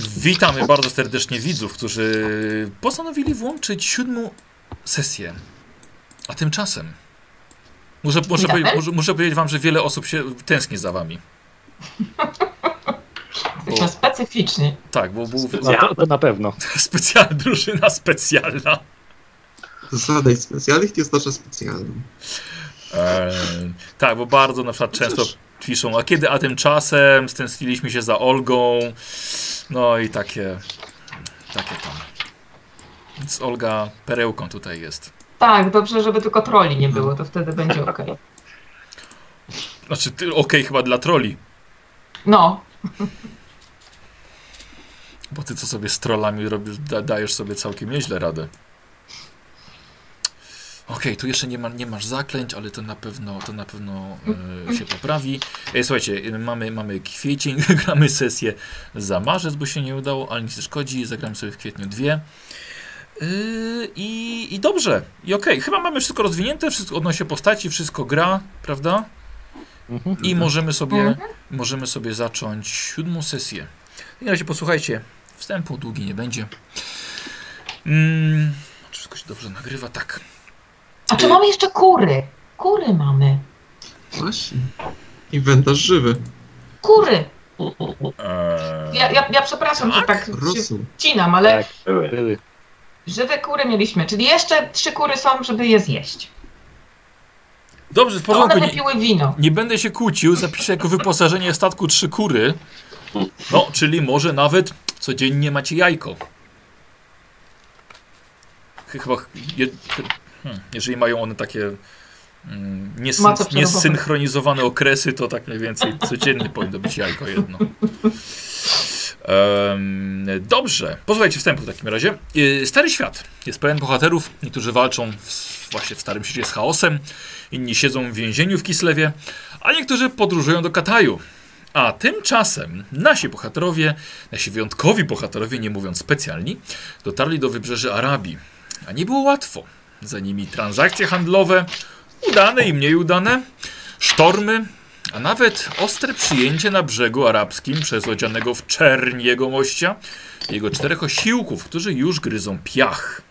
Witamy bardzo serdecznie widzów, którzy postanowili włączyć siódmą sesję. A tymczasem muszę, muszę, powie- muszę, muszę powiedzieć wam, że wiele osób się tęskni za wami. Jesteśmy specyficzni. Tak, bo był No to, to na pewno. specjalna drużyna specjalna. Jest specjalnych jest nasza specjalna. Eee, tak, bo bardzo na przykład często piszą, a kiedy, a tymczasem stęskniliśmy się za Olgą. No i takie, takie tam. Więc Olga perełką tutaj jest. Tak, dobrze, żeby tylko troli nie było, to wtedy będzie ok. Znaczy, okej, chyba dla troli, No, bo ty co sobie z trollami robisz, da, dajesz sobie całkiem nieźle radę. Okej, tu jeszcze nie, ma, nie masz zaklęć, ale to na pewno, to na pewno e, się poprawi. E, słuchajcie, e, mamy, mamy kwiecień, gramy sesję za marzec, bo się nie udało, ale nic nie szkodzi, zagramy sobie w kwietniu dwie. Yy, I, I dobrze, i okej, chyba mamy wszystko rozwinięte, wszystko odnośnie postaci, wszystko gra, prawda? Mhm. I możemy sobie, Mhm. możemy sobie zacząć siódmą sesję. Na razie posłuchajcie, wstępu długi nie będzie. Mm, czy wszystko się dobrze nagrywa? Tak. A czy mamy jeszcze kury? Kury mamy. Właśnie. Inwentarz żywy. Kury. Eee, Ja, ja, ja przepraszam, że tak się Rosół. wcinam, ale Tak, Były. były. żywe kury mieliśmy, czyli jeszcze trzy kury są, żeby je zjeść. Dobrze, w To one porządku. Nie, wypiły wino. nie będę się kłócił, zapiszę jako wyposażenie statku trzy kury. No, czyli może nawet codziennie macie jajko. Chyba, je, hmm, jeżeli mają one takie mm, niesynchronizowane okresy, to tak mniej więcej codziennie powinno być jajko jedno. Dobrze, posłuchajcie wstępu w takim razie. Yy, Stary świat jest pełen bohaterów. Niektórzy walczą w, właśnie w Starym Świecie z chaosem, inni siedzą w więzieniu w Kislewie, a niektórzy podróżują do Kataju. A tymczasem nasi bohaterowie, nasi wyjątkowi bohaterowie, nie mówiąc specjalni, dotarli do wybrzeży Arabii. A nie było łatwo. Za nimi transakcje handlowe, udane i mniej udane, sztormy, a nawet ostre przyjęcie na brzegu arabskim przez odzianego w czerń jegomościa i jego czterech osiłków, którzy już gryzą piach.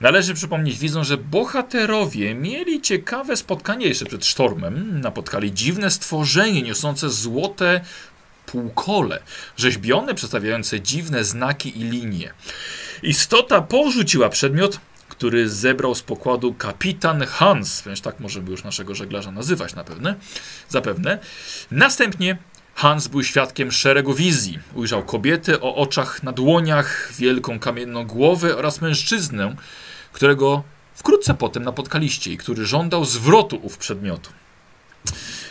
Należy przypomnieć widzom, że bohaterowie mieli ciekawe spotkanie jeszcze przed sztormem. Napotkali dziwne stworzenie niosące złote półkole, rzeźbione, przedstawiające dziwne znaki i linie. Istota porzuciła przedmiot, który zebrał z pokładu kapitan Hans, więc tak możemy już naszego żeglarza nazywać na pewno, zapewne. Następnie Hans był świadkiem szeregu wizji. Ujrzał kobietę o oczach na dłoniach, wielką kamienną głowę oraz mężczyznę, którego wkrótce potem napotkaliście i który żądał zwrotu ów przedmiotu.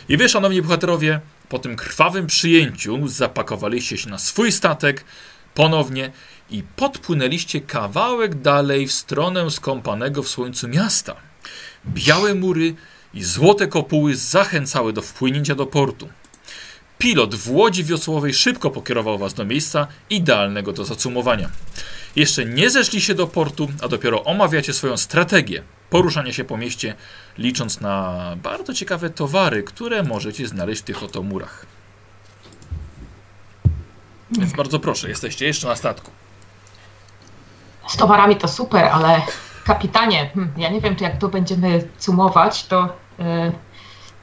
I wy, szanowni bohaterowie, po tym krwawym przyjęciu zapakowaliście się na swój statek ponownie i podpłynęliście kawałek dalej w stronę skąpanego w słońcu miasta. Białe mury i złote kopuły zachęcały do wpłynięcia do portu. Pilot w łodzi wiosłowej szybko pokierował was do miejsca idealnego do zacumowania. Jeszcze nie zeszli się do portu, a dopiero omawiacie swoją strategię poruszania się po mieście, licząc na bardzo ciekawe towary, które możecie znaleźć w tych oto murach. Więc bardzo proszę, jesteście jeszcze na statku. Z towarami to super, ale kapitanie, hmm, ja nie wiem, czy jak to będziemy cumować, to y,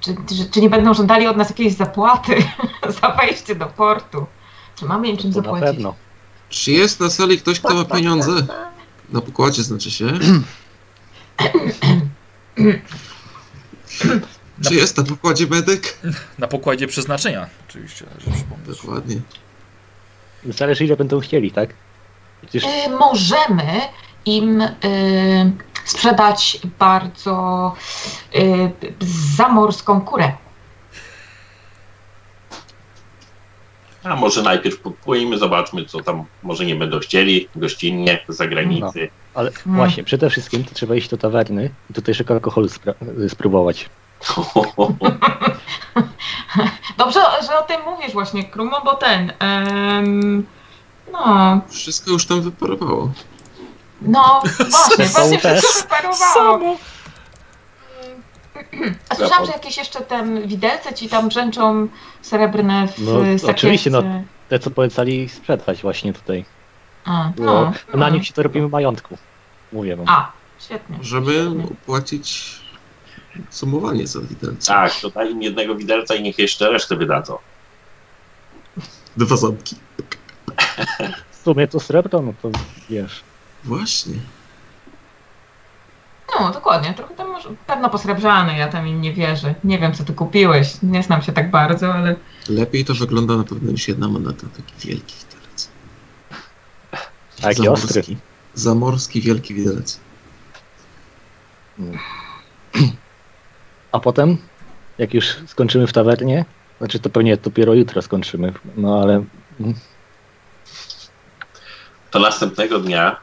czy, czy, czy nie będą żądali od nas jakiejś zapłaty za wejście do portu? Czy mamy im czym To na zapłacić? pewno. Czy jest na sali ktoś, kto ma pieniądze? Na pokładzie znaczy się. Czy jest na pokładzie medyk? Na pokładzie przeznaczenia, oczywiście. Dokładnie. Zależy ile będą chcieli, tak? Przecież Y, możemy im y, sprzedać bardzo y, zamorską kurę. A może najpierw podpłyjmy, zobaczmy, co tam może nie będą chcieli, gościnnie, z zagranicy. Ale Hmm. właśnie, przede wszystkim to trzeba iść do tawerny i tutaj szybko alkoholu spra- spróbować. Dobrze, że o tym mówisz właśnie, Krumo, bo ten... no, Wszystko już tam wyparowało. no, właśnie, Są właśnie też. wszystko wyparowało. Samo. A słyszałam, że jakieś jeszcze tam widelce ci tam brzęczą srebrne w No, oczywiście, no. te co polecali sprzedać właśnie tutaj. A, Bo no, na no. nich się to robimy majątku. Mówię wam. A, świetnie. Żeby świetnie. opłacić sumowanie za widelce. Tak, to daj im jednego widelca i niech jeszcze resztę wydadzą. Dwa ząbki. W sumie to srebro, no to wiesz. Właśnie. No, dokładnie. Trochę tam może, pewno posrebrzany, ja tam im nie wierzę. Nie wiem, co ty kupiłeś. Nie znam się tak bardzo, ale Lepiej to wygląda na pewno niż jedna moneta. Taki wielki widelec. Taki ostry. Zamorski. Zamorski wielki widelec. A potem, jak już skończymy w tawernie, znaczy to pewnie dopiero jutro skończymy, no ale To następnego dnia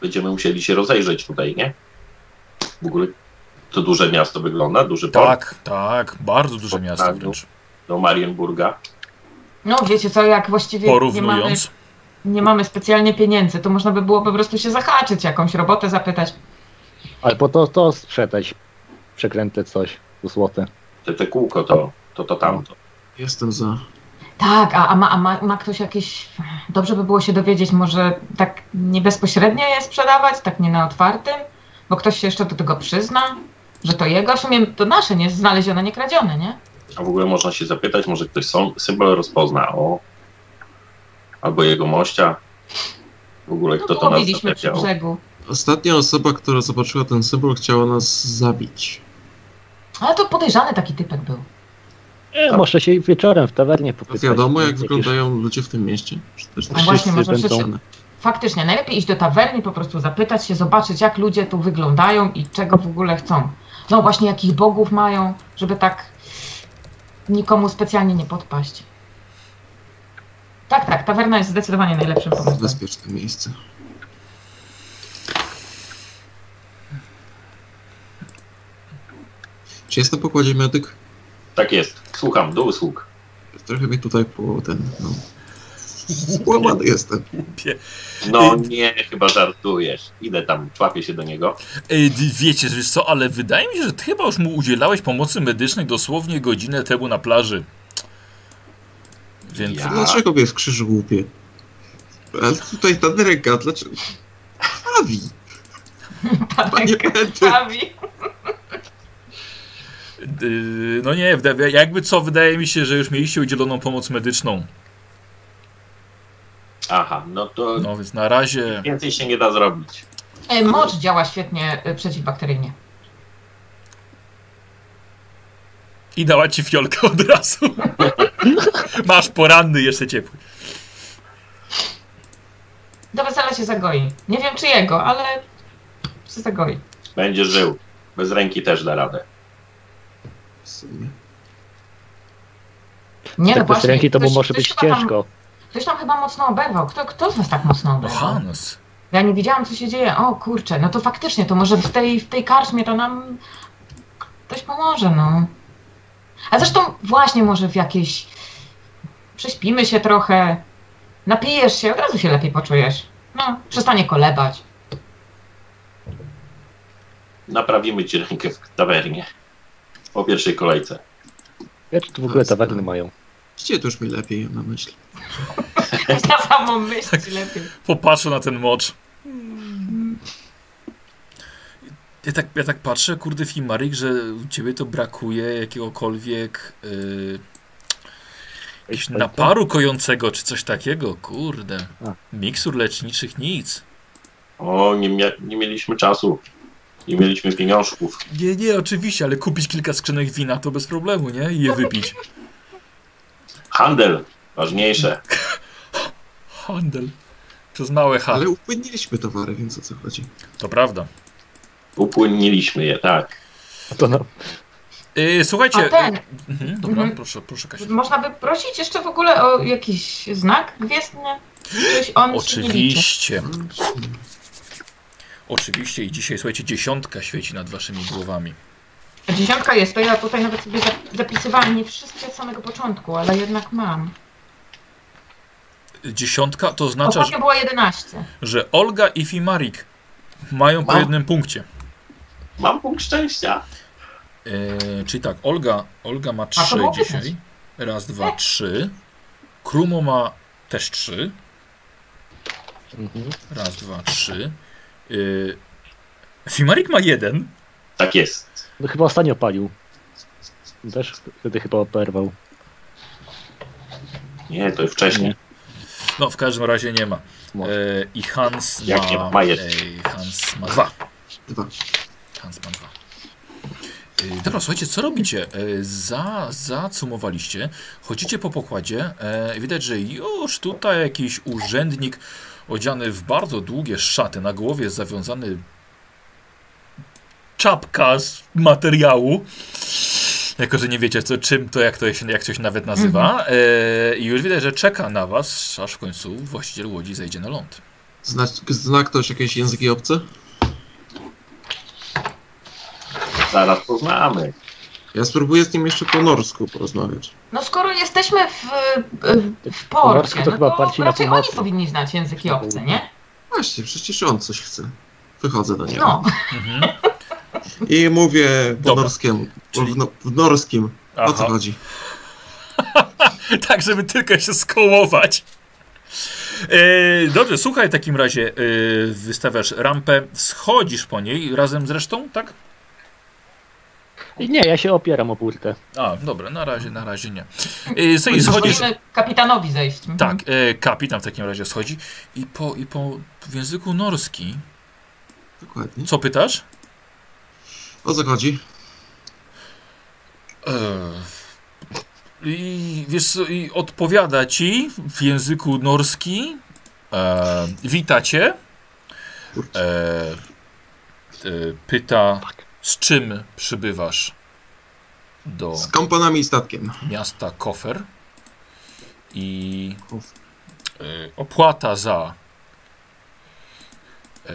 będziemy musieli się rozejrzeć tutaj, nie? W ogóle to duże miasto wygląda, duży port Tak, tak, bardzo duże miasto Tak, wręcz. do Marienburga. no wiecie co, jak właściwie nie mamy, Porównując, nie mamy specjalnie pieniędzy, to można by było po prostu się zahaczyć, jakąś robotę zapytać. ale po to, to sprzedać przekręte coś, tu złote. Te, te kółko to, to, to tamto. Jestem za. Tak, a, a, ma, a ma, ma ktoś jakieś... Dobrze by było się dowiedzieć, może tak nie bezpośrednio je sprzedawać, tak nie na otwartym, bo ktoś się jeszcze do tego przyzna, że to jego, w sumie to nasze, nie znalezione, nie kradzione, nie? A w ogóle można się zapytać, może ktoś są, symbol rozpozna, o, albo jego mościa. W ogóle kto No, to nas brzegu. Ostatnia osoba, która zobaczyła ten symbol, chciała nas zabić. Ale to podejrzany taki typek był. E, Tak. może się wieczorem w tawernie popytać. wiadomo, jak wyglądają ludzie w tym mieście. Czy też A właśnie, może będą- wszyscy- Faktycznie, najlepiej iść do tawerny, po prostu zapytać się, zobaczyć jak ludzie tu wyglądają i czego w ogóle chcą. No właśnie, jakich bogów mają, żeby tak nikomu specjalnie nie podpaść. Tak, tak, tawerna jest zdecydowanie najlepszym pomysłem. bezpieczne miejsce. Czy jest na pokładzie medyk? Tak jest. Słucham, do usług. Trochę mi tutaj po ten, no... Złamany jestem. No nie, chyba żartujesz. Idę tam, człapię się do niego. Ej, wiecie, wiesz co, ale wydaje mi się, że ty chyba już mu udzielałeś pomocy medycznej dosłownie godzinę temu na plaży. Więc Ja? Dlaczego jest krzyż głupie? Ale tutaj ta ręka, dlaczego? Awi! Panie! Prawi. Yy, no nie, jakby co, wydaje mi się, że już mieliście udzieloną pomoc medyczną. Aha, no to No więc na razie. więcej się nie da zrobić. E, Mocz działa świetnie e, przeciwbakteryjnie. I dała ci fiolkę od razu. Masz poranny jeszcze ciepły. Do wesela się zagoi. Nie wiem czy jego, ale się zagoi. Będzie żył. Bez ręki też da radę. W sumie. Nie, tak no bez właśnie, ręki to mu może ktoś być chyba tam- ciężko. Ktoś tam chyba mocno oberwał. Kto, kto z nas tak mocno No oberwał? Hans. Ja nie wiedziałam, co się dzieje. O kurczę, no to faktycznie, to może w tej, w tej karczmie to nam ktoś pomoże, no. A zresztą właśnie może w jakiejś... Prześpimy się trochę, napijesz się, od razu się lepiej poczujesz. No, przestanie kolebać. Naprawimy ci rękę w tawernie. Po pierwszej kolejce. Wiesz, tu w ogóle tawerny mają. Widzicie, to już mi lepiej na myśl. Na samą myśl ci lepiej. Popatrzę na ten mocz. Ja tak, ja tak patrzę, kurde, Fimarik, że u ciebie to brakuje jakiegokolwiek yy, jakiegoś naparu kojącego, czy coś takiego, kurde. A. Miksur leczniczych, nic. O, nie, mia- nie mieliśmy czasu. Nie mieliśmy pieniążków. Nie, nie, oczywiście, ale kupić kilka skrzynek wina to bez problemu, nie? I je wypić. Handel. Ważniejsze. Handel. Przez małe H. Ale upłyniliśmy towary, więc o co chodzi? To prawda. Upłyniliśmy je, tak. To no, Yy, słuchajcie. A ten, Mhm, dobra, Mhm. proszę, proszę Kasia. można by prosić jeszcze w ogóle o jakiś znak gwiezdny? Coś on się nie liczy. Oczywiście. I dzisiaj, słuchajcie, dziesiątka świeci nad waszymi głowami. Dziesiątka jest, to ja tutaj nawet sobie zap- zapisywałam nie wszystkie od samego początku, ale jednak mam. Dziesiątka to oznacza, że, było 11. że Olga i Fimarik mają po Mam. jednym punkcie. Mam punkt szczęścia. Yy, czyli tak, Olga, Olga ma to 3 było dzisiaj. Raz, dwa, trzy. Krumo ma też trzy. Mhm. Raz, dwa, trzy. Yy... Fimarik ma jeden. Tak jest. No chyba ostatnio palił. Też wtedy chyba operwał. Nie, to wcześniej. Nie. No, w każdym razie nie ma. E, I Hans Jak ma. nie ma, ma. Ej, Hans ma dwa. Dwa. Hans ma dwa. E, dobra, słuchajcie, co robicie? E, za, zacumowaliście, chodzicie po pokładzie. E, widać, że już tutaj jakiś urzędnik odziany w bardzo długie szaty, na głowie jest zawiązany czapka z materiału. Jako, że nie wiecie co, czym to, jak to się jak coś nawet nazywa. E, I już widać, że czeka na was, aż w końcu właściciel łodzi zejdzie na ląd. Zna, zna ktoś jakieś języki obce? Zaraz poznamy. Ja spróbuję z nim jeszcze po norsku porozmawiać. No skoro jesteśmy w, w, w porcie, to no chyba to bardziej na raczej oni powinni znać języki obce, nie? Właśnie, przecież on coś chce. Wychodzę do niego. No, Mhm. I mówię po Dobra. norskiemu. Czyli- W, no, w norskim. O co Aha. chodzi? tak, żeby tylko się skołować. E, dobrze, słuchaj, w takim razie e, wystawiasz rampę, schodzisz po niej razem z resztą, tak? Nie, ja się opieram o burtę. A, dobra, na razie, na razie nie. E, słuchaj, schodzisz. kapitanowi zejść. Mhm. Tak, e, kapitan w takim razie schodzi i po, i po w języku norski. Dokładnie. Co pytasz? O co chodzi? E, I wiesz, co, i odpowiada ci w języku norski. E, witacie. E, e, pyta, z czym przybywasz do Z kompanami i statkiem. miasta Kofer. I e, opłata za e,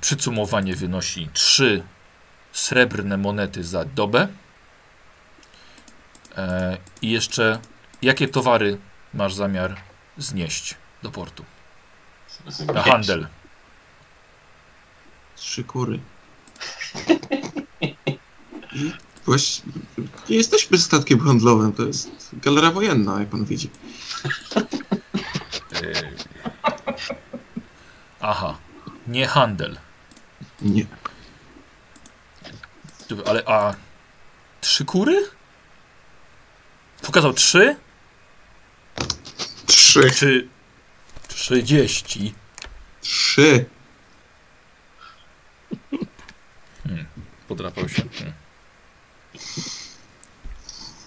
przycumowanie wynosi 3 srebrne monety za dobę. E, I jeszcze jakie towary masz zamiar znieść do portu? Na handel. Trzy kury. Właśnie nie jesteśmy statkiem handlowym, to jest galera wojenna, jak pan widzi. E, aha, nie handel. Nie. Ale a trzy kury? Pokazał trzy? Trzy. Czy trzydzieści? Trzy. Podrapał się.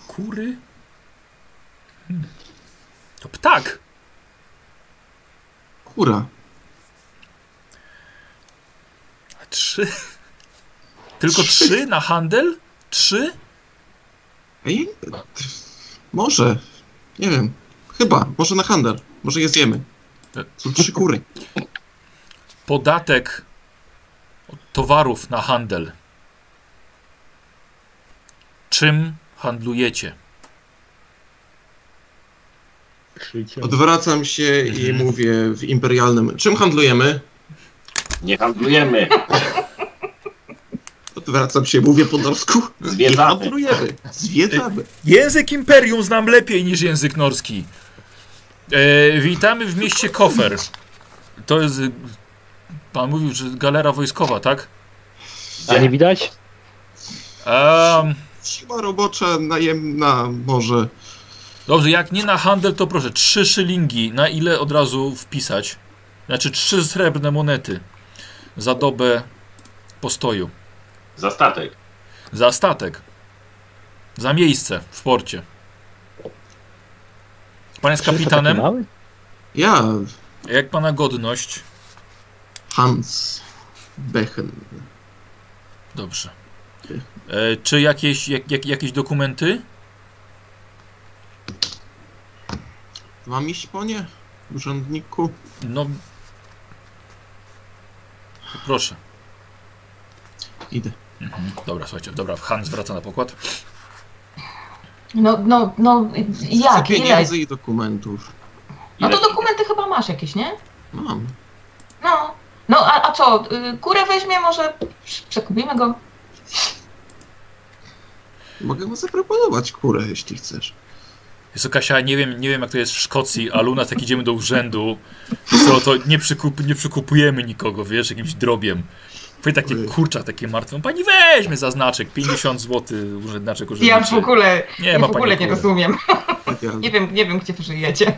Kury? Hmm. To ptak. Kura. A trzy? Tylko trzy na handel? Trzy? Ej, może. Nie wiem. Chyba. Może na handel. Może je zjemy. Są trzy kury. Podatek od towarów na handel. Czym handlujecie? Odwracam się i Mhm. mówię w imperialnym. Czym handlujemy? Nie handlujemy. Odwracam się, mówię po norsku. Nie Zwiedzamy. handlujemy. Zwiedzamy. Język Imperium znam lepiej niż język norski. E, witamy w mieście Kofer. To jest. y, Pan mówił, że galera wojskowa, tak? A nie widać? Em, Siła robocza, najemna, może. dobrze, jak nie na handel, to proszę, trzy szylingi. Na ile od razu wpisać? Znaczy trzy srebrne monety za dobę postoju. Za statek. Za statek. Za miejsce w porcie. Pan jest kapitanem? Ja, Jak pana godność? Hans Bechen. Dobrze. E, czy jakieś, jak, jak, jakieś dokumenty? Mam iść po nie? Urzędniku? No. Proszę. Idę. Mhm. Dobra, słuchajcie, dobra, Hans wraca na pokład. No, no, no, Chcę jak, ile? pieniędzy i dokumentów. No to Ile- dokumenty chyba masz jakieś, nie? Mam. No, no a, a co, y, kurę weźmie, może przekupimy go? Mogę mu zaproponować kurę, jeśli chcesz. Jest Kasia, nie wiem, nie wiem jak to jest w Szkocji, ale u nas jak idziemy do urzędu, to, to nie, przykup, nie przykupujemy nikogo, wiesz, jakimś drobiem. Powie takie kurcza, takie martwe. Pani weźmie za znaczek, 50 zł urzędnaczek urzędniczy. Ja w ogóle, Nie ja ma w ogóle pani nie rozumiem. Tak, Nie wiem, nie wiem gdzie wy żyjecie.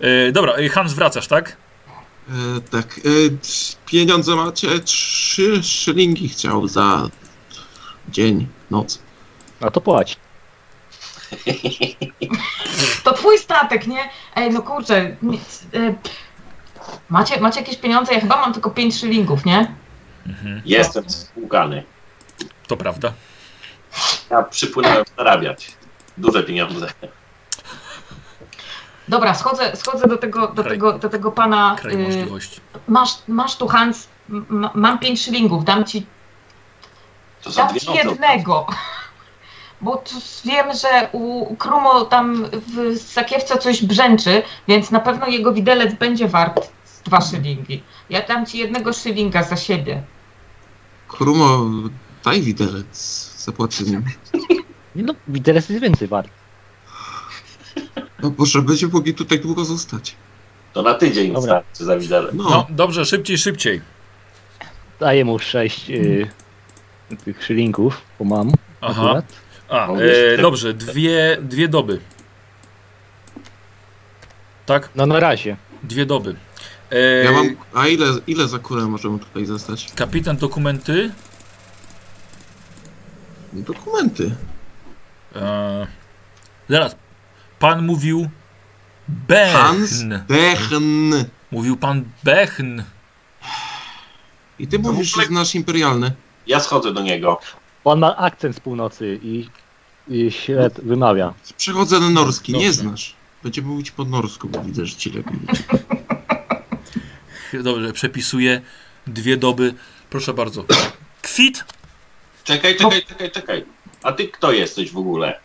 E, dobra, e, Hans wracasz, tak? E, tak, e, pieniądze macie? Trzy szylingi chciał za dzień, noc. A to płać. To twój statek, nie? Ej, no kurczę. nie- e, Macie, macie jakieś pieniądze? Ja chyba mam tylko 5 szylingów, nie? Mhm, Jestem spłukany. to prawda. Ja przypłynąłem zarabiać. Duże pieniądze. Dobra, schodzę, schodzę do tego, do Kraj- tego, do tego pana. Kraj y, możliwości. masz, masz tu Hans, m- mam 5 szylingów, dam ci, dam ci jednego. Bo tu wiem, że u Krumo tam w sakiewce coś brzęczy, więc na pewno jego widelec będzie wart dwa szylingi. Ja dam ci jednego szylinga za siebie. Krumo, daj widelec, zapłacę nim. No, widelec jest więcej wart. No Boże, będzie mogli tutaj długo zostać. To na tydzień Dobra. starczy za widelec. No, No, dobrze, szybciej, szybciej. Daję mu sześć y, tych szylinków, bo mam Aha. akurat. A, No, e, dobrze, dwie, dwie doby. Tak? No na razie. Dwie doby. E, ja mam... A ile, ile za kurę możemy tutaj zostać? Kapitan dokumenty. Dokumenty. E, zaraz. Pan mówił Hans Bechn. Bechn. Mówił pan Bechn. I ty No, mówisz, że znasz imperialny. Ja schodzę do niego. On ma akcent z północy i, i śled wymawia. Przechodzę na norski, nie Dobrze. znasz. Będziemy mówić po norsku, bo widzę, że ci lepiej. Dobrze, przepisuję dwie doby. Proszę bardzo. Kwit. Czekaj, czekaj, czekaj, czekaj. A ty kto jesteś w ogóle?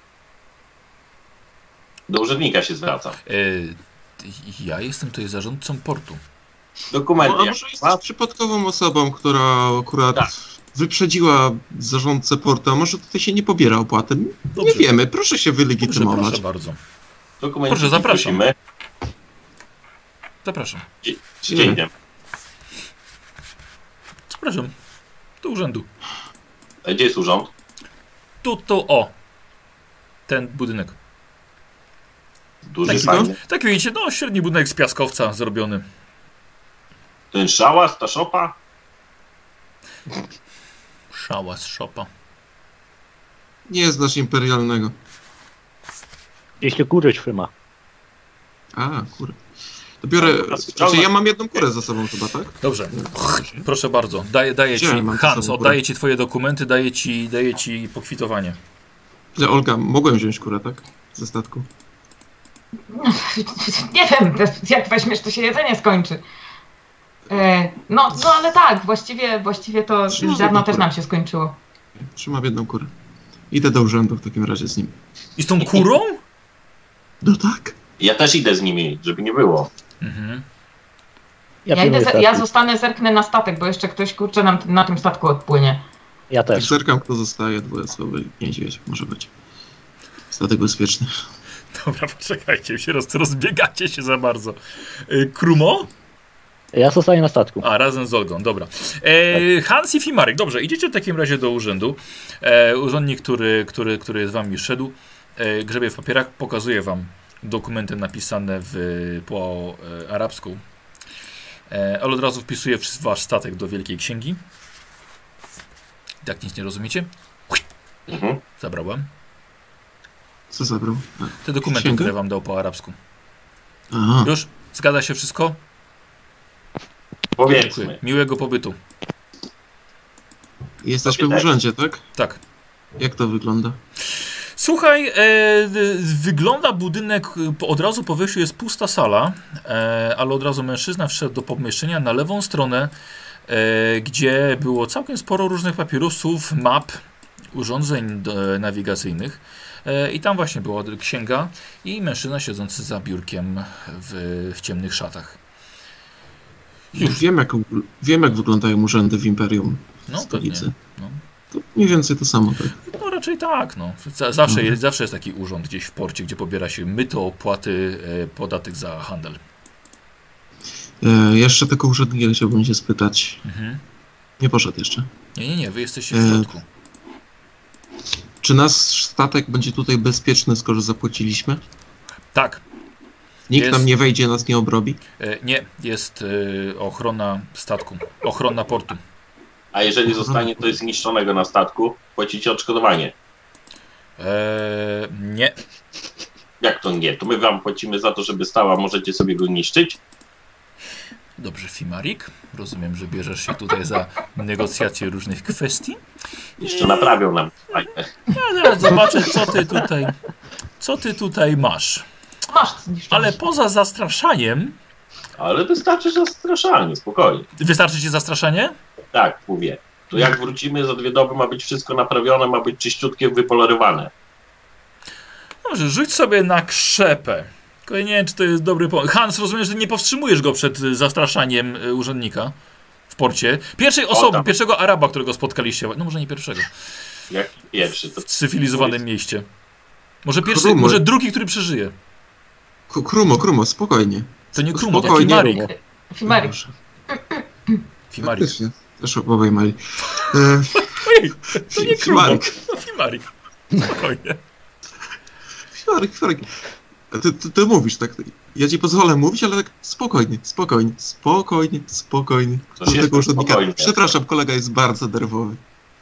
Do urzędnika się zwracam. E, ja jestem tutaj zarządcą portu. Dokumenty. No, a może jesteś przypadkową osobą, która akurat Tak. wyprzedziła zarządcę portu, a może tutaj się nie pobiera opłaty? Dobrze. Nie wiemy, proszę się Dobrze, wylegitymować. proszę bardzo. Dokumenty Proszę, zapraszam. prosimy. Zapraszam. Nie. idziemy? Zapraszam. Do urzędu. A Gdzie jest urząd? Tu, tu, o. Ten budynek. Duży, Taki, fajny. tak widzicie, no średni budynek z piaskowca zrobiony. Ten szałas, ta szopa? Szałas, szopa. Nie znasz imperialnego. Jeśli kurę trzyma. A, kurę. To biorę. Dobra, Znaczy, ja mam jedną kurę za sobą chyba, tak? Dobrze. Proszę bardzo. Daję, daję ci, Hans, oddaję ci twoje dokumenty, daję ci, daję ci pokwitowanie. Że Olga, mogłem wziąć kurę, tak? Ze statku. Nie wiem, jak weźmiesz, to się jedzenie skończy. E, No, no ale tak, właściwie, właściwie to Trzymam ziarno też nam się skończyło. Trzymam jedną kurę. Idę do urzędu w takim razie z nim. I z tą kurą? No tak. Ja też idę z nimi, żeby nie było. Mhm. Ja, pilnuję idę, ja zostanę, zerknę na statek, bo jeszcze ktoś kurczę nam na tym statku odpłynie. Ja też. zerkam, kto zostaje, dwuosobowy niedźwiedź może być. Statek bezpieczny. Dobra, poczekajcie, się roz, rozbiegacie się za bardzo. E, Krumo? Ja zostaję na statku. A, razem z Olgą, dobra. E, Hans i Fimarek, dobrze, idziecie w takim razie do urzędu. E, urzędnik, który, który, który z wami szedł, e, grzebie w papierach, pokazuje wam dokumenty napisane w, po e, arabsku. E, ale od razu wpisuje wasz statek do Wielkiej Księgi. Jak nic nie rozumiecie? Mhm. Zabrałem. Co zabrał? A, Te dokumenty, Księgę? które wam dał po arabsku. Aha. Już? Zgadza się wszystko? Powiedzmy. Miłego pobytu. Jesteśmy w urzędzie, tak? Tak. Jak to wygląda? Słuchaj, e, wygląda budynek, e, od razu po wejściu jest pusta sala, e, ale od razu mężczyzna wszedł do pomieszczenia na lewą stronę, e, gdzie było całkiem sporo różnych papierosów, map, urządzeń do, nawigacyjnych. E, I tam właśnie była księga i mężczyzna siedzący za biurkiem w, w ciemnych szatach. Już. Wiem jak, wiem, jak wyglądają urzędy w Imperium No, w stolicy. No. To mniej więcej to samo, tak? No, raczej tak, no. Za- Zawsze jest, zawsze jest taki urząd gdzieś w porcie, gdzie pobiera się myto, opłaty, e, podatek za handel. E, jeszcze tylko urzędnika chciałbym się spytać. Mhm. Nie poszedł jeszcze. Nie, nie, nie, wy jesteście w E, środku. Czy nasz statek będzie tutaj bezpieczny, skoro zapłaciliśmy? Tak, Nikt Jest. nam nie wejdzie, nas nie obrobi? e, nie, jest e, ochrona statku, ochrona portu. A jeżeli zostanie coś zniszczonego na statku, płacicie odszkodowanie. E, nie, Jak to nie? To my wam płacimy za to, żeby stała, możecie sobie go niszczyć? Dobrze, Fimarik. Rozumiem, że bierzesz się tutaj za negocjacje różnych kwestii. Jeszcze naprawią nam. fajne. Ja zaraz zobaczę, co ty tutaj, co ty tutaj masz. Masz. Ale poza zastraszaniem, Ale wystarczy zastraszanie, spokojnie. wystarczy ci zastraszanie? Tak, mówię. To jak wrócimy za dwie doby, ma być wszystko naprawione, ma być czyściutkie, wypolerowane. Dobrze, rzuć sobie na krzepę. Tylko ja nie wiem, czy to jest dobry pomysł. Hans, rozumiem, że nie powstrzymujesz go przed y, zastraszaniem y, urzędnika w porcie. Pierwszej osoby, tam. pierwszego Araba, którego spotkaliście. No może nie pierwszego. Jak pierwszy, to W cywilizowanym mieście. Może pierwszy, Krumo. może drugi, który przeżyje. K- Krumo, Krumo, spokojnie. To nie Krumo, to Fimarik. Fimarik. Fimarik. Też obaj mali. E, Ej, to nie Krumo, to Fimarik. Spokojnie. Fimarik, Fimarik. Ty, ty, ty mówisz tak. Ja ci pozwolę mówić, ale tak spokojnie, spokojnie, spokojnie, spokojnie. Się tego urzędnika. spokojnie. Przepraszam, kolega jest bardzo nerwowy.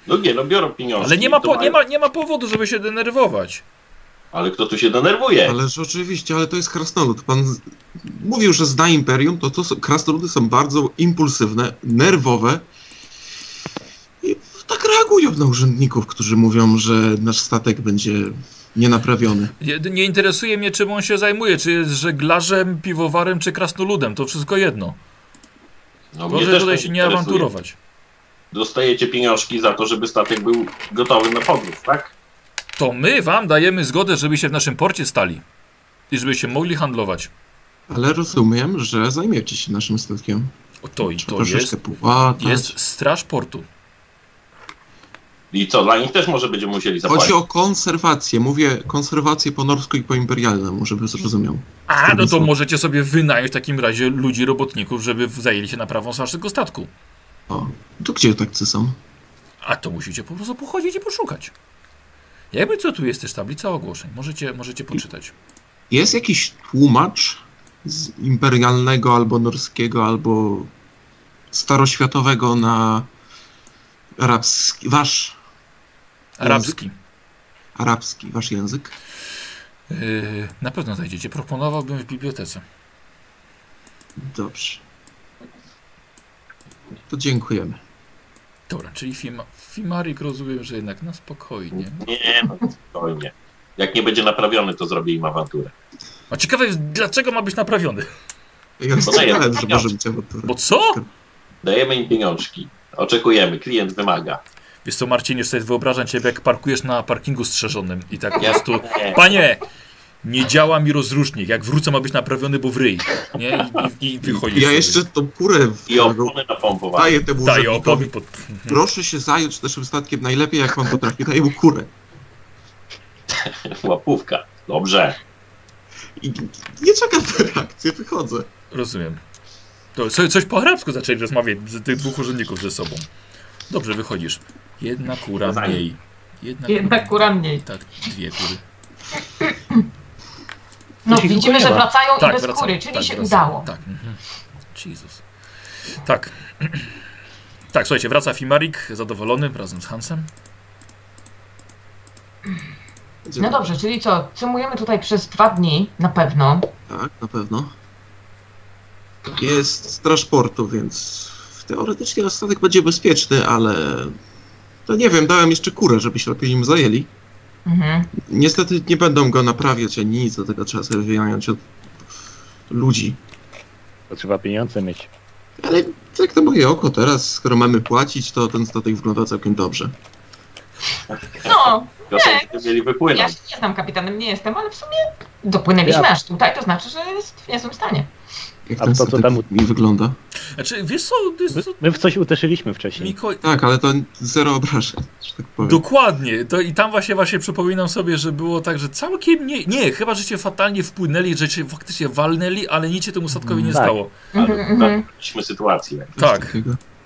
No nie, no biorą pieniądze. Ale nie ma, po, nie, ma, nie ma powodu, żeby się denerwować. Ale kto tu się denerwuje? Ależ oczywiście, ale to jest krasnolud. Pan z- mówił, że zna imperium, to, to są, krasnoludy są bardzo impulsywne, nerwowe i tak reagują na urzędników, którzy mówią, że nasz statek będzie nienaprawiony. Nie, nie interesuje mnie, czym on się zajmuje. Czy jest żeglarzem, piwowarem, czy krasnoludem. To wszystko jedno. No, Proszę tutaj się nie awanturować. Dostajecie pieniążki za to, żeby statek był gotowy na podróż, tak? To my wam dajemy zgodę, żebyście w naszym porcie stali. I żebyście mogli handlować. Ale rozumiem, że zajmiecie się naszym statkiem. O, To i to jest, jest straż portu. I co, dla nich też może będziemy musieli zapłacić. Chodzi o konserwację. Mówię konserwację po norsku i po imperialnemu, żeby zrozumiał. A, no to możecie sobie wynająć w takim razie ludzi, robotników, żeby zajęli się naprawą waszego statku. O, to gdzie tacy są? A to musicie po prostu pochodzić i poszukać. Jakby co tu jest też tablica ogłoszeń. Możecie, możecie poczytać. Jest jakiś tłumacz z imperialnego albo norskiego, albo staroświatowego na arabski, wasz Arabski. arabski, wasz język? Yy, na pewno znajdziecie. Proponowałbym w bibliotece. Dobrze. To dziękujemy. Dobra, czyli Fima, Fimarik rozumiem, że jednak na spokojnie. Nie, no spokojnie. Jak nie będzie naprawiony, to zrobię im awanturę. A ciekawe jest, dlaczego ma być naprawiony? Ja wspomniałem, że może być awantura. Bo co? Dajemy im pieniążki. Oczekujemy, klient wymaga. Wiesz co, Marcin, już sobie wyobrażam ciebie, jak parkujesz na parkingu strzeżonym i tak po prostu... nie. Panie! Nie działa mi rozrusznik. Jak wrócę, ma być naprawiony, bo w ryj. Nie? I, i, i wychodzisz Ja sobie. jeszcze tą kurę w I opony napompowane. daję temu Daję opony pod... Proszę się zająć naszym statkiem najlepiej, jak pan potrafi. Daję mu kurę. Łapówka. Dobrze. I nie czekam na reakcję, wychodzę. Rozumiem. To coś po arabsku zaczęli rozmawiać z tych dwóch urzędników ze sobą. Dobrze, wychodzisz. Jedna kura mniej. Jedna, Jedna kura mniej. Tak, dwie kury. No widzimy, że wracają i Tak, bez wracam. kury, czyli tak, się udało. Tak. Mhm. Jezus. Tak. Tak, słuchajcie, wraca Fimarik zadowolony razem z Hansem. No dobrze, czyli co? Zymujemy tutaj przez dwa dni na pewno. Tak, na pewno. Jest straż portu, więc teoretycznie nasz statek będzie bezpieczny, ale to nie wiem, dałem jeszcze kurę, żeby się lepiej nim zajęli. Mhm. Niestety nie będą go naprawiać ani nic, do tego trzeba sobie wynająć od ludzi. To trzeba pieniądze mieć. Ale jak to moje oko teraz, skoro mamy płacić, to ten statek wygląda całkiem dobrze. No, mieli ja się nie znam kapitanem, nie jestem, ale w sumie dopłynęliśmy Ja- aż tutaj, to znaczy, że jest w niezłym stanie. Jak A ten to, co tam u- mi wygląda. Znaczy, wiesz co, My, my w coś uderzyliśmy wcześniej. Miko, Tak, ale to zero obrażeń, że tak powiem. Dokładnie. To I tam właśnie właśnie przypominam sobie, że było tak, że całkiem nie. Nie, chyba że cię fatalnie wpłynęli, że cię faktycznie walnęli, ale nic się temu statkowi nie Tak. stało. Mhm, Ale mhm. naprawiliśmy sytuację, tak.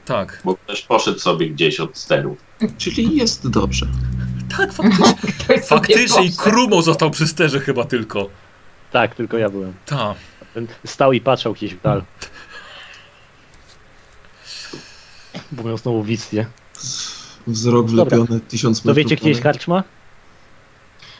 Tak. bo ktoś poszedł sobie gdzieś od steru. Czyli jest dobrze. Tak, faktycznie. Faktycznie i. Krumo został przy sterze chyba tylko. Tak, tylko ja byłem. Tak. Stał i patrzał gdzieś w dal. Bo miał znowu wizję. Wzrok wlepiony tysiąc To metrów wiecie gdzieś karczma?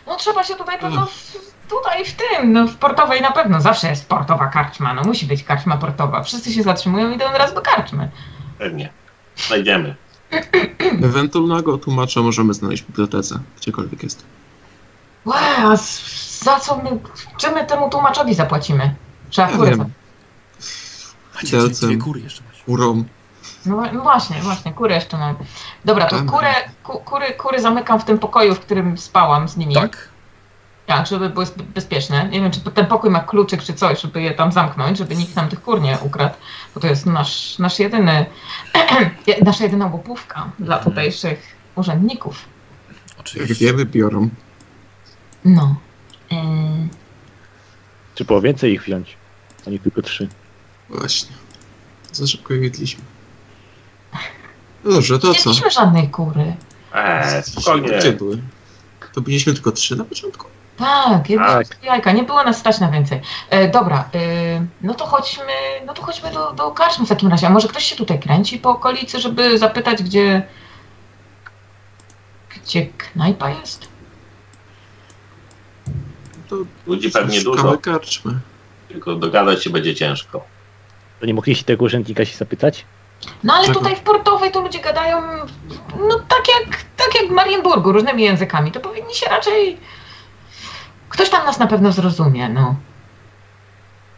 No trzeba się tutaj pewno w, tutaj w tym, no w portowej na pewno zawsze jest portowa karczma, no musi być karczma portowa. Wszyscy się zatrzymują i idą od razu do karczmy. Pewnie. Znajdziemy. Ewentualnego tłumacza możemy znaleźć w bibliotece, gdziekolwiek jest. Z- za co my, czy my temu tłumaczowi zapłacimy? Trzeba Ja kurę Macie dwie, dwie kury jeszcze macie. Urą. No, no właśnie, właśnie, kurę jeszcze mam. Dobra, to Dobra. kurę, ku, kury, kury zamykam w tym pokoju, w którym spałam z nimi. Tak. Tak, żeby były bezpieczne. Nie wiem, czy ten pokój ma kluczyk czy coś, żeby je tam zamknąć, żeby nikt nam tych kur nie ukradł, bo to jest nasz, nasz jedyny, nasza jedyna łupówka dla Mhm. tutejszych urzędników. Jak Oczywiście. wiemy, biorą. No. Yy, Czy było więcej ich wziąć? A nie tylko trzy. Właśnie. Za szybko je jedliśmy. No dobrze, to nie co? jedliśmy żadnej kury. Eee, spokojnie. Gdzie były? To byliśmy tylko trzy na początku? Tak, jedliśmy Tak. jajka, nie było nas stać na więcej. E, dobra, e, no to chodźmy, no to chodźmy do, do karczmy w takim razie. A może ktoś się tutaj kręci po okolicy, żeby zapytać, gdzie, gdzie knajpa jest? To Ludzi pewnie dużo, karczmy. Tylko dogadać się będzie ciężko. To nie mogliście tego urzędnika się zapytać? No ale tutaj w Portowej to ludzie gadają, no tak jak, tak jak w Marienburgu, różnymi językami. To powinni się raczej... Ktoś tam nas na pewno zrozumie, no.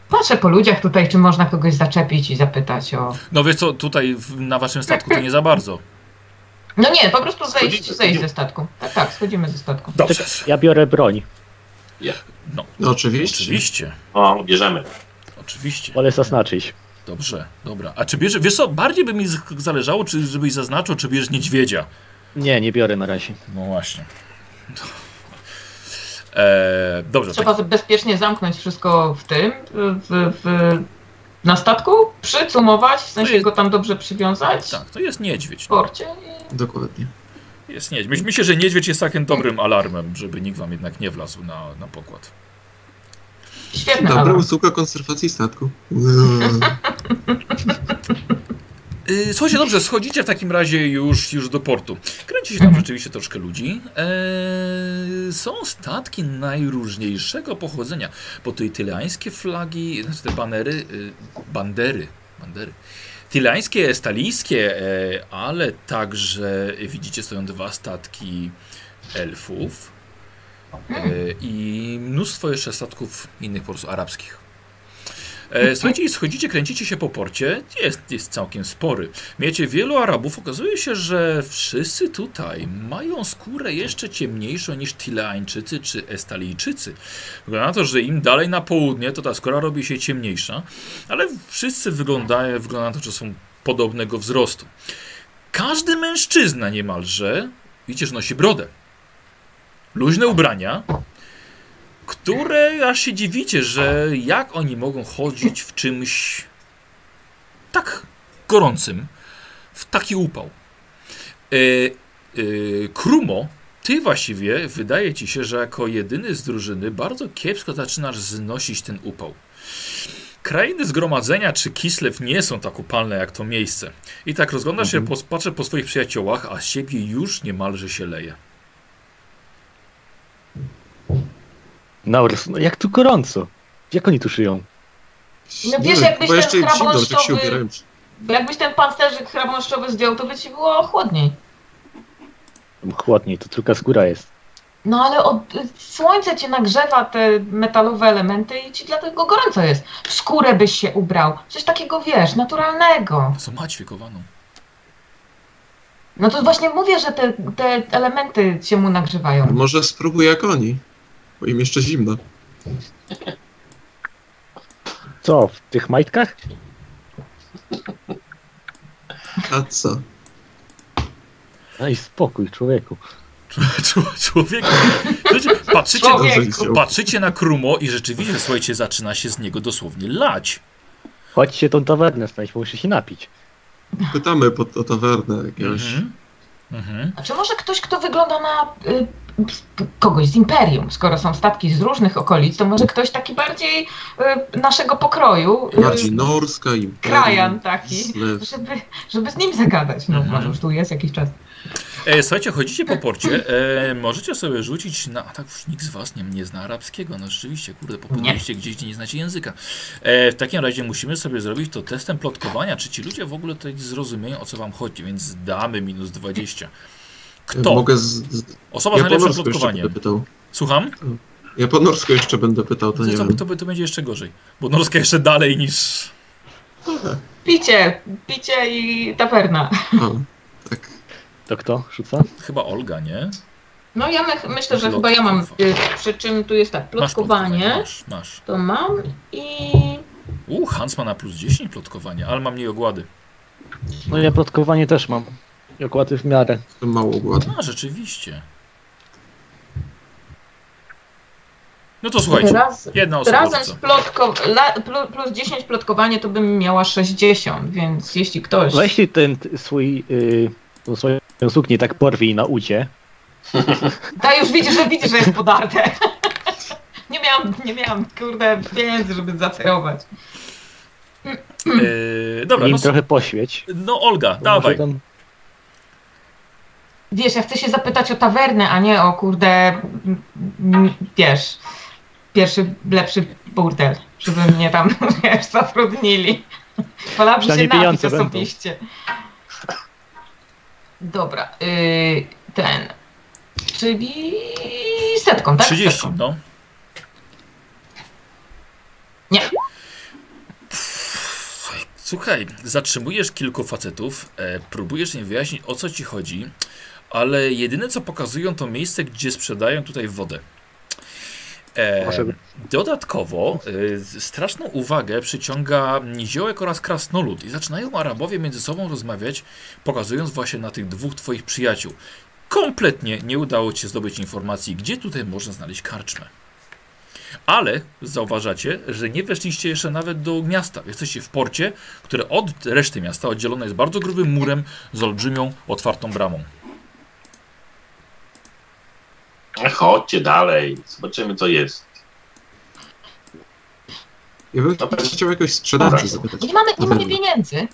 Patrzę po ludziach tutaj, czy można kogoś zaczepić i zapytać o... No wiesz co, tutaj w, na waszym statku to nie za bardzo. No nie, po prostu zejść, Schodzimy, zejść schodzimy. ze statku. Tak, tak, schodzimy ze statku. Dobrze. Ja biorę broń. No oczywiście. Oczywiście. O, bierzemy. Oczywiście. Wolę zaznaczyć. Dobrze, dobra. A czy bierze, wiesz co, bardziej by mi zależało, czy żebyś zaznaczył, czy bierzesz niedźwiedzia. Nie, nie biorę na razie. No właśnie. Eee, dobrze, Trzeba tak, bezpiecznie zamknąć wszystko w tym, w, w, na statku, przycumować, w sensie jest- go tam dobrze przywiązać tak, to jest niedźwiedź. w porcie i... Dokładnie. Jest niedźwiedź. Myśl- Myślę, że niedźwiedź jest takim dobrym alarmem, żeby nikt wam jednak nie wlazł na, na pokład. Świetny Dobra alarm. usługa konserwacji statku. Yy, słuchajcie, dobrze, schodzicie w takim razie już, już do portu. Kręci się tam Mhm. rzeczywiście troszkę ludzi. Eee, są statki najróżniejszego pochodzenia, bo to i tyleańskie flagi, znaczy te banery, yy, bandery, bandery. Tyleańskie, stalijskie, e, ale także widzicie stoją dwa statki elfów e, i mnóstwo jeszcze statków innych po prostu arabskich. E, Słuchajcie, i schodzicie, kręcicie się po porcie, jest, jest całkiem spory. Miejcie wielu Arabów, okazuje się, że wszyscy tutaj mają skórę jeszcze ciemniejszą niż Tileańczycy czy Estalijczycy. Wygląda na to, że im dalej na południe, to ta skóra robi się ciemniejsza, ale wszyscy wyglądają, wygląda na to, że są podobnego wzrostu. Każdy mężczyzna niemalże, widzicie, nosi brodę. Luźne ubrania, które aż się dziwicie, że jak oni mogą chodzić w czymś tak gorącym, w taki upał. E, e, Krumo, ty właściwie wydaje ci się, że jako jedyny z drużyny bardzo kiepsko zaczynasz znosić ten upał. Krainy zgromadzenia czy Kislew nie są tak upalne jak to miejsce. I tak rozglądasz się, Mhm. po, patrzę po swoich przyjaciołach, a z siebie już niemalże się leje. Naurs, no jak tu gorąco. Jak oni tu szyją? No wiesz, jakbyś bo ten tak chrabąszczowy- ubierają. Jakbyś ten pancerzyk chrabąszczowy zdjął, to by ci było chłodniej. Chłodniej, to tylko skóra jest. No ale od, słońce cię nagrzewa te metalowe elementy i ci dlatego gorąco jest. W skórę byś się ubrał. Coś takiego, wiesz, naturalnego. To są mać wiekowaną. No to właśnie mówię, że te, te elementy cię mu nagrzewają. Może spróbuj jak oni, bo im jeszcze zimno. Co, w tych majtkach? A co? Daj spokój, człowieku. Czł- Człowieku. Patrzycie, Człowieku. patrzycie na Krumo i rzeczywiście, słuchajcie, zaczyna się z niego dosłownie lać. Chodźcie tą tawernę znaleźć, bo muszę się napić. Pytamy pod o tawernę jakiegoś. Mhm. Mhm. A czy może ktoś, kto wygląda na y, kogoś z imperium, skoro są statki z różnych okolic, to może ktoś taki bardziej y, naszego pokroju, y, Bardziej norska i krajan taki, żeby, żeby z nim zagadać. No, Mhm. może już tu jest jakiś czas. E, słuchajcie, chodzicie po porcie, e, możecie sobie rzucić na... A tak, już nikt z was nie, nie zna arabskiego, no rzeczywiście, kurde, popłynęliście gdzieś, gdzie nie znacie języka. E, w takim razie musimy sobie zrobić to testem plotkowania, czy ci ludzie w ogóle tutaj zrozumieją, o co wam chodzi, więc damy minus 20. Kto? Mogę z, z, Osoba z ja jeszcze plotkowaniem. Słucham? Ja po norsku jeszcze będę pytał, to To, nie to, wiem. to, to będzie jeszcze gorzej, bo norska jeszcze dalej niż... Picie, picie i tawerna. O, tak. To kto rzuca? Chyba Olga, nie? No ja my, myślę, że chyba ja mam, y, przy czym tu jest tak, Masz plotkowanie, Masz, masz. to mam i... U, Hans ma na plus 10 plotkowania, ale ma mniej ogłady. No ja plotkowanie też mam. I okłady w miarę. To mało gładu. A, rzeczywiście. No to słuchajcie, Raz, jedna osoba razem z plotko, la, plu- plus 10 plotkowanie to bym miała 60, więc jeśli ktoś... Weź ten t- swój, yy, swoją suknię tak porwij na ucie. Ta już widzisz, że widzisz, że jest podarte. nie miałam, nie miałam, kurde, pieniędzy, żeby zacerować. Eee, dobra, Nim no, trochę poświeć. no Olga, dawaj. Tam... Wiesz, ja chcę się zapytać o tawernę, a nie o kurde, wiesz, pierwszy, lepszy burdel, żeby mnie tam, wiesz, zatrudnili. Wolałabym się napić będą. osobiście. Dobra, y, ten, czyli setką, tak? 30, Setką. no. Nie. Słuchaj, zatrzymujesz kilku facetów, e, próbujesz im wyjaśnić o co ci chodzi, ale jedyne co pokazują to miejsce, gdzie sprzedają tutaj wodę. E, dodatkowo e, straszną uwagę przyciąga niziołek oraz krasnolud i zaczynają Arabowie między sobą rozmawiać, pokazując właśnie na tych dwóch twoich przyjaciół. Kompletnie nie udało ci się zdobyć informacji, gdzie tutaj można znaleźć karczmę. Ale zauważacie, że nie weszliście jeszcze nawet do miasta. Jesteście w porcie, które od reszty miasta oddzielone jest bardzo grubym murem z olbrzymią, otwartą bramą. Chodźcie dalej, zobaczymy co jest. Ja bym Dobra. chciał jakoś sprzedawcy zapytać. Nie mamy, nie mamy pieniędzy.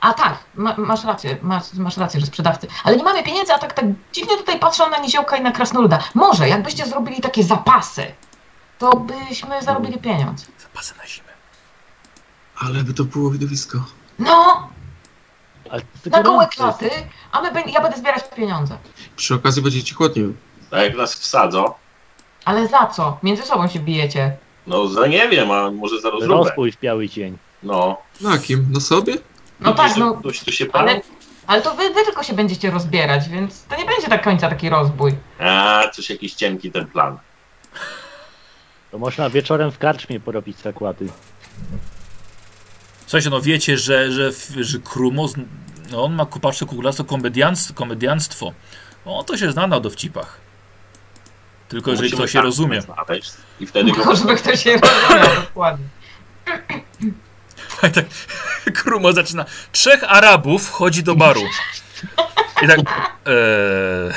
A tak, ma, masz rację, masz, masz rację, że sprzedawcy. Ale nie mamy pieniędzy, a tak, tak dziwnie tutaj patrzą na niziołka i na krasnoluda. Może, jakbyście zrobili takie zapasy, to byśmy zarobili pieniądz. Zapasy na zimę. Ale by to było widowisko. No, Ale na gołe klaty, a my, ja będę zbierać pieniądze. Przy okazji będzie ci chłodniej. A jak nas wsadzą, Ale za co? Między sobą się bijecie. no za nie wiem, a może za rozróbę. Rozbój w biały dzień. No, Na kim? Na sobie? No tak, no, Ktoś tu się ale, ale to wy, wy tylko się będziecie rozbierać, więc to nie będzie do końca taki rozbój. A, coś jakiś cienki ten plan. To można wieczorem w karczmie porobić zakłady. Słuchajcie, no wiecie, że, że, że Krumos, no on ma kupacze kuglasto komedianstwo, komedianstwo. O, to się zna na dowcipach. Tylko jeżeli Musimy ktoś się tak rozumie. Znaleźć I wtedy go... Może by ktoś się rozumiał dokładnie. tak, Krumo zaczyna. Trzech Arabów wchodzi do baru. I tak. Eee...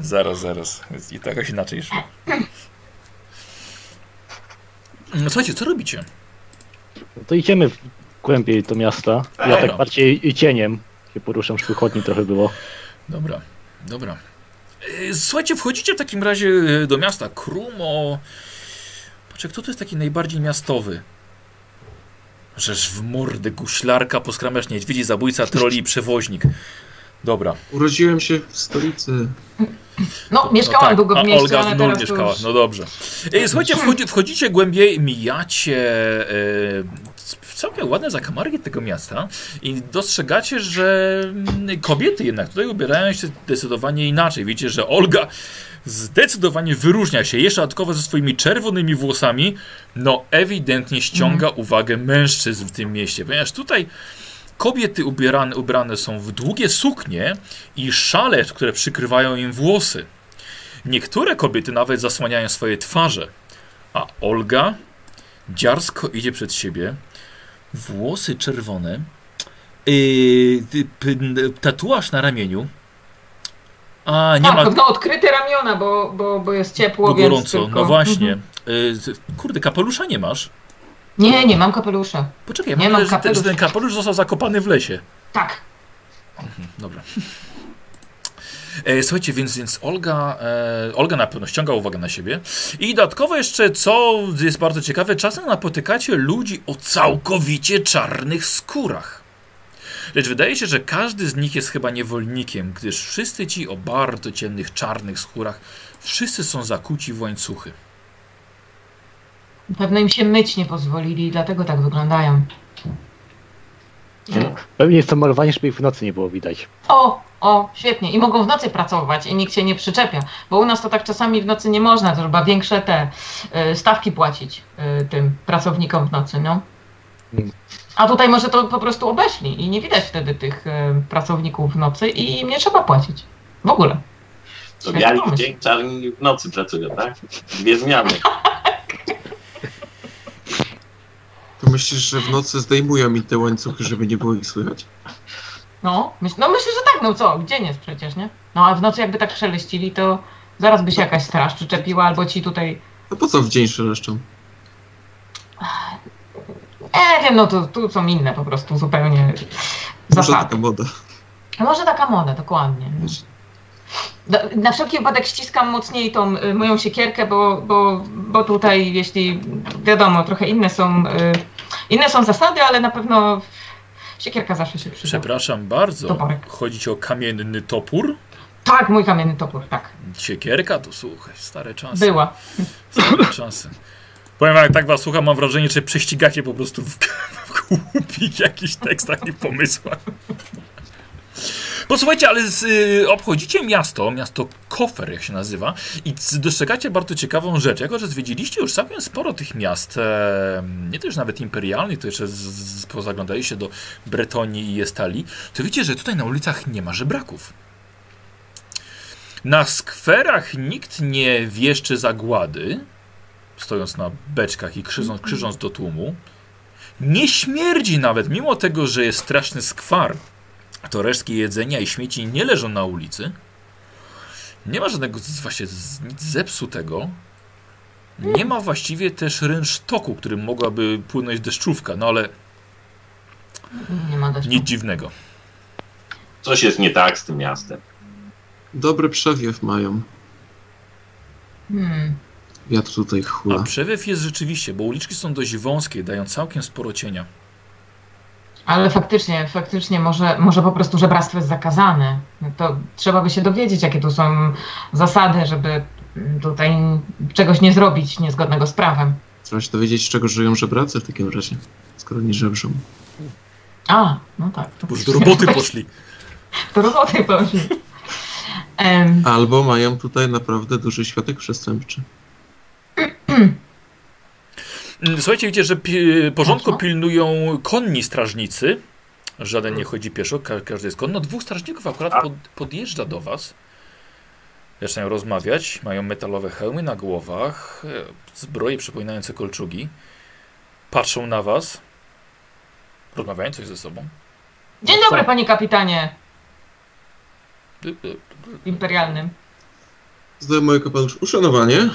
Zaraz, zaraz. I tak jakoś inaczej szło. No słuchajcie, co robicie? No to idziemy w głębiej do miasta. Ja tak bardziej cieniem się poruszam, żeby chodni trochę było. Dobra, dobra. E, Słuchajcie, wchodzicie w takim razie e, do miasta. Krumo. Patrzę, kto to jest taki najbardziej miastowy? Żeż w mordę guślarka, poskramiasz niedźwiedzi, zabójca, troli i przewoźnik. Dobra. Urodziłem się w stolicy. No, mieszkałam tak, długo w mieście, Olga ale teraz mieszkała. już... No dobrze. E, Słuchajcie, wchodzi, wchodzicie głębiej, mijacie całkiem ładne zakamarki tego miasta i dostrzegacie, że mm, kobiety jednak tutaj ubierają się zdecydowanie inaczej. Widzicie, że Olga zdecydowanie wyróżnia się jeszcze dodatkowo ze swoimi czerwonymi włosami, no ewidentnie ściąga uwagę mężczyzn w tym mieście, ponieważ tutaj kobiety ubierane, ubrane są w długie suknie i szale, które przykrywają im włosy. Niektóre kobiety nawet zasłaniają swoje twarze, a Olga dziarsko idzie przed siebie, włosy czerwone, yy, tatuaż na ramieniu, a nie tak, ma no odkryte ramiona, bo, bo, bo jest ciepło, bo gorąco, tylko... no właśnie. Mhm. Y, Kurde, kapelusza nie masz? Nie, nie mam kapelusza. Poczekaj, Nie mam mam że, ten- że ten kapelusz został zakopany w lesie. Tak. Dobra. E, Słuchajcie, więc, więc Olga, e, Olga na pewno ściąga uwagę na siebie. I dodatkowo jeszcze, co jest bardzo ciekawe, czasem napotykacie ludzi o całkowicie czarnych skórach. Lecz wydaje się, że każdy z nich jest chyba niewolnikiem, gdyż wszyscy ci o bardzo ciemnych, czarnych skórach, wszyscy są zakuci w łańcuchy. Pewno im się myć nie pozwolili, dlatego tak wyglądają. Pewnie jest to malowanie, żeby ich w nocy nie było widać. O, o, świetnie. I mogą w nocy pracować i nikt się nie przyczepia. Bo u nas to tak czasami w nocy nie można, to trzeba większe te y, stawki płacić y, tym pracownikom w nocy, no. A tutaj może to po prostu obeszli i nie widać wtedy tych y, pracowników w nocy i im nie trzeba płacić. W ogóle. To biali w dzień, czarni w nocy pracują, tak? Dwie zmiany. To myślisz, że w nocy zdejmują mi te łańcuchy, żeby nie było ich słychać? No, myśl, no myślę, że tak, no co, gdzie jest przecież, nie? No a w nocy jakby tak szeleścili, to zaraz by się jakaś straż przyczepiła, albo ci tutaj No po co w dzień szeleszczą? Nie wiem, no to tu są inne po prostu zupełnie Może zasady. taka moda. A Może taka moda, dokładnie. Na, na wszelki wypadek ściskam mocniej tą y, moją siekierkę, bo, bo, bo tutaj, jeśli wiadomo, trochę inne są, y, inne są zasady, ale na pewno siekierka zawsze się przyda. Przepraszam bardzo. Toporek. Chodzi ci o kamienny topór? Tak, mój kamienny topór, tak. Siekierka? To słuchaj, stare czasy. Była. Stare czasy. Powiem jak tak was słucham, mam wrażenie, że prześcigacie po prostu w, w głupich jakichś tekstach i pomysłach. Posłuchajcie, ale z, y, obchodzicie miasto, miasto Kofer, jak się nazywa, i dostrzegacie bardzo ciekawą rzecz. Jako, że zwiedziliście już całkiem sporo tych miast, e, nie też nawet imperialnych, to jeszcze z, z, pozaglądaliście do Bretonii i Estalii, to wiecie, że tutaj na ulicach nie ma żebraków. Na skwerach nikt nie wieszczy zagłady, stojąc na beczkach i krzyżąc, krzyżąc do tłumu. Nie śmierdzi nawet, mimo tego, że jest straszny skwar. To resztki jedzenia i śmieci nie leżą na ulicy. Nie ma żadnego z- właśnie z- nic zepsutego. Nie ma właściwie też rynsztoku, którym mogłaby płynąć deszczówka, no ale Nie ma deszczu. nic dziwnego. Coś jest nie tak z tym miastem. Dobry przewiew mają. Hmm. Wiatr tutaj A hula. przewiew jest rzeczywiście, bo uliczki są dość wąskie, dają całkiem sporo cienia. Ale faktycznie, faktycznie może, może po prostu żebractwo jest zakazane. No To trzeba by się dowiedzieć, jakie tu są zasady, żeby tutaj czegoś nie zrobić niezgodnego z prawem. Trzeba się dowiedzieć, z czego żyją żebracy w takim razie, skoro nie żebrzą. A, no tak. To Bo już do roboty poszli. Do roboty poszli. Albo mają tutaj naprawdę duży światek przestępczy. Mm, Słuchajcie, wiecie, że pi- porządku pilnują konni strażnicy. Żaden nie chodzi pieszo, ka każdy jest konno. Dwóch strażników akurat pod, podjeżdża do was. Zaczynają rozmawiać. Mają metalowe hełmy na głowach, e, zbroje przypominające kolczugi. Patrzą na was. Rozmawiają coś ze sobą. Dzień dobry, panie kapitanie Y, y, imperialnym. Zdaję moje kapelusz. Uszanowanie.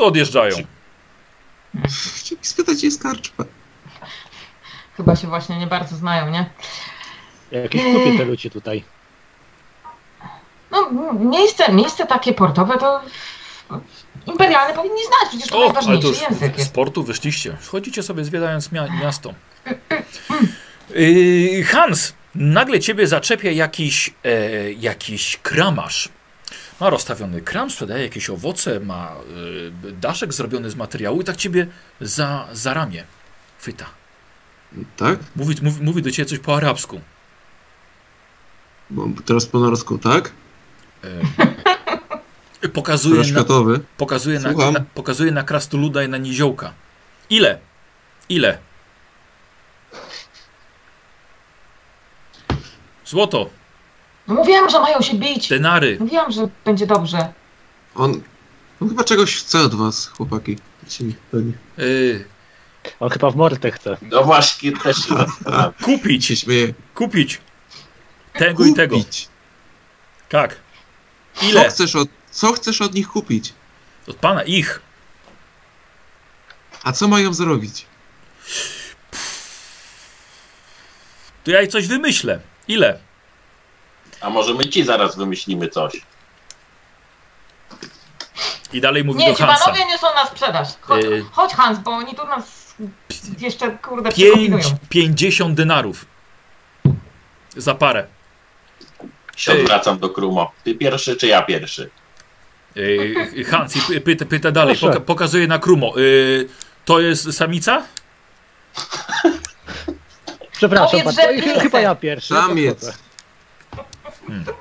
Odjeżdżają. Chciałem spytać, gdzie jest karczma. Chyba się właśnie nie bardzo znają, nie? Jakieś kupie te ludzie tutaj. No, miejsce, miejsce takie portowe to imperialne powinni znać, przecież to O, ale to najważniejszy już język z jest. sportu wyszliście. Chodzicie sobie zwiedzając mia miasto. Yy, Hans, nagle ciebie zaczepia jakiś, e, jakiś kramarz. Ma rozstawiony kram, sprzedaje jakieś owoce, ma e, daszek zrobiony z materiału i tak ciebie za, za ramię chwyta. Tak? Mówi, mówi, mówi do ciebie coś po arabsku. Bo teraz po norosku, tak? E, pokazuje, na, pokazuje, na, na, pokazuje na krastoluda i na niziołka. Ile? Ile? Złoto, mówiłam, że mają się bić. denary. Mówiłam, że będzie dobrze. On, on chyba czegoś chce od was, chłopaki. Wiecie mi, pewnie. Y, On chyba w mortę chce. No właśnie, też się zastanawiam. I kupić, się kupić. Tego i tego. Kupić. Tak. Co Ile? chcesz, od, co chcesz od nich kupić? Od pana ich. A co mają zrobić? To ja jej coś wymyślę. Ile? A może my ci zaraz wymyślimy coś. I dalej mówi Nie, do ci Hansa. panowie nie są na sprzedaż. Chodź, Y. chodź Hans, bo oni tu nas jeszcze, kurde, Pięć, przekombinują. 50 denarów. Za parę. Się odwracam do Krumo. Ty pierwszy czy ja pierwszy? Yy, Hans pyta, pyta dalej, poka pokazuje na Krumo. Yy, to jest samica? Przepraszam Powiedz, że chyba ja pierwszy. Samiec. Podchodzę.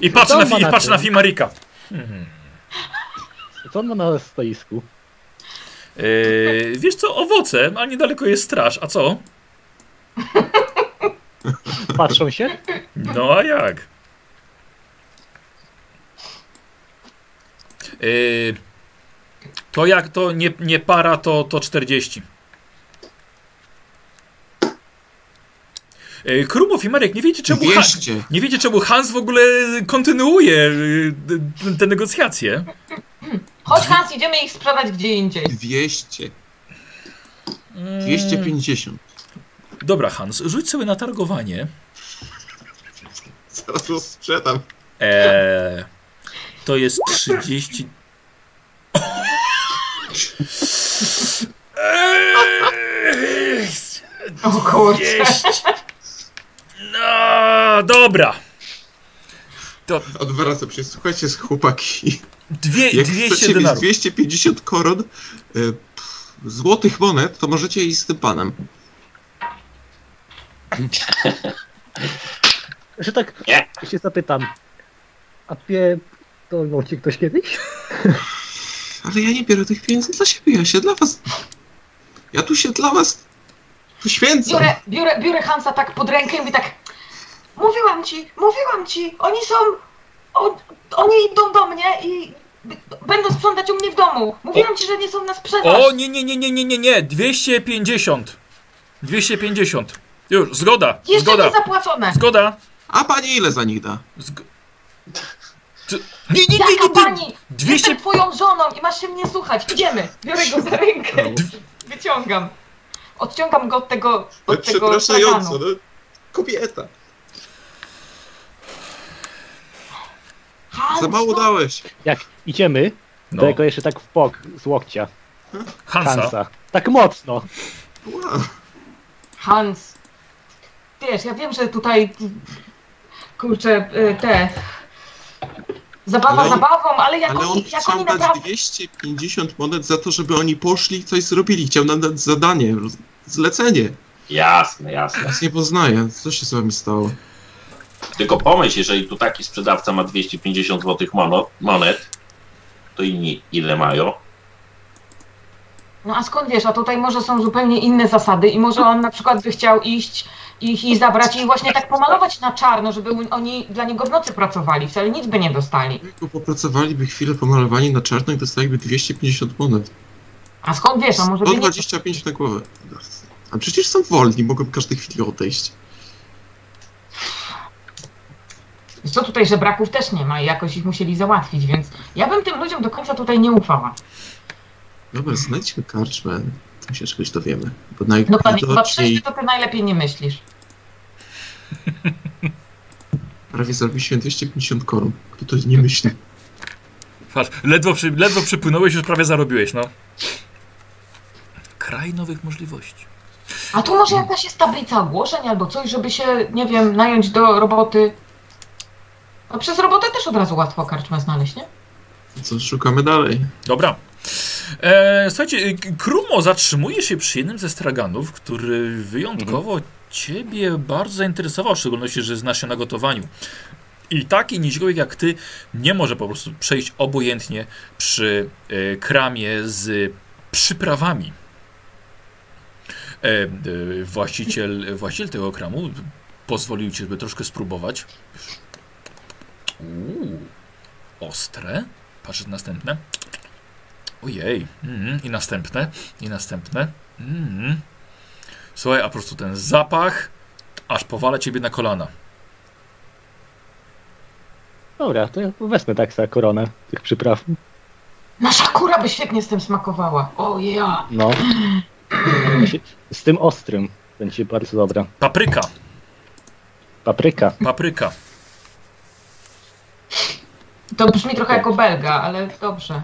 I patrzy Co na, fi, na patrzy na? Fimarika. Mhm. Co on ma na stoisku? Yy, wiesz co, owoce, a niedaleko jest straż. A co? Patrzą się? No a jak? Yy, to jak to nie, nie para, to, to 40. Krumow i Marek, nie wiecie czemu, Han, 200. nie wiecie czemu Hans w ogóle kontynuuje yy, te- negocjacje. Chodź Hans, idziemy ich sprzedać gdzie indziej. 200. Mm, 250. Dobra Hans, rzuć sobie na targowanie. Zaraz to sprzedam. Eee, to jest 30. Eee, O kurczę. 200. No, dobra. To Odwracam się. Słuchajcie, chłopaki. dwie, Jak 200 chcecie mieć denarów. 250 koron y, pff, złotych monet, to możecie iść z tym panem. Że tak Nie. się zapytam. A pie... To ci ktoś kiedyś? Ale ja nie biorę tych pieniędzy dla siebie, ja się dla was... Ja tu się dla was poświęcam. Biorę, biorę, biorę Hansa tak pod rękę i mówię tak Mówiłam ci, mówiłam ci, oni są, on, oni idą do mnie i będą sprzątać u mnie w domu. Mówiłam ci, że nie są na sprzedaż. O, nie, nie, nie, nie, nie, nie, nie. 250. 250. Już, zgoda, Jeszcze zgoda, nie zapłacone. zgoda. A pani ile za nich da? Zg Ty- nie, nie, nie, nie, Jaka nie. pani? 200 Jestem twoją żoną i masz się mnie słuchać. Idziemy. Biorę go za rękę. Wyciągam. Odciągam go od tego, od tego Przepraszająco, straganu. no. Kobieta. Hans, Za mało no. dałeś. Jak idziemy, No, to jako jeszcze tak w bok z łokcia. Hansa. Hansa. Tak mocno. Wow. Hans. Wiesz, ja wiem, że tutaj kurczę, y, te zabawa Ale zabawą, ale jak Ale on oni, jak chciał oni dać naprawdę 250 monet za to, żeby oni poszli i coś zrobili. Chciał nam dać zadanie, zlecenie. Jasne, jasne. Nas nie poznaje. Co się z wami stało? Tylko pomyśl, jeżeli tu taki sprzedawca ma 250 zł monet, monet, to inni ile mają? No a skąd wiesz, a tutaj może są zupełnie inne zasady i może on na przykład by chciał iść ich i zabrać i właśnie tak pomalować na czarno, żeby oni dla niego w nocy pracowali, wcale nic by nie dostali. Popracowaliby chwilę pomalowani na czarno i dostaliby 250 monet. A skąd wiesz, a może by nie... 125 na głowę. A przecież są wolni, mogą w każdej chwili odejść. Co tutaj żebraków też nie ma i jakoś ich musieli załatwić, więc ja bym tym ludziom do końca tutaj nie ufała. Dobra, znajdźmy karczmę. Tam się czegoś dowiemy. Bo No panie, chyba przejście to ty najlepiej nie myślisz. prawie zarobiliśmy 250 koron. Kto to nie myśli? Patrz, ledwo, przy, ledwo przypłynąłeś, już prawie zarobiłeś, no. Kraj nowych możliwości. A tu może jakaś jest tablica ogłoszeń albo coś, żeby się, nie wiem, nająć do roboty. A przez robotę też od razu łatwo karczmę znaleźć, nie? Co szukamy dalej? Dobra. E, słuchajcie, K- Krumo zatrzymuje się przy jednym ze straganów, który wyjątkowo ciebie bardzo zainteresował, w szczególności, że znasz się na gotowaniu. I taki niźgołek jak ty nie może po prostu przejść obojętnie przy e, kramie z przyprawami. E, właściciel, właściciel tego kramu pozwolił ci, żeby troszkę spróbować. Uuu, ostre. Patrz następne. Ojej. Mm, I następne. I następne. Mm. Słuchaj, a po prostu ten zapach aż powala ciebie na kolana. Dobra, to ja wezmę tak za koronę tych przypraw. Nasza kura by świetnie z tym smakowała. O ja. No. Z tym ostrym będzie bardzo dobra. Papryka. Papryka. Papryka. To brzmi trochę jako belga, ale dobrze.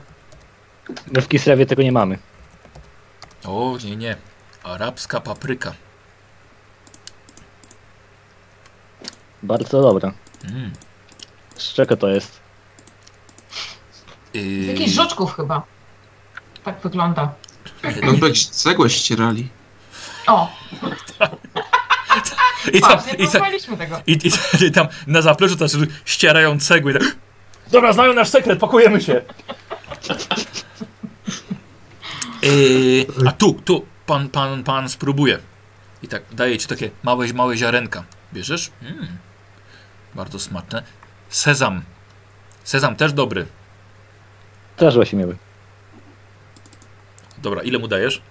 My w Kislewie tego nie mamy. O, nie, nie. Arabska papryka. Bardzo dobra. Mm. Z czego to jest? Z Yy, jakichś żuczków chyba. Tak wygląda. Jakby jak cegłę ścierali. O, I tam, patrz, nie i, tam, próbowaliśmy tego. i, i, i tam na zapleczu też ścierają cegły. i Tak. Dobra, znają nasz sekret, pakujemy się. Yy, a tu, tu, pan, pan, pan spróbuje. I tak daje ci takie małe, małe ziarenka. Bierzesz? Mm. Bardzo smaczne. Sezam. Sezam też dobry. Też właśnie miły. Dobra, ile mu dajesz?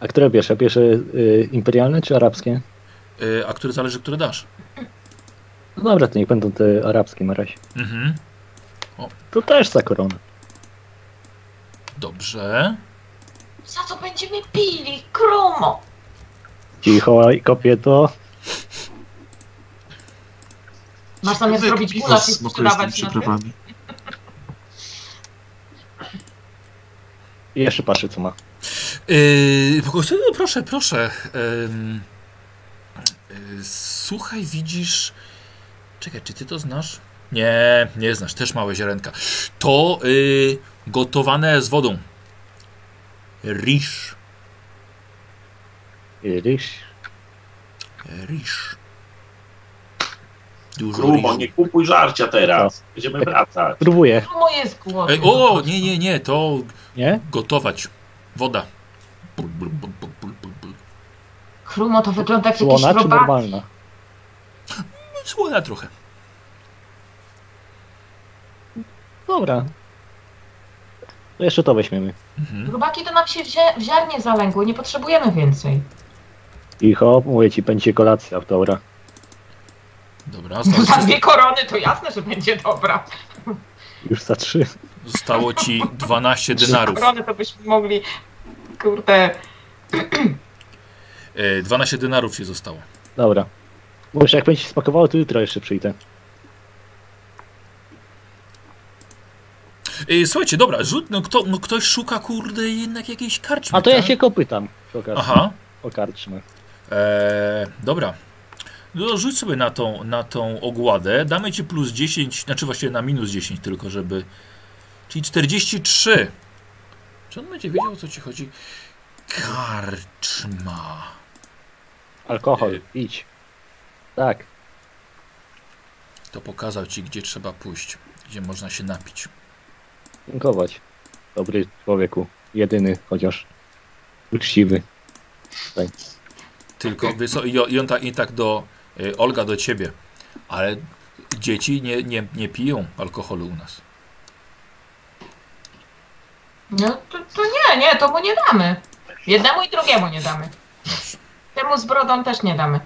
A które bierze? Bierze y, imperialne czy arabskie? Yy, a który zależy, który dasz? No dobra, to niech będą te arabskie na razie. Mhm. To też za koronę. Dobrze. Za co będziemy pili? Krumo. Cicho i kobieto. Masz zamiar zrobić gulasz i sprzedawać na tym? przyprawami. I jeszcze patrzę co ma. Yy, po prostu, no, proszę, proszę. Yy, słuchaj, widzisz. Czekaj, czy ty to znasz? Nie, nie znasz, też małe ziarenka. To yy, gotowane z wodą. Risz. Ryż. Risz. Dużo Krumo, ryżu. nie kupuj żarcia teraz. Będziemy wracać. Próbuję, Krumo jest głodny. Ej, o, nie, nie, nie, to nie? gotować. Woda. Bul, bul, bul, bul, bul, bul, bul. Krumo to wygląda jak jakiś Słona czy robak. normalna? Słona trochę. Dobra. To jeszcze to weźmiemy. Mhm. Robaki to nam się w, zie- w ziarnie zalęgły, nie potrzebujemy więcej. Cicho, mówię ci, będzie kolacja, dobra. Dobra, zostało, Za dwie korony to jasne, że będzie dobra. Już za trzy. zostało ci 12 denarów. Korony to byśmy mogli, kurde, E, 12 denarów ci zostało. Dobra. Mówisz, jak będzie ci smakowało, to jutro jeszcze przyjdę. Słuchajcie, dobra, rzut, no, kto, no ktoś szuka, kurde, jednak jakiejś karczmy, A to ja tak? się go pytam. przy okazji, Aha, O karczmę. e, dobra. No, rzuć sobie na tą, na tą ogładę. Damy ci plus 10, znaczy właściwie na minus 10 tylko, żeby... Czyli 43. Czy on będzie wiedział, o co ci chodzi? Karczma. Alkohol, Y- idź. Tak. To pokazał ci, gdzie trzeba pójść, gdzie można się napić. Dziękować. Dobry człowieku. Jedyny, chociaż uczciwy. Tak. Tylko, i, on tak, i tak do, y, Olga do ciebie, ale dzieci nie, nie, nie piją alkoholu u nas. no to, to nie, nie, to mu nie damy. Jednemu i drugiemu nie damy. Temu z brodą też nie damy.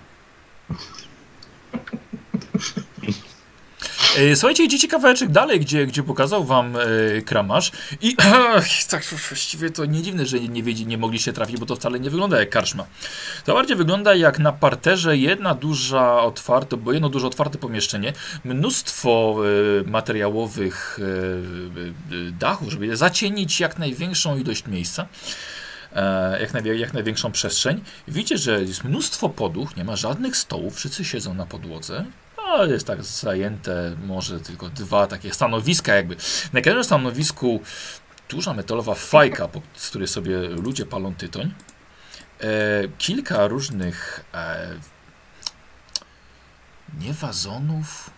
E, Słuchajcie, idziecie kawałeczek dalej, gdzie, gdzie pokazał wam e, kramarz i tak właściwie to nie dziwne, że nie, wiedzi, nie mogliście trafić, bo to wcale nie wygląda jak karczma. To bardziej wygląda jak na parterze jedna duża otwarte, bo jedno duże otwarte pomieszczenie, mnóstwo e, materiałowych e, e, dachów, żeby zacienić jak największą ilość miejsca. E, jak, jak największą przestrzeń. Widzicie, że jest mnóstwo podłóg, nie ma żadnych stołów, wszyscy siedzą na podłodze. No, jest tak zajęte może tylko dwa takie stanowiska jakby. Na każdym stanowisku duża metalowa fajka, po, z której sobie ludzie palą tytoń. kilka różnych e, nie wazonów,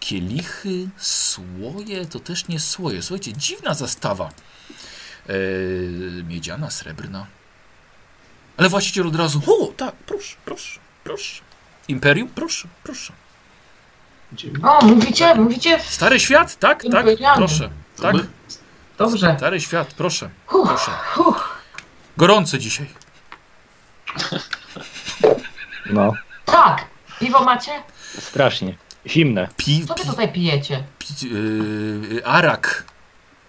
kielichy, słoje, to też nie słoje. Słuchajcie, dziwna zastawa. E, miedziana, srebrna. Ale właściciel od razu, o tak, proszę, proszę, proszę. Imperium, proszę, proszę. O, mówicie, mówicie? Stary świat, tak, tak, proszę. Tak, Dobrze. stary świat, proszę, Uff, proszę. Gorący dzisiaj. No, Tak. Piwo macie? strasznie. Zimne. Pi, Co wy tutaj pijecie? pi, yy, arak,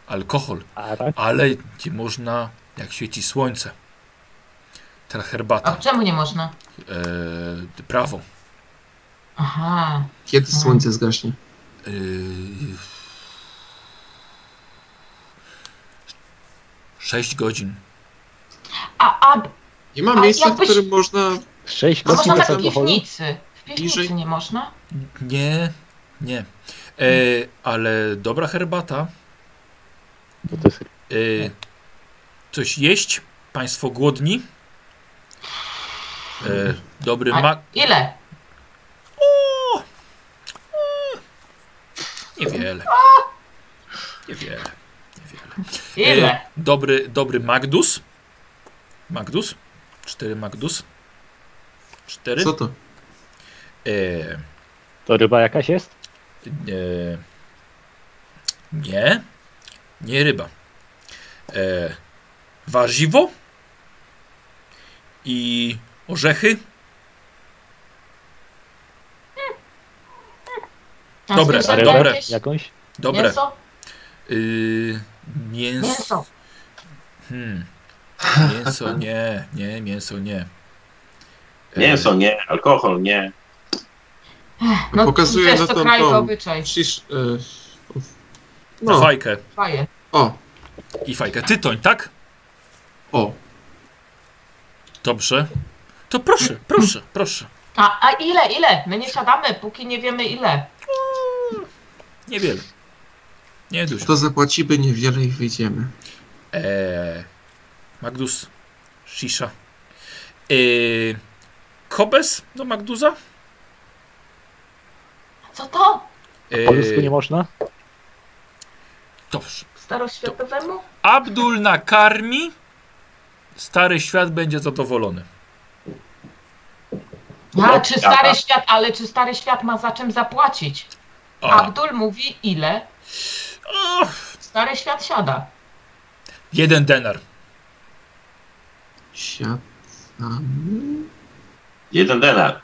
alkohol, A tak? ale nie można, jak świeci słońce. Teraz A herbata, czemu nie można? yy, prawo. Aha. Kiedy słońce zgaśnie? Yy, sześć godzin. A, a, Nie ma A miejsca, jakbyś- w którym można... Sześć można godzin bez w alkoholu? piwnicy? W piwnicy Bliżej. nie można? Nie, nie. E, ale dobra herbata. To jest... E, coś jeść? Państwo głodni? E, dobry mak. Ile? Niewiele. Niewiele. Niewiele. Ile? E, dobry, dobry Magdus. Magdus. Cztery Magdus. Cztery. Co to? E, To ryba jakaś jest? e, nie. Nie ryba. E, warzywo. I orzechy. A Dobre, dobre. jakieś? jakąś? Dobre. Mięso? Y, mięso. Mięso. Hmm. Mięso nie, nie, mięso nie. E, Mięso nie, alkohol nie. No, Pokazuję na to tą- obyczaj. E, Na no, fajkę Faje. o, i fajkę. Tytoń, tak? o. Dobrze. To proszę, proszę, proszę. A, a ile, ile? My nie siadamy, póki nie wiemy ile. Niewiele. Nie dużo. To zapłacimy niewiele i wyjdziemy. Eee, Magdus, Shisha. Eee, Kobes do Magduza? Co to? Po ludzku nie Eee, można? dobrze. Staroświatowemu? Abdul nakarmi. Stary świat będzie zadowolony. Ale czy Świata. stary świat, ale czy stary świat ma za czym zapłacić? O, Abdul mówi ile? o, Stary świat siada. jeden denar. Siadamy. Jeden denar.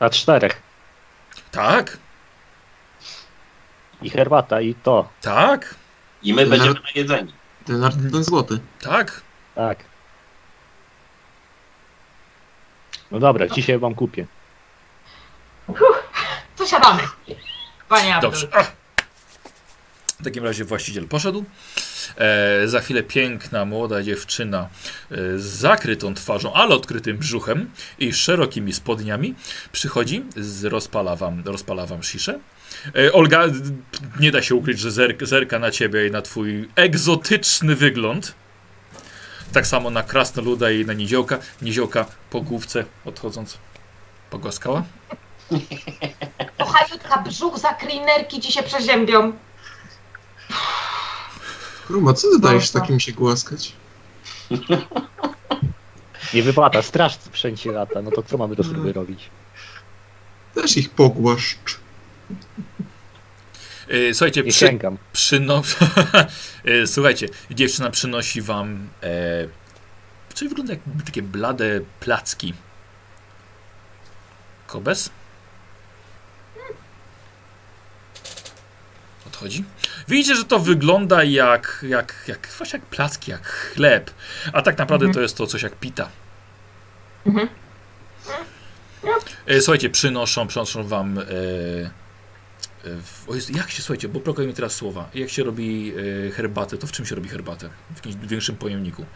A czterech. Tak, I herbata, i to. tak, I my Denar- będziemy na jedzeniu. Denar to ten złoty. tak. Tak. No dobra, dzisiaj wam kupię. To siadamy. Panie Abdul. Dobrze. W takim razie właściciel poszedł. E, za chwilę piękna, młoda dziewczyna e, z zakrytą twarzą, ale odkrytym brzuchem i szerokimi spodniami przychodzi, z, rozpala, wam, rozpala wam sziszę. E, Olga, nie da się ukryć, że zerk, zerka na ciebie i na twój egzotyczny wygląd. Tak samo na krasnoluda i na niziołka. Niziołka po główce odchodząc pogłaskała. Kochaniutka, brzuch za klinerki ci się przeziębią. Kruma, co ty dajesz takim się głaskać? Nie wypłata, straż sprzęci lata. No to co mamy do sobie robić? Też ich pogłaszcz. E, Słuchajcie, Nie przy, sięgam. Przyno... E, Słuchajcie, dziewczyna przynosi wam e, coś wygląda jak takie blade placki. Kobes? Odchodzi. Widzicie, że to wygląda jak, jak, jak, właśnie jak placki, jak chleb. A tak naprawdę Mhm. to jest to coś jak pita. Mhm. E, Słuchajcie, przynoszą, przynoszą wam. E, e, w, o Jezu, jak się, słuchajcie, bo blokują mi teraz słowa. Jak się robi e, herbatę, to w czym się robi herbatę? W jakimś większym pojemniku.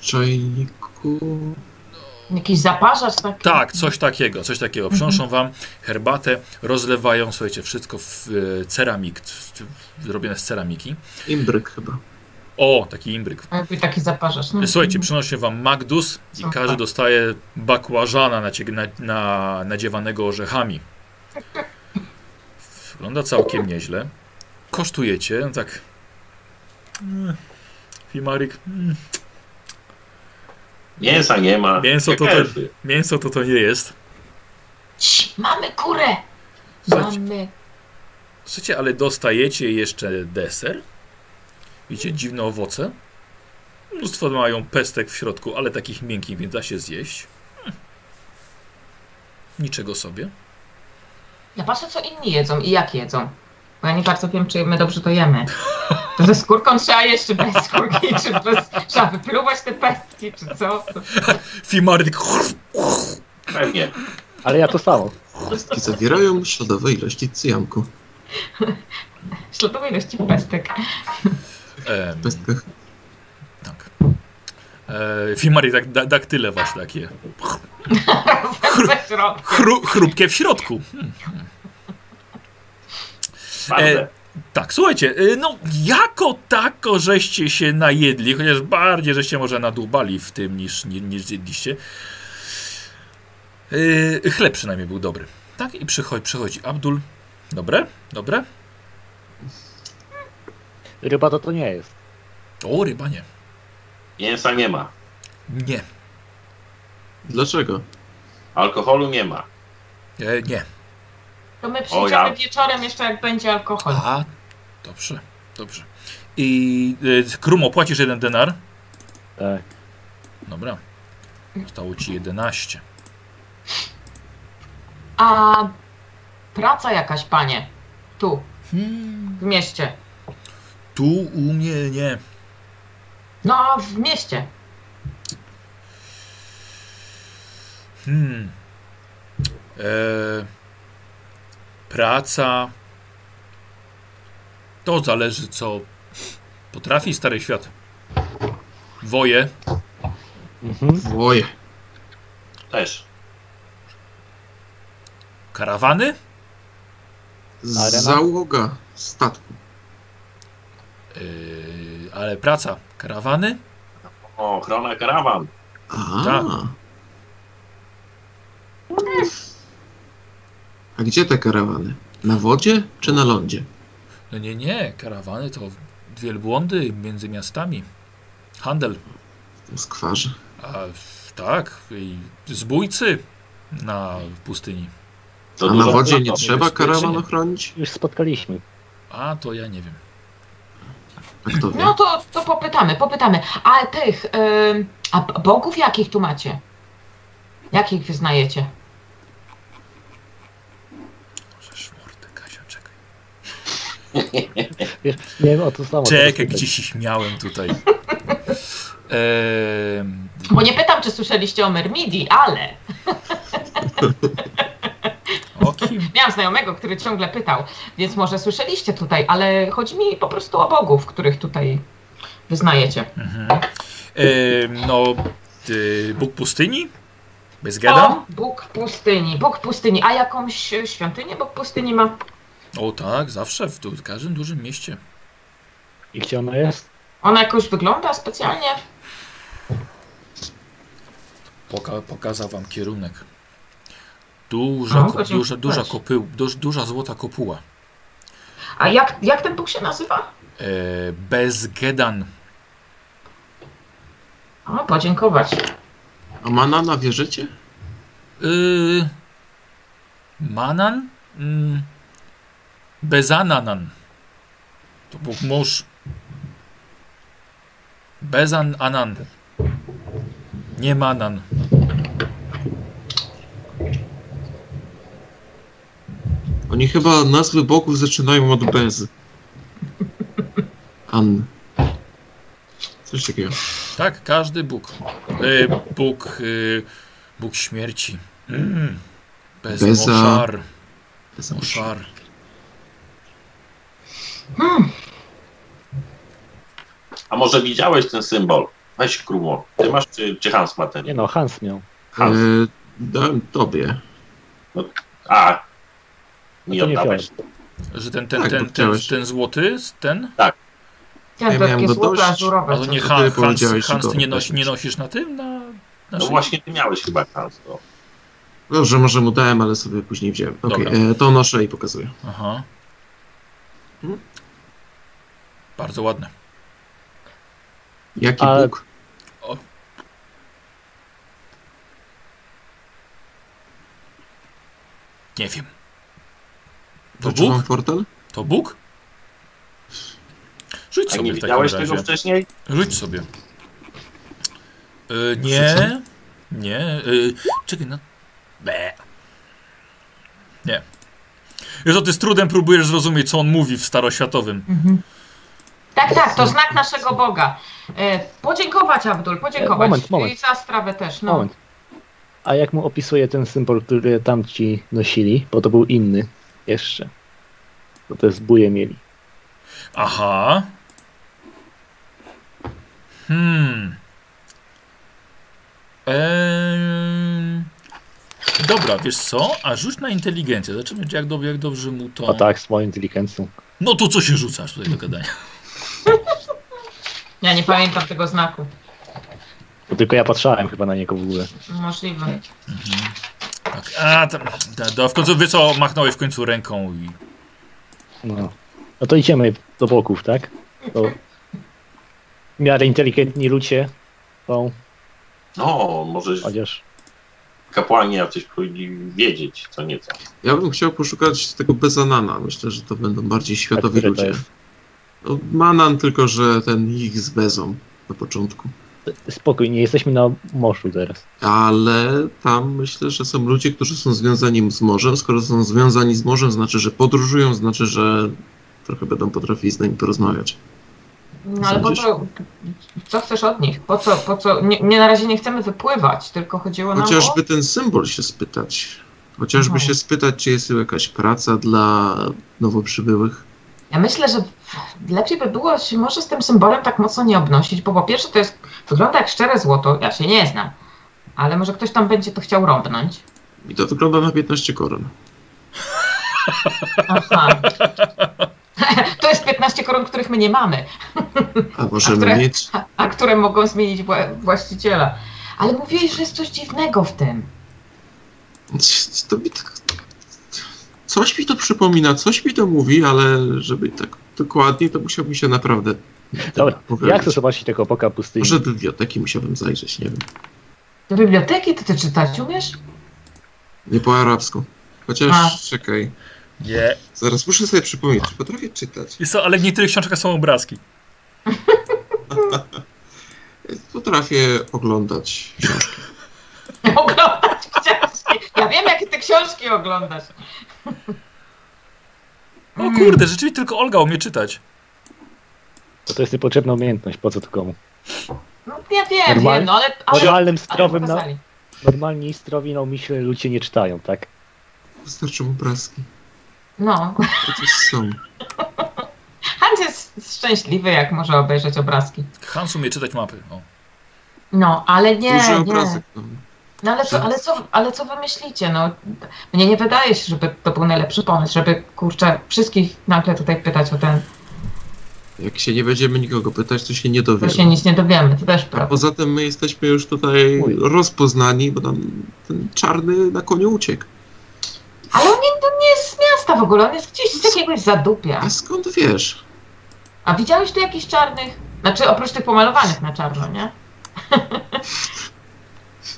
Czajniku... Jakiś zaparzacz taki? Tak, coś takiego, coś takiego. Przynoszą wam herbatę, rozlewają, słuchajcie, wszystko w e, ceramik, w- w- zrobione z ceramiki. Imbryk chyba. O, taki imbryk. Jakby taki zaparzacz. No. Słuchajcie, przynosi wam Magdus i każdy dostaje bakłażana nacie- na, na, nadziewanego orzechami. Wygląda całkiem nieźle. Kosztujecie, no tak. Mm, Fimarik, mm, Mięsa nie ma. Mięso to to- mięso to to nie jest. Cii, mamy kurę! Słuchajcie, Mamy. słuchajcie, ale dostajecie jeszcze deser. Widzicie, dziwne owoce. Mnóstwo mają pestek w środku, ale takich miękkich, więc da się zjeść. Hmm. Niczego sobie. Ja patrzę, co inni jedzą i jak jedzą. Bo ja nie bardzo wiem, czy my dobrze to jemy. To ze skórką trzeba jeść, czy bez skórki, czy bez... trzeba wypluwać te pestki, czy co? Fimarik. Pewnie. Ale ja to samo. Pestki zawierają śladowe ilości cyjanku. Śladowej ilości pestek. W pestkach. tak. E, Fimarik, tak, da, daktyle właśnie takie. Chru, chrupkie w środku. Hmm. Twarde. Tak, słuchajcie, y, no jako tako żeście się najedli, chociaż bardziej żeście może nadłubali w tym niż, ni- niż zjedliście. Yy, chleb przynajmniej był dobry. Tak, i przychodzi, przychodzi Abdul. Dobre, dobre. Ryba to to nie jest. O, ryba nie. Mięsa nie ma. Nie, Dlaczego? Alkoholu nie ma. e, nie. To my O, przyjdziemy ja- wieczorem jeszcze, jak będzie alkohol. A, dobrze, dobrze. I y, Krumo, płacisz jeden denar? Tak. Dobra. Zostało ci 11. A praca jakaś, panie. Tu, Hmm. w mieście. Tu u mnie nie. No, w mieście. Hmm. E, praca. To zależy, co potrafi Stary Świat. Woje. Mhm. Woje. Też. Karawany. Arena? Załoga statku. Yy, ale praca. Karawany. O, ochrona karawan. A. Tak. A gdzie te karawany? Na wodzie czy na lądzie? No nie, nie. Karawany to wielbłądy między miastami. Handel. W skwarze. A tak. I zbójcy na pustyni. To A na wodzie nie trzeba karawan ochronić? Już spotkaliśmy. A to ja nie wiem. A kto wie? No to, to popytamy, popytamy. A tych, ym, a bogów jakich tu macie? Jakich wyznajecie? Możesz mordę, Kasia, czekaj. Wiesz, nie wiem o to samo. Czekaj, gdzie się śmiałem tutaj. Ehm, Bo nie pytam, czy słyszeliście o Mermidi, ale o kim? miałam znajomego, który ciągle pytał, więc może słyszeliście tutaj, ale chodzi mi po prostu o bogów, których tutaj wyznajecie. Mhm. No, y, Bóg pustyni? Bez gadam? O, Bóg pustyni, Bóg pustyni, a jakąś e, świątynię Bóg pustyni ma? O tak, zawsze w, tu, w każdym dużym mieście. I gdzie ona jest? Ona jakoś wygląda specjalnie? Poka pokazał wam kierunek. Duża, O, ko duża, duża, kopył, duż, duża złota kopuła. A jak, jak ten Bóg się nazywa? E, bez gedan. O, podziękować. A Manana wierzycie? Y, manan? Mm, bezananan. To był mąż. Bezan anan. Nie manan. Oni chyba nazwy bogów zaczynają od bez. An. Coś takiego. Tak, każdy Bóg. Y, Bóg. Y, Bóg śmierci. Mm. Bez Beza- moszar. Bez Moszar. Hmm. A może widziałeś ten symbol? Weź Krumo. Ty masz, czy, czy Hans ma ten? Nie no, Hans miał. Hans. E, dałem tobie. A. Mi to nie oddałeś. Że ten, ten, Tak, ten, ten, chciałeś. ten złoty, ten? Tak. Ten Ja to miałem takie go dość, ażurowe. Ale nie Han, Hans, Hans ty nie, nosi, nie nosisz na tym? Na, na No szyi? właśnie ty miałeś chyba Hans to. Dobrze, może mu dałem, ale sobie później wziąłem. Dobra. e, to noszę i pokazuję. Aha. Hmm? Bardzo ładne. Jaki A- Bóg? Nie wiem. To Bóg? portal? To Bóg? Rzuć A sobie nie w takim widziałeś razie. tego wcześniej? Rzuć sobie. Y, nie. Nie. Y, czekaj, no. Be. Nie. Wiesz, ty z trudem próbujesz zrozumieć, co on mówi w staroświatowym. Mhm. Tak, tak, to znak naszego Boga. E, podziękować, Abdul, podziękować. Moment, moment. I za strawę też, no. Moment. A jak mu opisuje ten symbol, który tamci nosili, bo to był inny jeszcze. Bo to jest buje mieli. Aha. Hmm. Eee... Dobra, wiesz co? A rzuć na inteligencję. Zobaczymy, jak, dob jak dobrze mu to... A tak, z moją inteligencją. No to co się rzucasz tutaj do gadania? Ja nie pamiętam tego znaku. Bo tylko ja patrzałem chyba na niego w ogóle. Możliwe. Tak. A, tam, da, da, w końcu wie co, machnąłeś w końcu ręką i... No. No to idziemy do boków, tak? To w miarę inteligentni ludzie są, No, może chociaż kapłani jacyś powinni wiedzieć co nieco. Ja bym chciał poszukać tego bezanana. Myślę, że to będą bardziej światowi to ludzie. jest? Manan, tylko że ten ich z bezą na początku. spokój, nie jesteśmy na morzu teraz. Ale tam myślę, że są ludzie, którzy są związani z morzem. Skoro są związani z morzem, znaczy, że podróżują, znaczy, że trochę będą potrafili z nami porozmawiać. No ale po co, co chcesz od nich? Po co, po co? Nie, nie na razie nie chcemy wypływać, tylko chodziło nam o... Chociażby ten symbol się spytać. Chociażby Mhm. się spytać, czy jest jakaś praca dla nowo przybyłych. Ja myślę, że lepiej by było się może z tym symbolem tak mocno nie obnosić, bo po pierwsze to jest, wygląda jak szczere złoto, ja się nie znam, ale może ktoś tam będzie to chciał robnąć. I to wygląda na 15 koron. Aha. To jest 15 koron, których my nie mamy, A możemy które- mieć. a, a które mogą zmienić wła- właściciela. Ale mówiłeś, że jest coś dziwnego w tym. To mi tak... Coś mi to przypomina, coś mi to mówi, ale żeby tak dokładnie, to musiałbym się naprawdę. Dobra, pogłębić. ja chcę zobaczyć tego boka pustyni. Może do biblioteki musiałbym zajrzeć, nie wiem. Do biblioteki to ty czytać umiesz? Nie po arabsku. Chociaż, A. czekaj, Nie. zaraz muszę sobie przypomnieć, czy potrafię czytać. Jest to, ale w niektórych książkach są obrazki. Potrafię oglądać książki. Oglądać książki. Ja wiem, jakie ty książki oglądasz. O kurde, rzeczywiście tylko Olga umie czytać. To, to jest niepotrzebna umiejętność, po co to komu? No, ja wiem, Normal- wiem, no ale... ale, Normalnym ale strowym, no, pokazali. normalni strowi naumyślnie ludzie nie czytają, tak? Wystarczą obrazki. No, To coś są. Hans jest szczęśliwy, jak może obejrzeć obrazki. Hans umie czytać mapy. O. No, ale nie, Duży nie. obrazek. No. No ale co, ale, co, ale co wy myślicie? No, mnie nie wydaje się, żeby to był najlepszy pomysł, żeby, kurczę, wszystkich nagle tutaj pytać o ten, Jak się nie będziemy nikogo pytać, to się nie to dowiemy. się nic nie dowiemy, to też A prawda. poza tym my jesteśmy już tutaj Uj. rozpoznani, bo nam ten czarny na koniu uciekł. Ale on nie, to nie jest z miasta w ogóle, on jest gdzieś z jakiegoś zadupia. A skąd wiesz? A widziałeś tu jakichś czarnych? Znaczy oprócz tych pomalowanych na czarno, nie?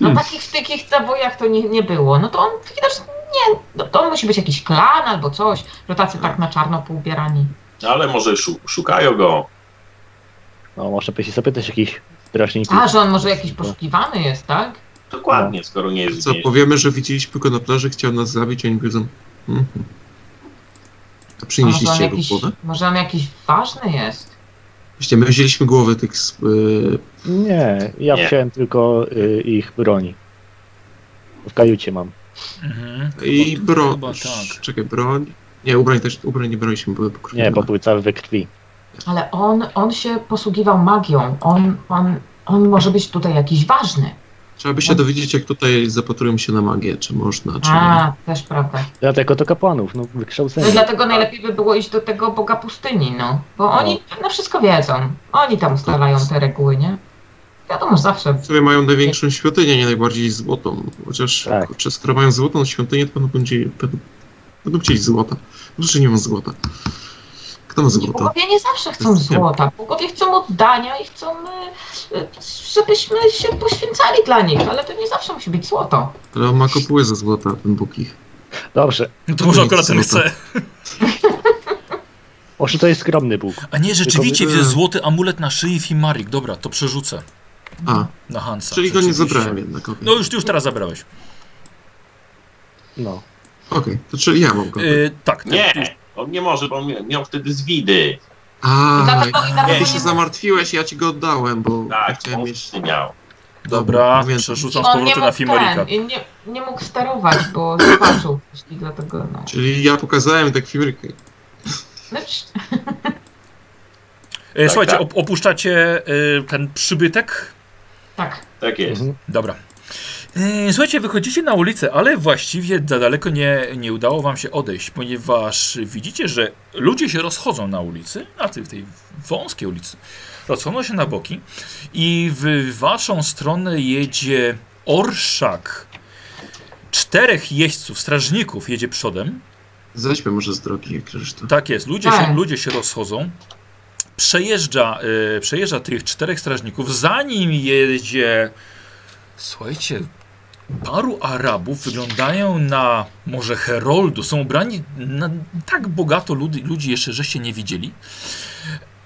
No Hmm. takich w takich zabojach to nie, nie było. No to on widocznie nie, no to on musi być jakiś klan albo coś, że tacy tak na czarno poubierani. Ale może szu- szukają go. No, może by się zapytać jakichś strażników. A, że on może jakiś poszukiwany jest, tak? Dokładnie, skoro nie jest Co, mieście. powiemy, że widzieliśmy go na plaży, chciał nas zabić, a oni powiedzą... Mhm. A przynieśliście jego jakiś, głowę? może on jakiś ważny jest. Właściwie my wzięliśmy głowy tych... z- y, Nie, ja Nie. wziąłem tylko y, ich broni. W kajucie mam. Mhm. I broń. Tak. Czekaj, broń. Nie, ubrań też, ubrań nie braliśmy, były pokrwione. Nie, bo były całe we krwi. Ale on, on się posługiwał magią. On, on, on może być tutaj jakiś ważny. Trzeba by się dowiedzieć, jak tutaj zapatrują się na magię, czy można, czy nie. A, też prawda. Dlatego to kapłanów, no No wykształceni. dlatego najlepiej by było iść do tego Boga pustyni, no. Bo oni no wszystko wiedzą. Oni tam ustalają te reguły, nie? Wiadomo, że zawsze. Sobie mają największą świątynię, nie najbardziej złotą. Chociaż, Tak. kurczę, skoro mają złotą świątynię, to będą, będzie, będą, będą chcieli złota. Może nie mam złota. Ma złota? Bogowie nie zawsze chcą złota. Bogowie chcą oddania i chcą, y, żebyśmy się poświęcali dla nich, ale to nie zawsze musi być złoto. Ale on ma kopułę ze złota, ten Bóg ich. Dobrze. No to może akurat ten chce. Oszy to jest skromny Bóg. A nie, rzeczywiście Tylko- widzę złoty amulet na szyi Fimarik. Dobra, to przerzucę A, na Hansa. czyli go nie zabrałem jednak. okej. No już, już teraz zabrałeś. No. Okej, to czyli ja mam go. Yy, tak, Nie, ty, on nie może, bo on mia- miał wtedy zwidy. A, dlatego, i dlatego ty się nie zamartwiłeś, ja ci go oddałem, bo Tak, chciałem on mieć... nie miał. Dobra, pamiętam. przerzucam z powrotem na ten, nie, nie mógł sterować, bo zobaczył. I dlatego, no. Czyli ja pokazałem tak no E, Tak, Słuchajcie, tak. op- opuszczacie e, ten przybytek. tak. Tak jest. Mhm. Dobra. E, Słuchajcie, wychodzicie na ulicę, ale właściwie za daleko nie, nie udało wam się odejść, ponieważ widzicie, że ludzie się rozchodzą na ulicy, na tej, tej wąskiej ulicy. Rozchodzą się na boki i w waszą stronę jedzie orszak. Czterech jeźdźców, strażników jedzie przodem. Zejdźmy może z drogi, jak Krzysztof. Tak jest, ludzie, Tak. się, ludzie się rozchodzą. Przejeżdża, e, przejeżdża tych czterech strażników, zanim jedzie, słuchajcie, paru Arabów, wyglądają na może heroldu, są ubrani na tak bogato ludzi, ludzi jeszcze żeście nie widzieli.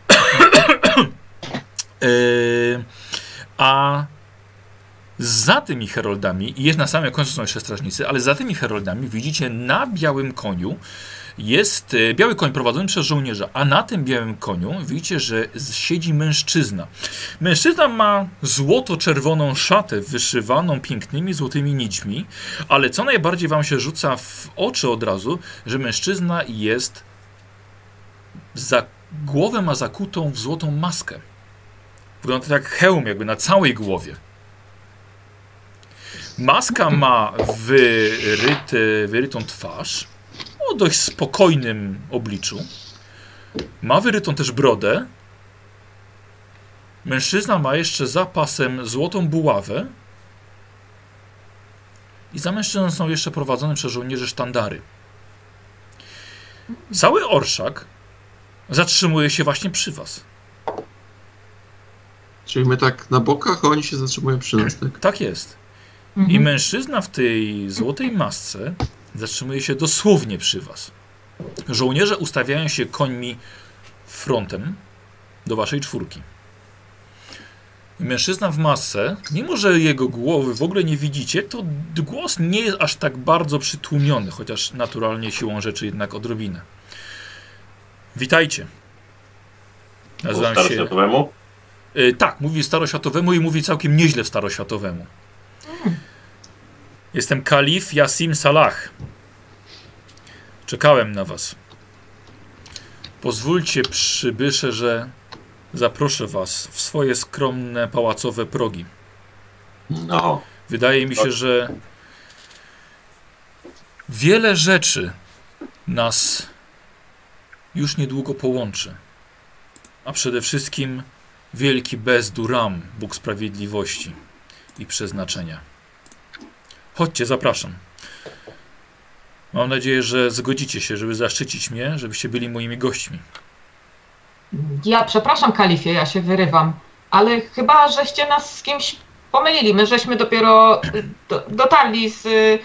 E, a za tymi heroldami, i jest na samym końcu są jeszcze strażnicy, ale za tymi heroldami widzicie na białym koniu jest e, biały koń prowadzony przez żołnierza, a na tym białym koniu widzicie, że siedzi mężczyzna. Mężczyzna ma złoto-czerwoną szatę wyszywaną pięknymi złotymi nićmi, ale co najbardziej wam się rzuca w oczy od razu, że mężczyzna jest za głowę ma zakutą w złotą maskę. Wygląda to jak hełm jakby na całej głowie. Maska ma wyryty, wyrytą twarz o dość spokojnym obliczu. Ma wyrytą też brodę. Mężczyzna ma jeszcze za pasem złotą buławę. I za mężczyzną są jeszcze prowadzone przez żołnierzy sztandary. Cały orszak zatrzymuje się właśnie przy was. Czyli my tak na bokach, a oni się zatrzymują przy nas, tak? Tak jest. I Mhm. mężczyzna w tej złotej masce zatrzymuje się dosłownie przy was. Żołnierze ustawiają się końmi frontem do waszej czwórki. Mężczyzna w masce, mimo że jego głowy w ogóle nie widzicie, to głos nie jest aż tak bardzo przytłumiony, chociaż naturalnie siłą rzeczy jednak odrobinę. Witajcie. Nazywam się... Staroświatowemu? Y, tak, mówi staroświatowemu i mówi całkiem nieźle staroświatowemu. Jestem kalif Yasim Salah. Czekałem na was. Pozwólcie, przybysze, że zaproszę was w swoje skromne pałacowe progi. No. Wydaje mi się, że wiele rzeczy nas już niedługo połączy. A przede wszystkim wielki Bezduram, Bóg Sprawiedliwości i Przeznaczenia. Chodźcie, zapraszam. Mam nadzieję, że zgodzicie się, żeby zaszczycić mnie, żebyście byli moimi gośćmi. Ja przepraszam, kalifie, ja się wyrywam, ale chyba żeście nas z kimś pomylili. My żeśmy dopiero y, do, dotarli z y,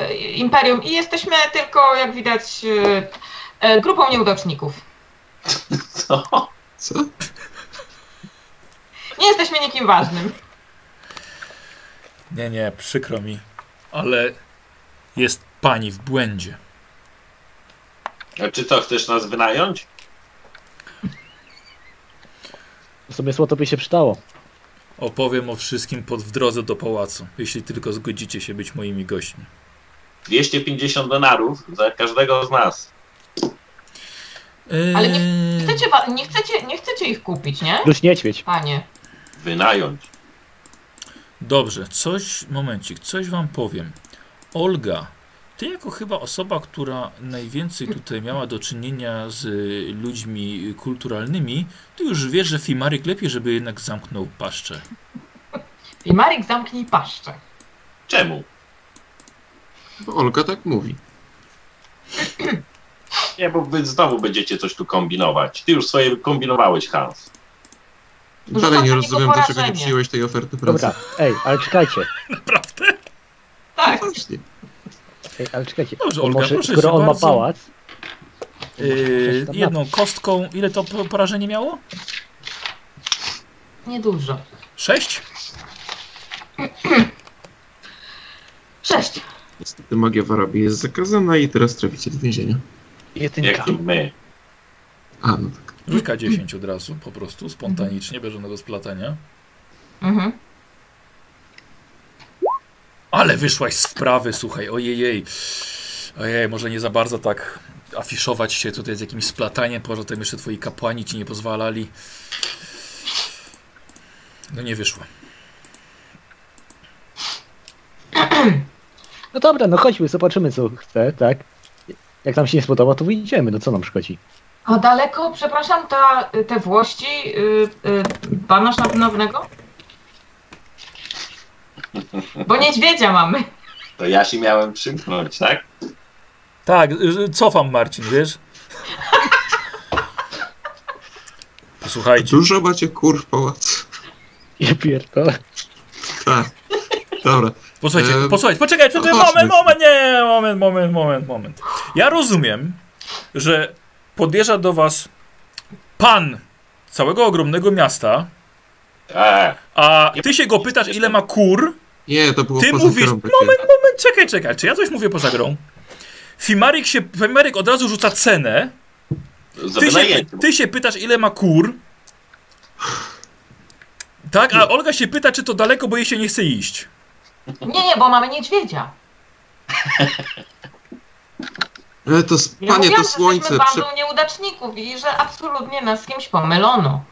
y, Imperium i jesteśmy tylko, jak widać, y, y, grupą nieudaczników. Co? Co? Nie jesteśmy nikim ważnym. Nie, nie, przykro mi, ale jest pani w błędzie. A czy to chcesz nas wynająć? W sobie złoto by się przydało. Opowiem o wszystkim pod w drodze do pałacu, jeśli tylko zgodzicie się być moimi gośćmi. 250 denarów za każdego z nas. Ale Eee, Chcecie, wa- nie, chcecie, nie chcecie ich kupić, nie? Plus niedźwiedź. Panie. Wynająć. Dobrze, coś, momencik, coś wam powiem. Olga, ty jako chyba osoba, która najwięcej tutaj miała do czynienia z y, ludźmi kulturalnymi, ty już wiesz, że Fimarik lepiej, żeby jednak zamknął paszczę. I Marek zamknij paszczę. Czemu? Bo Olga tak mówi. Nie, bo wy znowu będziecie coś tu kombinować. Ty już swoje kombinowałeś, Hans. Dalej nie rozumiem, dlaczego nie przyjąłeś tej oferty pracy. Dobra, ej, ale czekajcie. Naprawdę? Tak. Właśnie. Ej, ale czekajcie. Dobrze, Olga, może, proszę skoro on bardzo. ma pałac, Yy, jedną kostką, ile to po- porażenie miało? Niedużo. Sześć? Sześć. Niestety magia w Arabii jest zakazana i teraz traficie do więzienia. jedynka. Jak my. A, no tak. Rzutka 10 od razu, po prostu, spontanicznie, bez żadnego splatania. Mhm. Ale wyszłaś z wprawy, słuchaj, ojej. Ojej, może nie za bardzo tak afiszować się tutaj z jakimś splataniem, poza tym jeszcze twoi kapłani ci nie pozwalali. No nie wyszło. No dobra, no chodźmy, zobaczymy co chce, tak? Jak nam się nie spodoba, to wyjdziemy, no co nam szkodzi? A daleko, przepraszam, ta, te włości y, y, pana szanownego? Bo niedźwiedzia mamy. To ja się miałem przymknąć, tak? Tak, y, cofam Marcin, wiesz? Posłuchajcie, Dużo macie kur w pałacu. Ja pierdolę. Tak. Dobra. posłuchajcie, Em, posłuchajcie, poczekaj, no chodźmy. moment, moment, nie, moment, moment, moment, moment. Ja rozumiem, że podjeżdża do was pan całego ogromnego miasta, Eee, a ty się go pytasz, ile ma kur, Nie, to było Ty poza mówisz, grą moment, moment, czekaj, czekaj, czy ja coś mówię poza grą? Fimarik się, Fimarik od razu rzuca cenę, za ty się, ty się pytasz, ile ma kur, tak, a Olga się pyta, czy to daleko, bo jej się nie chce iść. Nie, nie, bo mamy niedźwiedzia. Ale to, Ja panie, mówiłam, to że słońce. jesteśmy Prze... bandą nieudaczników i że absolutnie nas z kimś pomylono.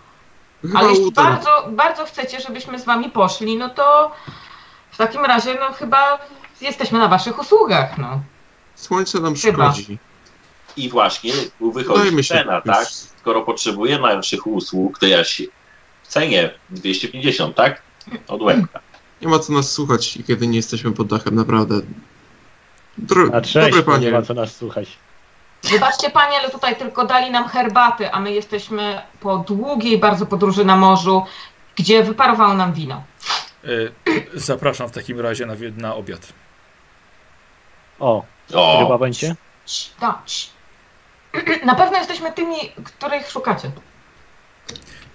Chyba Ale jeśli bardzo, bardzo chcecie, żebyśmy z wami poszli, no to w takim razie, no chyba jesteśmy na waszych usługach, no. Słońce nam Chyba. szkodzi. I właśnie tu wychodzi się. cena, już. tak? Skoro potrzebuję naszych usług, to ja się w cenie 250, tak? Od łebka. Nie ma co nas słuchać, kiedy nie jesteśmy pod dachem, naprawdę. Dro... A cześć, Dobre bo nie panie. ma co nas słuchać. Wybaczcie panie, ale tutaj tylko dali nam herbaty, a my jesteśmy po długiej bardzo podróży na morzu, gdzie wyparowało nam wino. Y, zapraszam w takim razie na, na obiad. O, O, chyba będzie? Da. Na pewno jesteśmy tymi, których szukacie.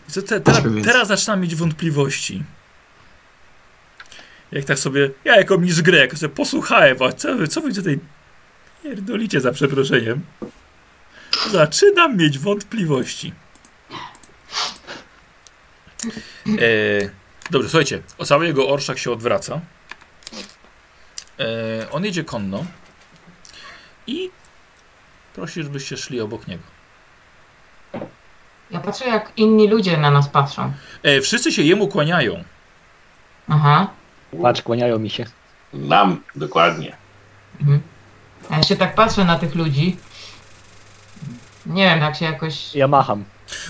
Co Te, teraz, więc. teraz zaczynam mieć wątpliwości. Jak tak sobie, ja jako mistrz gry, jak sobie posłuchałem, a co wy, co wy tutaj pierdolicie za przeproszeniem? Zaczynam mieć wątpliwości. E, dobrze, słuchajcie, o cały jego orszak się odwraca. E, on jedzie konno i prosi, żebyście szli obok niego. Ja patrzę, jak inni ludzie na nas patrzą. E, wszyscy się jemu kłaniają. Aha. Patrz, kłaniają mi się. nam dokładnie. Mhm. A ja się tak patrzę na tych ludzi. Nie wiem, tak się jakoś... Ja macham.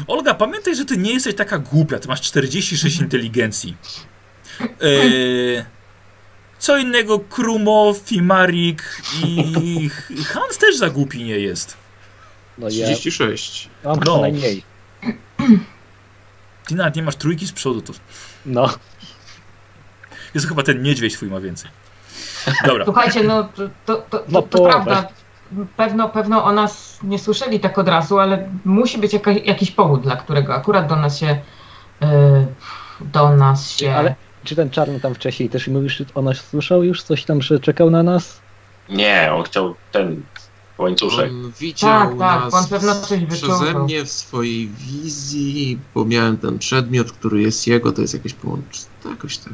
Olga, pamiętaj, że ty nie jesteś taka głupia. Ty masz 46 inteligencji. E, co innego Krumo, Fimarik i Hans też za głupi nie jest. No ja 36. mam No. no. najmniej. Ty nawet nie masz trójki z przodu. To No, jest chyba ten niedźwiedź twój ma więcej. Dobra. Słuchajcie, no to, to, to, No to, prawda. Pewno, pewno o nas nie słyszeli tak od razu, ale musi być jaka, jakiś powód, dla którego akurat do nas się... Yy, do nas się... ale czy ten czarny tam wcześniej też mówisz, że o nas słyszał już coś tam, że czekał na nas? Nie, on chciał ten łańcuszek. On widział Tak, tak, nas on pewno coś przeze mnie w swojej wizji, bo miałem ten przedmiot, który jest jego, to jest jakieś połączenie. Jakoś tak.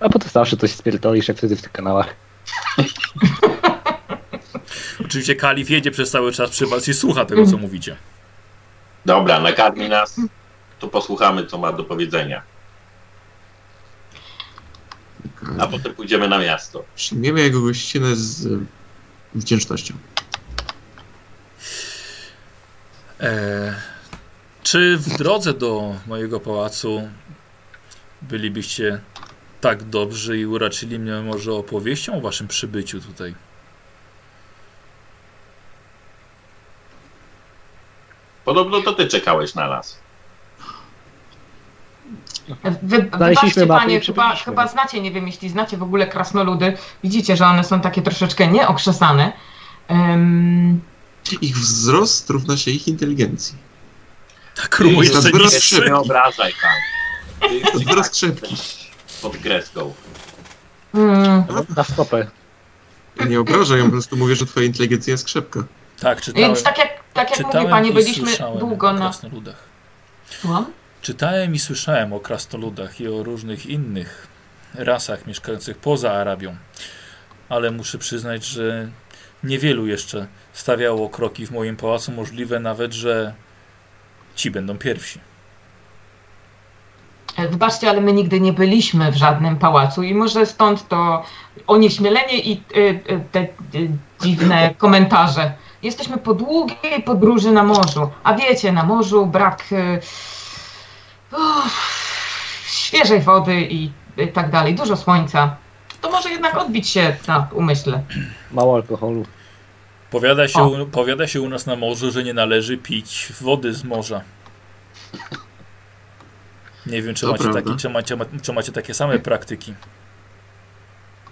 A potem zawsze coś spierdolisz, jak wtedy w tych kanałach. Oczywiście Kalif jedzie przez cały czas przy was i słucha tego, co mówicie. Dobra, nakarmi nas, to posłuchamy, co ma do powiedzenia. A potem pójdziemy na miasto. Przyjmiemy jego gościnę z e, wdzięcznością. E, czy w drodze do mojego pałacu bylibyście tak dobrzy i uraczyli mnie może opowieścią o waszym przybyciu tutaj? Podobno to ty czekałeś na nas. Wy, wybaczcie panie, chyba, chyba znacie, nie wiem, jeśli znacie w ogóle krasnoludy. Widzicie, że one są takie troszeczkę nieokrzesane. Ym, Ich wzrost równa się ich inteligencji. Tak, Rumu Jest jeszcze. Nie obrażaj tam. Ty Wzrost krzepki. Pod kreską. mm, Na stopę. Ja nie obrażam, ja po prostu mówię, że twoja inteligencja jest krzepka. Tak, czytałem, więc tak jak, tak jak czytałem mówi pani, i byliśmy słyszałem długo o na... krasnoludach. Słucham? Czytałem i słyszałem o krasnoludach i o różnych innych rasach mieszkających poza Arabią, ale muszę przyznać, że niewielu jeszcze stawiało kroki w moim pałacu. Możliwe nawet, że ci będą pierwsi. E, Wybaczcie, ale my nigdy nie byliśmy w żadnym pałacu i może stąd to onieśmielenie i y, y, te dziwne komentarze. Jesteśmy po długiej podróży na morzu, a wiecie, na morzu brak uff, świeżej wody i tak dalej, dużo słońca. To może jednak odbić się na umyśle. Mało alkoholu. Powiada się, O. powiada się u nas na morzu, że nie należy pić wody z morza. Nie wiem, czy, To macie, taki, czy, macie, czy macie takie same praktyki.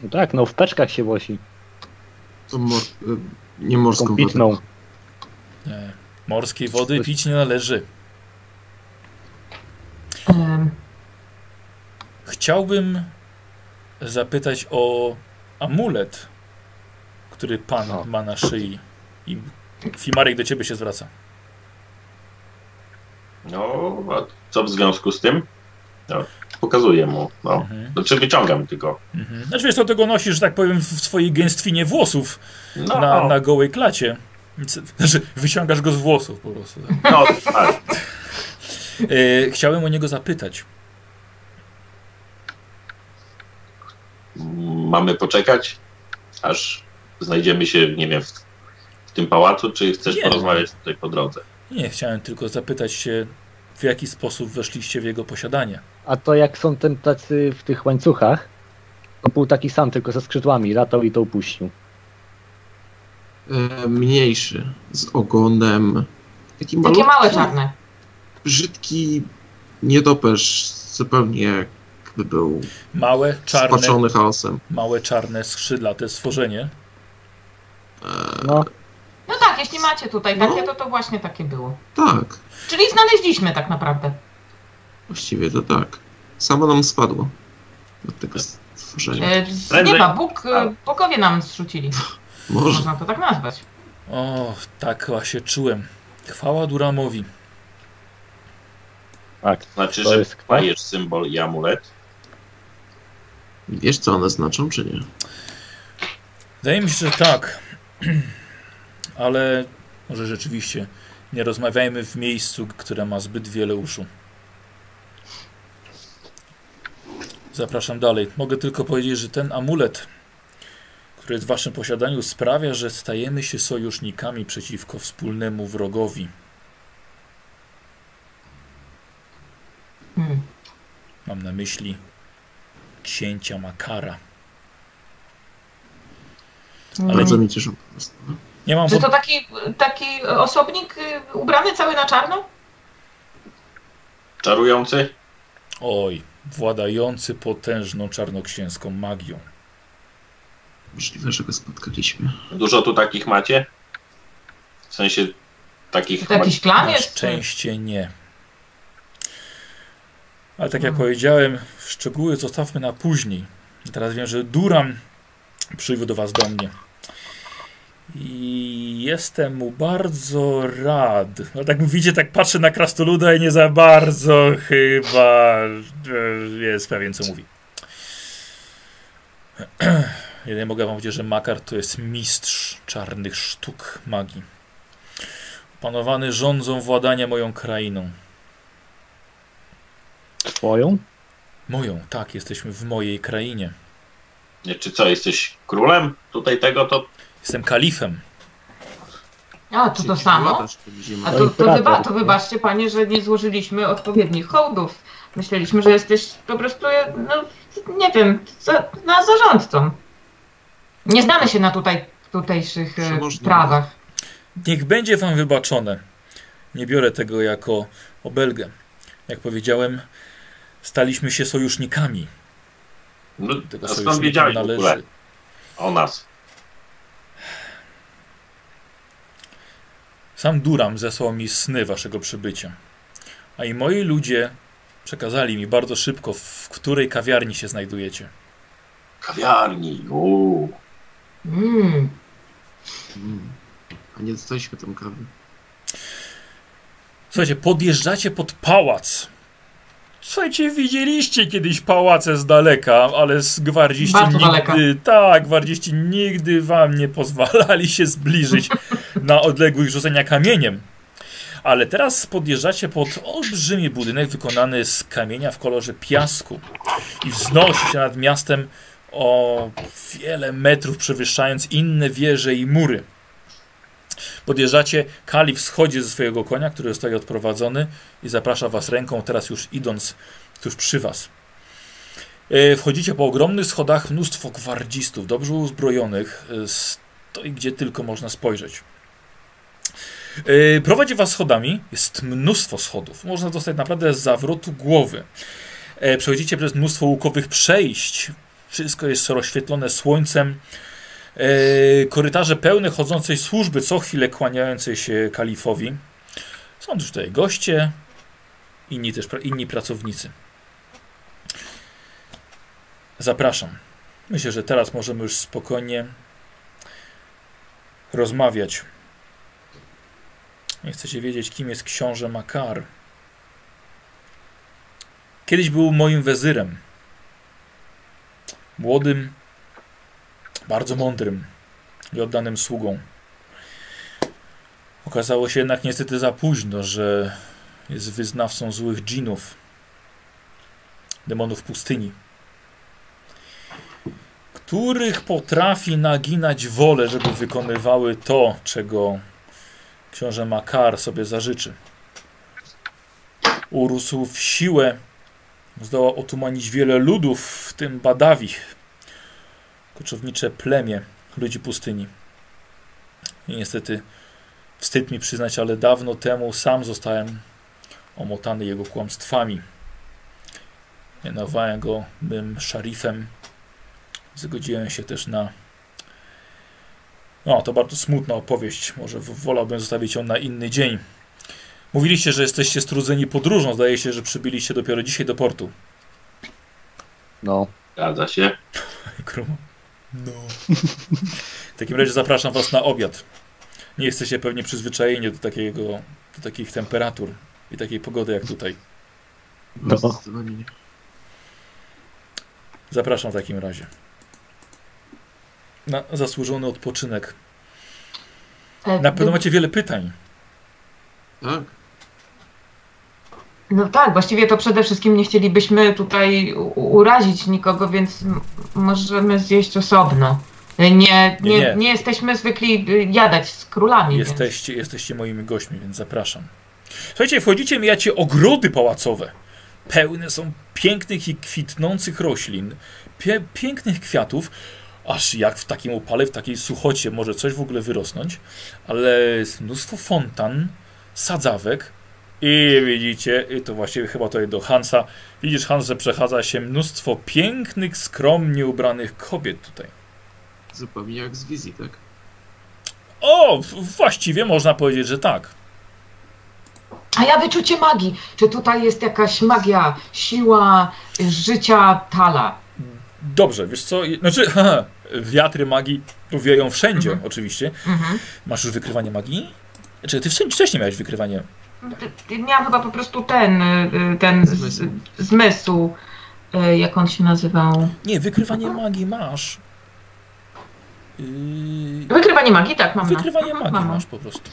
No tak, no w peczkach się wosi. To mor- nie morską Tą wodę. pitną. Nie. Morskiej wody pić nie należy. Ym, Chciałbym zapytać o amulet, który pan O. ma na szyi. I Fimarek do ciebie się zwraca. No, a co w związku z tym? No, pokazuję mu. No. Mhm. Znaczy wyciągam tylko. Mhm. Znaczy wiesz, to tego nosisz, że tak powiem, w swojej gęstwinie włosów No, na, na gołej klacie. Znaczy, wyciągasz go z włosów po prostu. Tak. no tak. E, chciałem o niego zapytać. Mamy poczekać, aż znajdziemy się, nie wiem, w, w tym pałacu, czy chcesz Nie. porozmawiać tutaj po drodze? Nie, chciałem tylko zapytać się, w jaki sposób weszliście w jego posiadanie. A to jak są ten tacy w tych łańcuchach, to był taki sam, tylko ze skrzydłami. Latał i to upuścił. E, mniejszy, z ogonem. Taki takie małe czarne. brzydki nietoperz, zupełnie jakby był Małe, czarne, spaczony chaosem. małe, czarne, skrzydlate stworzenie. E, No, No tak, jeśli macie tutaj No. takie, to to właśnie takie było. tak, Czyli znaleźliśmy tak naprawdę. właściwie to tak. Samo nam spadło od tego stworzenia. E, Z nieba Bóg, e, bogowie nam zrzucili. Może. Można to tak nazwać. O, tak właśnie czułem. Chwała Duramowi. tak. Znaczy, To że jest dajesz symbol i amulet? Wiesz, co one znaczą, czy nie? Wydaje mi się, że tak. Ale może rzeczywiście nie rozmawiajmy w miejscu, które ma zbyt wiele uszu. Zapraszam dalej. Mogę tylko powiedzieć, że ten amulet, który jest w waszym posiadaniu, sprawia, że stajemy się sojusznikami przeciwko wspólnemu wrogowi. Hmm. Mam na myśli księcia Makara. Ale Bardzo Mm. mi cieszą po prostu. Nie mam Czy to taki, taki osobnik y, ubrany cały na czarno? Czarujący? Oj, władający potężną czarnoksięską magią. Możliwe, że go spotkaliśmy. Dużo tu takich macie? W sensie takich... Czy to jakiś plan Na szczęście nie. Ale tak jak Mhm. powiedziałem, szczegóły zostawmy na później. Teraz wiem, że Duran przywiódł was do mnie. I jestem mu bardzo rad. No tak mówicie, tak patrzę na krastoluda i nie za bardzo chyba jest pewien, co mówi. Jedynie mogę wam powiedzieć, że Makar to jest mistrz czarnych sztuk magii. Panowany rządzą władania moją krainą. Twoją? Moją, tak, jesteśmy w mojej krainie. Nie, Czy co, jesteś królem tutaj tego, to Jestem kalifem. A, to to samo? A No to, to, to wybaczcie panie, że nie złożyliśmy odpowiednich hołdów. Myśleliśmy, że jesteś po prostu, no nie wiem, za, na zarządcą. Nie znamy się na tutaj, tutejszych e, prawach. Niech będzie wam wybaczone. Nie biorę tego jako obelgę. Jak powiedziałem, staliśmy się sojusznikami. no, tego a skąd wiedziałeś w ogóle należy. o nas? Sam Duram zesłał mi sny waszego przybycia. A i moi ludzie przekazali mi bardzo szybko, w której kawiarni się znajdujecie. Kawiarni, uuu. Mm. Mm. A nie dostaliśmy tam kawy. Słuchajcie, podjeżdżacie pod pałac. Słuchajcie, widzieliście kiedyś pałace z daleka, ale z gwardziści Bardzo nigdy, daleka. tak, gwardziści nigdy wam nie pozwalali się zbliżyć na odległość rzucenia kamieniem. Ale teraz podjeżdżacie pod olbrzymi budynek wykonany z kamienia w kolorze piasku i wznosi się nad miastem o wiele metrów przewyższając inne wieże i mury. Podjeżdżacie, Kalif schodzi ze swojego konia, który zostaje odprowadzony i zaprasza was ręką, teraz już idąc tuż przy was. E, Wchodzicie po ogromnych schodach, mnóstwo gwardzistów, dobrze uzbrojonych, e, stoi gdzie tylko można spojrzeć. E, Prowadzi was schodami, jest mnóstwo schodów, można dostać naprawdę z zawrotu głowy. E, Przechodzicie przez mnóstwo łukowych przejść, wszystko jest rozświetlone słońcem. E, korytarze pełne chodzącej służby, co chwilę kłaniającej się kalifowi. Są też tutaj goście, inni też inni pracownicy. Zapraszam. Myślę, że teraz możemy już spokojnie rozmawiać. Nie chcecie wiedzieć, kim jest książę Makar. Kiedyś był moim wezyrem. Młodym, bardzo mądrym i oddanym sługą. Okazało się jednak niestety za późno, że jest wyznawcą złych dżinów, demonów pustyni, których potrafi naginać wolę, żeby wykonywały to, czego książę Makar sobie zażyczy. Urósł w siłę, zdołał otumanić wiele ludów, w tym Badawich, koczownicze plemię ludzi pustyni. I niestety wstyd mi przyznać, ale dawno temu sam zostałem omotany jego kłamstwami. Mianowałem go mym szarifem. Zgodziłem się też na. No, to bardzo smutna opowieść. Może wolałbym zostawić ją na inny dzień. Mówiliście, że jesteście strudzeni podróżą. Zdaje się, że przybyliście dopiero dzisiaj do portu. No, Zgadza się. Krumo. No. W takim razie zapraszam Was na obiad. Nie jesteście pewnie przyzwyczajeni do, takiego, do takich temperatur i takiej pogody jak tutaj. No. Zapraszam w takim razie. Na zasłużony odpoczynek. E, Na pewno macie wiele pytań. Tak. No tak, właściwie to przede wszystkim nie chcielibyśmy tutaj urazić nikogo, więc możemy zjeść osobno. Nie, nie, Nie, nie, nie. jesteśmy zwykli y, jadać z królami. Więc... Jesteście, jesteście moimi gośćmi, więc zapraszam. Słuchajcie, wchodzicie, mijacie ogrody pałacowe. Pełne są pięknych i kwitnących roślin, pie pięknych kwiatów, aż jak w takim upale, w takiej suchocie może coś w ogóle wyrosnąć, ale jest mnóstwo fontan, sadzawek i widzicie, i to właściwie chyba tutaj do Hansa, widzisz Hans, że przechadza się mnóstwo pięknych, skromnie ubranych kobiet tutaj. Zupełnie jak z wizji, tak? O, właściwie można powiedzieć, że tak. A ja wyczucie magii. Czy tutaj jest jakaś magia, siła życia Tala? Dobrze, wiesz co, znaczy, haha, wiatry magii tu wieją wszędzie, Mhm. oczywiście. Mhm. Masz już wykrywanie magii? Czy ty wcześniej, wcześniej miałeś wykrywanie? Y, Miałam chyba po prostu ten, y, y, ten z, Zmysł. y, jak on się nazywał. Nie, wykrywanie magii masz. Yy, Wykrywanie magii, tak, mam. wykrywanie Mhm, magii mam. masz po prostu.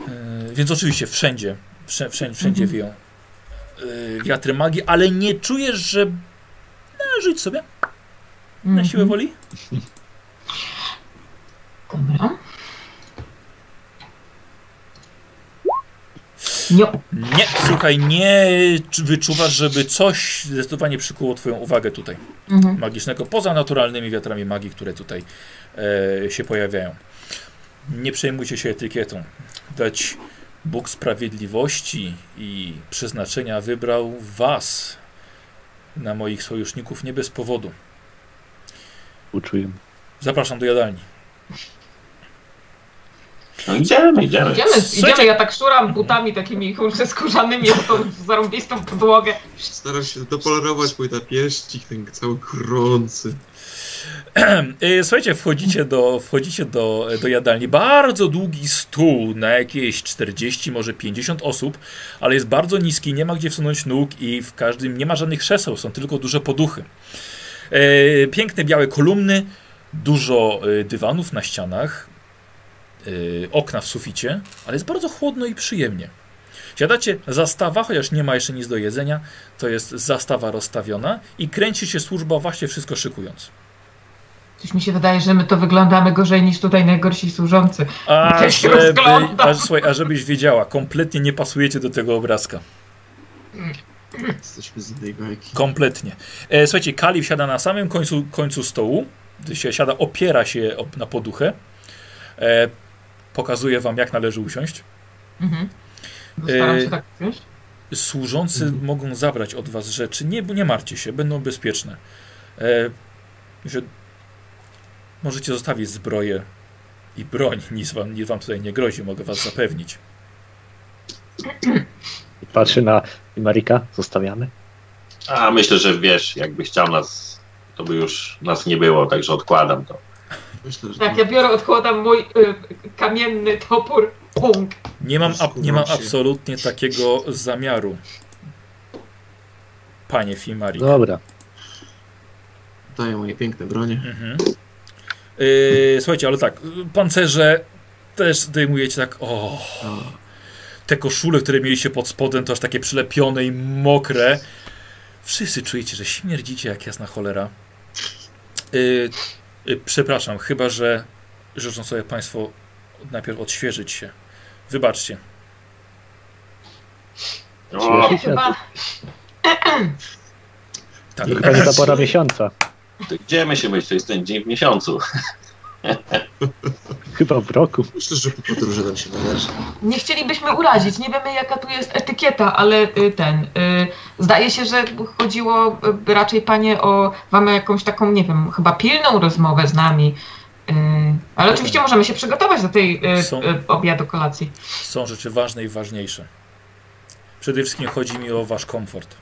Yy, więc oczywiście wszędzie, wszędzie, wszędzie, Mhm. wieją yy, wiatry magii, ale nie czujesz, że... No, żyć sobie. Na siłę Mhm. woli? Dobra. Nie, Nie, słuchaj, nie wyczuwasz, żeby coś zdecydowanie przykuło twoją uwagę tutaj. mhm. magicznego, poza naturalnymi wiatrami magii, które tutaj e, się pojawiają. Nie przejmujcie się etykietą. Dać Bóg sprawiedliwości i przeznaczenia wybrał was na moich sojuszników nie bez powodu. Uczuję. Zapraszam do jadalni. No idziemy, idziemy. Idziemy, idziemy, ja tak szuram butami takimi kurczę skórzanymi o tą zarąbistą podłogę. Starasz się dopolerować mój napieścik, ten cały gorący. E, Słuchajcie, wchodzicie do, wchodzicie do, do jadalni. Bardzo długi stół na jakieś 40, może 50 osób, ale jest bardzo niski, nie ma gdzie wsunąć nóg i w każdym nie ma żadnych krzeseł, są tylko duże poduchy. E, piękne białe kolumny, dużo e, dywanów na ścianach, e, okna w suficie, ale jest bardzo chłodno i przyjemnie. Siadacie, zastawa, chociaż nie ma jeszcze nic do jedzenia, to jest zastawa rozstawiona i kręci się służba właśnie wszystko szykując. Coś mi się wydaje, że my to wyglądamy gorzej niż tutaj najgorsi służący. A, Ja żeby, a, słuchaj, a żebyś wiedziała, kompletnie nie pasujecie do tego obrazka. Jesteśmy z innej bajki. Kompletnie. E, słuchajcie, Kali wsiada na samym końcu, końcu stołu. Gdy się siada, opiera się op- na poduchę. E, pokazuje wam, jak należy usiąść. Mhm. E, się tak wiesz? Służący Mhm. mogą zabrać od was rzeczy. Nie, nie martwcie się, będą bezpieczne. E, że możecie zostawić zbroję i broń. Nic wam, nic wam tutaj nie grozi, mogę was zapewnić. I Patrzę na Marika, zostawiamy. A myślę, że wiesz, jakby chciał nas, to by już nas nie było, także odkładam to. Myślę, że Tak, ja biorę, odkładam mój y, kamienny topór. Punk. Nie mam, ab, nie mam absolutnie takiego zamiaru. Panie Fimari. Dobra. daję moje piękne bronie. Mhm. Yy, słuchajcie, ale tak, pancerze też zdejmujecie tak. O, O, te koszule, które mieliście pod spodem, to aż takie przylepione i mokre. Wszyscy czujecie, że śmierdzicie jak jasna cholera. Yy, yy, przepraszam, chyba że życzą sobie Państwo najpierw odświeżyć się. Wybaczcie. O, Chyba Tak, Chyba nie ta pora miesiąca. to gdzie my się myśli? To jest ten dzień w miesiącu. Chyba w roku. myślę, że po podróży nam się należy. nie chcielibyśmy urazić. Nie wiemy, jaka tu jest etykieta, ale y, ten. Y, zdaje się, że chodziło y, raczej panie o. Mamy jakąś taką, nie wiem, chyba pilną rozmowę z nami. Y, ale oczywiście możemy się przygotować do tej y, Są- obiadu, kolacji. są rzeczy ważne i ważniejsze. Przede wszystkim chodzi mi o Wasz komfort.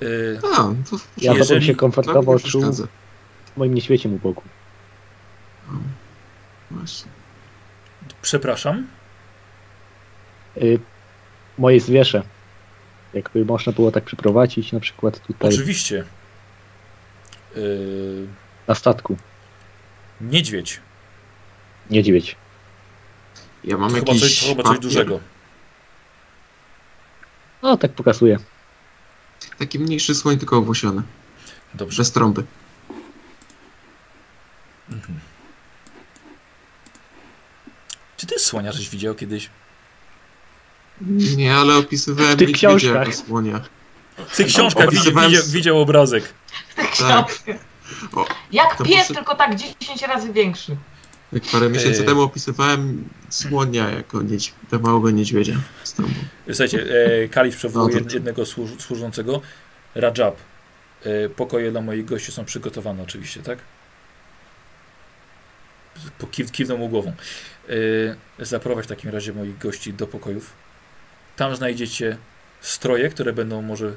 Yy, A, to Ja Jeżeli- bym się komfortowo nie czuł przeszkadza. w moim nieświecim uboku. Właśnie. przepraszam. Y, moje zwierzę. Jakby można było tak przyprowadzić na przykład tutaj Oczywiście. Yy, na statku. niedźwiedź. Niedźwiedź. Ja mam Chyba jakiś coś, chyba coś dużego. No tak pokazuje. Taki mniejszy słoń, tylko owłosiony. Dobrze. Bez trąby. Czy ty słonia żeś widział kiedyś? Nie, ale opisywałem W tych książkach. jako słonia. W tych książkach Opisywałem widział, widział obrazek. Tak. O, Jak pies, posy- tylko tak 10 razy większy. Jak parę miesięcy temu opisywałem słonia jako niedź... małego niedźwiedzia z trąbą. Słuchajcie, e, Kalif przywołuje No to- jednego służ, służącego. Rajab. E, pokoje dla moich gości są przygotowane oczywiście, tak? Po, kiw, kiwnął mu głową. E, zaprowadź w takim razie moich gości do pokojów. Tam znajdziecie stroje, które będą może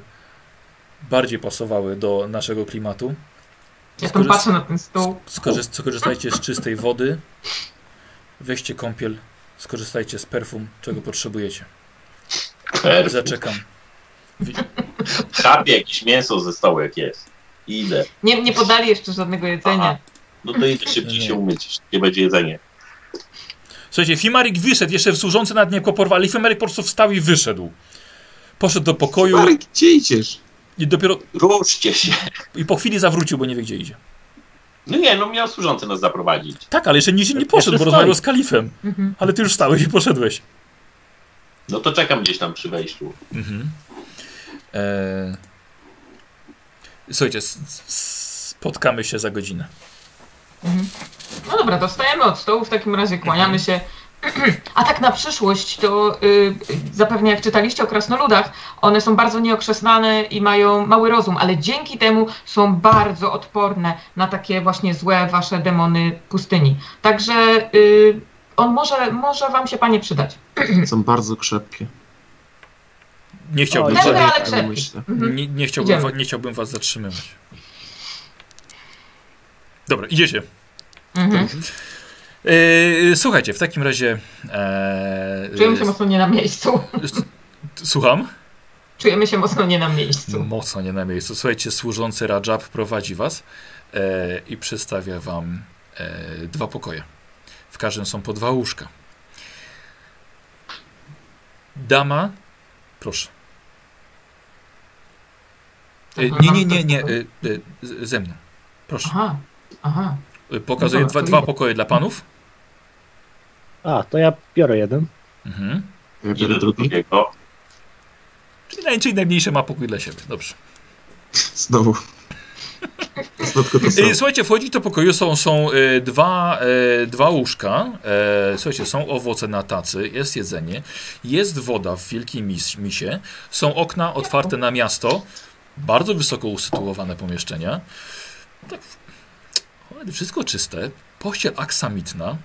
bardziej pasowały do naszego klimatu. Ja tam patrzę na ten stół. Skorzy- skorzystajcie z czystej wody, weźcie kąpiel, skorzystajcie z perfum, czego potrzebujecie. Perfum. Zaczekam. Chapie jakieś mięso ze stołu jak jest. Idę. Nie, nie podali jeszcze żadnego jedzenia. Aha. No to idę szybciej Nie. się umyć, nie będzie jedzenie. Słuchajcie, Fimarik wyszedł, jeszcze służący nad nim porwali. Fimarik po prostu wstał i wyszedł. Poszedł do pokoju. Marek, gdzie idziesz? I dopiero Ruszcie się. i po chwili zawrócił, bo nie wie gdzie idzie. No nie, no miał służący nas zaprowadzić. Tak, ale jeszcze nigdzie nie poszedł, Jeszcze bo rozmawiał z kalifem. Mhm. Ale ty już stałeś i poszedłeś. No to czekam gdzieś tam przy wejściu. Mhm. Eee... Słuchajcie, spotkamy się za godzinę. Mhm. No dobra, to stajemy od stołu, w takim razie kłaniamy się. A tak na przyszłość, to y, y, zapewne jak czytaliście o krasnoludach, one są bardzo nieokrzesnane i mają mały rozum, ale dzięki temu są bardzo odporne na takie właśnie złe wasze demony pustyni. Także y, on może, może wam się panie przydać. Są bardzo krzepkie. Nie chciałbym, Tędy, wa- ale krzepki. Mhm. nie, nie, chciałbym Idziemy. nie chciałbym was zatrzymywać. Dobra, idziecie. Mhm. Eee, słuchajcie, w takim razie... Eee, Czujemy się mocno nie na miejscu. Słucham? Czujemy się mocno nie na miejscu. Mocno nie na miejscu. Słuchajcie, służący Rajab prowadzi was e, i przedstawia wam e, dwa pokoje. W każdym są po dwa łóżka. Dama, proszę. E, nie, nie, nie, nie, e, e, ze mną. Proszę. Aha, aha. E, Pokazuję Dobra, dwa, dwa pokoje dla panów. A, to ja biorę jeden. Mhm. Ja biorę drugiego. Czyli, naj, czyli najmniejsze ma pokój dla siebie. Dobrze. Znowu. Samo. Słuchajcie, wchodzić do pokoju są, są e, dwa, e, dwa łóżka. E, słuchajcie, są owoce na tacy, jest jedzenie, jest woda w wielkiej mis, misie, są okna otwarte na miasto, bardzo wysoko usytuowane pomieszczenia. Tak, wszystko czyste, pościel aksamitna.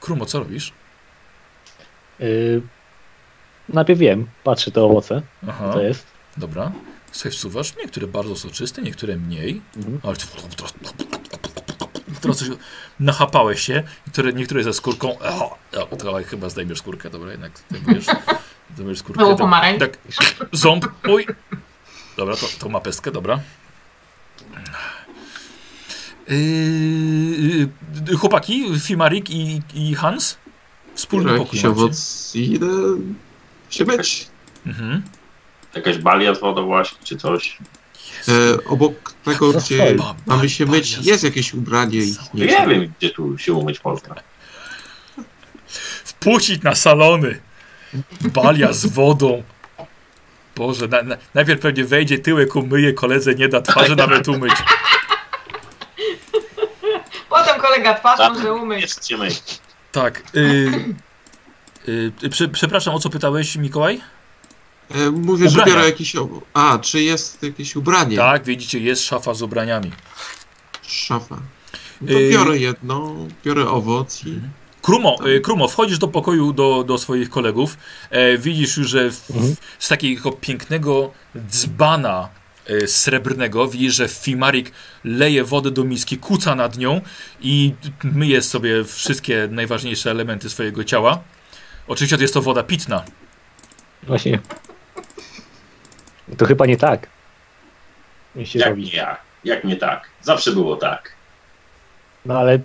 Krumo, co robisz? Yy, najpierw wiem, patrzę te owoce, Aha, co to jest. dobra. Słuchaj, wsuwasz, niektóre bardzo soczyste, niektóre mniej. Mhm. Ale teraz, teraz coś nachapałeś się, niektóre, niektóre ze skórką. O, o, to chyba zdejmiesz skórkę, dobra, jednak zdejmujesz, zdejmujesz skórkę. Tak, pomarańcz. tak, ząb, oj. Dobra, to, to ma pestkę, dobra. Yy, chłopaki, Fimarik i, i Hans? Wspólny Biorę pokój jakiś macie. owoc i idę się myć. Mhm. Jakaś balia z wodą właśnie, czy coś. E, obok tego, gdzie swoje. Ba- mamy się ba- myć, ba- jest jakieś ubranie i Nie, nie wiem, gdzie tu się umyć można. Wpuścić na salony. Balia z wodą. Boże, na, na, najpierw pewnie wejdzie tyłek, umyje, koledze nie da twarzy nawet umyć. Potem kolega twarz może umyć. Jest myć. Tak. Y, y, prze, przepraszam, o co pytałeś, Mikołaj? E, mówię, że Ubrania. biorę jakieś. A, czy jest jakieś ubranie? Tak, widzicie, jest szafa z ubraniami. Szafa. No to Y- biorę jedno, biorę owoc i Krumo, y, Krumo, wchodzisz do pokoju do, do swoich kolegów. E, widzisz już, że w, Mhm. z takiego pięknego dzbana srebrnego widzisz, że Fimarik leje wodę do miski, kuca nad nią i myje sobie wszystkie najważniejsze elementy swojego ciała. Oczywiście jest to woda pitna. Właśnie. To chyba nie tak. Jak robi. nie ja? Jak nie tak? Zawsze było tak. No ale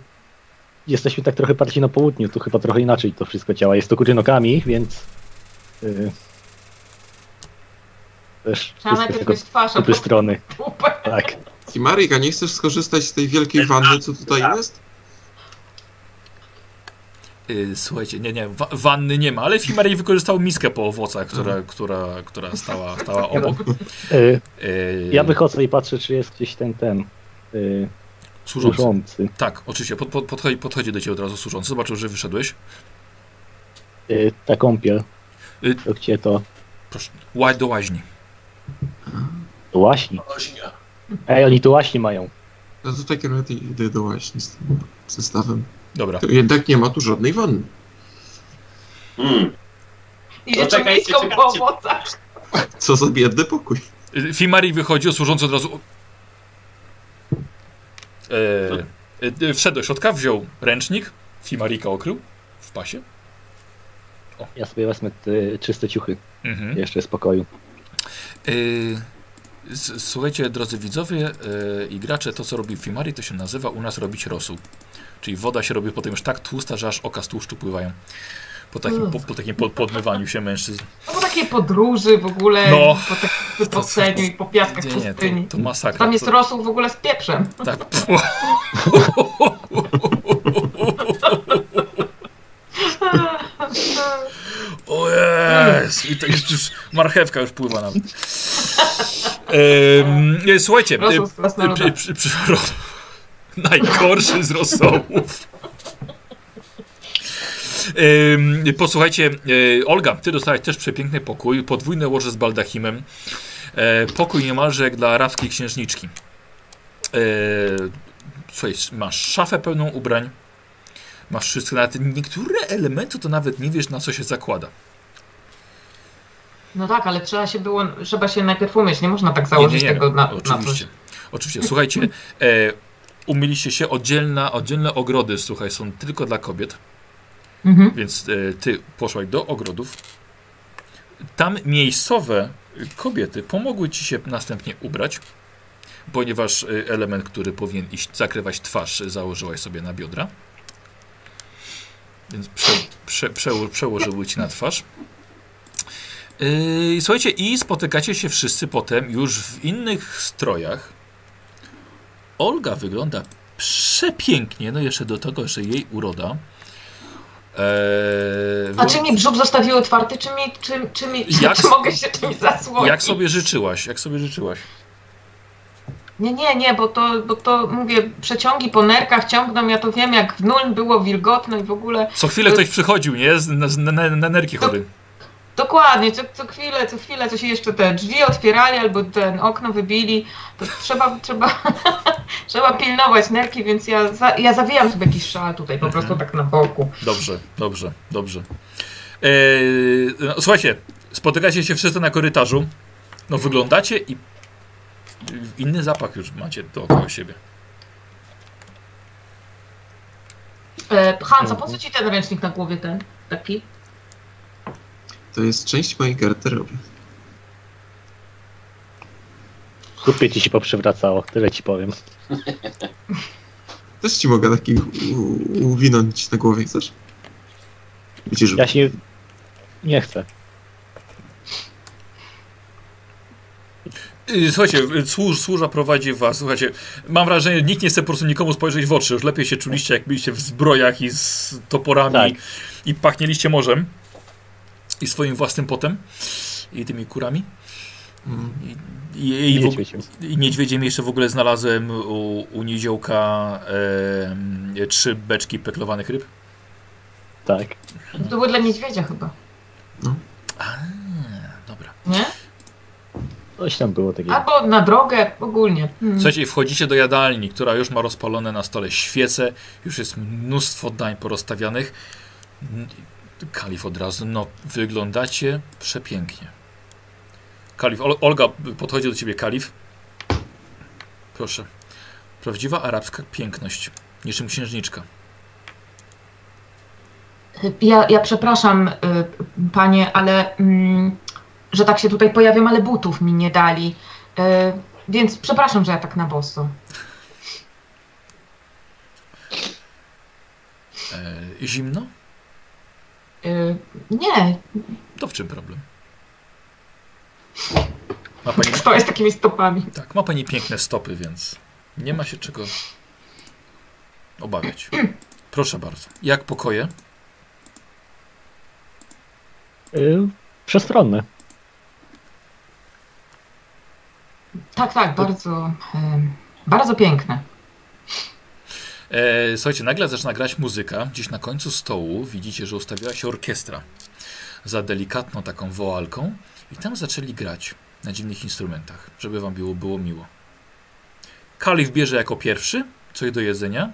jesteśmy tak trochę bardziej na południu, tu chyba trochę inaczej to wszystko działa. Jest to góry nogami, więc yy, też Trzeba tego myć twarz, potem strony. Tak. Timarik, a nie chcesz skorzystać z tej wielkiej wanny, co tutaj jest? Y, słuchajcie, nie, nie, wa wanny nie ma, ale Fimarik wykorzystał miskę po owocach, która, Mhm. która, która stała, stała obok. Yy, Y, ja wychodzę i patrzę, czy jest gdzieś ten, ten yy, służący. służący. Tak, oczywiście, pod, pod, podchodzi, podchodzi do ciebie od razu służący, zobaczył, że wyszedłeś. Yy, ta kąpiel. Y- To gdzie to? Proszę, do łaźni. To łaśni. Ej, oni tu łaśni mają. No to takim razie idę do łaźni z tym zestawem. Dobra. To jednak nie ma tu żadnej wanny. Mm. No miską po czekajcie. owocach. Co za biedny pokój. Fimari wychodzi, służący od razu. E, e, wszedł do środka, wziął ręcznik, Fimarika okrył w pasie. Ja sobie wezmę te czyste ciuchy Mhm. jeszcze z pokoju. S- słuchajcie, drodzy widzowie e, i gracze, to co robi Fimari, to się nazywa u nas robić rosół. Czyli woda się robi potem już tak tłusta, że aż oka z tłuszczu pływają. Po takim, po, po takim pod- podmywaniu się mężczyzn. No bo takiej podróży w ogóle, No. po takim wypoceniu i po piaskach Nie, nie, pustyni. to, to masakra. Tam jest to, rosół w ogóle z pieprzem. tak. O jest! I tak już, marchewka już pływa. Ehm, e, słuchajcie, e, przy, przy, ro, najgorszy z rosołów. Ehm, posłuchajcie, e, Olga, ty dostałeś też przepiękny pokój, podwójne łoże z baldachimem. E, pokój niemalże jak dla arabskiej księżniczki. E, słuchaj, masz szafę pełną ubrań. Masz wszystko, nawet niektóre elementy to nawet nie wiesz na co się zakłada. No tak, ale trzeba się było, trzeba się najpierw umyć, nie można tak założyć tego na, na coś. Oczywiście. Oczywiście. Słuchajcie, e, umyliście się, oddzielna, oddzielne ogrody, słuchaj, są tylko dla kobiet, Mhm. więc e, ty poszłaś do ogrodów. Tam miejscowe kobiety pomogły ci się następnie ubrać, ponieważ e, element, który powinien iść zakrywać twarz, założyłaś sobie na biodra. Więc prze, prze, przeło, przełożyły ci na twarz. Yy, słuchajcie, i spotykacie się wszyscy potem już w innych strojach. Olga wygląda przepięknie, no jeszcze do tego, że jej uroda. Eee, A czy mi brzuch zostawił otwarty, czy mi, czy, czy mi, Jak- czy mogę się czymś zasłonić? jak sobie życzyłaś? Jak sobie życzyłaś? Nie, nie, nie, bo to, bo to, mówię, przeciągi po nerkach ciągną, ja to wiem, jak w nul było wilgotno i w ogóle. Co chwilę ktoś przychodził, nie? Z- Na, na, na, nerki chory. Dokładnie, co, co chwilę, co chwilę, coś jeszcze te drzwi otwierali albo ten okno wybili, to trzeba, trzeba, trzeba pilnować nerki, więc ja, za, ja zawijam sobie jakiś szal tutaj, po prostu tak na boku. Dobrze, dobrze, dobrze. Eee, no, słuchajcie, spotykacie się wszyscy na korytarzu. No wyglądacie i inny zapach już macie dookoła siebie. E, Hans, a po co ci ten ręcznik na głowie ten, taki? To jest część mojej garderoby. Kupie ci się poprzewracało, tyle ci powiem. Też ci mogę taki uwinąć na głowie, chcesz? Widzisz, Ja się nie chcę. Słuchajcie, yy, służ, służba prowadzi was. Słuchajcie, mam wrażenie, nikt nie chce po prostu nikomu spojrzeć w oczy. Już lepiej się czuliście, jak byliście w zbrojach i z toporami Tak. i pachnieliście morzem i swoim własnym potem i tymi kurami. Mm. I, i, i, w, Niedźwiedziu. I niedźwiedziem jeszcze w ogóle znalazłem u, u niziołka e, trzy beczki peklowanych ryb. Tak. To było dla niedźwiedzia chyba, A, dobra. nie? Coś tam było takiego. Albo na drogę, ogólnie. Hmm. Słuchajcie, wchodzicie do jadalni, która już ma rozpalone na stole świece, już jest mnóstwo dań porozstawianych. Kalif od razu, no wyglądacie przepięknie. Kalif, Ol Olga podchodzi do ciebie, Kalif. Proszę. Prawdziwa arabska piękność, niczym księżniczka. Ja, ja przepraszam, y, panie, ale mm, że tak się tutaj pojawiam, ale butów mi nie dali. Y, więc przepraszam, że ja tak na boso. E, zimno? Y, nie, To w czym problem? Ma pani, kto jest takimi stopami? tak, ma pani piękne stopy, więc nie ma się czego obawiać. Proszę bardzo. Jak pokoje? Y, przestronne. Tak, tak, bardzo, bardzo piękne. E, słuchajcie, nagle zaczyna grać muzyka. Gdzieś na końcu stołu widzicie, że ustawiła się orkiestra za delikatną taką woalką i tam zaczęli grać na dziwnych instrumentach, żeby wam było, było miło. Kalif bierze jako pierwszy coś do jedzenia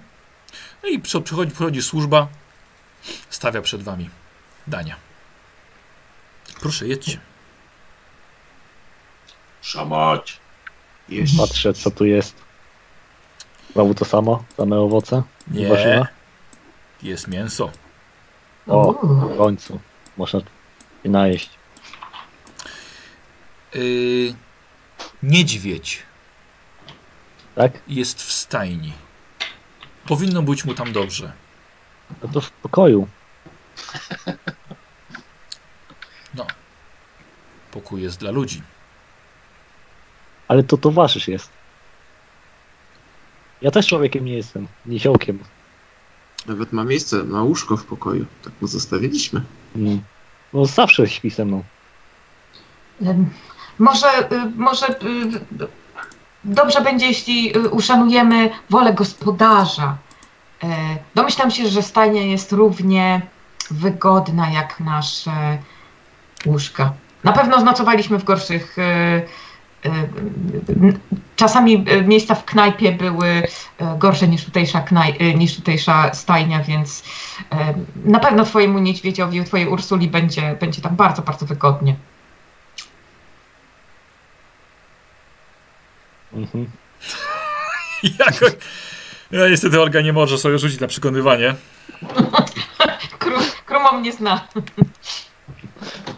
no i przy- przychodzi, przychodzi służba, stawia przed wami dania. Proszę, jedźcie. Szamać. Jeść. Patrzę, co tu jest. Znowu to samo, same owoce. Nie, Warzywa. jest mięso. O. W końcu. Można się najeść. Yy, niedźwiedź Tak? jest w stajni. Powinno być mu tam dobrze. No to w pokoju. Pokój jest dla ludzi. Ale to towarzysz jest. Ja też człowiekiem nie jestem, niziołkiem. Nawet ma miejsce, ma łóżko w pokoju. Tak mu zostawiliśmy. Mm. No zawsze śpi ze mną. Może, y, może y, dobrze będzie, jeśli y, uszanujemy wolę gospodarza. E, Domyślam się, że stajnia jest równie wygodna jak nasze łóżka. Na pewno znocowaliśmy w gorszych. Czasami y, miejsca w knajpie były y, gorsze niż tutejsza, knaj, y, niż tutejsza stajnia, więc na pewno twojemu niedźwiedziowi, twojej Ursuli będzie, będzie tam bardzo, bardzo wygodnie. Mhm. Jakoś... Ja niestety Olga nie może sobie rzucić na przekonywanie. Kru, Krumo mnie zna.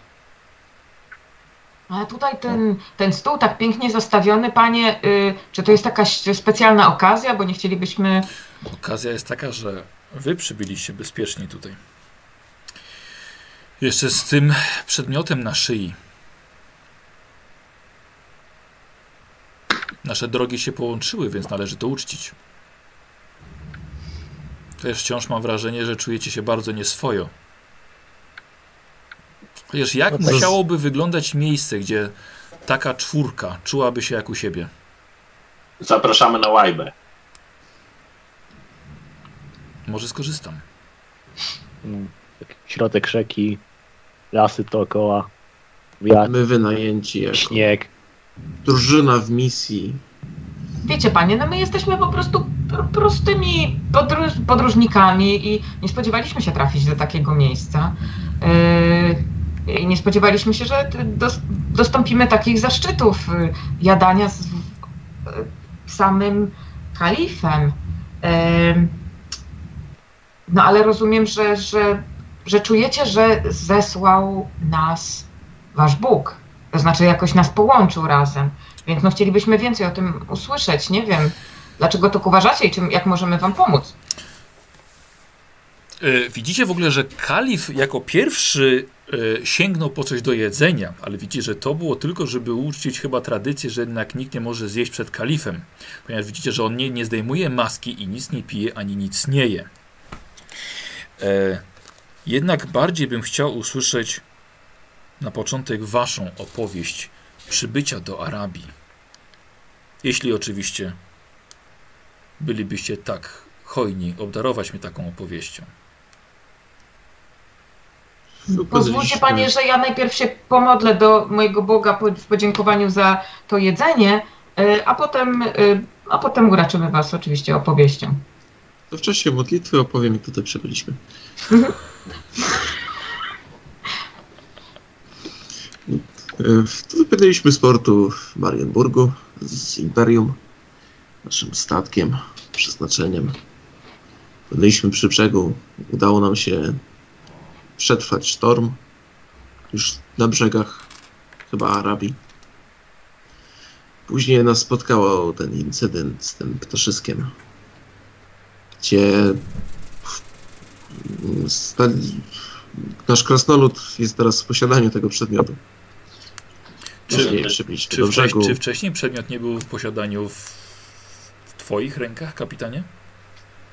Ale tutaj ten, ten stół tak pięknie zastawiony, panie, y, czy to jest jakaś specjalna okazja, bo nie chcielibyśmy... Okazja jest taka, że wy przybyliście bezpiecznie tutaj. Jeszcze z tym przedmiotem na szyi. Nasze drogi się połączyły, więc należy to uczcić. Też wciąż mam wrażenie, że czujecie się bardzo nieswojo. Chociaż jak No tak. musiałoby wyglądać miejsce, gdzie taka czwórka czułaby się jak u siebie? Zapraszamy na łajbę. Może skorzystam. Mm. Środek rzeki, lasy dookoła, wiatr, My wynajęci jako śnieg. drużyna w misji. Wiecie, panie, no my jesteśmy po prostu pr- prostymi podróż, podróżnikami i nie spodziewaliśmy się trafić do takiego miejsca. Yy, I nie spodziewaliśmy się, że dostąpimy takich zaszczytów y, jadania z y, samym kalifem. No ale rozumiem, że, że, że czujecie, że zesłał nas wasz Bóg. To znaczy jakoś nas połączył razem. Więc no chcielibyśmy więcej o tym usłyszeć. Nie wiem, dlaczego tak uważacie i czym, jak możemy wam pomóc. E, Widzicie w ogóle, że kalif jako pierwszy sięgnął po coś do jedzenia, ale widzicie, że to było tylko, żeby uczcić chyba tradycję, że jednak nikt nie może zjeść przed kalifem, ponieważ widzicie, że on nie, nie zdejmuje maski i nic nie pije, ani nic nie je. E, jednak bardziej bym chciał usłyszeć na początek waszą opowieść przybycia do Arabii. Jeśli oczywiście bylibyście tak hojni obdarować mnie taką opowieścią. Pozwólcie panie, że ja najpierw się pomodlę do mojego Boga w podziękowaniu za to jedzenie, y, a potem, y, a potem uraczymy was oczywiście opowieścią. To w czasie modlitwy opowiem, jak tutaj przybyliśmy. E, Tu wypłynęliśmy z portu w Marienburgu z Imperium, naszym statkiem, przeznaczeniem. Byliśmy przy brzegu, udało nam się przetrwać sztorm już na brzegach chyba Arabii. Później nas spotkało ten incydent z tym ptaszyskiem, gdzie stali, nasz krasnolud jest teraz w posiadaniu tego przedmiotu. Czy- Czy, wcześ, czy wcześniej przedmiot nie był w posiadaniu w, w Twoich rękach, kapitanie?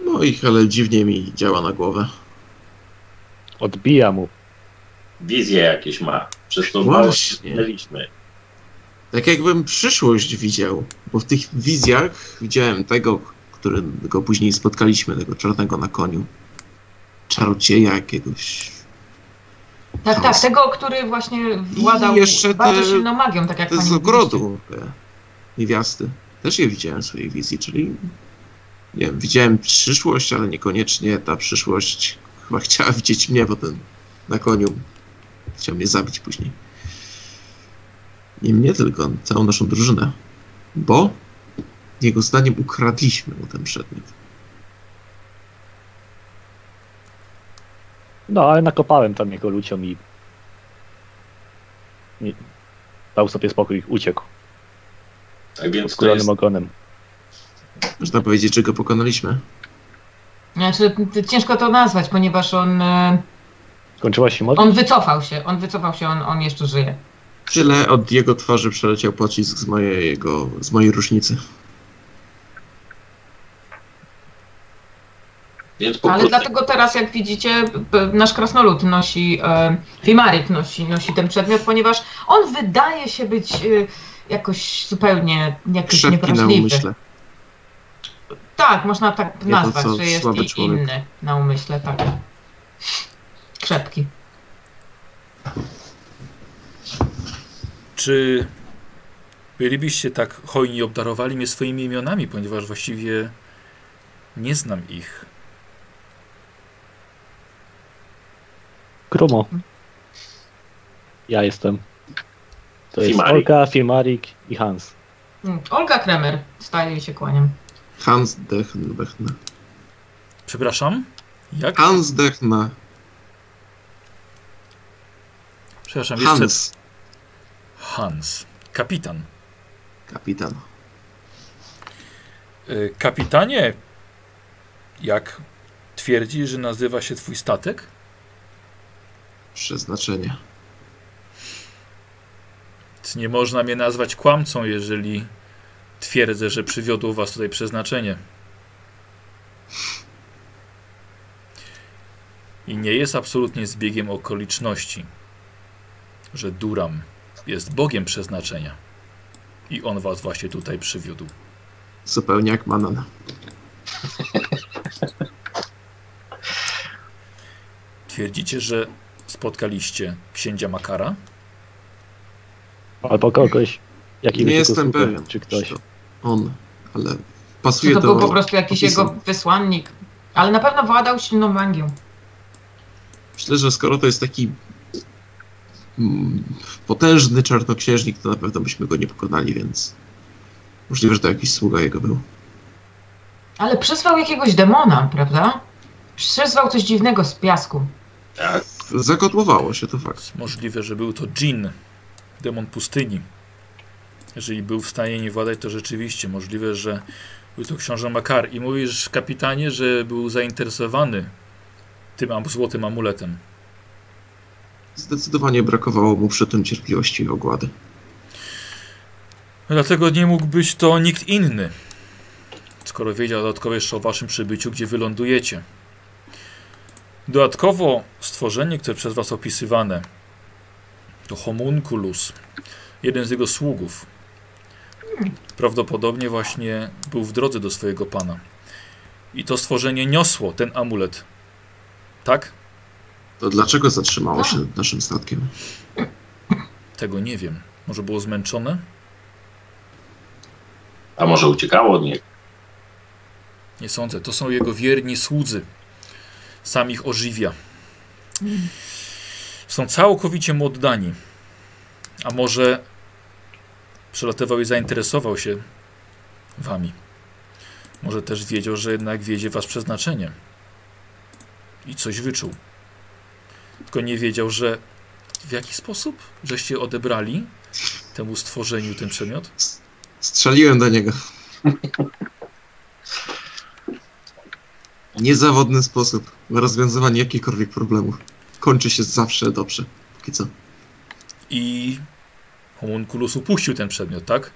Moich, ale dziwnie mi działa na głowę. Odbija mu. Wizje jakieś ma. Przez to Właśnie. Tak jakbym przyszłość widział, bo w tych wizjach widziałem tego, którego później spotkaliśmy, tego czarnego na koniu. Czarodzieja jakiegoś. Tak, tak, tego, który właśnie władał I jeszcze bardzo te- silną magią, tak jak Te pani z ogrodu, te niewiasty. Też je widziałem w swojej wizji, czyli nie wiem, widziałem przyszłość, ale niekoniecznie ta przyszłość chyba chciała widzieć mnie, bo ten na koniu chciał mnie zabić później. Nie mnie, tylko całą naszą drużynę. Bo jego zdaniem ukradliśmy mu ten przedmiot. No, ale nakopałem tam jego ludziom i... i dał sobie spokój, uciekł Tak więc to jest, ogonem. Można powiedzieć, że go pokonaliśmy. Znaczy, ciężko to nazwać, ponieważ on, e, Skończyła się modlitwa? on wycofał się, on wycofał się, on, on jeszcze żyje. Tyle od jego twarzy przeleciał pocisk z mojego, z mojej różnicy. Ale dlatego teraz, jak widzicie, nasz krasnolud nosi, e, nosi, nosi ten przedmiot, ponieważ on wydaje się być e, jakoś zupełnie jakiś niewrażliwy. Tak, można tak nazwać, co że jest słaby człowiek. inny na umyśle, tak. Krzepki. Czy bylibyście tak hojni obdarowali mnie swoimi imionami, ponieważ właściwie nie znam ich. Krumo. Ja jestem. To jest Fimarik. Olka, Filmarik i Hans. Mm, Olga Kremer, staje i się kłaniam. Hans Dechn, Bechna. Przepraszam? Jak? Hans Dechna. Przepraszam, jeszcze Hans, Hans. Kapitan. kapitan. Y, Kapitanie, jak twierdzi, że nazywa się twój statek? Przeznaczenie. Nie można mnie nazwać kłamcą, jeżeli twierdzę, że przywiodło was tutaj przeznaczenie. I nie jest absolutnie zbiegiem okoliczności, że Duram jest Bogiem przeznaczenia. I on was właśnie tutaj przywiódł. Zupełnie jak Manan. Twierdzicie, że spotkaliście księcia Makara? Albo kogoś. Jakiegoś Nie jestem pewien. Czy ktoś. To On, ale pasuje to do był po prostu jakiś opisu. jego wysłannik? Ale na pewno władał silną magią. Myślę, że skoro to jest taki mm, potężny czarnoksiężnik, to na pewno byśmy go nie pokonali, więc możliwe, że to jakiś sługa jego był. Ale przysłał jakiegoś demona, prawda? Przysłał coś dziwnego z piasku. Tak, Zakotłowało się, to fakt. Możliwe, że był to dżin, demon pustyni. Jeżeli był w stanie nie władać, to rzeczywiście możliwe, że był to książę Makar. I mówisz, kapitanie, że był zainteresowany tym złotym amuletem. Zdecydowanie brakowało mu przy tym cierpliwości i ogłady. Dlatego nie mógł być to nikt inny, skoro wiedział dodatkowo jeszcze o waszym przybyciu, gdzie wylądujecie. Dodatkowo stworzenie, które przez was opisywane, to homunculus, jeden z jego sługów. Prawdopodobnie właśnie był w drodze do swojego pana. I to stworzenie niosło ten amulet. Tak? To dlaczego zatrzymało się nad naszym statkiem? Tego nie wiem. Może było zmęczone? a może uciekało od niego? Nie sądzę. To są jego wierni słudzy. Sam ich ożywia. Są całkowicie mu oddani. A może przelatywał i zainteresował się wami. Może też wiedział, że jednak wiedzie was przeznaczenie. I coś wyczuł. Tylko nie wiedział, że w jaki sposób żeście odebrali temu stworzeniu ten przedmiot? Strzeliłem do niego. Niezawodny sposób na rozwiązywanie jakichkolwiek problemów. Kończy się zawsze dobrze. Póki co. I homunculus upuścił ten przedmiot, tak?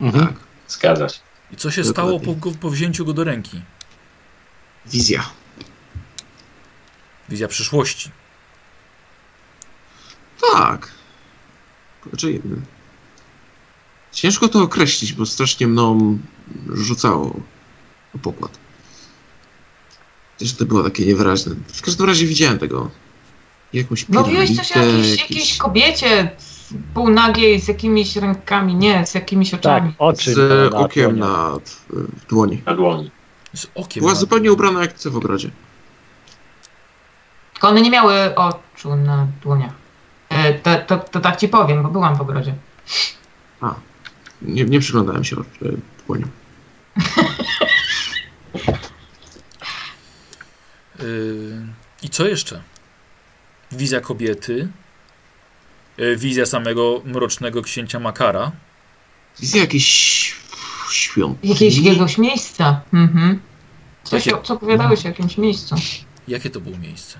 Mhm. Tak. Zgadza się. I co się Dokładnie. stało po, po wzięciu go do ręki? Wizja. Wizja przyszłości. Tak. Znaczy, ciężko to określić, bo strasznie mną rzucało o pokład. Też to było takie niewyraźne. W każdym razie widziałem tego. Jakąś Mówiłeś coś o jakiejś, jakiejś kobiecie półnagiej z jakimiś rękami, nie, z jakimiś Tak, oczami. oczy. z na okiem na w dłoni. Na dłoni. Z okiem. Była na- zupełnie ubrana jak ty w ogrodzie. Tylko one nie miały oczu na dłoniach. E, to, to, to tak ci powiem, bo byłam w ogrodzie. Nie, nie przyglądałem się e, dłoniom. Yy, I co jeszcze? Wizja kobiety. Yy, wizja samego mrocznego księcia Makara. Wizja jakiejś świątyni. Jakieś jakiegoś miejsca. Mhm. Coś, Jakie- co opowiadałeś o jakimś miejscu. Jakie to było miejsce?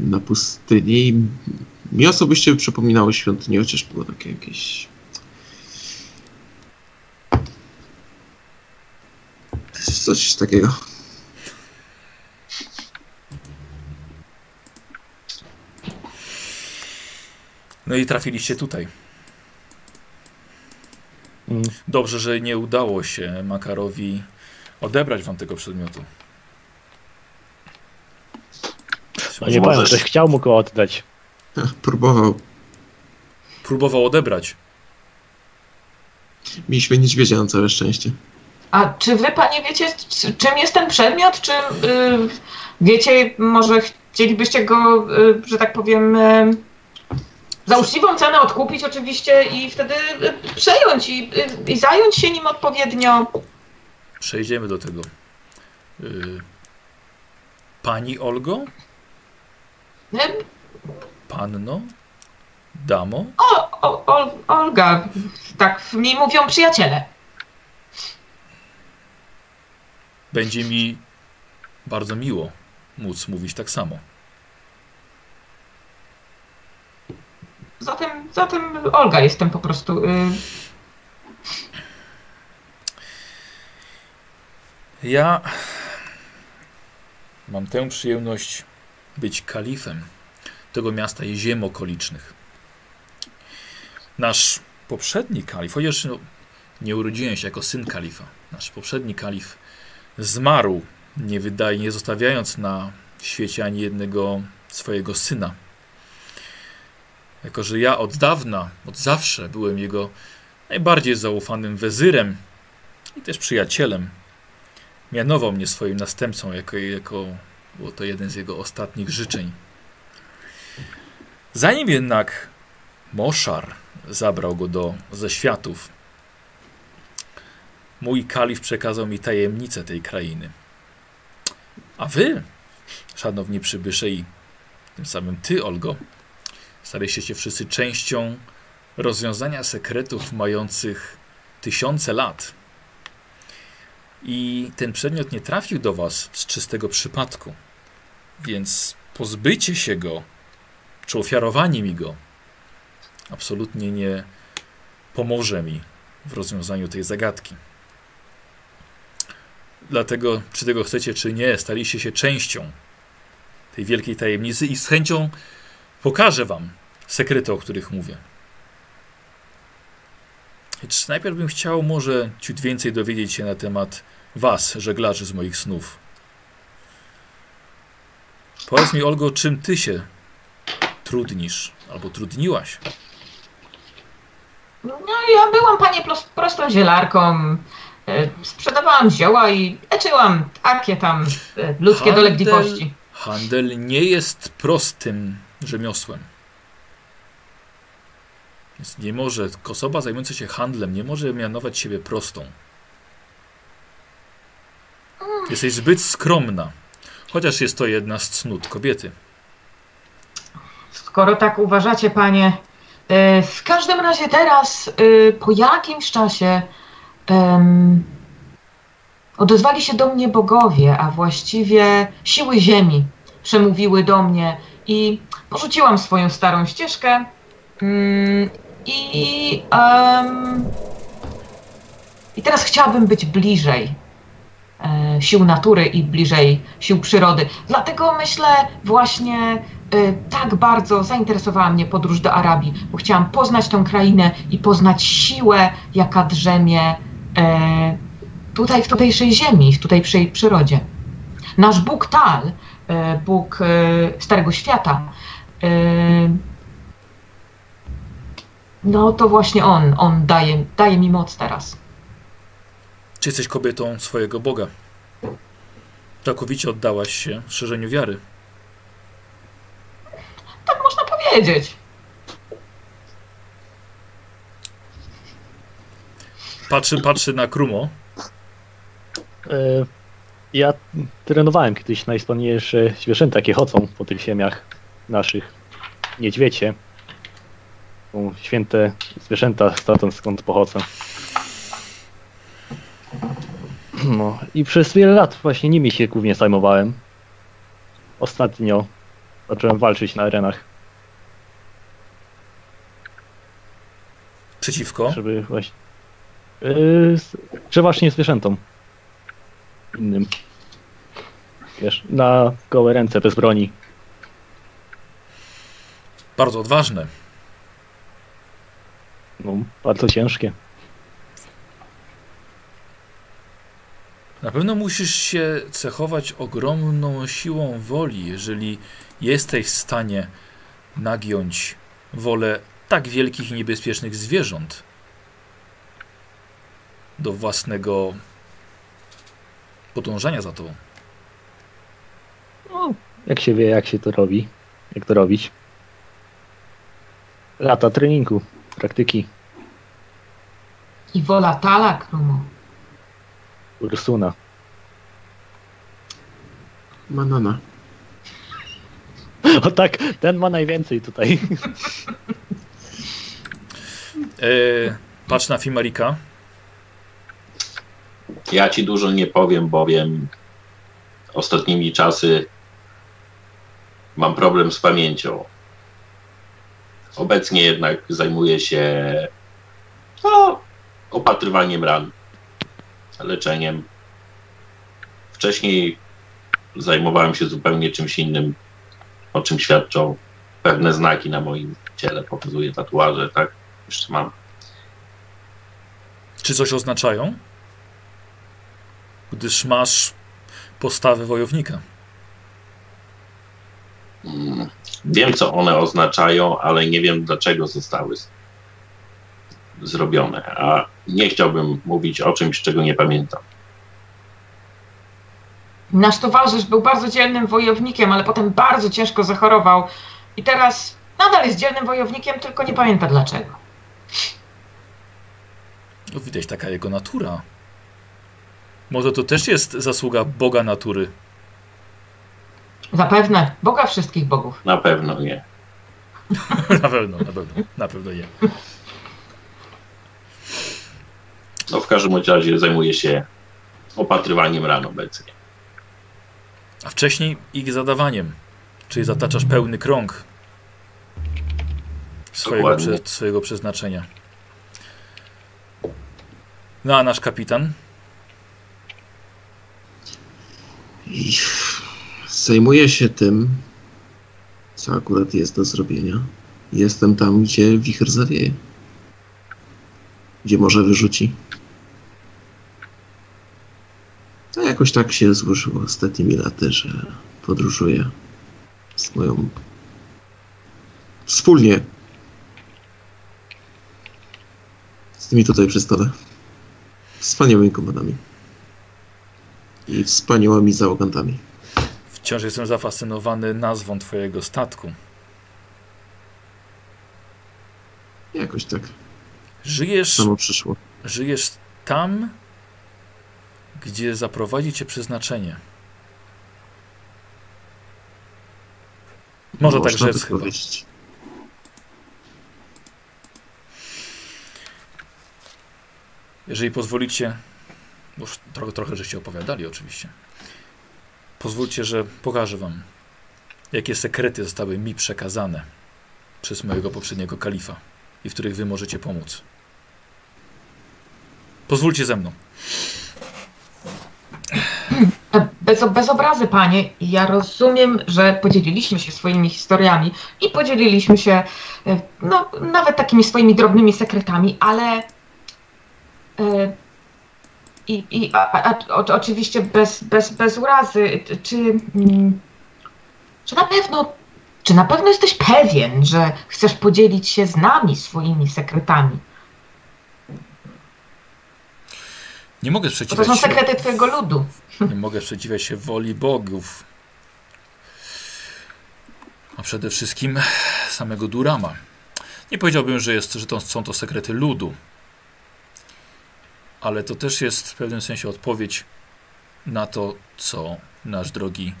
na pustyni. Mi osobiście przypominały świątynię, chociaż było takie jakieś... Coś takiego. No i trafiliście tutaj. Mm. Dobrze, że nie udało się Makarowi odebrać wam tego przedmiotu. No nie powiem, ktoś chciał mu go oddać. Próbował. Próbował odebrać. Mieliśmy niedźwiedzia na całe szczęście. A czy wy, panie, wiecie, czym jest ten przedmiot? Czy y, wiecie, może chcielibyście go, y, że tak powiem, y, za uczciwą cenę odkupić oczywiście i wtedy y, przejąć i, y, i zająć się nim odpowiednio? Przejdziemy do tego. Y, Pani Olgo? Panno? Damo? O, o, Ol, Olga, tak mi mówią przyjaciele. Będzie mi bardzo miło móc mówić tak samo. Zatem, Olga jestem po prostu. Y, Ja mam tę przyjemność być kalifem tego miasta i ziem okolicznych. Nasz poprzedni kalif, chociaż no, nie urodziłem się jako syn kalifa, nasz poprzedni kalif zmarł, nie wydaje, nie zostawiając na świecie ani jednego swojego syna. Jako, że ja od dawna, od zawsze byłem jego najbardziej zaufanym wezyrem i też przyjacielem, mianował mnie swoim następcą, jako, jako było to jeden z jego ostatnich życzeń. Zanim jednak Moszar zabrał go do ze światów, mój kalif przekazał mi tajemnicę tej krainy. A wy, szanowni przybysze i tym samym ty, Olgo, staliście się wszyscy częścią rozwiązania sekretów mających tysiące lat. I ten przedmiot nie trafił do Was z czystego przypadku. Więc pozbycie się go, czy ofiarowanie mi go, absolutnie nie pomoże mi w rozwiązaniu tej zagadki. Dlatego, czy tego chcecie, czy nie, staliście się częścią tej wielkiej tajemnicy i z chęcią pokażę Wam sekrety, o których mówię. Lecz najpierw bym chciał może ciut więcej dowiedzieć się na temat Was, żeglarzy z moich snów. Powiedz mi, Olgo, czym Ty się trudnisz albo trudniłaś? No ja byłam, panie, prostą zielarką. Y, Sprzedawałam zioła i leczyłam takie tam y, ludzkie Handel- dolegliwości. Handel nie jest prostym rzemiosłem. Więc nie może, osoba zajmująca się handlem nie może mianować siebie prostą. Jesteś zbyt skromna. Chociaż jest to jedna z cnót kobiety. Skoro tak uważacie, panie, y, w każdym razie teraz, y, po jakimś czasie, em, odezwali się do mnie bogowie, a właściwie siły ziemi przemówiły do mnie i porzuciłam swoją starą ścieżkę mm, i, em, i teraz chciałabym być bliżej e, sił natury i bliżej sił przyrody. Dlatego myślę właśnie y, tak bardzo zainteresowała mnie podróż do Arabii, bo chciałam poznać tą krainę i poznać siłę, jaka drzemie e, tutaj w tutejszej ziemi, w tutejszej przyrodzie. Nasz Bóg Tal, e, Bóg e, Starego Świata, e, no to właśnie On, On daje, daje mi moc teraz. Czy jesteś kobietą swojego Boga? Całkowicie oddałaś się szerzeniu wiary. Tak można powiedzieć. Patrzy, patrzy na Krumo. E, Ja trenowałem kiedyś najwspanialsze zwierzęta, jakie chodzą po tych ziemiach naszych. Niedźwiecie. Są święte zwierzęta stamtąd skąd pochodzę. No i przez wiele lat właśnie nimi się głównie zajmowałem. Ostatnio zacząłem walczyć na arenach, Przeciwko. żeby właśnie... Yy, s- przeważnie zwierzętom. Innym. Wiesz, na gołe ręce, bez broni. Bardzo odważne. No, bardzo ciężkie. Na pewno musisz się cechować ogromną siłą woli, jeżeli jesteś w stanie nagiąć wolę tak wielkich i niebezpiecznych zwierząt do własnego podążania za tobą. No, jak się wie, jak się to robi, jak to robić. Lata treningu, praktyki, I wola tala, Krumo. Ursuna. Manana. O tak, ten ma najwięcej tutaj. E, patrz na Fimarika. Ja ci dużo nie powiem, bowiem ostatnimi czasy mam problem z pamięcią. Obecnie jednak zajmuję się no, opatrywaniem ran, leczeniem. Wcześniej zajmowałem się zupełnie czymś innym, o czym świadczą pewne znaki na moim ciele. Pokazuję tatuaże, tak? Jeszcze mam. Czy coś oznaczają? Gdyż masz postawę wojownika. Mm, Wiem, co one oznaczają, ale nie wiem, dlaczego zostały zrobione. A nie chciałbym mówić o czymś, czego nie pamiętam. Nasz towarzysz był bardzo dzielnym wojownikiem, ale potem bardzo ciężko zachorował. I teraz nadal jest dzielnym wojownikiem, tylko nie pamięta dlaczego. No, widać taka jego natura. Może to też jest zasługa Boga natury. Zapewne Boga wszystkich bogów. Na pewno nie. na pewno, na pewno, na pewno nie. No, w każdym razie zajmuję się opatrywaniem ran obecnie. A wcześniej ich zadawaniem. Czyli zataczasz pełny krąg swojego, prze, swojego przeznaczenia. No a nasz kapitan? Zajmuję się tym, co akurat jest do zrobienia. Jestem tam, gdzie wicher zawieje. Gdzie morze wyrzuci. A jakoś tak się złożyło ostatnimi laty, że podróżuję z moją... Wspólnie z tymi tutaj przy stole. Wspaniałymi komandami. I wspaniałymi załogantami. Wciąż jestem zafascynowany nazwą twojego statku. Jakoś tak Żyjesz, samo przyszło. żyjesz tam, gdzie zaprowadzi cię przeznaczenie. Może tak Można rzec by chyba. powiedzieć. Jeżeli pozwolicie, bo już trochę, trochę żeście opowiadali oczywiście. Pozwólcie, że pokażę wam, jakie sekrety zostały mi przekazane przez mojego poprzedniego kalifa i w których wy możecie pomóc. Pozwólcie ze mną. E, Bez, bez obrazy, panie. Ja rozumiem, że podzieliliśmy się swoimi historiami i podzieliliśmy się e, no, nawet takimi swoimi drobnymi sekretami, ale e, i, i a, a, o, oczywiście bez, bez, bez urazy. Czy- Czy, mm, czy na pewno czy na pewno jesteś pewien, że chcesz podzielić się z nami swoimi sekretami? Nie mogę Bo to sprzeciwiać są się, sekrety twojego ludu. nie mogę sprzeciwiać się woli bogów. A przede wszystkim samego Durama. Nie powiedziałbym, że, jest, że to są to sekrety ludu. Ale to też jest w pewnym sensie odpowiedź na to, co nasz drogi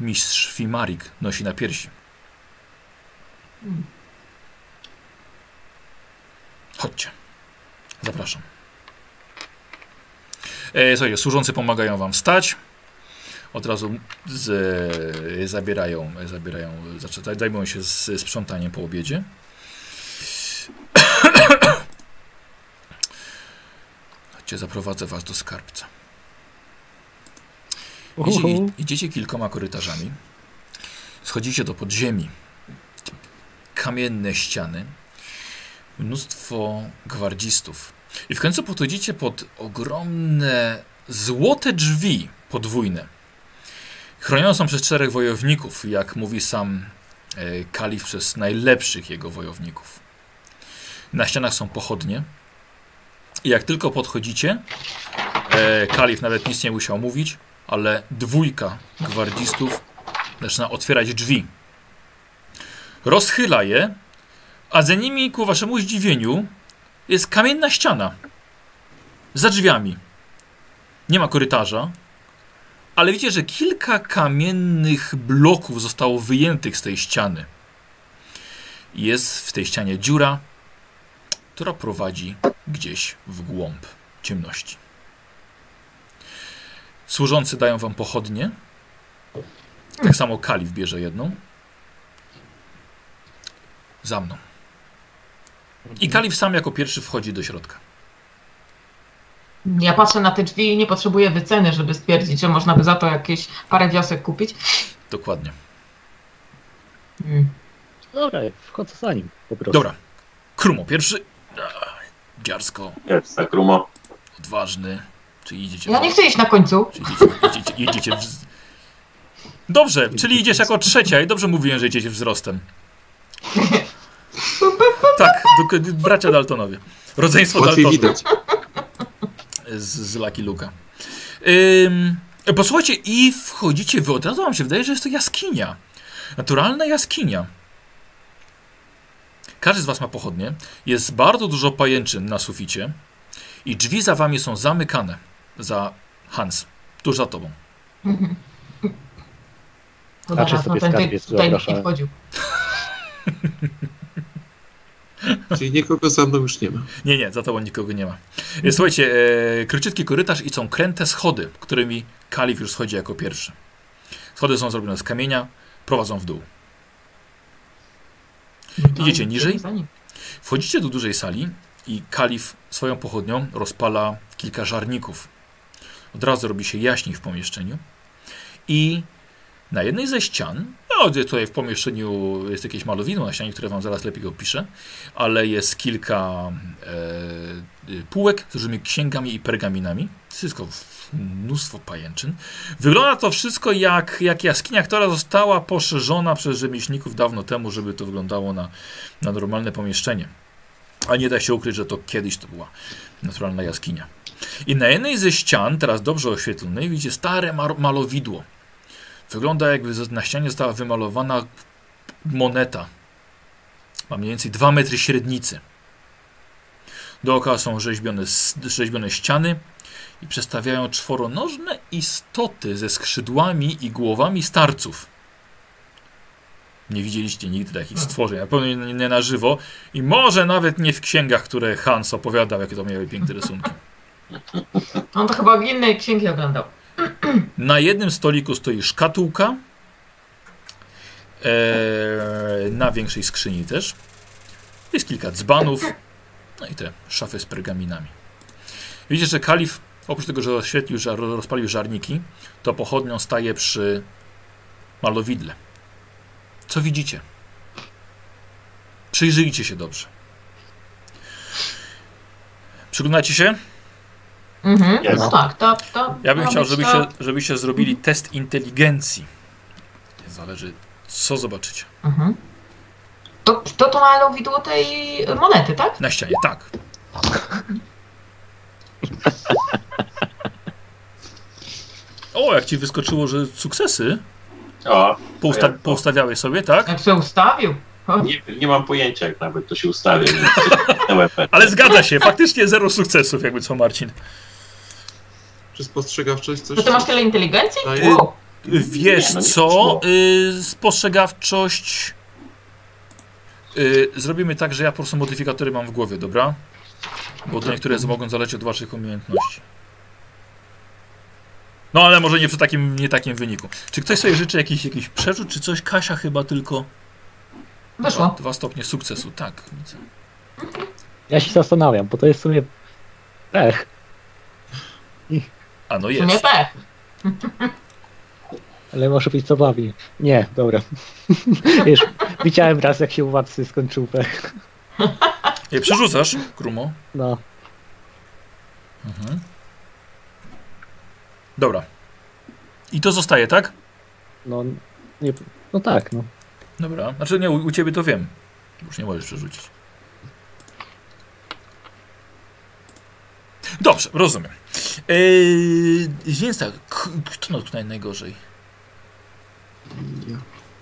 mistrz Fimarik nosi na piersi. Chodźcie. Zapraszam. E, słuchajcie, służący pomagają wam wstać. od razu z, zabierają, zabierają, zaczynają, zajmują się z, sprzątaniem po obiedzie. Chodźcie, zaprowadzę was do skarbca. Idzie, idziecie kilkoma korytarzami. Schodzicie do podziemi. Kamienne ściany. Mnóstwo gwardzistów. I w końcu podchodzicie pod ogromne złote drzwi podwójne. Chronione są przez czterech wojowników, jak mówi sam e, kalif, przez najlepszych jego wojowników. Na ścianach są pochodnie. I jak tylko podchodzicie, e, kalif nawet nic nie musiał mówić, ale dwójka gwardzistów zaczyna otwierać drzwi. Rozchyla je, a za nimi, ku waszemu zdziwieniu, jest kamienna ściana. Za drzwiami. Nie ma korytarza, ale widzicie, że kilka kamiennych bloków zostało wyjętych z tej ściany. Jest w tej ścianie dziura, która prowadzi gdzieś w głąb ciemności. Służący dają wam pochodnie. Tak samo kalif bierze jedną. Za mną. I kalif sam jako pierwszy wchodzi do środka. Ja patrzę na te drzwi i nie potrzebuję wyceny, żeby stwierdzić, że można by za to jakieś parę wiosek kupić. Dokładnie. Mm. Dobra, wchodzę za nim po prostu. Dobra. Krumo pierwszy. Dziarsko, Jest tak, Rumo. odważny. Czy idziecie? Ja nie chcę iść na końcu. Czy idziecie, idziecie, idziecie w... Dobrze, czyli idziesz jako trzecia i dobrze mówiłem, że idziecie wzrostem. Tak, bracia Daltonowie. Rodzeństwo Łatwiej Dalton widać. z, z Lucky Luka. Ym, posłuchajcie, i wchodzicie wy, od razu wam się wydaje, że jest to jaskinia. Naturalna jaskinia. Każdy z was ma pochodnie. Jest bardzo dużo pajęczyn na suficie i drzwi za wami są zamykane. Za Hans, tuż za tobą. To A czy zaraz, sobie no skarbiec tutaj nie wyobrażałem? wchodził. Czyli nikogo za mną już nie ma. Nie, nie, za tobą nikogo nie ma. E, Słuchajcie, e, króciutki korytarz i są kręte schody, którymi kalif już schodzi jako pierwszy. Schody są zrobione z kamienia, prowadzą w dół. Idziecie niżej? Wchodzicie do dużej sali i kalif swoją pochodnią rozpala kilka żarników. Od razu robi się jaśniej w pomieszczeniu i na jednej ze ścian, no tutaj w pomieszczeniu jest jakieś malowidło na ścianie, które wam zaraz lepiej opiszę, ale jest kilka e, y, półek z różnymi księgami i pergaminami. Wszystko w- mnóstwo pajęczyn. Wygląda to wszystko jak, jak jaskinia, która została poszerzona przez rzemieślników dawno temu, żeby to wyglądało na, na normalne pomieszczenie. A nie da się ukryć, że to kiedyś to była naturalna jaskinia. I na jednej ze ścian, teraz dobrze oświetlonej, widzicie stare malowidło. Wygląda jakby na ścianie została wymalowana moneta. Ma mniej więcej 2 metry średnicy. Dookoła są rzeźbione, rzeźbione ściany i przedstawiają czworonożne istoty ze skrzydłami i głowami starców. Nie widzieliście nigdy takich stworzeń, na pewno nie, nie na żywo i może nawet nie w księgach, które Hans opowiadał, jakie to miały piękne rysunki. On to chyba w innej księgi oglądał. Na jednym stoliku stoi szkatułka. Eee, na większej skrzyni też. Jest kilka dzbanów. No i te szafy z pergaminami. Widzicie, że kalif, oprócz tego, że oświetlił, że rozpalił żarniki, to pochodnią staje przy malowidle. Co widzicie? Przyjrzyjcie się dobrze. Przyglądacie się? Mhm. Jest. No tak, to, to Ja bym chciał, żebyście, to- żebyście zrobili test inteligencji. Zależy, co zobaczycie. Mhm. To, to to malowidło tej monety, tak? Na ścianie, tak. O, jak ci wyskoczyło, że sukcesy O, pousta poustawiałeś sobie, tak? Jak się ustawił. O, nie, nie mam pojęcia, jak nawet to się pewnie. Ale zgadza się, faktycznie zero sukcesów, jakby co Marcin. Czy spostrzegawczość coś... To ty masz tyle inteligencji? Wow. Wiesz Nie, no nie co? Y, spostrzegawczość. Y, zrobimy tak, że ja po prostu modyfikatory mam w głowie, dobra? Bo to niektóre mogą zalecieć od waszych umiejętności. No ale może nie przy takim, nie takim wyniku. Czy ktoś sobie życzy jakiś, jakiś przerzut, czy coś? Kasia chyba tylko Wyszło. dwa stopnie sukcesu, tak. widzę. Ja się zastanawiam, bo to jest w sumie pech. A no W sumie jest. pech. Ale może być zabawnie. Nie, dobra. Wiesz, widziałem raz jak się u Watcy skończył pech. Je przerzucasz, Krumo? No, Mhm. Dobra. I to zostaje, tak? no, nie, no tak, no. Dobra. Znaczy nie, u, u ciebie to wiem. Już nie możesz przerzucić. Dobrze, rozumiem. Yy, więc tak, kto no tutaj najgorzej?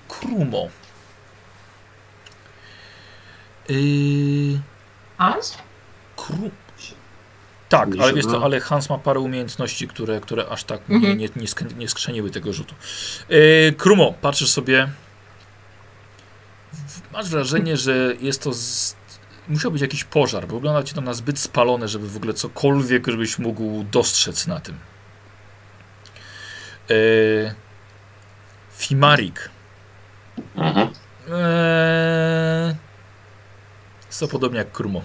Krumo. Yy, Hans? kru... Tak, ale wiesz co, ale Hans ma parę umiejętności, które, które aż tak nie, Mhm. nie, nie, sk- nie skrzeniły tego rzutu. Yy, Krumo, patrzysz sobie. Masz wrażenie, że jest to. Z... Musiał być jakiś pożar, bo wygląda ci to na zbyt spalone, żeby w ogóle cokolwiek, żebyś mógł dostrzec na tym. Yy... Fimarik. Mhm. Eee, jest to podobnie jak Krumo.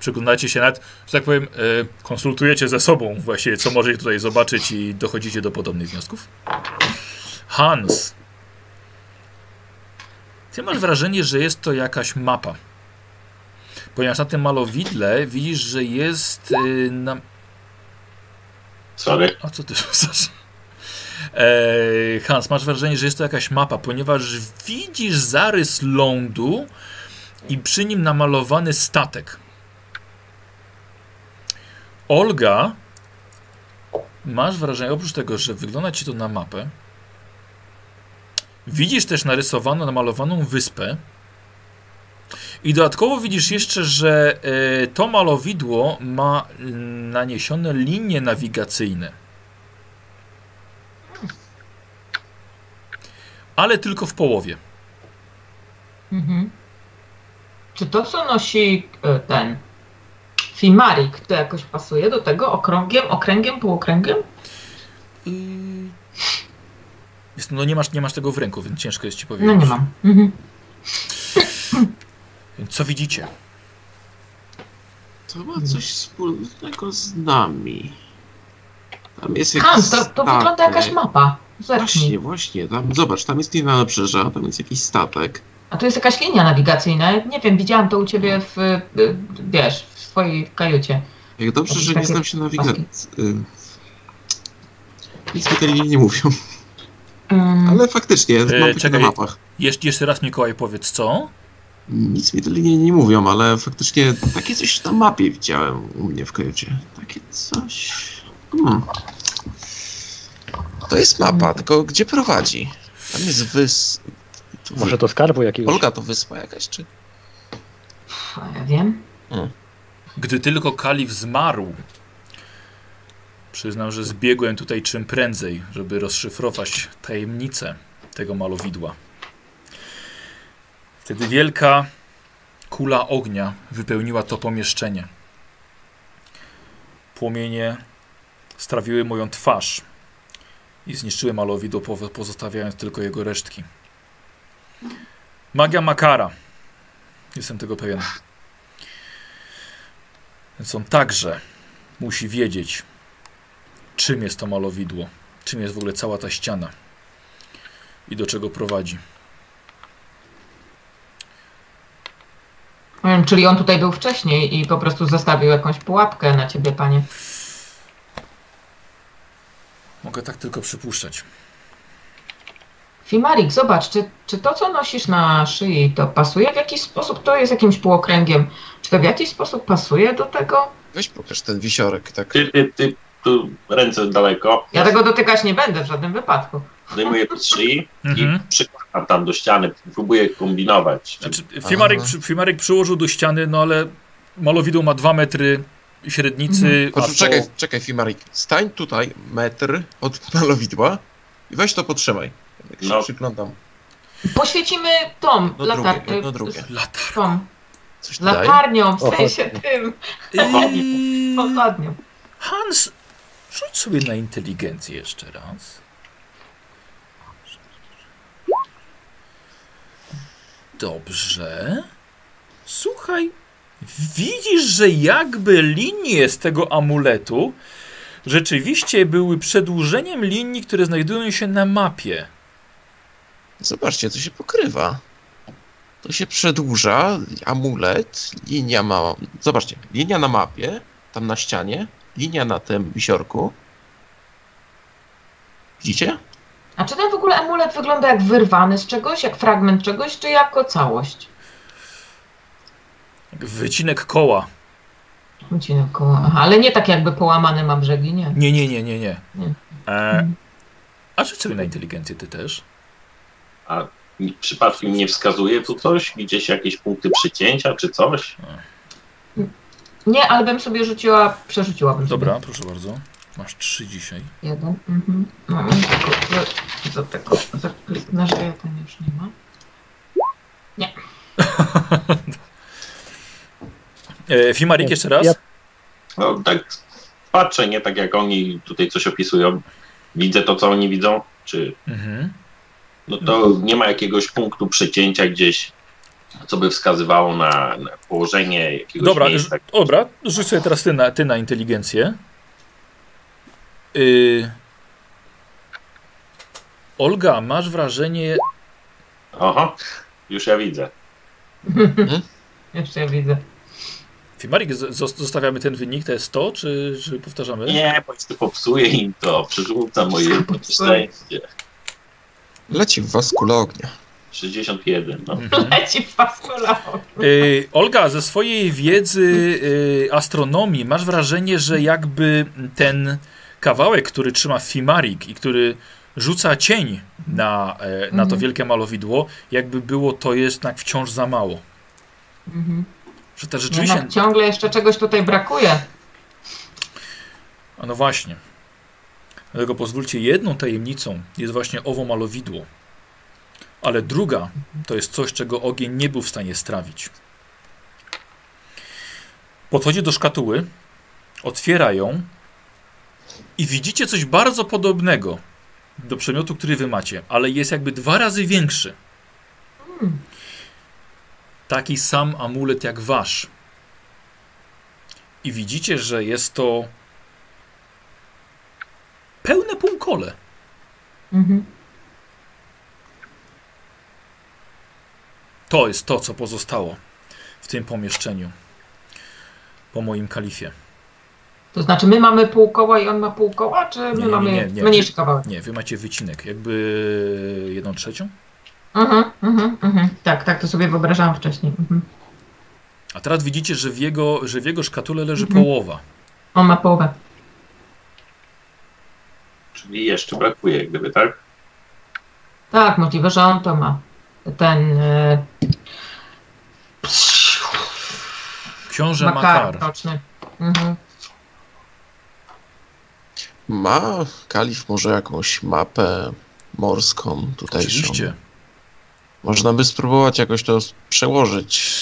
Przyglądacie się nad, że tak powiem, e, konsultujecie ze sobą właściwie, co możecie tutaj zobaczyć i dochodzicie do podobnych wniosków. Hans. Ty masz wrażenie, że jest to jakaś mapa. Ponieważ na tym malowidle widzisz, że jest e, na... Sorry. A co ty rzucasz? Eee, Hans, masz wrażenie, że jest to jakaś mapa, ponieważ widzisz zarys lądu i przy nim namalowany statek. Olga, masz wrażenie, oprócz tego, że wygląda ci to na mapę, widzisz też narysowaną, namalowaną wyspę i dodatkowo widzisz jeszcze, że e, to malowidło ma naniesione linie nawigacyjne. Ale tylko w połowie. Mhm. Czy to, co nosi e, ten Fimarik, to jakoś pasuje do tego okrągiem, okręgiem, półokręgiem? Yy... Jest, no nie masz, nie masz tego w ręku, więc ciężko jest ci No powiedzieć. nie mam. Mhm. Więc co widzicie? To ma coś wspólnego z nami. Tam jest jakiś Hans, to, to wygląda jakaś mapa. Właśnie, Zerknij. właśnie. Tam, zobacz, tam jest linia nabrzeża, tam jest jakiś statek. A tu jest jakaś linia nawigacyjna. Nie wiem, widziałam to u ciebie w, wiesz, w swojej kajucie. Jak dobrze, że nie znam się nawigacji. Nic mi te linie nie mówią. Mm, Ale faktycznie, mam takie czekaj. na mapach. Jeszcze, jeszcze raz Mikołaj powiedz co? Nic mi te linie nie mówią, ale faktycznie takie coś na mapie widziałem u mnie w kajucie. Takie coś... Hmm. To jest mapa, tylko gdzie prowadzi? Tam jest wys... Może to skarbu jakiegoś. Olga to wyspa jakaś, czy? ja wiem. Gdy tylko kalif zmarł, przyznam, że zbiegłem tutaj czym prędzej, żeby rozszyfrować tajemnicę tego malowidła. Wtedy wielka kula ognia wypełniła to pomieszczenie. Płomienie strawiły moją twarz i zniszczyły malowidło, po- pozostawiając tylko jego resztki. Magia Makara. Jestem tego pewien. Więc on także musi wiedzieć, czym jest to malowidło, czym jest w ogóle cała ta ściana i do czego prowadzi. Czyli on tutaj był wcześniej i po prostu zostawił jakąś pułapkę na ciebie, panie. Mogę tak tylko przypuszczać. Fimarik, zobacz, czy, czy to, co nosisz na szyi, to pasuje w jakiś sposób? To jest jakimś półokręgiem. Czy to w jakiś sposób pasuje do tego? Weź pokaż ten wisiorek, tak. Ty, ty, ty, tu ręce daleko. Ja tego dotykać nie będę w żadnym wypadku. Zdejmuję to z szyi Mhm. i przykładam tam do ściany. Próbuję kombinować. Znaczy, Fimarek, Aha. przy, Fimarek przyłożył do ściany, no ale malowidło ma 2 metry średnicy. Chodź, to- czekaj, czekaj, Fimarik. Stań tutaj metr od malowidła i weź to potrzymaj. Jak się No. przyglądam. Poświecimy tą No latar... drugie, jedno drugie. Latar. tą Coś latarnią, w O, sensie tym pochodnią. Hans, Rzuć sobie na inteligencję jeszcze raz. Dobrze. Słuchaj, widzisz, że jakby linie z tego amuletu rzeczywiście były przedłużeniem linii, które znajdują się na mapie. Zobaczcie, to się pokrywa. To się przedłuża, amulet, linia ma... Zobaczcie, linia na mapie, tam na ścianie, linia na tym wisiorku. Widzicie? A czy ten w ogóle amulet wygląda jak wyrwany z czegoś, jak fragment czegoś, czy jako całość? Jak Wycinek koła. Wycinek koła. Aha, ale nie tak jakby połamane ma brzegi, nie. Nie, nie, nie, nie, nie. Nie. E, a sobie na inteligencję ty też. A mi- przypadkiem nie wskazuje tu coś? Gdzieś jakieś punkty przycięcia czy coś? Nie, ale bym sobie rzuciła, przerzuciłabym sobie. Dobra, proszę bardzo. Masz trzy dzisiaj. Jeden. Mhm. No, i tylko za, za tego zakliknę, że już nie ma. E, Fimarik jeszcze raz. Ja- No tak patrzę, nie tak jak oni tutaj coś opisują. Widzę to, co oni widzą, czy Mhm. No to nie ma jakiegoś punktu przecięcia gdzieś, co by wskazywało na, na położenie jakiegoś Dobra, miejsca. dobra, rzuć sobie teraz ty na, ty na inteligencję. Y... Olga, masz wrażenie, Oho, już ja widzę. Jeszcze widzę. Fimarik, zostawiamy ten wynik, to jest to, czy, czy powtarzamy? Nie, bo jeszcze popsuję im to, przerzucam moje szczęście. Leci w was kula ognia. 61, no. Mhm. Leci w faskola. Y, Olga, ze swojej wiedzy y, astronomii masz wrażenie, że jakby ten kawałek, który trzyma Fimarik i który rzuca cień na, e, na to Mhm. wielkie malowidło, jakby było to jednak wciąż za mało. Mhm. Że to rzeczywiście... Jednak ciągle jeszcze czegoś tutaj brakuje. No właśnie. Dlatego pozwólcie, jedną tajemnicą jest właśnie owo malowidło. Ale druga to jest coś, czego ogień nie był w stanie strawić. Podchodzi do szkatuły, otwiera ją i widzicie coś bardzo podobnego do przedmiotu, który wy macie, ale jest jakby dwa razy większy. Taki sam amulet jak wasz. I widzicie, że jest to pełne półkole. Mhm. To jest to, co pozostało w tym pomieszczeniu po moim kalifie. To znaczy my mamy pół koła i on ma pół koła, czy my Nie, nie, mamy nie, nie. mniejszy kawałek? Nie, wy macie wycinek, jakby jedną trzecią. Mhm, mhm, mhm. Tak, tak to sobie wyobrażałam wcześniej. Mhm. A teraz widzicie, że w jego, że w jego szkatule leży Mhm. połowa. On ma połowę. Czyli jeszcze brakuje, gdyby tak? Tak, możliwe, że on to ma. Ten e, Książę makar. Mhm. Ma kalif może jakąś mapę morską tutejszą? Oczywiście. Można by spróbować jakoś to przełożyć.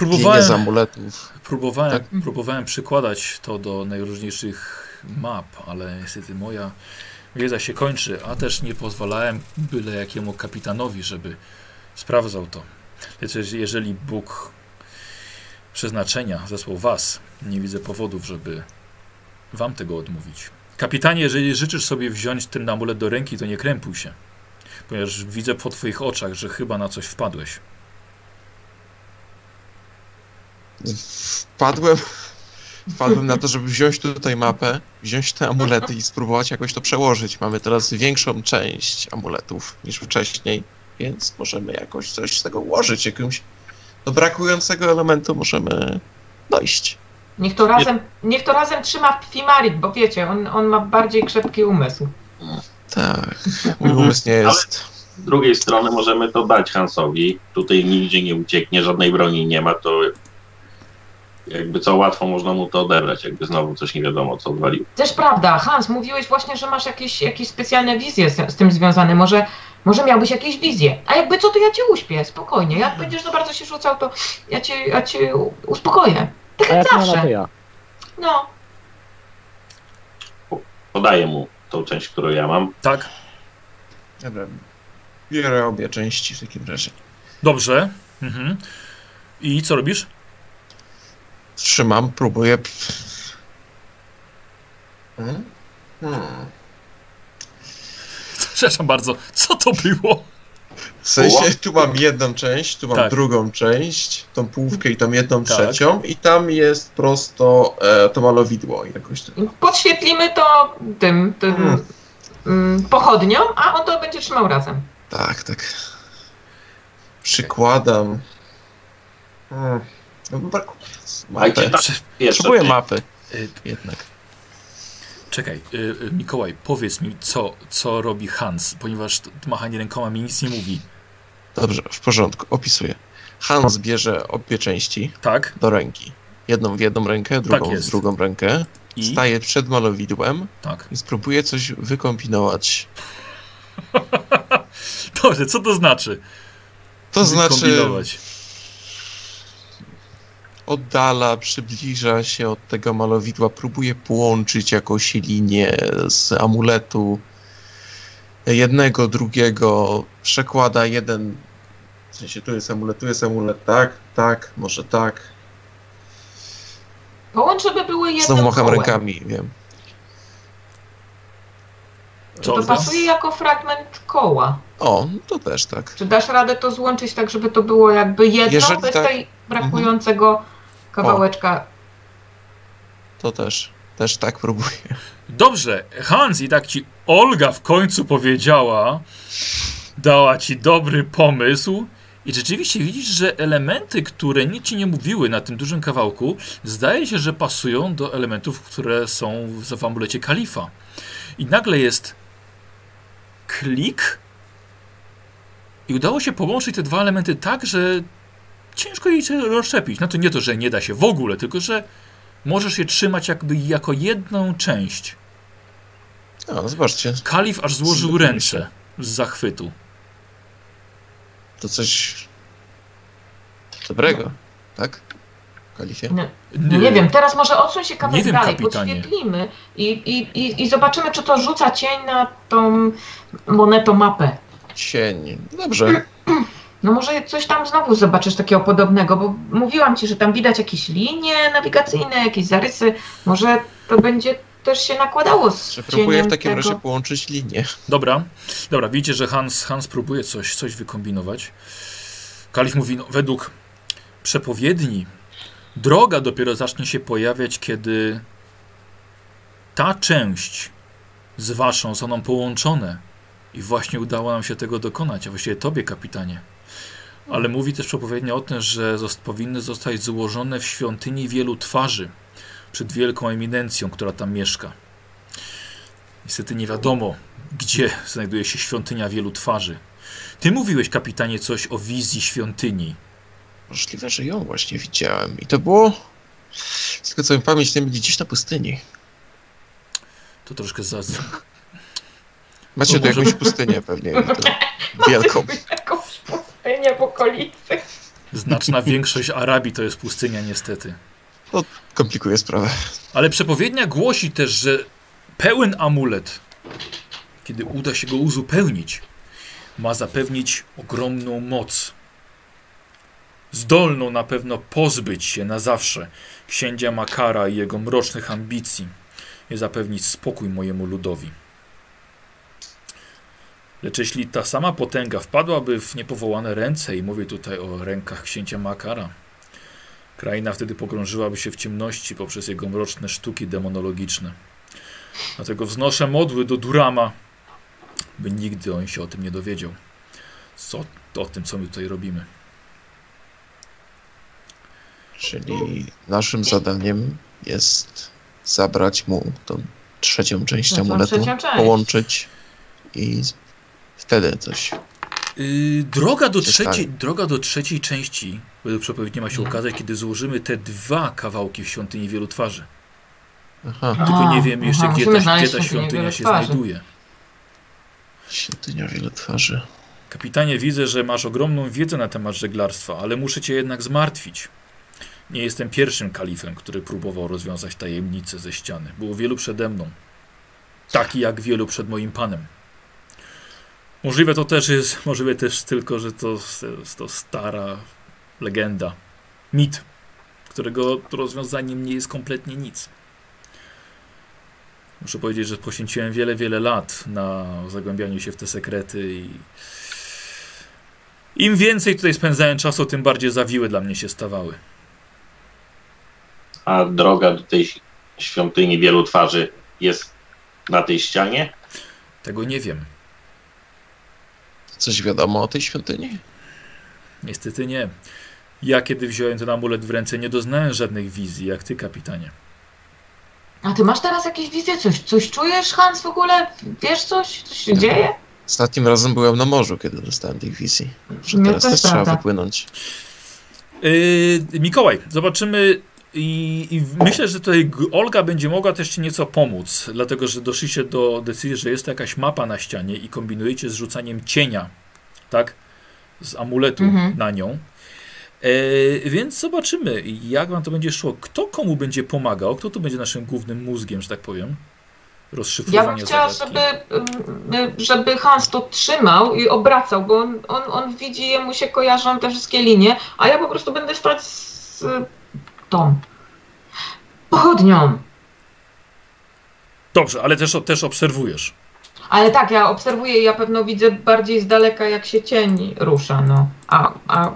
Linie z Próbowałem, amuletów. próbowałem, Tak? próbowałem przykładać to do najróżniejszych map, ale niestety moja wiedza się kończy, a też nie pozwalałem byle jakiemu kapitanowi, żeby sprawdzał to. Lecz jeżeli Bóg przeznaczenia zesłał was, nie widzę powodów, żeby wam tego odmówić. Kapitanie, jeżeli życzysz sobie wziąć ten amulet do ręki, to nie krępuj się, ponieważ widzę po twoich oczach, że chyba na coś wpadłeś. Wpadłem, wpadłem na to, żeby wziąć tutaj mapę, wziąć te amulety i spróbować jakoś to przełożyć. Mamy teraz większą część amuletów niż wcześniej, więc możemy jakoś coś z tego ułożyć, jakimś do brakującego elementu możemy dojść. Niech to razem, niech to razem trzyma Fimarik, bo wiecie, on, on ma bardziej krzepki umysł. Tak, mój umysł nie jest... Z drugiej strony możemy to dać Hansowi. Tutaj nigdzie nie ucieknie, żadnej broni nie ma, to jakby co łatwo można mu to odebrać, jakby znowu coś nie wiadomo co odwalił. Też prawda, Hans, mówiłeś właśnie, że masz jakieś, jakieś specjalne wizje z, z tym związane. Może, może miałbyś jakieś wizje. A jakby co, to ja cię uśpię, spokojnie. Jak będziesz za bardzo się rzucał, to ja cię, ja cię uspokoję. Tak A jak zawsze. ja. No, podaję mu tą część, którą ja mam. Tak? Dobra. Biorę obie części w takim razie. Dobrze. Mhm. I co robisz? Trzymam, próbuję. Hmm? Hmm. Przepraszam bardzo. Co to było? W sensie tu mam jedną część, tu mam Tak. drugą część, tą połówkę i tą jedną Tak. trzecią i tam jest prosto e, to malowidło jakoś. tak. Podświetlimy to tym, tym Hmm. mm, pochodnią, a on to będzie trzymał razem. Tak, tak. Przykładam. Hmm. No, Mapę. tak. Potrzebuję mapy y, jednak. czekaj, y, y, Mikołaj, powiedz mi, co, co robi Hans, ponieważ machanie rękoma mi nic nie mówi. Dobrze, w porządku, opisuję. Hans bierze obie części Tak? do ręki. Jedną w jedną rękę, drugą jest. w drugą rękę. I? Staje przed malowidłem Tak. i spróbuje coś wykombinować. Dobrze, co to znaczy? To znaczy. Oddala, przybliża się od tego malowidła, próbuje połączyć jakąś linię z amuletu jednego, drugiego, przekłada jeden, w sensie tu jest amulet, tu jest amulet, tak, tak, może tak. Połącz, żeby były jednym Znowu macham kołem. rękami, wiem. Co? To pasuje jako fragment koła. O, to też tak. Czy dasz radę to złączyć tak, żeby to było jakby jedno, Jeżeli bez tak- tej brakującego kawałeczka? To też, też tak próbuję. Dobrze, Hans, i tak ci Olga w końcu powiedziała, dała ci dobry pomysł. I rzeczywiście widzisz, że elementy, które nic ci nie mówiły na tym dużym kawałku, zdaje się, że pasują do elementów, które są w w amulecie kalifa. I nagle jest klik i udało się połączyć te dwa elementy tak, że ciężko je się rozszczepić. No to nie to, że nie da się w ogóle, tylko że możesz je trzymać jakby jako jedną część. No, zobaczcie, Kalif aż złożył ręce z zachwytu. to coś dobrego, tak? Kalifie? No, no nie wiem, teraz może odsuń się kawałek Nie wiem, dalej, kapitanie. podświetlimy i, i, i, i zobaczymy, czy to rzuca cień na tą monetomapę. Cień. Dobrze. No może coś tam znowu zobaczysz takiego podobnego, bo mówiłam ci, że tam widać jakieś linie nawigacyjne, jakieś zarysy. Może to będzie też się nakładało z Że próbuję w takim tego. razie połączyć linię. Dobra, dobra, widzicie, że Hans, Hans próbuje coś, coś wykombinować. Kalif mówi, no, według przepowiedni, droga dopiero zacznie się pojawiać, kiedy ta część z waszą zostaną połączone. I właśnie udało nam się tego dokonać, a właściwie tobie, kapitanie. Ale mówi też przepowiednia o tym, że zost- powinny zostać złożone w świątyni wielu twarzy przed wielką eminencją, która tam mieszka. Niestety nie wiadomo, gdzie znajduje się świątynia wielu twarzy. Ty mówiłeś, kapitanie, coś o wizji świątyni. Możliwe, że ją właśnie widziałem. I to było, z tego co mi pamięć, nie gdzieś na pustyni. To troszkę za... Macie tu jakąś pustynię pewnie. i to Wielką. Jakąś pustynię w okolicy. Znaczna większość Arabii to jest pustynia, niestety. Komplikuje sprawę. Ale przepowiednia głosi też, że pełen amulet, kiedy uda się go uzupełnić, ma zapewnić ogromną moc. Zdolną na pewno pozbyć się na zawsze księcia Makara i jego mrocznych ambicji i zapewnić spokój mojemu ludowi. Lecz jeśli ta sama potęga wpadłaby w niepowołane ręce, i mówię tutaj o rękach księcia Makara, Kraina wtedy pogrążyłaby się w ciemności poprzez jego mroczne sztuki demonologiczne. Dlatego wznoszę modły do Durama, by nigdy on się o tym nie dowiedział. Co, o tym, co my tutaj robimy. Czyli naszym zadaniem jest zabrać mu tą trzecią część No, amuletu, trzecią część. połączyć i wtedy coś. Yy, droga, do trzeciej, droga do trzeciej części, według przepowiedni ma się Mhm. okazać, kiedy złożymy te dwa kawałki w świątyni wielu twarzy. Aha, Tylko nie wiem jeszcze, aha, gdzie, ta, gdzie ta świątynia się twarzy. znajduje. świątynia wielu twarzy. Kapitanie, widzę, że masz ogromną wiedzę na temat żeglarstwa, ale muszę cię jednak zmartwić. Nie jestem pierwszym kalifem, który próbował rozwiązać tajemnicę ze ściany. Było wielu przede mną. Taki jak wielu przed moim panem. Możliwe to też jest, możliwe też tylko, że to, to stara legenda, mit, którego rozwiązaniem nie jest kompletnie nic. Muszę powiedzieć, że poświęciłem wiele, wiele lat na zagłębianiu się w te sekrety i im więcej tutaj spędzałem czasu, tym bardziej zawiłe dla mnie się stawały. A droga do tej świątyni wielu twarzy jest na tej ścianie? Tego nie wiem. Coś wiadomo o tej świątyni? Niestety nie. Ja kiedy wziąłem ten amulet w ręce, nie doznałem żadnych wizji, jak ty, kapitanie. A ty masz teraz jakieś wizje? Coś, coś czujesz, Hans, w ogóle? Wiesz coś? Coś się dzieje? Ostatnim razem byłem na morzu, kiedy dostałem tych wizji. Że No teraz też trzeba wypłynąć. Yy, Mikołaj, zobaczymy i, i myślę, że tutaj Olga będzie mogła też ci nieco pomóc, dlatego że doszliście do decyzji, że jest to jakaś mapa na ścianie i kombinujecie z rzucaniem cienia, tak? Z amuletu Mhm. na nią. E, więc zobaczymy, jak wam to będzie szło. Kto komu będzie pomagał? Kto tu będzie naszym głównym mózgiem, że tak powiem? Ja Rozszyfrowania bym chciała, zagadki. żeby, ym, żeby Hans to trzymał i obracał, bo on, on, on widzi, jemu się kojarzą te wszystkie linie, a ja po prostu będę y, tą pochodnią. Dobrze, ale też, też obserwujesz. Ale tak, ja obserwuję i ja pewno widzę bardziej z daleka, jak się cień rusza, no. A, a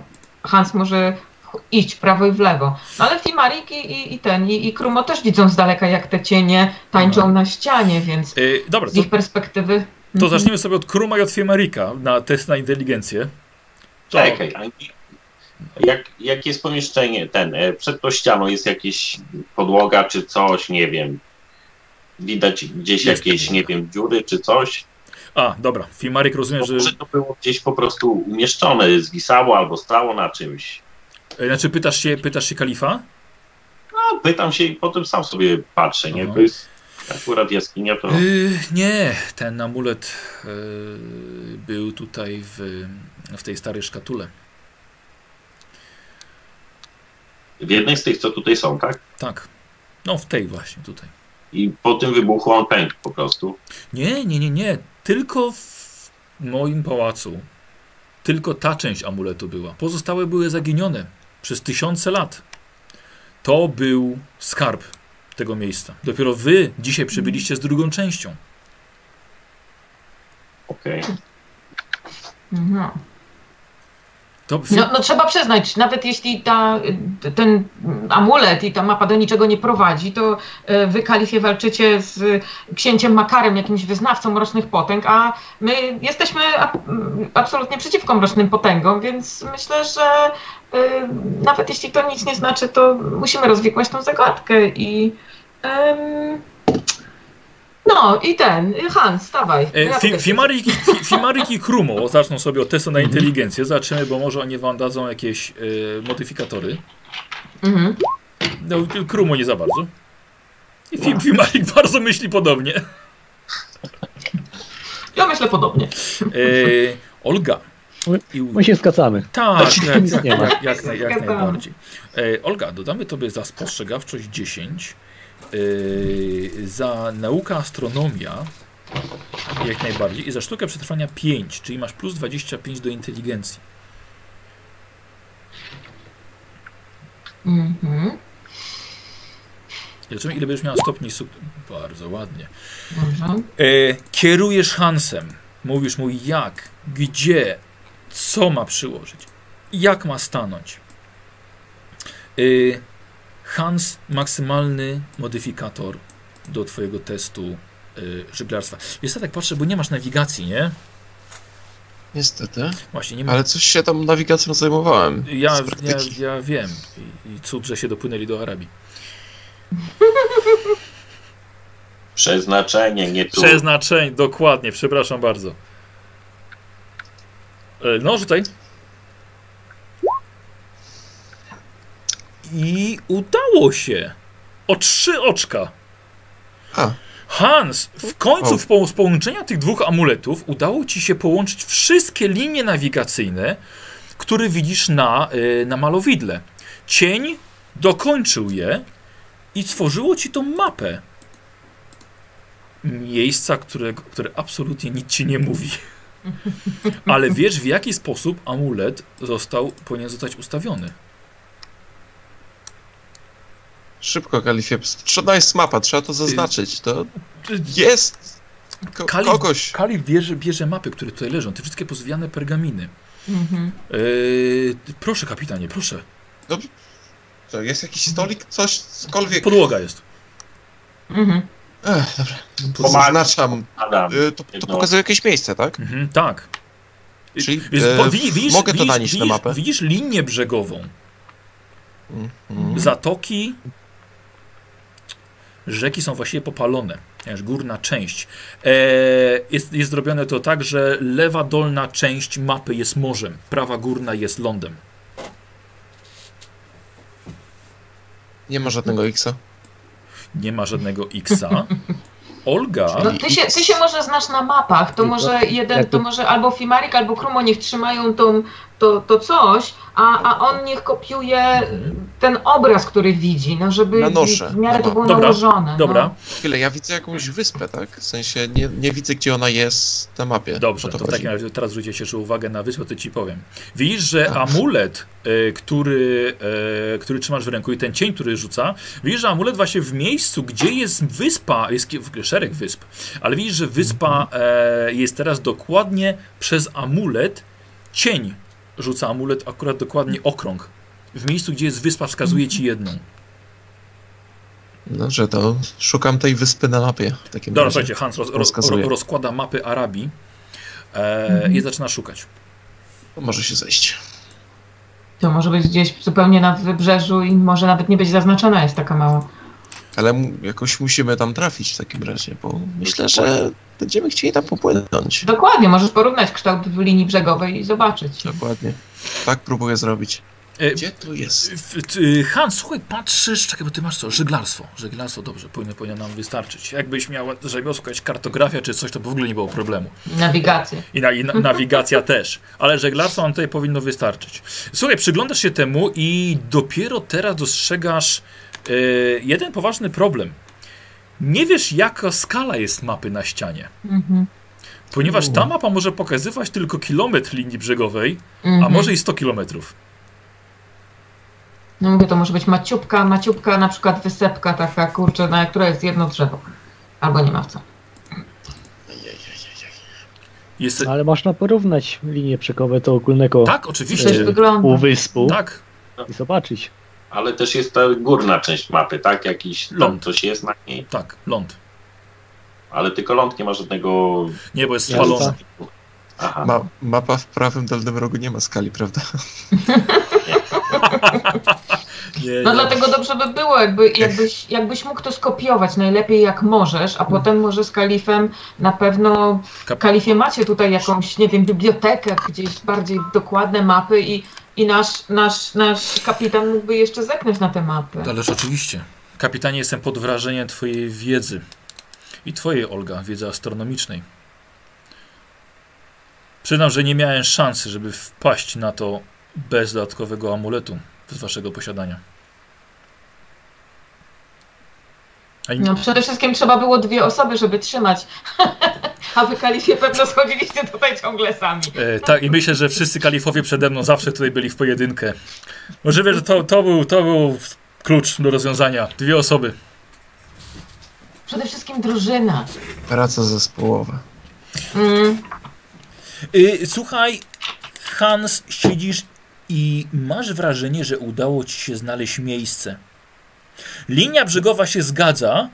Hans może iść w prawo i w lewo. No ale Fimarik i, i, i ten, i, i Krumo też widzą z daleka, jak te cienie tańczą No. na ścianie, więc E, dobra, z to, ich perspektywy... to Mhm. zaczniemy sobie od Kruma i od Fiemarika na test na inteligencję. To- Czekaj, a jak, jak jest pomieszczenie ten, e, przed tą ścianą jest jakieś podłoga czy coś, nie wiem. Widać gdzieś Jest jakieś, nie wiem, dziury czy coś. A, dobra. Fimarik rozumiem, że. Może to było gdzieś po prostu umieszczone, zwisało albo stało na czymś. e, Znaczy, pytasz się, pytasz się kalifa? No, pytam się i potem sam sobie patrzę, nie? Aha. To jest akurat jaskinia, to Yy, nie, ten amulet yy, był tutaj w, w tej starej szkatule. W jednej z tych, co tutaj są, tak? Tak. No, w tej właśnie tutaj. I po tym wybuchu on pękł po prostu. Nie, nie, nie, nie. Tylko w moim pałacu. Tylko ta część amuletu była. Pozostałe były zaginione przez tysiące lat. To był skarb tego miejsca. Dopiero wy dzisiaj przybyliście z drugą częścią. Okej. Mhm. To No, no trzeba przyznać, nawet jeśli ta, ten amulet i ta mapa do niczego nie prowadzi, to e, wy, kalifie, walczycie z księciem Makarem, jakimś wyznawcą mrocznych potęg, a my jesteśmy absolutnie przeciwko mrocznym potęgom, więc myślę, że e, nawet jeśli to nic nie znaczy, to musimy rozwikłać tą zagadkę i... em, no i ten, Hans, stawaj. E, Ja Fi, tutaj- Fimarik, i- Fi, Fimarik i Krumo zaczną sobie od testu na inteligencję. Zobaczymy, bo może oni wam dadzą jakieś e, modyfikatory. Mhm. No, Krumo nie za bardzo. I Fi, Fimarik bardzo myśli podobnie. Ja myślę podobnie. E, Olga. I, My się skacamy. tak, jak, Nic jak, jak, jak, najbardziej. E, Olga, dodamy tobie za spostrzegawczość 10, e, za nauka astronomia jak najbardziej i za sztukę przetrwania 5, czyli masz plus 25 do inteligencji. Mhm. Zobaczymy, ile będziesz miała stopni sukcesu. Bardzo ładnie. E, kierujesz Hansem. Mówisz mu jak, gdzie, co ma przyłożyć, jak ma stanąć. E, Hans, maksymalny modyfikator do twojego testu e, żeglarstwa. Jest tak patrzę, bo nie masz nawigacji, nie? Niestety. Właśnie nie ma. Ale coś się tam nawigacją zajmowałem. Ja, ja, ja wiem. I, I cud, że się dopłynęli do Arabii. Przeznaczenie, nie tu. Przeznaczeń, dokładnie, przepraszam bardzo. E, No, rzucaj. I udało się. O trzy oczka. A, Hans, w końcu w z połączenia tych dwóch amuletów udało ci się połączyć wszystkie linie nawigacyjne, które widzisz na, y, na malowidle. Cień dokończył je i stworzyło ci tą mapę. miejsca, które, które absolutnie nic ci nie mówi. Ale wiesz, w jaki sposób amulet został, powinien zostać ustawiony. Szybko, Kalifie. Trzeba jest mapa, trzeba to zaznaczyć. To jest ko Kalif- kogoś. Kalif bierze, bierze mapy, które tutaj leżą, te wszystkie pozwijane pergaminy. Mhm. Yy, proszę, kapitanie, proszę. To jest jakiś stolik, coś, cokolwiek. Podłoga jest. Mhm. Ech, dobra. To Pomaga. zaznaczam. Adam, Y, To, to pokazuje jakieś miejsce, tak? Mhm, tak. Czyli e, bo, widzi- widzisz, mogę to widzisz, nanieść na widzisz, mapę. Widzisz linię brzegową. Mhm. Zatoki. Rzeki są właściwie popalone. Górna część. E, jest, jest zrobione to tak, że lewa dolna część mapy jest morzem, prawa górna jest lądem. Nie ma żadnego X-a. Nie ma żadnego X-a. Olga. No, ty, się, ty się może znasz na mapach, to może jeden, jak to to- może albo Fimarik, albo Krumo niech trzymają tą, to, to coś, a, a on niech kopiuje ten obraz, który widzi, no żeby Nanoszę. w miarę to było Dobra, nałożone. Dobra, No. Chwilę, ja widzę jakąś wyspę, tak? W sensie nie, nie widzę, gdzie ona jest na mapie. dobrze. To to w takim razie teraz zwróćcie jeszcze uwagę na wyspę, to ci powiem. Widzisz, że amulet, e, który, e, który trzymasz w ręku i ten cień, który rzuca, widzisz, że amulet właśnie w miejscu, gdzie jest wyspa, jest szereg wysp, ale widzisz, że wyspa e, jest teraz dokładnie przez amulet cień rzuca amulet akurat dokładnie okrąg. W miejscu, gdzie jest wyspa, wskazuje ci jedną. Dobrze, to szukam tej wyspy na mapie. W takim Dobra, słuchajcie, Hans roz, roz, rozkłada mapy Arabii e, Mhm. i zaczyna szukać. To może się zejść. To może być gdzieś zupełnie na wybrzeżu i może nawet nie być zaznaczona, jest taka mała. Ale jakoś musimy tam trafić w takim razie, bo myślę, że będziemy chcieli tam popłynąć. Dokładnie, możesz porównać kształt linii brzegowej i zobaczyć. Dokładnie. Tak próbuję zrobić. E, Gdzie tu jest? w- Hans, słuchaj, patrzysz, czekaj, bo ty masz co? Żeglarstwo. Żeglarstwo, dobrze, powinno, powinno nam wystarczyć. Jakbyś miał rzemiosło, jakaś kartografia czy coś, to w ogóle nie było problemu. Nawigację. I, na, i na, nawigacja też. Ale żeglarstwo nam tutaj powinno wystarczyć. Słuchaj, przyglądasz się temu i dopiero teraz dostrzegasz e, jeden poważny problem. Nie wiesz, jaka skala jest mapy na ścianie. Mhm. Ponieważ ta mapa może pokazywać tylko kilometr linii brzegowej, a Mhm. może i 100 kilometrów. No mówię, to może być maciupka, maciupka, na przykład wysepka taka, kurczę, na która jest jedno drzewo. Albo nie ma wcale. Jest, Ale można porównać linię przekowe do ogólnego tak, oczywiście. wygląda. półwyspu Tak, i zobaczyć. Ale też jest ta górna część mapy, tak? Jakiś tam Ląd. coś jest na niej. tak, ląd. Ale tylko ląd nie ma żadnego. Nie, bo jest spalony. Aha. Ma, mapa w prawym dolnym rogu nie ma skali, prawda? Nie, No nie. dlatego dobrze by było, jakby, jakbyś, jakbyś mógł to skopiować najlepiej jak możesz, a potem może z kalifem na pewno Kap- kalifie macie tutaj jakąś, nie wiem, bibliotekę, gdzieś bardziej dokładne mapy i, i nasz, nasz, nasz kapitan mógłby jeszcze zerknąć na te mapy. Ależ oczywiście. Kapitanie, jestem pod wrażeniem twojej wiedzy. I twojej, Olga, wiedzy astronomicznej. Przyznam, że nie miałem szansy, żeby wpaść na to bez dodatkowego amuletu z waszego posiadania. A i- No przede wszystkim trzeba było dwie osoby, żeby trzymać. A wy kalifie pewno schodziliście tutaj ciągle sami. E, tak, i myślę, że wszyscy kalifowie przede mną zawsze tutaj byli w pojedynkę. Możliwe, że to, to, był, to był klucz do rozwiązania. Dwie osoby. Przede wszystkim drużyna. Praca zespołowa. Mm. Y, słuchaj, Hans, siedzisz i masz wrażenie, że udało ci się znaleźć miejsce. Linia brzegowa się zgadza,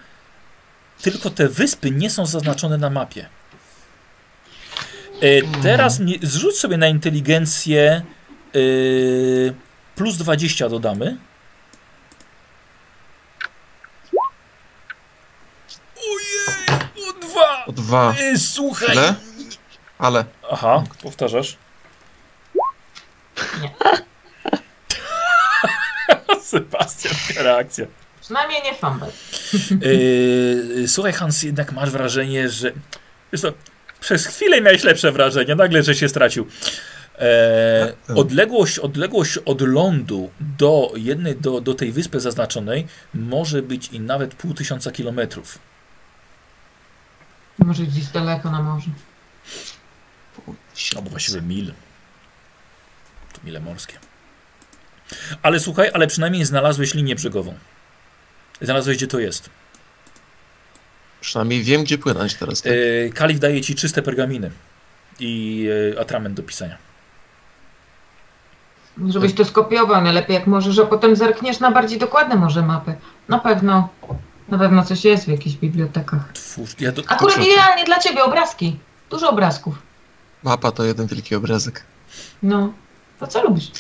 tylko te wyspy nie są zaznaczone na mapie. Y, teraz mnie, zrzuć sobie na inteligencję y, plus 20 dodamy. Ojej, o dwa! O dwa. Y, słuchaj. Ile? Ale Aha, powtarzasz. Nie. Sebastian, reakcja. Przynajmniej nie fumble. Yy, słuchaj, Hans, jednak masz wrażenie, że. Wiesz co, przez chwilę miałeś lepsze wrażenie, nagle, że się stracił. E, odległość, odległość od lądu do jednej, do, do tej wyspy zaznaczonej może być i nawet pół tysiąca kilometrów. Może gdzieś daleko na morzu. Albo właściwie mil. To mile morskie. Ale słuchaj, ale przynajmniej znalazłeś linię brzegową. Znalazłeś, gdzie to jest. Przynajmniej wiem, gdzie płynąć teraz. Tak? E, Kalif daje ci czyste pergaminy i e, atrament do pisania. Żebyś to skopiował najlepiej jak możesz, a potem zerkniesz na bardziej dokładne może mapy. Na pewno, na pewno coś jest w jakichś bibliotekach. Twórz, ja do, Akurat idealnie dla ciebie obrazki. Dużo obrazków. Mapa to jeden wielki obrazek. No, to co lubisz?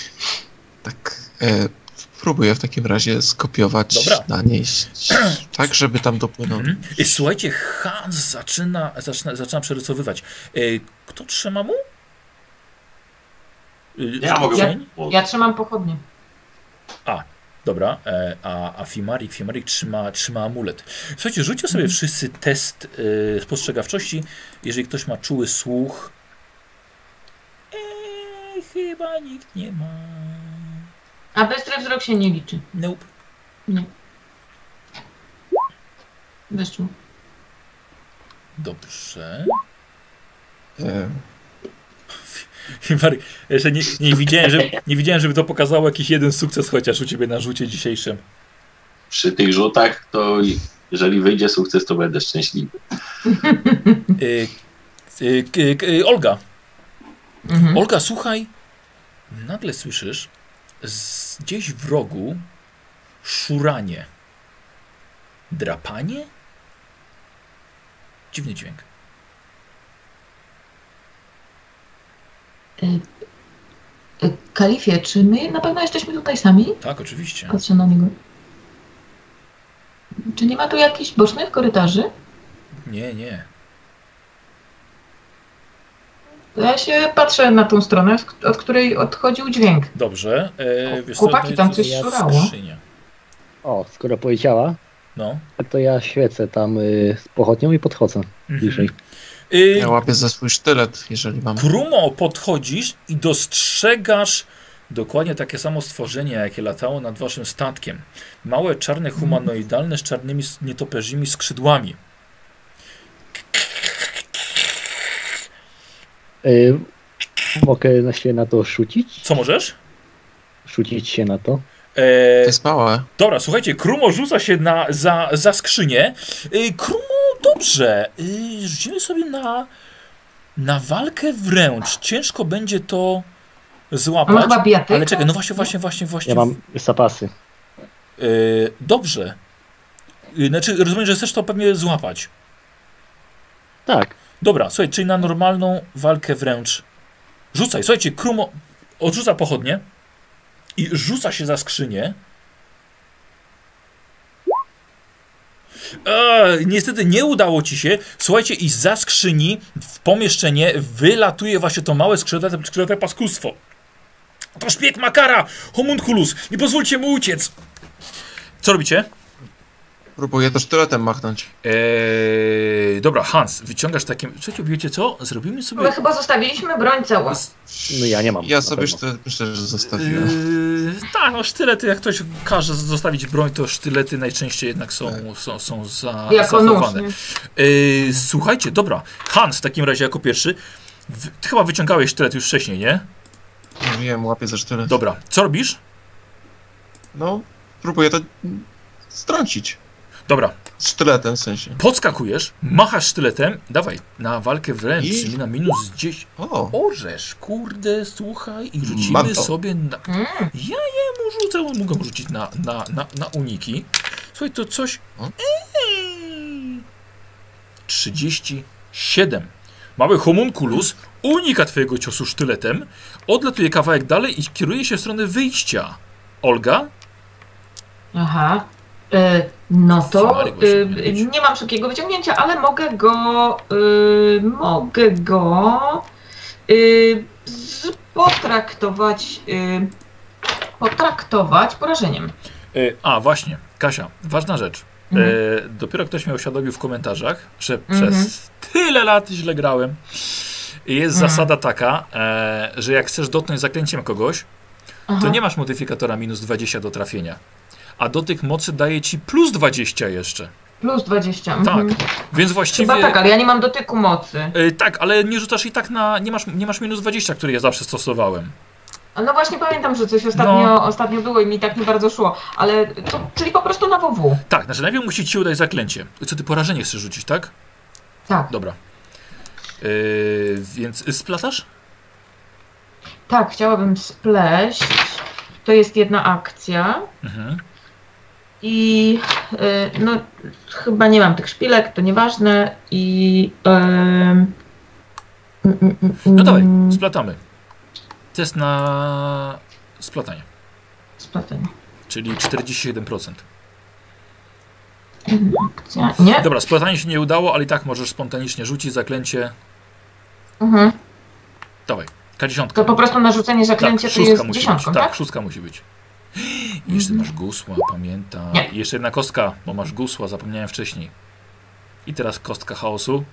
Tak. E, spróbuję w takim razie skopiować Dobra. na niej. Tak, żeby tam dopłynął. Mhm. I słuchajcie, Hans zaczyna, zaczyna, zaczyna przerysowywać. E, kto trzyma mu? E, Ja mogę. Ja-? Ja trzymam pochodnie. Dobra, e, a, a Fimarik, Fimarik trzyma, trzyma amulet. Słuchajcie, rzućcie sobie wszyscy test e, spostrzegawczości, jeżeli ktoś ma czuły słuch. Eee, chyba nikt nie ma. A bystry wzrok się nie liczy. Nope. Wyszło. Dobrze. E, Fimarik, jeszcze nie, nie, widziałem, żeby, nie widziałem, żeby to pokazało jakiś jeden sukces chociaż u ciebie na rzucie dzisiejszym. Przy tych rzutach to jeżeli wyjdzie sukces, to będę szczęśliwy. E, e, Olga, Mhm. Olga, słuchaj, nagle słyszysz z, gdzieś w rogu szuranie. Drapanie? Dziwny dźwięk. Y, y, Kalifie, czy my na pewno jesteśmy tutaj sami? Tak, oczywiście. Patrzę na niego. Czy nie ma tu jakichś bocznych korytarzy? Nie, nie. To Ja się patrzę na tą stronę, od której odchodził dźwięk. Dobrze. E, Chłopaki, to tam coś szurało. O, skoro powiedziała, No. to ja świecę tam y, z pochodnią i podchodzę bliżej. Mhm. Y, ja łapię za swój sztylet, jeżeli mam. Krumo podchodzisz i dostrzegasz dokładnie takie samo stworzenie, jakie latało nad waszym statkiem. Małe, czarne, humanoidalne z czarnymi nietoperzimi skrzydłami. Y, mogę na się na to rzucić? Co możesz? Rzucić się na to? To E, jest małe. dobra, słuchajcie, Krumo rzuca się na, za, za skrzynię. E, Krumo, dobrze. E, rzucimy sobie na, na walkę wręcz. Ciężko będzie to złapać. chyba? Ale czekaj, no właśnie, właśnie, właśnie, właśnie. Ja mam zapasy. E, dobrze. Znaczy, rozumiem, że chcesz to pewnie złapać. Tak. Dobra, słuchaj, czyli na normalną walkę wręcz. Rzucaj, słuchajcie, Krumo odrzuca pochodnie i rzuca się za skrzynię. Niestety nie udało ci się. Słuchajcie, i za skrzyni w pomieszczenie wylatuje właśnie to małe skrzydlate, skrzydlate paskustwo. To szpieg Makara, homunculus, nie pozwólcie mu uciec. Co robicie? Próbuję to sztyletem machnąć. Eee, dobra, Hans, wyciągasz takim. Słuchajcie, wiecie co? Zrobimy sobie. My chyba zostawiliśmy broń całą. No ja nie mam. Ja sobie sztylet myślę, że zostawiłem. Yy, tak, no sztylety, jak ktoś każe zostawić broń, to sztylety najczęściej jednak są, Tak. są, są za, Jako zachowane. nie? Yy, słuchajcie, dobra, Hans w takim razie jako pierwszy. Chyba wyciągałeś sztylet już wcześniej, nie? Mówiłem, łapię za sztylet. Dobra, co robisz? No, próbuję to strącić. Dobra, Sztyletem w sensie. podskakujesz, machasz sztyletem, dawaj, na walkę wręcz, I? czyli na minus 10. O, Orzesz, kurde, słuchaj, i rzucimy Mam to. sobie na... Mm. Ja jemu rzucę, on mogę rzucić na, na, na, na uniki. Słuchaj, to coś... O. Eee. 37. Mały homunculus unika twojego ciosu sztyletem, odlatuje kawałek dalej i kieruje się w stronę wyjścia. Olga? Aha. Y, no to być. nie mam szybkiego wyciągnięcia, ale mogę go y, mogę go potraktować potraktować porażeniem. E, a, właśnie, Kasia, ważna rzecz. Mhm. E, dopiero ktoś mnie uświadomił w komentarzach, że Mhm. przez tyle lat źle grałem. Jest Mhm. zasada taka, e, że jak chcesz dotknąć zaklęciem kogoś, Aha. to nie masz modyfikatora minus 20 do trafienia. A dotyk mocy daje ci plus 20 jeszcze. Plus 20. Tak, Mhm. więc właściwie... Chyba tak, ale ja nie mam dotyku mocy. E, tak, ale nie rzucasz i tak na... Nie masz, nie masz minus 20, który ja zawsze stosowałem. No właśnie pamiętam, że coś ostatnio, No. ostatnio było i mi tak nie bardzo szło, ale to, czyli po prostu na WW. Tak, znaczy najpierw musi ci udać zaklęcie. Co ty porażenie chcesz rzucić, tak? Tak, Dobra. E, więc splatasz? tak, chciałabym spleść. To jest jedna akcja Mhm. I y, no chyba nie mam tych szpilek, to nieważne i... mm, No dawaj, splatamy. Test na splatanie, splatanie. czyli 47%. Akcja, nie? Dobra, splatanie się nie udało, ale i tak możesz spontanicznie rzucić zaklęcie. Mhm. Dawaj, K10. To po prostu narzucenie zaklęcia to jest musi dziesiątką, być. Tak, tak? szóstka musi być. I jeszcze masz gusła, pamiętam. Nie. I jeszcze jedna kostka, bo masz gusła, zapomniałem wcześniej. I teraz kostka chaosu.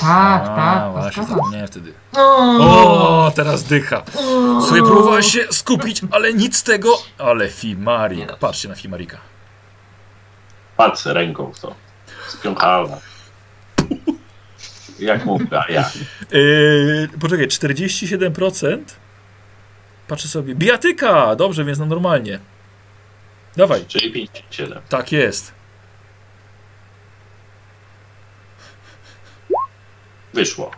Tak, A, tak. właśnie, kostka. zapomniałem wtedy. O, teraz dycha. Sobie próbowałeś się skupić, ale nic z tego. Ale Fimarik. Patrzcie na Fimarika. Patrz ręką w to. Spiąchała. Jak mówię, a ja. Yy, poczekaj, 47%? Patrzę sobie. Bijatyka! Dobrze, więc no normalnie. Dawaj, Czyli 57. tak jest. Wyszło.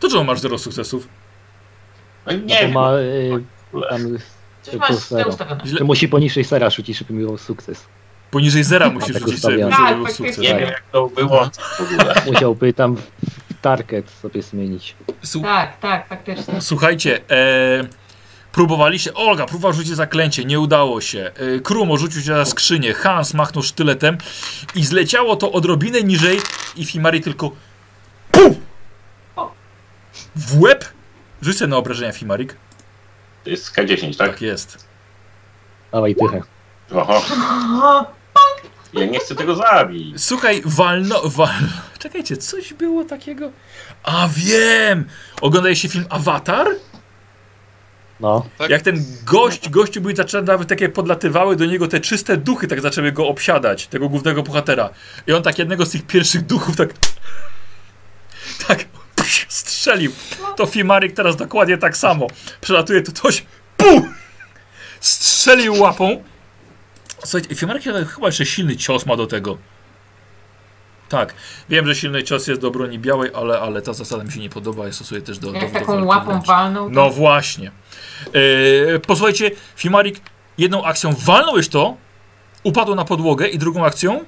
To czemu masz zero sukcesów? No No nie to wiem. ma y, ogóle. tam Coś tylko masz źle zero. ustawione. Źle. Że musi poniżej sera rzucić, żeby miał sukces. Poniżej zera musisz tak rzucić sobie, żeby Tak, był faktycznie. sukces. Nie wiem jak to było w ogóle. Musiałby tam target sobie zmienić. Su- Tak, tak, faktycznie. Słuchajcie, e, próbowaliście. Olga próbowała rzucić zaklęcie, nie udało się. E, Krumo rzucił się na skrzynię, Hans machnął sztyletem i zleciało to odrobinę niżej i Fimari tylko PUM! w łeb. Rzuć sobie na obrażenia Fimarik. To jest K10, tak? Tak jest. Dawaj tychę. Oho. Ja nie chcę tego zabić. Słuchaj, walno, wal... Czekajcie, coś było takiego? A wiem! Oglądaliście film Avatar? No. Tak? Jak ten gość, gościu były zaczęły nawet takie podlatywały do niego te czyste duchy, tak zaczęły go obsiadać, tego głównego bohatera. I on tak jednego z tych pierwszych duchów tak tak strzelił. To Fimarik teraz dokładnie tak samo. Przelatuje to coś, pum! Strzelił łapą. Słuchajcie, Fimarik chyba jeszcze silny cios ma do tego. Tak, wiem, że silny cios jest do broni białej, ale, ale ta zasada mi się nie podoba, ja stosuję też do, do, Jak do taką łapą walną, No właśnie. Yy, posłuchajcie, Fimarik, jedną akcją walnąłeś to, upadło na podłogę i drugą akcją?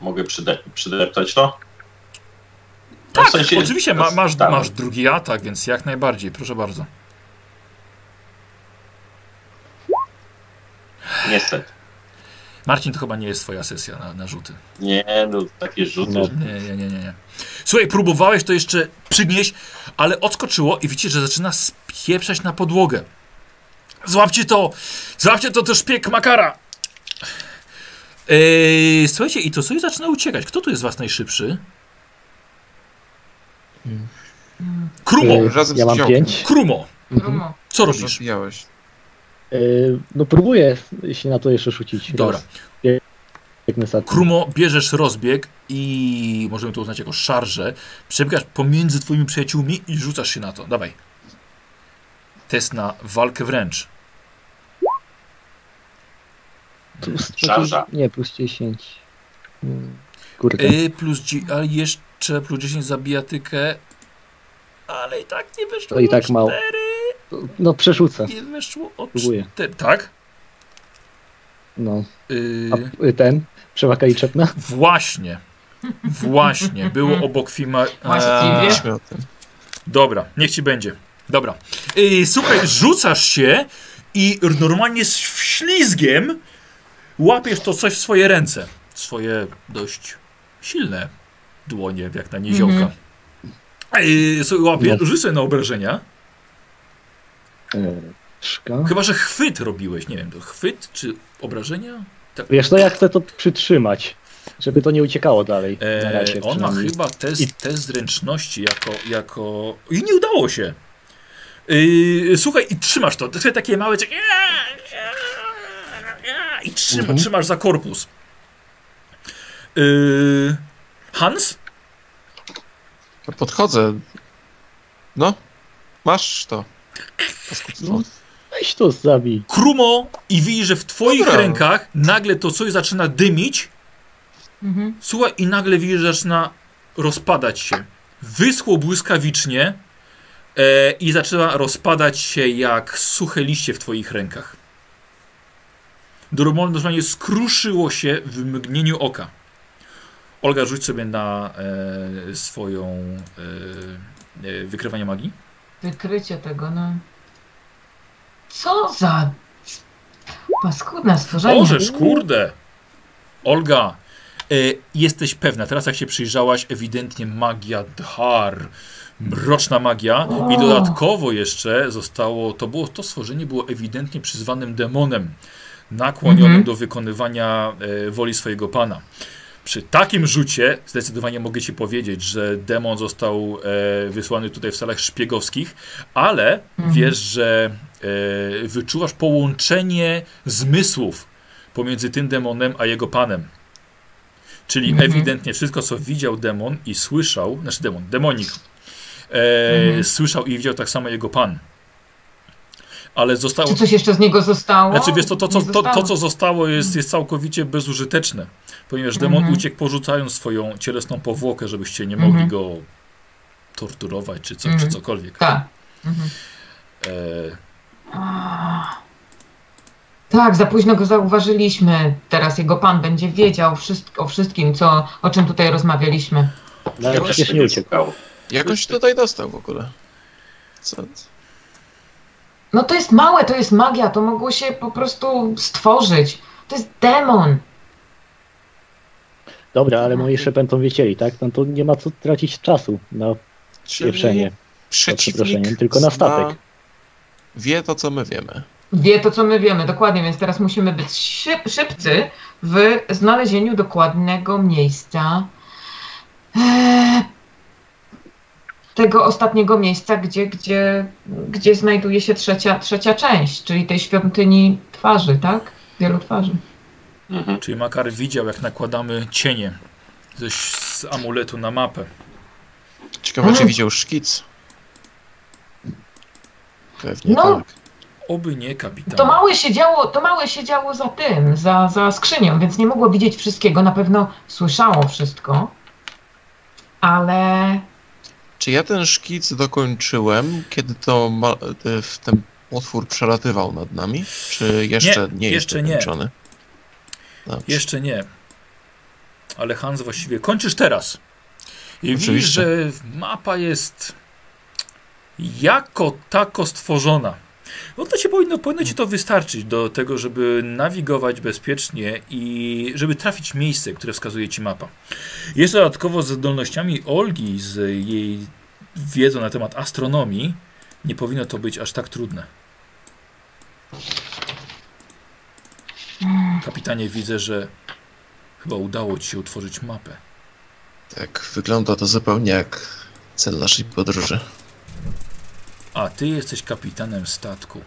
Mogę przyde przydeptać to? No, Tak, w sensie- oczywiście, ma, masz, tak. masz drugi atak, więc jak najbardziej, proszę bardzo. Niestety. Marcin, to chyba nie jest twoja sesja na, na rzuty. Nie, no takie rzuty. No. Nie, nie, nie, nie, nie. Słuchaj, próbowałeś to jeszcze przygnieść, ale odskoczyło i widzicie, że zaczyna spieprzać na podłogę. Złapcie to! Złapcie to, to szpieg Makara! Yy, słuchajcie, i to coś zaczyna uciekać. Kto tu jest z was najszybszy? Krumo! Razem z ja mam pięć. Krumo! Mhm. Co robisz? Y, no próbuję się na to jeszcze rzucić. Dobra. Krumo, bierzesz rozbieg i możemy to uznać jako szarżę. Przebiegasz pomiędzy twoimi przyjaciółmi i rzucasz się na to. Dawaj. Test na walkę wręcz. Plus, Szarża. Nie, plus 10. Mm, Kurde. Yy, plus, dzi- ale jeszcze plus 10 za bijatykę. Ale i tak nie wyszło To i tak mało. 4. No przerzucę. Nie wyszło o Próbuję. 4. Tak? No. Yy, A y, ten? Przewaga liczebna? właśnie. Właśnie. Było obok. Mieliśmy o tym. Dobra, niech ci będzie. Dobra. Yy, słuchaj, rzucasz się i normalnie z ślizgiem łapiesz to coś w swoje ręce. Swoje dość silne dłonie, jak na niziołka. Mhm. Yy, słuchaj, łapie, No. na obrażenia. Chyba, że chwyt robiłeś. Nie wiem, to chwyt czy obrażenia? Tak. Wiesz, no ja chcę to przytrzymać, żeby to nie uciekało dalej. Razie Eee, on ma chyba test, I- test zręczności jako, jako... I nie udało się. Yy, słuchaj, i trzymasz to. To takie małe... I trzyma, Mhm. trzymasz za korpus. Yy, Hans? Podchodzę. No, masz to. Paskudztwo. Weź to zabij. Krumo i widzisz, że w twoich Dobra. rękach nagle to coś zaczyna dymić. Mhm. Słuchaj, i nagle widzisz, że zaczyna rozpadać się. Wyschło błyskawicznie e, i zaczyna rozpadać się jak suche liście w twoich rękach. Normalnie skruszyło się w mgnieniu oka. Olga, rzuć sobie na e, swoją e, e, wykrywanie magii. Wykrycie tego, no. Co za paskudne stworzenie. Możesz, kurde! Olga, e, jesteś pewna, teraz jak się przyjrzałaś, ewidentnie magia Dhar. Mroczna magia i O. dodatkowo jeszcze zostało, to było, to stworzenie było ewidentnie przyzwanym demonem, nakłonionym Mhm. do wykonywania e, woli swojego pana. Przy takim rzucie zdecydowanie mogę ci powiedzieć, że demon został e, wysłany tutaj w celach szpiegowskich, ale Mhm. wiesz, że e, wyczuwasz połączenie zmysłów pomiędzy tym demonem a jego panem. Czyli Mhm. ewidentnie wszystko, co widział demon i słyszał, znaczy demon, demonik, e, Mhm. słyszał i widział tak samo jego pan. Ale zostało. Czy coś jeszcze z niego zostało? Znaczy wiesz, to, to, co, to, zostało. to co zostało jest, jest całkowicie bezużyteczne, ponieważ demon Mhm. uciekł porzucając swoją cielesną powłokę, żebyście nie Mhm. mogli go torturować czy, co, czy Mhm. cokolwiek. Tak. Mhm. E. Tak, za późno go zauważyliśmy. Teraz jego pan będzie wiedział wszystko, o wszystkim, co, o czym tutaj rozmawialiśmy. No, ale Ja przecież nie uciekł. szukał. Jak on się tutaj dostał w ogóle? Co? No to jest małe, to jest magia, to mogło się po prostu stworzyć. To jest demon. Dobra, ale moi jeszcze będą wiedzieli, tak? No to nie ma co tracić czasu na pieprzenie. przeciwnik tylko na statek. Wie to, co my wiemy. Wie to, co my wiemy, dokładnie, więc teraz musimy być szyb, szybcy w znalezieniu dokładnego miejsca. Tego ostatniego miejsca, gdzie, gdzie, gdzie znajduje się trzecia, trzecia część, czyli tej świątyni twarzy, tak? Wielu twarzy. Mhm. czyli Makar widział, jak nakładamy cienie ze, z amuletu na mapę. Ciekawe, czy Mhm. widział szkic. Pewnie No. tak. Oby nie, kapitan. To małe się działo, to małe się działo za tym, za, za skrzynią, więc nie mogło widzieć wszystkiego. Na pewno słyszało wszystko, ale Czy ja ten szkic dokończyłem, kiedy to w ten potwór przelatywał nad nami? Czy jeszcze nie, jest jeszcze nie. dokończony? Dobrze. Jeszcze nie. Ale Hans właściwie kończysz teraz. I widzisz, że mapa jest jako tako stworzona. No to ci powinno, powinno ci to wystarczyć do tego, żeby nawigować bezpiecznie i żeby trafić miejsce, które wskazuje ci mapa. Jest dodatkowo z zdolnościami Olgi, z jej wiedzą na temat astronomii, nie powinno to być aż tak trudne. Kapitanie, widzę, że chyba udało ci się utworzyć mapę. Tak, wygląda to zupełnie jak cel naszej podróży. A ty jesteś kapitanem statku.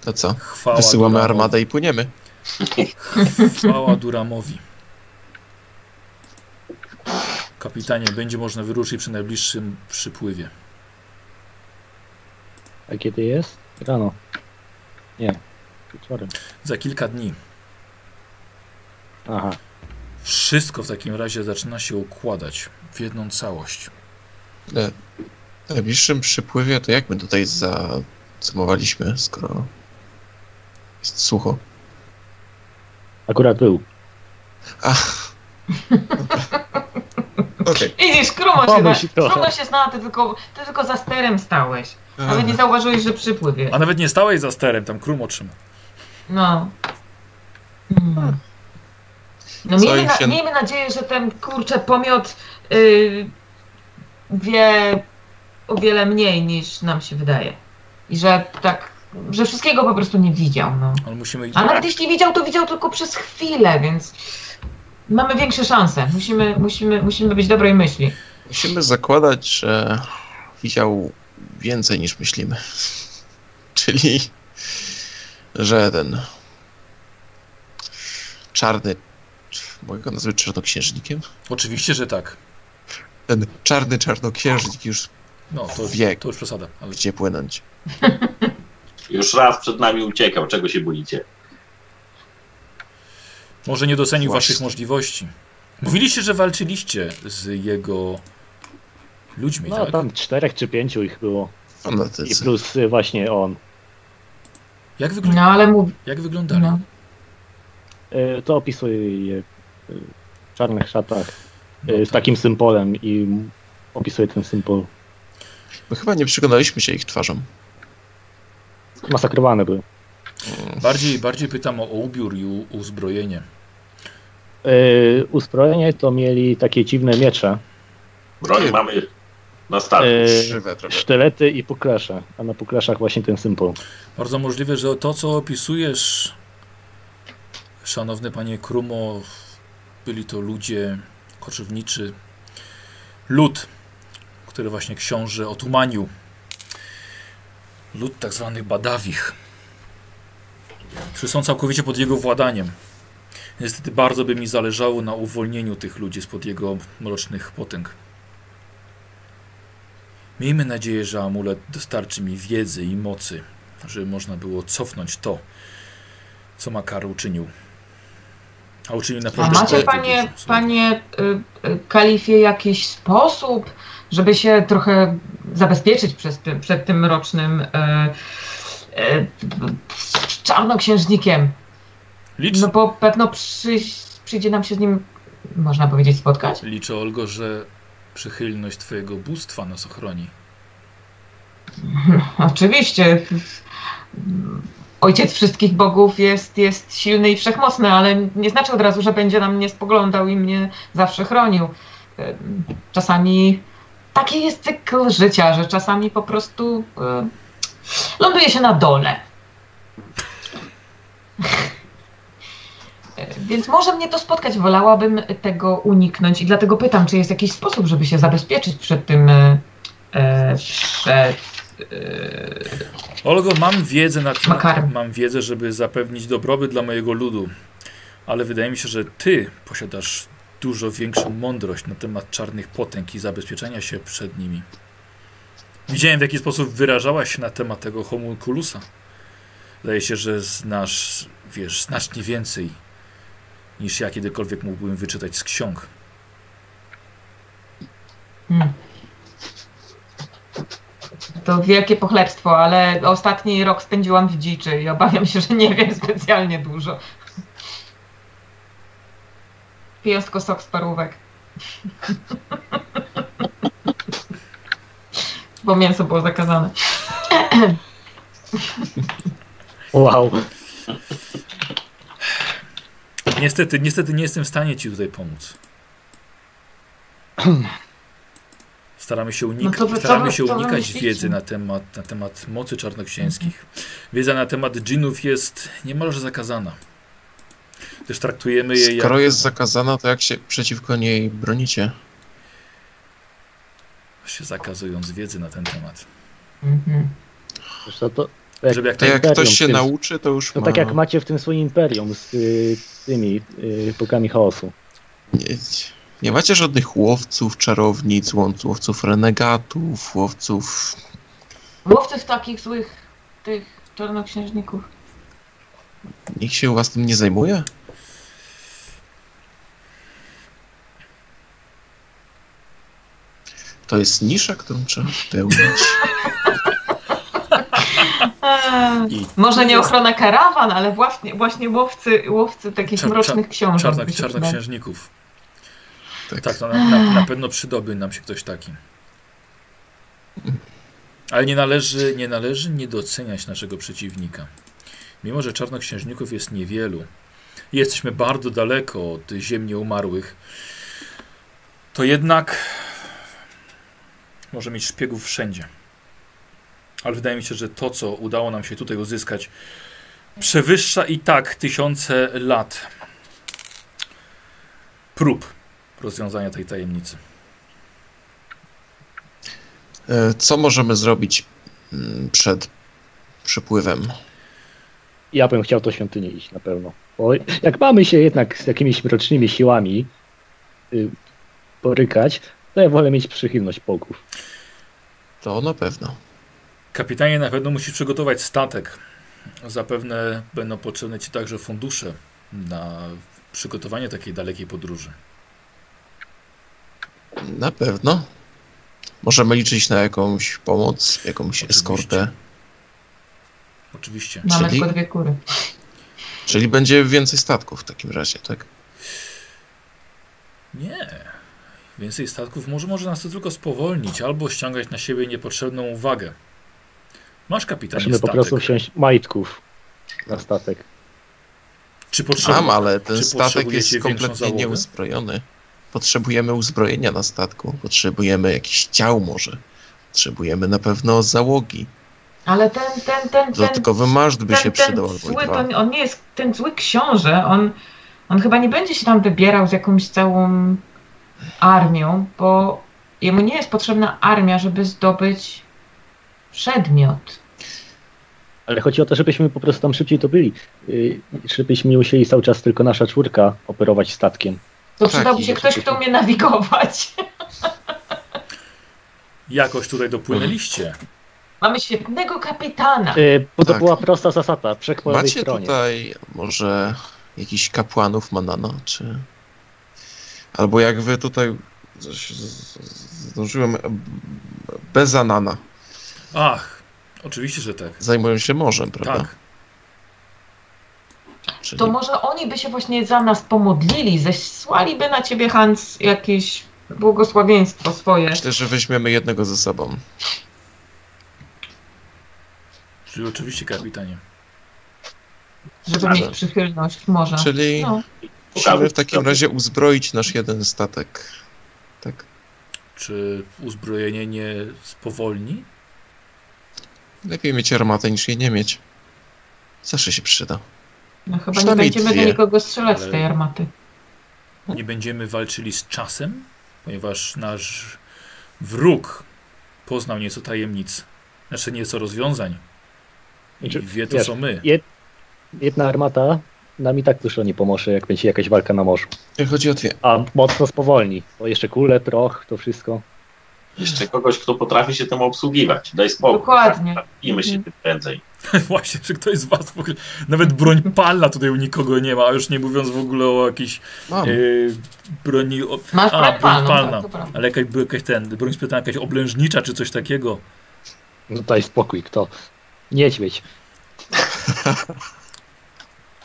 To co? Chwała Wysyłamy Duramowi. armadę i płyniemy. Chwała Duramowi. Kapitanie, będzie można wyruszyć przy najbliższym przypływie. A kiedy jest? Rano. Nie. Wieczorem. Za kilka dni. Aha. Wszystko w takim razie zaczyna się układać w jedną całość. E, W najbliższym przypływie to jak my tutaj zacumowaliśmy, skoro jest sucho? Akurat był. A. Okej. widzisz, Krumo się, Pomyśl. Krumo się zna, ty tylko, ty tylko za sterem stałeś. Nawet nie zauważyłeś, że przypływie. A nawet nie stałeś za sterem, tam krum otrzyma. No. Mm. No Co miejmy, im na, się- miejmy nadzieję, że ten kurczę pomiot y, wie o wiele mniej niż nam się wydaje. I że tak, że wszystkiego po prostu nie widział. No. Ale musimy... A nawet jeśli widział, to widział tylko przez chwilę, więc mamy większe szanse. Musimy, musimy, musimy być dobrej myśli. Musimy zakładać, że widział więcej niż myślimy. Czyli, że ten czarny, mogę go nazwać czarnoksiężnikiem? Oczywiście, że tak. Ten czarny czarnoksiężnik już No, to, Wie. to już przesada. Ale gdzie płynąć. Już raz przed nami uciekał, czego się boicie? Może nie docenił Właśnie. waszych możliwości. Mówiliście, że walczyliście z jego ludźmi, No tak? tam czterech czy pięciu ich było. I Fanatycy. plus y, właśnie on. Jak, wyglą No ale mów, jak wyglądali? no. Y, To opisuje je y, w czarnych szatach No y, z tak. takim symbolem i opisuje ten symbol. My chyba nie przyglądaliśmy się ich twarzom. Masakrowane były. Bardziej, bardziej pytam o ubiór i u- uzbrojenie. Y, Uzbrojenie to mieli takie dziwne miecze, Broń mamy na start. y, trochę. sztylety i puklesze, a na pukleszach właśnie ten symbol. Bardzo możliwe, że to, co opisujesz, szanowny panie Krumo, byli to ludzie koczowniczy, lud, który właśnie książę otumanił. Lud tak zwanych Badawich, którzy są całkowicie pod jego władaniem. Niestety bardzo by mi zależało na uwolnieniu tych ludzi spod jego mrocznych potęg. Miejmy nadzieję, że amulet dostarczy mi wiedzy i mocy, żeby można było cofnąć to, co Makar uczynił. A uczynił A naprawdę macie bardzo panie, dużo. panie y, kalifie jakiś sposób, żeby się trochę zabezpieczyć przed tym, przed tym mrocznym y, y, czarnoksiężnikiem? Licz, No bo pewno przyjść, przyjdzie nam się z nim, można powiedzieć, spotkać. liczę, Olgo, że przychylność twojego bóstwa nas ochroni. Oczywiście. Ojciec wszystkich bogów jest, jest silny i wszechmocny, ale nie znaczy od razu, że będzie na mnie spoglądał i mnie zawsze chronił. Em, Czasami taki jest cykl życia, że czasami po prostu e, ląduje się na dole. Więc może mnie to spotkać. Wolałabym tego uniknąć i dlatego pytam, czy jest jakiś sposób, żeby się zabezpieczyć przed tym, e, e, przed e, Olgo, mam wiedzę na Makarem. mam wiedzę, żeby zapewnić dobrobyt dla mojego ludu, ale wydaje mi się, że ty posiadasz dużo większą mądrość na temat czarnych potęg i zabezpieczenia się przed nimi. Widziałem, w jaki sposób wyrażałaś się na temat tego homunculusa. Zdaje się, że znasz, wiesz, znacznie więcej niż ja kiedykolwiek mógłbym wyczytać z ksiąg. Hmm. To wielkie pochlebstwo, ale ostatni rok spędziłam w dziczy i obawiam się, że nie wiem specjalnie dużo. Pijąc sok z parówek. Bo mięso było zakazane. Wow. Niestety, niestety nie jestem w stanie ci tutaj pomóc. Staramy się, unika- No to staramy się unikać wiedzy na temat, na temat mocy czarnoksięskich. Wiedza na temat dżinów jest niemalże zakazana. Gdyż traktujemy je jak... Skoro jest zakazana, to jak się przeciwko niej bronicie? Się zakazując wiedzy na ten temat. Mhm. Zresztą to, jak, Żeby jak To jak ktoś się tym- nauczy, to już to ma... tak jak macie w tym swoim imperium z y, tymi y, bogami chaosu. Nie, nie macie żadnych łowców, czarownic, łowców, łowców renegatów, łowców... Łowców takich złych, tych czarnoksiężników. Nikt się u was tym nie zajmuje? To jest nisza, którą trzeba pełnić. Eee, I Może nie ochrona karawan, ale właśnie, właśnie łowcy, łowcy takich Czar- mrocznych książek. się przydali. czarnoksiężników. Tak. Tak, to na, na, na pewno przydoby nam się ktoś taki. Ale nie należy, nie należy nie doceniać naszego przeciwnika. Mimo, że czarnoksiężników jest niewielu, jesteśmy bardzo daleko od ziem nieumarłych, to jednak może mieć szpiegów wszędzie. Ale wydaje mi się, że to, co udało nam się tutaj uzyskać, przewyższa i tak tysiące lat prób rozwiązania tej tajemnicy. E, Co możemy zrobić mm, przed przypływem? Ja bym chciał do świątyni iść na pewno. Bo jak mamy się jednak z jakimiś mrocznymi siłami y, borykać, to ja wolę mieć przychylność bogów. To na pewno. Kapitanie, na pewno musisz przygotować statek. Zapewne będą potrzebne ci także fundusze na przygotowanie takiej dalekiej podróży. Na pewno. Możemy liczyć na jakąś pomoc, jakąś eskortę. Oczywiście. Mamy Czyli- tylko dwie kury. Czyli będzie więcej statków w takim razie, tak? Nie. Więcej statków może, może nas to tylko spowolnić albo ściągać na siebie niepotrzebną uwagę. Masz kapitanie Musimy po statek. prostu wsiąść majtków na statek. Czy potrzebujesz? Mam, ale ten statek jest kompletnie nieuzbrojony. Potrzebujemy uzbrojenia na statku. Potrzebujemy jakichś ciał może. Potrzebujemy na pewno załogi. Ale ten, ten, ten, ten, Dodatkowy maszt by ten, się ten przydał zły, to on nie jest ten zły książę, on, on chyba nie będzie się tam wybierał z jakąś całą armią, bo jemu nie jest potrzebna armia, żeby zdobyć przedmiot. Ale chodzi o to, żebyśmy po prostu tam szybciej to byli. Yy, Żebyśmy nie musieli cały czas tylko nasza czwórka operować statkiem. To Tak, przydałby się ktoś, to- kto umie nawigować. Jakoś tutaj dopłynęliście. Mamy świetnego kapitana. Yy, Bo to Tak. była prosta zasada, Macie stronie. tutaj może jakichś kapłanów Manana, czy... Albo jak wy tutaj... Zdążyłem... Bez Anana. Ach, oczywiście, że tak. Zajmują się morzem, prawda? Tak. Czyli To może oni by się właśnie za nas pomodlili, zesłaliby na ciebie, Hans, jakieś błogosławieństwo swoje. myślę, że weźmiemy jednego ze sobą. Czyli oczywiście, kapitanie. Żeby Ale- mieć przychylność może. Czyli No. Musimy w takim razie uzbroić nasz jeden statek. Tak. Czy uzbrojenie nie spowolni? Lepiej mieć armatę niż jej nie mieć. Zawsze się przyda. No chyba nie będziemy do dwie. nikogo strzelać z tej armaty. Nie będziemy walczyli z czasem, ponieważ nasz wróg poznał nieco tajemnic, znaczy nieco rozwiązań i Znaczy, wie to, co my. Jed, jedna armata nam i tak dużo nie pomoże, jak będzie jakaś walka na morzu. Chodzi o dwie. A mocno spowolni. Bo jeszcze kule, proch, to wszystko. Jeszcze kogoś, kto potrafi się tym obsługiwać. Daj spokój. Dokładnie. I my się Mhm. tym prędzej. Właśnie, że ktoś z was w ogóle, nawet broń palna tutaj u nikogo nie ma, a już nie mówiąc w ogóle o jakiejś yy, broni, o, Masz A, broń palną, palna. tak, ale jakaś, jakaś ten, broń spytana, jakaś oblężnicza czy coś takiego. No daj spokój, kto? Niedźwiedź.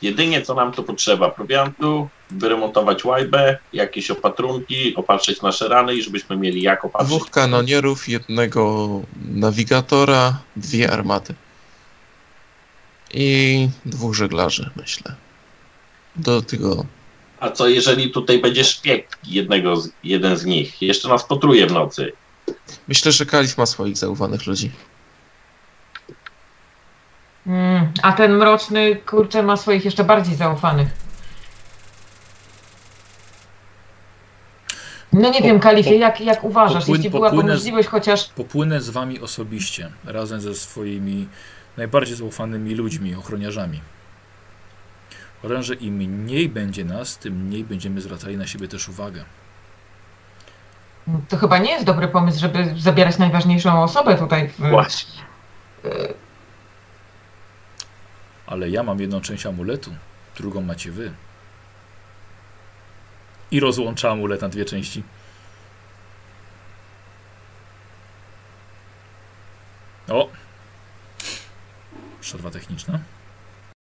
Jedynie co nam to potrzeba, prowiantu, wyremontować łajbę, jakieś opatrunki, opatrzyć nasze rany i żebyśmy mieli jak opatrzyć. Dwóch kanonierów, jednego nawigatora, dwie armaty. I dwóch żeglarzy, myślę. Do tego. A co jeżeli tutaj będzie szpieg jednego z, jeden z nich? Jeszcze nas potruje w nocy. Myślę, że Kalif ma swoich zaufanych ludzi. Mm, a ten mroczny, kurczę, ma swoich jeszcze bardziej zaufanych. No nie Po- wiem, Kalifie, po- jak, jak uważasz, popłyn- jeśli byłaby możliwość chociaż... Popłynę z wami osobiście, razem ze swoimi najbardziej zaufanymi ludźmi, ochroniarzami. Uważam, że im mniej będzie nas, tym mniej będziemy zwracali na siebie też uwagę. To chyba nie jest dobry pomysł, żeby zabierać najważniejszą osobę tutaj. W, Właśnie. Ale ja mam jedną część amuletu, drugą macie wy. I rozłącza amulet na dwie części. O! Przerwa techniczna.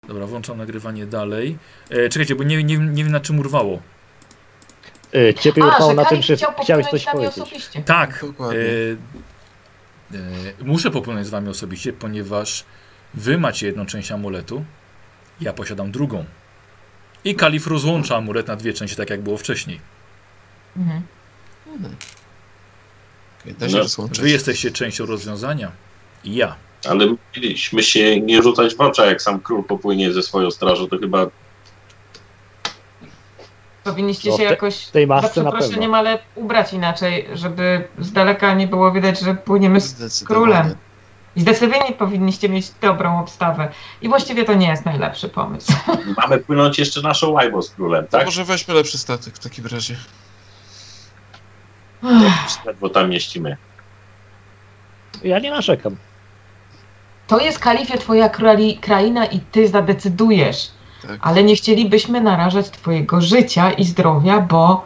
Dobra, włączam nagrywanie dalej. E, czekajcie, bo nie, nie, nie wiem na czym urwało. Y, Ciebie A, urwało na tym, że chciał chciałeś coś powiedzieć. osobiście. Tak, Dokładnie. E, e, muszę popłynąć z wami osobiście, ponieważ wy macie jedną część amuletu, ja posiadam drugą. I kalif rozłącza amulet na dwie części, tak jak było wcześniej. Mhm. Okay, da się No, rozłączyć. Wy jesteście częścią rozwiązania i ja. Ale mieliśmy się nie rzucać w oczy, jak sam król popłynie ze swoją strażą, to chyba Powinniście No, się te- jakoś, tej za przeproszeniem, ale ubrać inaczej, żeby z daleka nie było widać, że płyniemy z królem. I zdecydowanie powinniście mieć dobrą obstawę. I właściwie to nie jest najlepszy pomysł. Mamy płynąć jeszcze naszą łajbą z królem, To tak? może weźmy lepszy statek w takim razie. Bo tam mieścimy. Ja nie narzekam. To jest kalifie twoja krali, kraina i ty zadecydujesz. Tak. Ale nie chcielibyśmy narażać twojego życia i zdrowia, bo,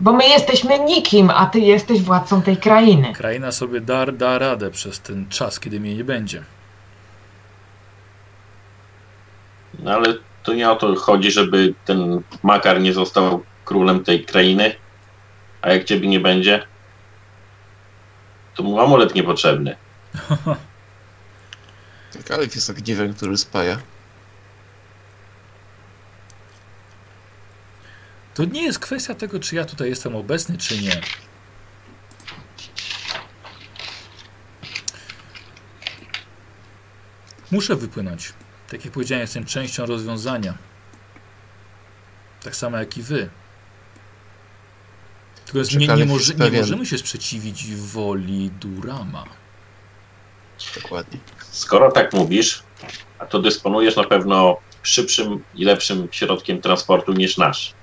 bo my jesteśmy nikim, a ty jesteś władcą tej krainy. Kraina sobie da, da radę przez ten czas, kiedy mnie nie będzie. No ale to nie o to chodzi, żeby ten Makar nie został królem tej krainy. A jak ciebie nie będzie, to mu amulet niepotrzebny. Kalif jest ogniwem, który spaja. To nie jest kwestia tego, czy ja tutaj jestem obecny, czy nie. Muszę wypłynąć. Tak jak powiedziałem, jestem częścią rozwiązania. Tak samo jak i wy. Tylko nie, nie, może, nie możemy się sprzeciwić woli Durama. Dokładnie. Skoro tak mówisz, a to dysponujesz na pewno szybszym i lepszym środkiem transportu niż nasz.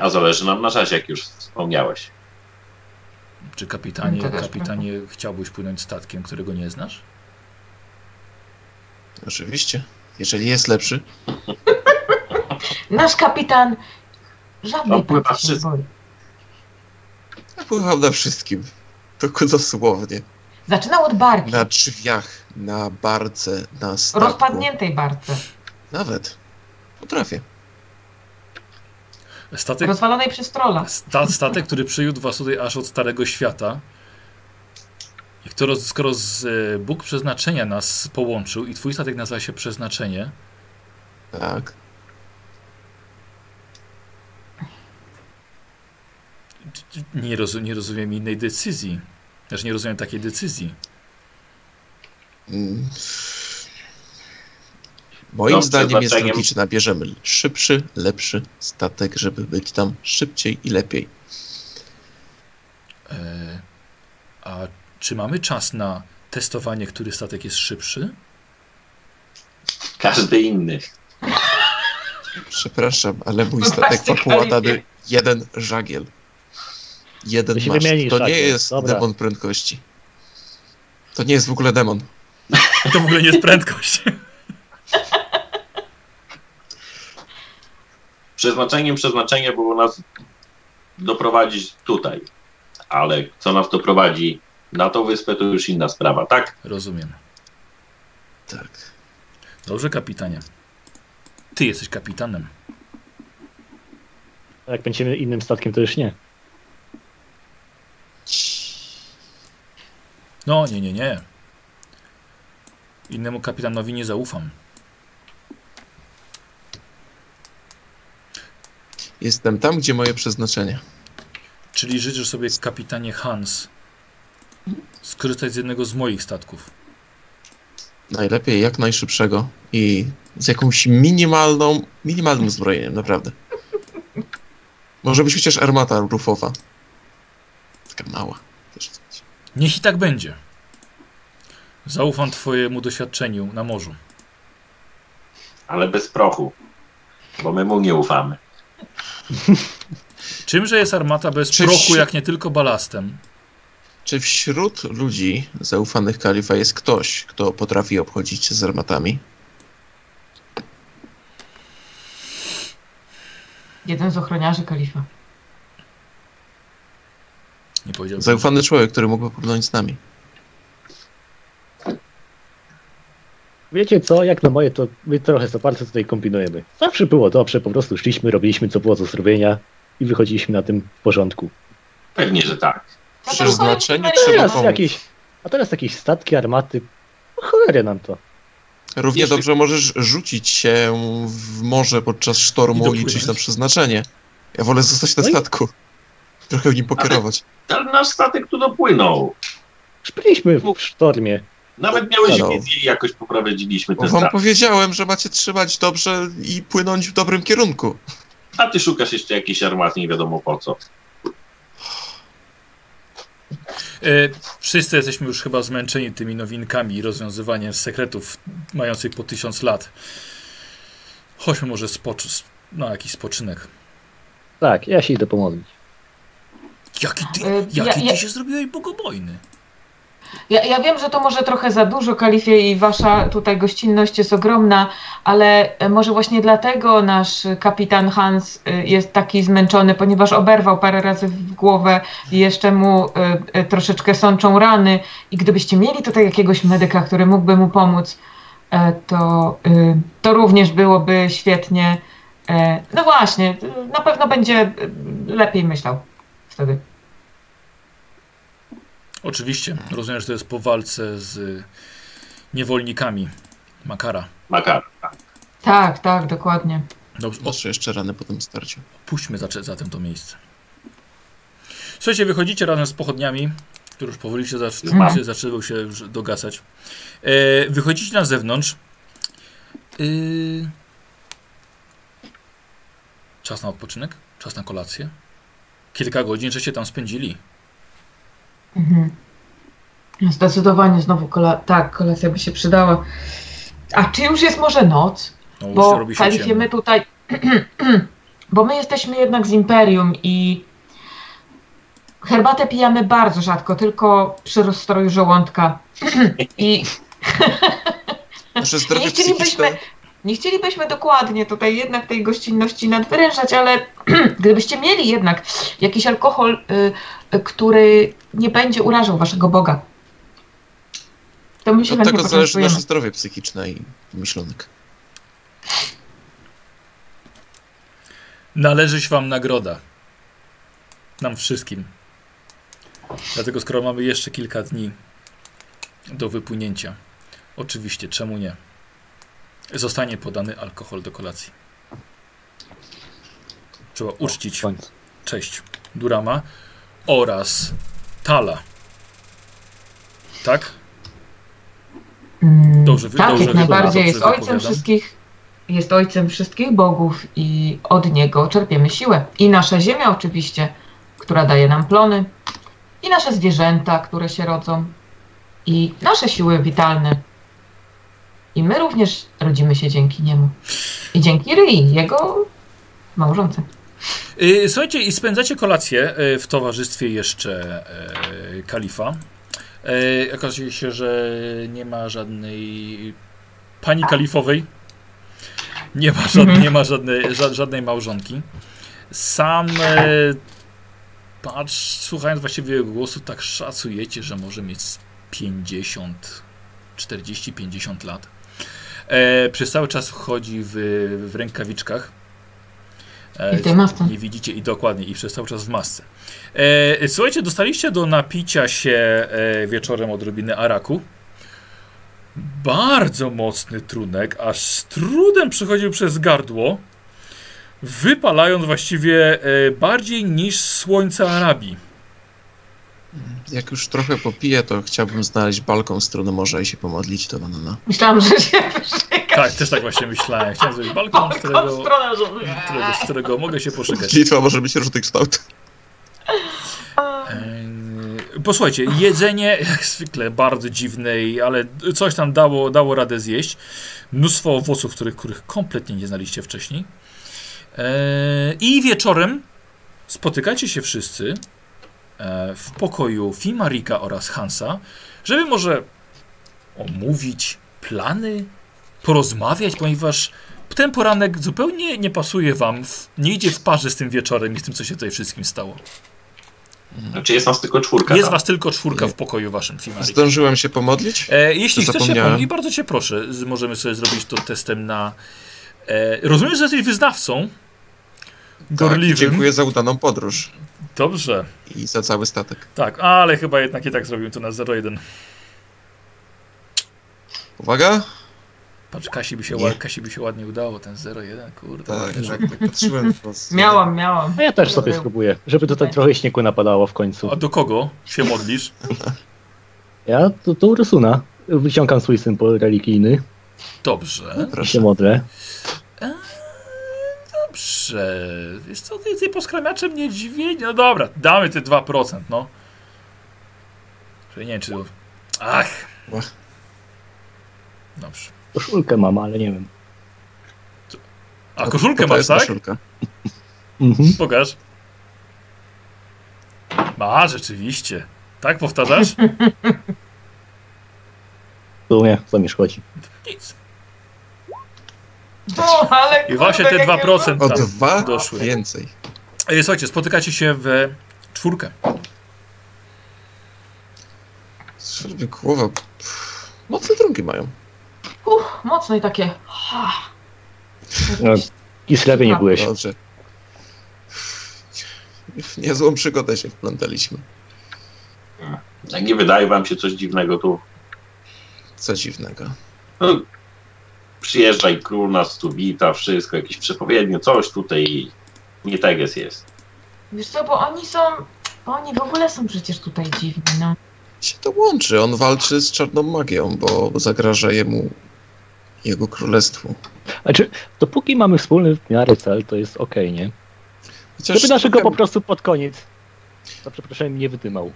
A zależy nam na czasie, jak już wspomniałeś. Czy kapitanie, kapitanie chciałbyś płynąć statkiem, którego nie znasz? Oczywiście. Jeżeli jest lepszy, Nasz kapitan żadnej pływa się nie wszystko. boi. ja pływam na wszystkim. Tylko dosłownie. Zaczynał od barki, Na drzwiach, na barce, na statku. rozpadniętej barce, Nawet. Potrafię. Statek, rozwalonej przez trolla. sta, statek, który przyjął was tutaj aż od Starego Świata. I skoro, skoro z, e, Bóg przeznaczenia nas połączył i twój statek nazywa się Przeznaczenie, Tak. nie, rozum, nie rozumiem innej decyzji. Znaczy nie rozumiem takiej decyzji. Mm. Moim No, zdaniem jest logiczne. Bierzemy szybszy, lepszy statek, żeby być tam szybciej i lepiej. E, a czy mamy czas na testowanie, który statek jest szybszy? Każdy inny. Przepraszam, ale mój Wybaczcie, statek ma połatany Kalifie. jeden żagiel. Jeden To wymieni To nie żagiel, jest dobra. demon prędkości. To nie jest w ogóle demon. To w ogóle nie jest prędkość. Przeznaczeniem przeznaczenia było nas doprowadzić tutaj. Ale co nas doprowadzi na tą wyspę, to już inna sprawa, tak? Rozumiem. Tak. Dobrze, kapitanie. Ty jesteś kapitanem. A jak będziemy innym statkiem, to już nie. No, nie, nie, nie. Innemu kapitanowi nie zaufam. Jestem tam, gdzie moje przeznaczenie. Czyli życzysz sobie, kapitanie Hans, skorzystać z jednego z moich statków. Najlepiej jak najszybszego i z jakąś minimalną, minimalnym zbrojeniem, naprawdę. Może być chociaż armata rufowa. Taka mała. Niech i tak będzie. Zaufam twojemu doświadczeniu na morzu. Ale bez prochu. Bo my mu nie ufamy. Czymże jest armata bez Czy prochu, jak nie tylko balastem? Czy wśród ludzi zaufanych kalifa jest ktoś, kto potrafi obchodzić się z armatami? Jeden z ochroniarzy kalifa. Nie powiedziałbym. Zaufany człowiek, który mógłby płynąć z nami. Wiecie co, jak na moje, to my trochę za bardzo tutaj kombinujemy. Zawsze było dobrze, po prostu szliśmy, robiliśmy co było do zrobienia i wychodziliśmy na tym w porządku. Pewnie, że tak. Powiem, trzeba Teraz pomóc. jakieś, a teraz jakieś statki, armaty, no cholery nam to. Równie Jeśli- dobrze możesz rzucić się w morze podczas sztormu i liczyć na przeznaczenie. Ja wolę zostać na No i- statku. Trochę w nim pokierować. Ale nasz statek tu dopłynął. Już byliśmy w sztormie. Nawet miałeś Halo. wizję i jakoś poprawiliśmy Bo ten wam powiedziałem, że macie trzymać dobrze i płynąć w dobrym kierunku. A ty szukasz jeszcze jakiejś armaty, nie wiadomo po co. wszyscy jesteśmy już chyba zmęczeni tymi nowinkami i rozwiązywaniem sekretów mających po tysiąc lat. Chodźmy może spocz- na jakiś spoczynek. Tak, ja się idę pomodlić. Jaki ty, E, ja- jaki ja- ty się zrobiłeś bogobojny? Ja, ja wiem, że to może trochę za dużo, Kalifie, i wasza tutaj gościnność jest ogromna, ale e, może właśnie dlatego nasz kapitan Hans e, jest taki zmęczony, ponieważ oberwał parę razy w głowę i jeszcze mu e, troszeczkę sączą rany. I gdybyście mieli tutaj jakiegoś medyka, który mógłby mu pomóc, to, to również byłoby świetnie. No właśnie, na pewno będzie lepiej myślał wtedy. Oczywiście, rozumiem, że to jest po walce z niewolnikami Makara. Makar. Tak, tak, dokładnie. Dobrze, o, Patrzę jeszcze rany po tym starciu. puśćmy zatem to miejsce. Słuchajcie, wychodzicie razem z pochodniami, które już powoli się zac- Mhm. się zaczęły się już dogasać. E, wychodzicie na zewnątrz. Y... Czas na odpoczynek? Czas na kolację? Kilka godzin, żeście tam spędzili. Mhm. Zdecydowanie znowu kola tak, kolacja by się przydała. A czy już jest może noc? No, Bo Kalifie, my tutaj. bo my jesteśmy jednak z imperium i herbatę pijamy bardzo rzadko, tylko przy rozstroju żołądka. I nie chcielibyśmy, nie chcielibyśmy dokładnie tutaj jednak tej gościnności nadwyrężać, ale gdybyście mieli jednak jakiś alkohol, y, który nie będzie urażał waszego Boga, to my się Od chętnie tego zależy nasze zdrowie psychiczne i myślonek. Należy się wam nagroda. Nam wszystkim. Dlatego skoro mamy jeszcze kilka dni do wypłynięcia, oczywiście, czemu nie? Zostanie podany alkohol do kolacji. Trzeba uczcić cześć Durama oraz Tala. Tak? Mm, Dobrze tak, dobrze jak najbardziej. Jest ojcem wypowiadam. wszystkich, jest ojcem wszystkich bogów i od niego czerpiemy siłę. I nasza ziemia oczywiście, która daje nam plony, i nasze zwierzęta, które się rodzą, i nasze siły witalne. I my również rodzimy się dzięki niemu. I dzięki Ryi, jego małżonce. Yy, Słuchajcie, i spędzacie kolację yy, w towarzystwie jeszcze yy, kalifa. Okazuje się, że nie ma żadnej pani kalifowej. Nie ma, żadnej, Mhm. nie ma żadnej, ża żadnej małżonki. Sam patrz, słuchając właściwie jego głosu, tak szacujecie, że może mieć z 50, 40-50 lat. E, przez cały czas chodzi w, w rękawiczkach. E, I w tej masce. Nie widzicie i dokładnie, i przez cały czas w masce. E, słuchajcie, dostaliście do napicia się e, wieczorem odrobiny araku. Bardzo mocny trunek, aż z trudem przechodził przez gardło, wypalając właściwie e, bardziej niż słońce Arabii. Jak już trochę popiję, to chciałbym znaleźć balkon w stronę morza i się pomodlić do Nanana. Myślałam, że się Tak, też tak właśnie myślałem. Chciałem zrobić balkon, z w którego, stronę którego, z którego mogę się poszykać. Litwa może być różnych kształtów. Eee, Posłuchajcie, jedzenie jak zwykle bardzo dziwne, ale coś tam dało, dało radę zjeść. Mnóstwo owoców, których, których kompletnie nie znaliście wcześniej. Eee, I wieczorem spotykacie się wszyscy e, w pokoju Fimarika oraz Hansa, żeby może omówić plany, porozmawiać, ponieważ ten poranek zupełnie nie pasuje wam, w, nie idzie w parze z tym wieczorem i z tym, co się tutaj wszystkim stało. Znaczy jest nas tylko czwórka. Jest tam. was tylko czwórka w pokoju waszym, Fimarik. Zdążyłem się pomodlić? E, jeśli chcesz się pomóc, bardzo cię proszę, możemy sobie zrobić to testem na... E, rozumiem, że jesteś wyznawcą. Tak, Gorliwym. dziękuję za udaną podróż Dobrze. i za cały statek. Tak, ale chyba jednak i tak zrobimy to na 0-1. Uwaga! Patrz, Kasi by, się, Nie. Kasi by się ładnie udało, ten 0-1, kurde. Tak, tak, tak patrzyłem. po prostu. Miałam, miałam. A ja też sobie spróbuję, żeby tutaj trochę śniegu napadało w końcu. A do kogo się modlisz? Ja to, to Ursuna. Wyciągam swój symbol religijny Dobrze, i się Proszę. modlę. dobrze. Wiesz co, ty, ty poskramiaczem niedźwiedź? No dobra, damy te 2%, no. Że nie wiem, czy... Ach. Dobrze. Koszulkę mam, ale nie wiem. A koszulkę to masz, tak? Koszulka. Mhm. Pokaż. Ma, rzeczywiście. Tak powtarzasz? W sumie, co mi szkodzi. Nic. No, ale I właśnie te jakie 2% O tam dwa doszły. więcej. E, Słuchajcie, spotykacie się w czwórkę. Głowa... Mocne trunki mają. Uff, mocno i takie. ha. No, I slewie nie byłeś. Dobrze. W niezłą przygodę się wplątaliśmy. Jak nie wydaje wam się coś dziwnego tu? Co dziwnego. No, przyjeżdża i król nas tu wita, wszystko, jakieś przepowiednie, coś tutaj nie teges jest. Wiesz co, bo oni są. Bo oni w ogóle są przecież tutaj dziwni, no. się to łączy. On walczy z czarną magią, bo zagraża jemu jego królestwu. Znaczy, dopóki mamy wspólny w miarę cel, to jest okej, nie? Chociaż Żeby naszego po prostu pod koniec, za przeproszeniem, nie wydymał.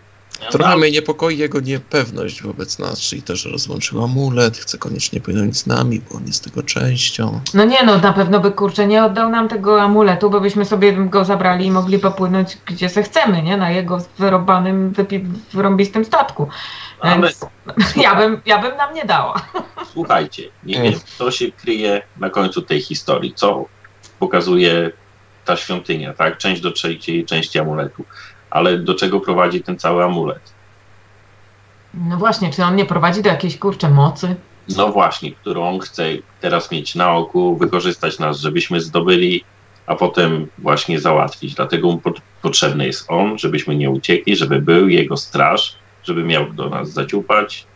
Trochę mnie niepokoi jego niepewność wobec nas, czyli to, że rozłączył amulet, chce koniecznie płynąć z nami, bo on jest tego częścią. No nie no, na pewno by kurczę nie oddał nam tego amuletu, bo byśmy sobie go zabrali i mogli popłynąć gdzie se chcemy, nie? Na jego wyrobanym, wypi- wyrąbistym statku. Ale Więc ja bym, ja bym nam nie dała. słuchajcie, nie wiem, co się kryje na końcu tej historii, co pokazuje ta świątynia, tak? Część do trzeciej części amuletu. Ale do czego prowadzi ten cały amulet? No właśnie, czy on nie prowadzi do jakiejś kurczę mocy? No właśnie, którą on chce teraz mieć na oku, wykorzystać nas, żebyśmy zdobyli, a potem właśnie załatwić. Dlatego mu pot- potrzebny jest on, żebyśmy nie uciekli, żeby był jego straż, żeby miał do nas zaciupać.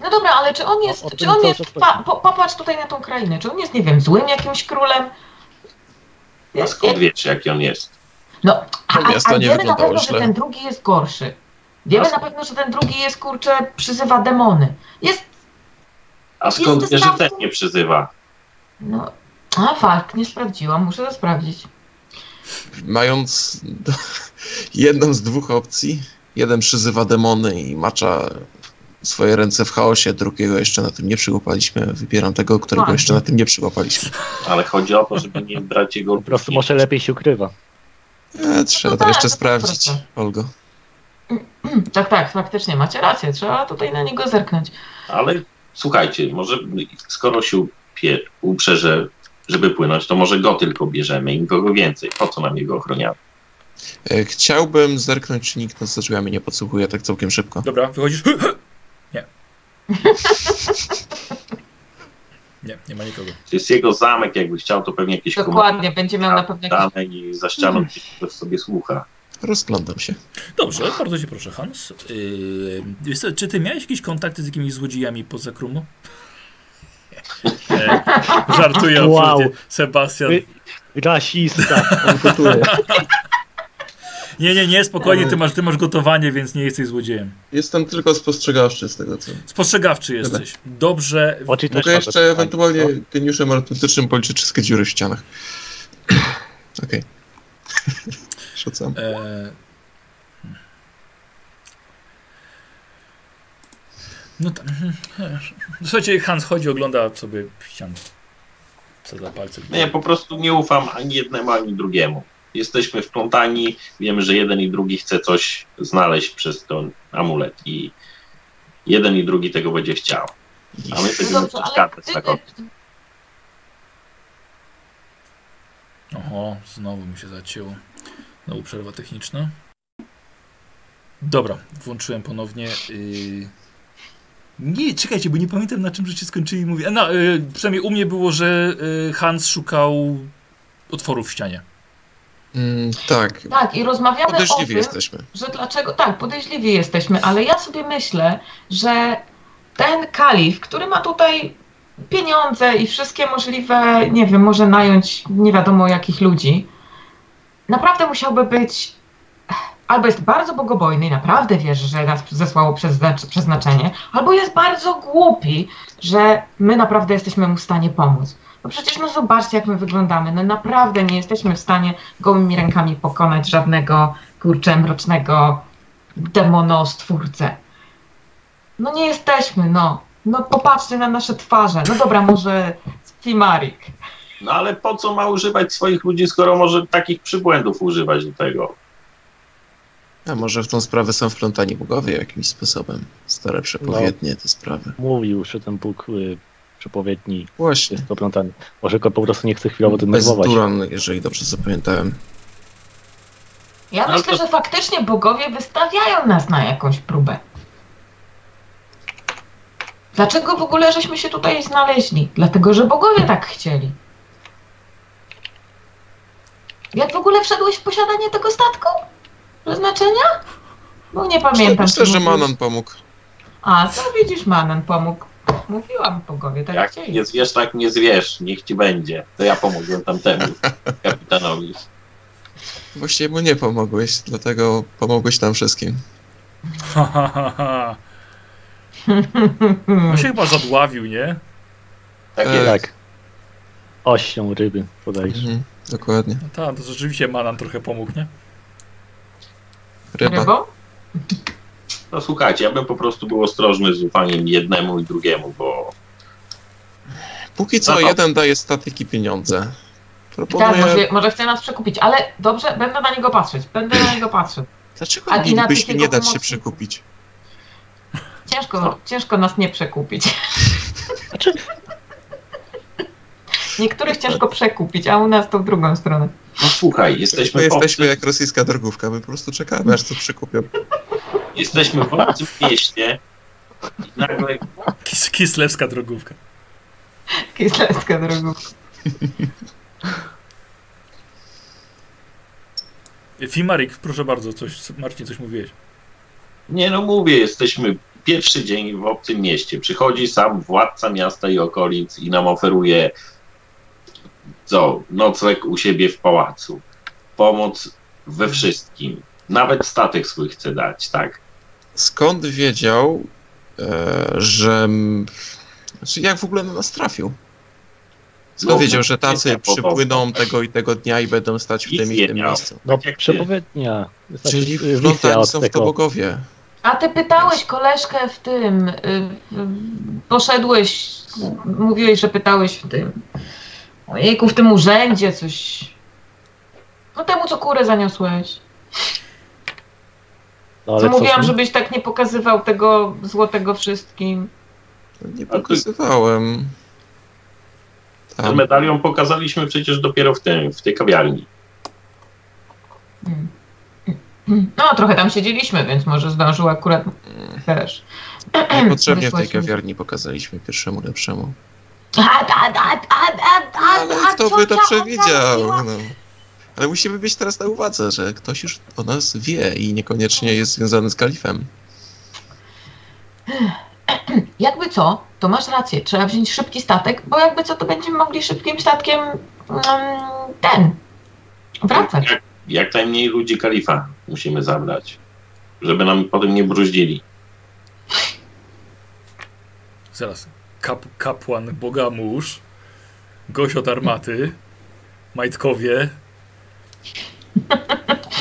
No dobra, ale czy on O- jest, o czy tym on jest, pa, po, popatrz tutaj na tą krainę, czy on jest, nie wiem, złym jakimś królem? A skąd wiesz, jaki on jest? No, a, To nie wiemy na pewno, że źle. ten drugi jest gorszy. Wiemy A- na pewno, że ten drugi jest, kurczę, przyzywa demony. Jest, A skąd Jest wiesz, że ten nie przyzywa? no, a fakt, nie sprawdziłam, muszę to sprawdzić. Mając jedną z dwóch opcji, jeden przyzywa demony i macza swoje ręce w chaosie, drugiego jeszcze na tym nie przyłapaliśmy. Wybieram tego, którego jeszcze na tym nie przyłapaliśmy. Ale chodzi o to, żeby nie brać jego... Po prostu może lepiej się ukrywa. E, trzeba No to tak, jeszcze to sprawdzić, proste. Olgo. Tak, tak, faktycznie, macie rację, trzeba tutaj na niego zerknąć. Ale słuchajcie, może skoro się upie, uprze, że, żeby płynąć, to może go tylko bierzemy i nikogo więcej. Po co nam jego ochroniamy? E, Chciałbym zerknąć, czy nikt nas za drzwiami nie podsłuchuje tak całkiem szybko. Dobra, wychodzisz. Nie. Nie, nie ma nikogo. To jest jego zamek, jakby chciał, to pewnie jakieś Dokładnie, będzie miał na pewno dane i za ścianą gdzieś ktoś sobie słucha. Rozglądam się. Dobrze, bardzo cię proszę, Hans. Yy, czy ty miałeś jakieś kontakty z jakimiś złodziejami poza Krumu? Nie, żartuję Wow. absolutnie. Sebastian. Rasista, on. Nie, nie, nie, spokojnie, ty masz, ty masz gotowanie, więc nie jesteś złodziejem. Jestem tylko spostrzegawczy z tego, co... Spostrzegawczy jesteś. Dobrze. Oczy też Mogę ma jeszcze ewentualnie geniuszem artystycznym policzyć wszystkie dziury w ścianach. Okej. Rzucam. E... No tam. Słuchajcie, Hans chodzi, ogląda sobie ścianę. Co za palce. Nie, po prostu nie ufam ani jednemu, ani drugiemu. Jesteśmy wplątani, wiemy, że jeden i drugi chce coś znaleźć przez ten amulet i jeden i drugi tego będzie chciał. A my No będziemy dobrze, ale przeszkadzać ty, na kogoś. Oho, znowu mi się zacięło. Znowu przerwa techniczna. Dobra, włączyłem ponownie. Yy... Nie, czekajcie, bo nie pamiętam na czym żeście skończyli mówić. No, yy, przynajmniej u mnie było, że yy, Hans szukał otworu w ścianie. Mm, tak. tak, i rozmawiamy o Podejrzliwi tym, jesteśmy. że dlaczego, tak, podejrzliwi jesteśmy, ale ja sobie myślę, że ten kalif, który ma tutaj pieniądze i wszystkie możliwe, nie wiem, może nająć nie wiadomo jakich ludzi, naprawdę musiałby być, albo jest bardzo bogobojny i naprawdę wierzy, że nas zesłało przeznacz- przeznaczenie, albo jest bardzo głupi, że my naprawdę jesteśmy mu w stanie pomóc. No przecież no zobaczcie, jak my wyglądamy. No naprawdę nie jesteśmy w stanie gołymi rękami pokonać żadnego kurczę mrocznego demonostwórcę. No nie jesteśmy, no. No popatrzcie na nasze twarze. No dobra, może Fimarik. No ale po co ma używać swoich ludzi, skoro może takich przybłędów używać do tego? A może w tą sprawę są wplątani bogowie jakimś sposobem? Stare przepowiednie te sprawy. Mówił, że ten Bóg przepowiedni Właśnie. jest poplątany. Może go po prostu nie chce chwilowo denerwować. Duran, jeżeli dobrze zapamiętałem. Ja No myślę, to- że faktycznie bogowie wystawiają nas na jakąś próbę. Dlaczego w ogóle żeśmy się tutaj znaleźli? Dlatego, że bogowie tak chcieli. Jak w ogóle wszedłeś w posiadanie tego statku? Przeznaczenia? Bo nie pamiętam. Myślę, że. Manon pomógł. A, to widzisz, Manon pomógł. Mówiłam bogowie, tak Jak chcieli. nie zwierz, tak nie zwierz, niech ci będzie. To ja pomogłem tamtemu kapitanowi. Właściwie mu nie pomogłeś, dlatego pomogłeś nam wszystkim. Ha, ha, ha, ha. On się chyba zadławił, nie? Tak E, jest. Tak. Ością ryby podajesz. Mhm, dokładnie. No tak, to rzeczywiście Manan trochę pomógł, nie? Ryba. Rybą? No słuchajcie, ja bym po prostu był ostrożny z ufaniem jednemu i drugiemu, bo Póki co No to- jeden daje statek i pieniądze. Tak, Proponuję... może, może chce nas przekupić, ale dobrze, będę na niego patrzeć. Będę na niego patrzeć. Dlaczego A tych nie dać się przekupić? Ciężko, Co? ciężko nas nie przekupić. Niektórych ciężko przekupić, a u nas to w drugą stronę. no słuchaj, My jesteśmy, jesteśmy w, jak rosyjska drogówka, my po prostu czekamy, aż to przekupią. Jesteśmy w obcym mieście i nagle Kis kislewska drogówka. Kislewska drogówka. Fimarik, proszę bardzo, coś, Marcin, coś mówiłeś. Nie no mówię, jesteśmy pierwszy dzień w obcym mieście. Przychodzi sam władca miasta i okolic i nam oferuje co? Nocleg u siebie w pałacu. Pomoc we wszystkim. Nawet statek swój chce dać, tak? Skąd wiedział, e, że... Znaczy, jak w ogóle na nas trafił? Skąd No, wiedział, że tacy wiedział, po przypłyną tego i tego dnia i będą stać w tym i tym miejscu? No Tak przepowiednia. Znaczy, Czyli wplątani są w to bogowie. A ty pytałeś koleżkę w tym, y, y, poszedłeś, mówiłeś, że pytałeś w tym, ojejku, w tym urzędzie coś, no temu, co kurę zaniosłeś. No, Co ale co mówiłam, z nim? żebyś tak nie pokazywał tego złotego wszystkim. Nie pokazywałem. Ten Tam. medalion pokazaliśmy przecież dopiero w, tym, w tej kawiarni. No, trochę tam siedzieliśmy, więc może zdążył akurat też. Niepotrzebnie w tej kawiarni pokazaliśmy pierwszemu lepszemu. A, a, a, a, a, a, Ale kto co by to przewidział? No. Ale musimy mieć teraz na uwadze, że ktoś już o nas wie i niekoniecznie jest związany z kalifem. Jakby co, to masz rację, trzeba wziąć szybki statek, bo jakby co, to będziemy mogli szybkim statkiem mm, ten, wracać. Jak, jak najmniej ludzi kalifa musimy zabrać, żeby nam potem nie bruździli. Zaraz. Kap, kapłan Bogamusz, gość od armaty, majtkowie.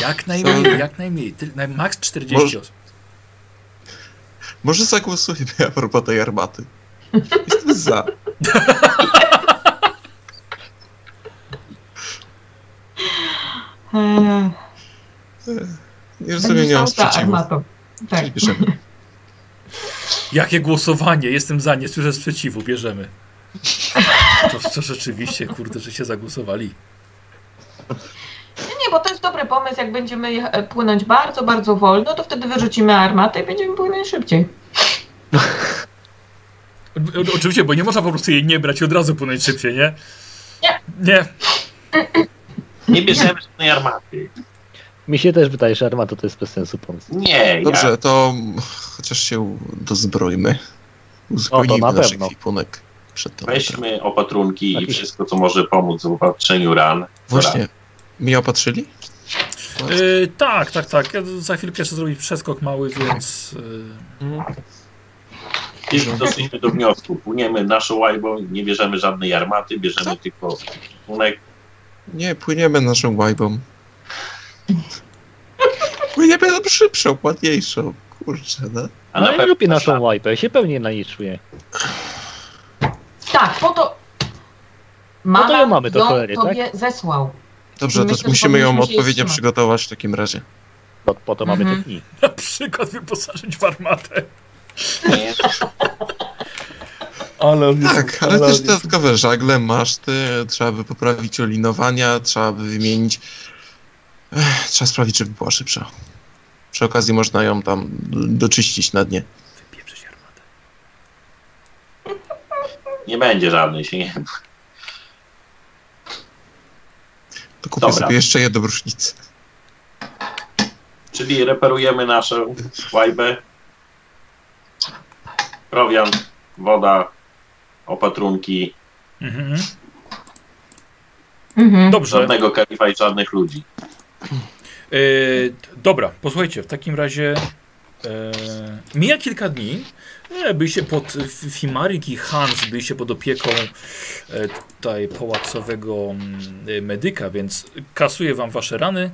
Jak najmniej, jak najmniej. Ty, na max 40 Może- osób. Może zagłosujemy a propos tej armaty. Jestem za. Eee, Nie rozumiem, nie mam sprzeciwu. armatą. Tak. Bierzemy. Jakie głosowanie? Jestem za, nie słyszę sprzeciwu, bierzemy. To, to rzeczywiście, kurde, że się zagłosowali. Bo to jest dobry pomysł, jak będziemy jecha- płynąć bardzo, bardzo wolno, to wtedy wyrzucimy armatę i będziemy płynąć szybciej. O- Oczywiście, bo nie można po prostu jej nie brać i od razu płynąć szybciej, nie? Nie. Nie. Nie bierzemy żadnej armaty. Mi się też wydaje, że armata to jest bez sensu pomysł. Nie, Dobrze, ja, to chociaż się dozbrojmy. Uzupełnijmy na nasz pewno. ekwipunek weźmy opatrunki i wszystko, co może pomóc w opatrzeniu ran. Właśnie. Mnie opatrzyli? Yy, tak, tak, tak. Ja za chwilkę chcę zrobić przeskok mały, więc... Yy, I doszliśmy do wniosku. Płyniemy naszą łajbą, nie bierzemy żadnej armaty, bierzemy tylko ekwipunek. Nie, płyniemy naszą łajbą. Płyniemy na szybszą, ładniejszą. Kurczę, no. A No na ja pewno lubię naszą łajpę, się pewnie na niej czuję. Tak, po to. Mama to ją mamy, to ją cholery, tak? tobie zesłał. Dobrze, Myślę, to musimy ją odpowiednio przygotować w takim razie. Po, po to mamy Mhm. te dni. Na przykład wyposażyć w armatę. Nie, Ale Tak, ale też dodatkowe żagle, maszty, trzeba by poprawić olinowania, trzeba by wymienić... Ech, trzeba sprawić, żeby była szybsza. Przy okazji można ją tam doczyścić na dnie. Wypieprzyć armatę. nie będzie żadnej się nie. To kupię Dobra. sobie jeszcze jedną różnicę. Czyli reperujemy naszą łajbę. Prowiant, woda, opatrunki, Mhm. Mhm. Dobrze. żadnego kalifa i żadnych ludzi. E, dobra, posłuchajcie, w takim razie e, mija kilka dni. E, byliście pod Fimarik i Hans, byliście pod opieką e, tutaj pałacowego mm, e, medyka, więc kasuje wam wasze rany.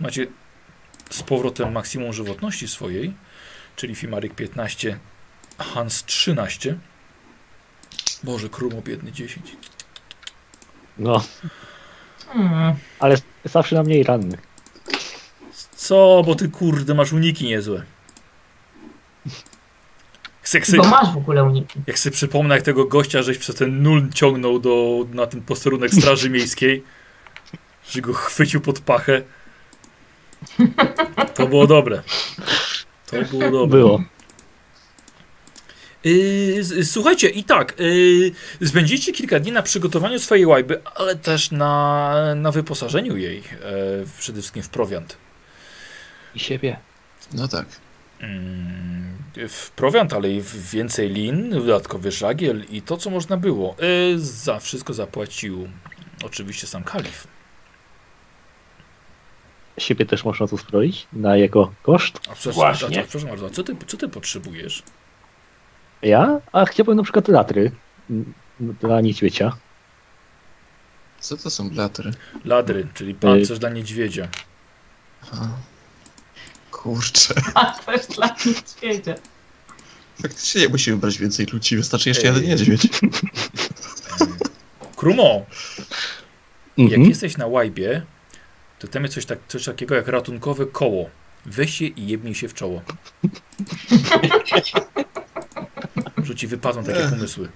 Macie z powrotem maksimum żywotności swojej, czyli Fimarik 15, Hans 13. Boże, Krumo biedny 10. No, Hmm. ale zawsze na mniej ranny. Co, bo ty kurde masz uniki niezłe. Seksy. Bo masz w ogóle uniki. Jak sobie przypomnę, jak tego gościa żeś przez ten nul ciągnął do, na ten posterunek Straży Miejskiej, że go chwycił pod pachę. To było dobre. To było dobre. Było. Yy, z- słuchajcie, i tak, yy, spędzicie kilka dni na przygotowaniu swojej łajby, ale też na, na wyposażeniu jej, yy, przede wszystkim w prowiant. I siebie. No tak. Mm, w prowiant, ale i w więcej lin, dodatkowy żagiel i to, co można było. Yy, za wszystko zapłacił oczywiście sam kalif. Siebie też można tu sproić na jego koszt. A przepraszam, Właśnie. a, a, przepraszam bardzo, a co ty, co ty potrzebujesz? Ja? A chciałbym na przykład latry m, dla niedźwiedzia. Co to są blatry? Ladry, czyli pancerz dla niedźwiedzia. Aha. Kurczę. A też dla niedźwiedzia. Faktycznie nie musimy brać więcej ludzi, wystarczy jeszcze jeden niedźwiedź. Krumo, jak Mhm. jesteś na łajbie, to tam jest coś, tak, coś takiego jak ratunkowe koło. Weź się i jebnij się w czoło. Że ci wypadną takie pomysły.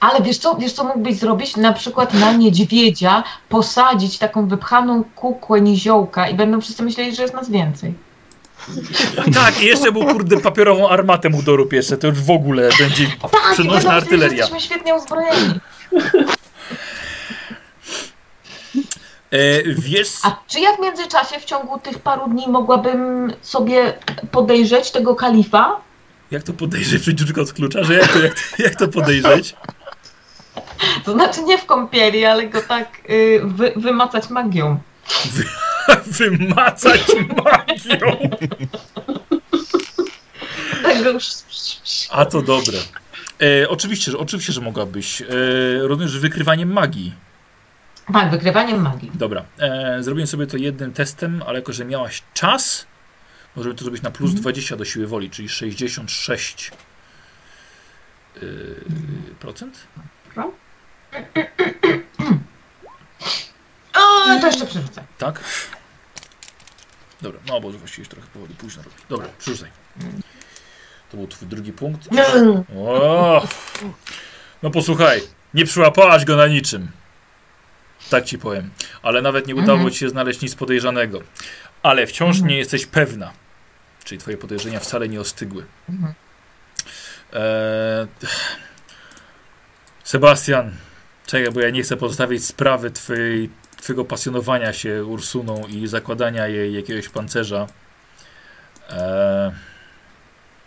Ale wiesz co, wiesz co mógłbyś zrobić? Na przykład na niedźwiedzia posadzić taką wypchaną kukłę niziołka i będą wszyscy myśleli, że jest nas więcej. Tak, i jeszcze był kurde papierową armatę mu dorób jeszcze, to już w ogóle będzie Tak, przenośna artyleria. jesteśmy świetnie uzbrojeni. E, wiesz, A czy ja w międzyczasie w ciągu tych paru dni mogłabym sobie podejrzeć tego kalifa? jak to podejrzeć przecież od klucza, że jak to, jak, to- jak to podejrzeć? To znaczy nie w kąpieli, ale go tak y, wy, wymacać magią. Wymacać magią. Tego już... A to dobre. E, oczywiście, że, oczywiście, że mogłabyś. E, również wykrywaniem magii. Tak, wykrywaniem magii. Dobra. E, zrobiłem sobie to jednym testem, ale jako, że miałaś czas, możemy to zrobić na plus 20 do siły woli, czyli 66 yy, procent. O, to jeszcze przerzucę. Tak? Dobra, no bo właściwie już trochę powoli późno robię. Dobra, przerzucaj. To był twój drugi punkt. Mm. O! No posłuchaj, nie przyłapałaś go na niczym. Tak ci powiem. Ale nawet nie udało Mhm. ci się znaleźć nic podejrzanego. Ale wciąż Mhm. nie jesteś pewna. Czyli twoje podejrzenia wcale nie ostygły. Eee... Sebastian, czekaj, bo ja nie chcę pozostawić sprawy twojej, twojego pasjonowania się Ursuną i zakładania jej jakiegoś pancerza. Eee...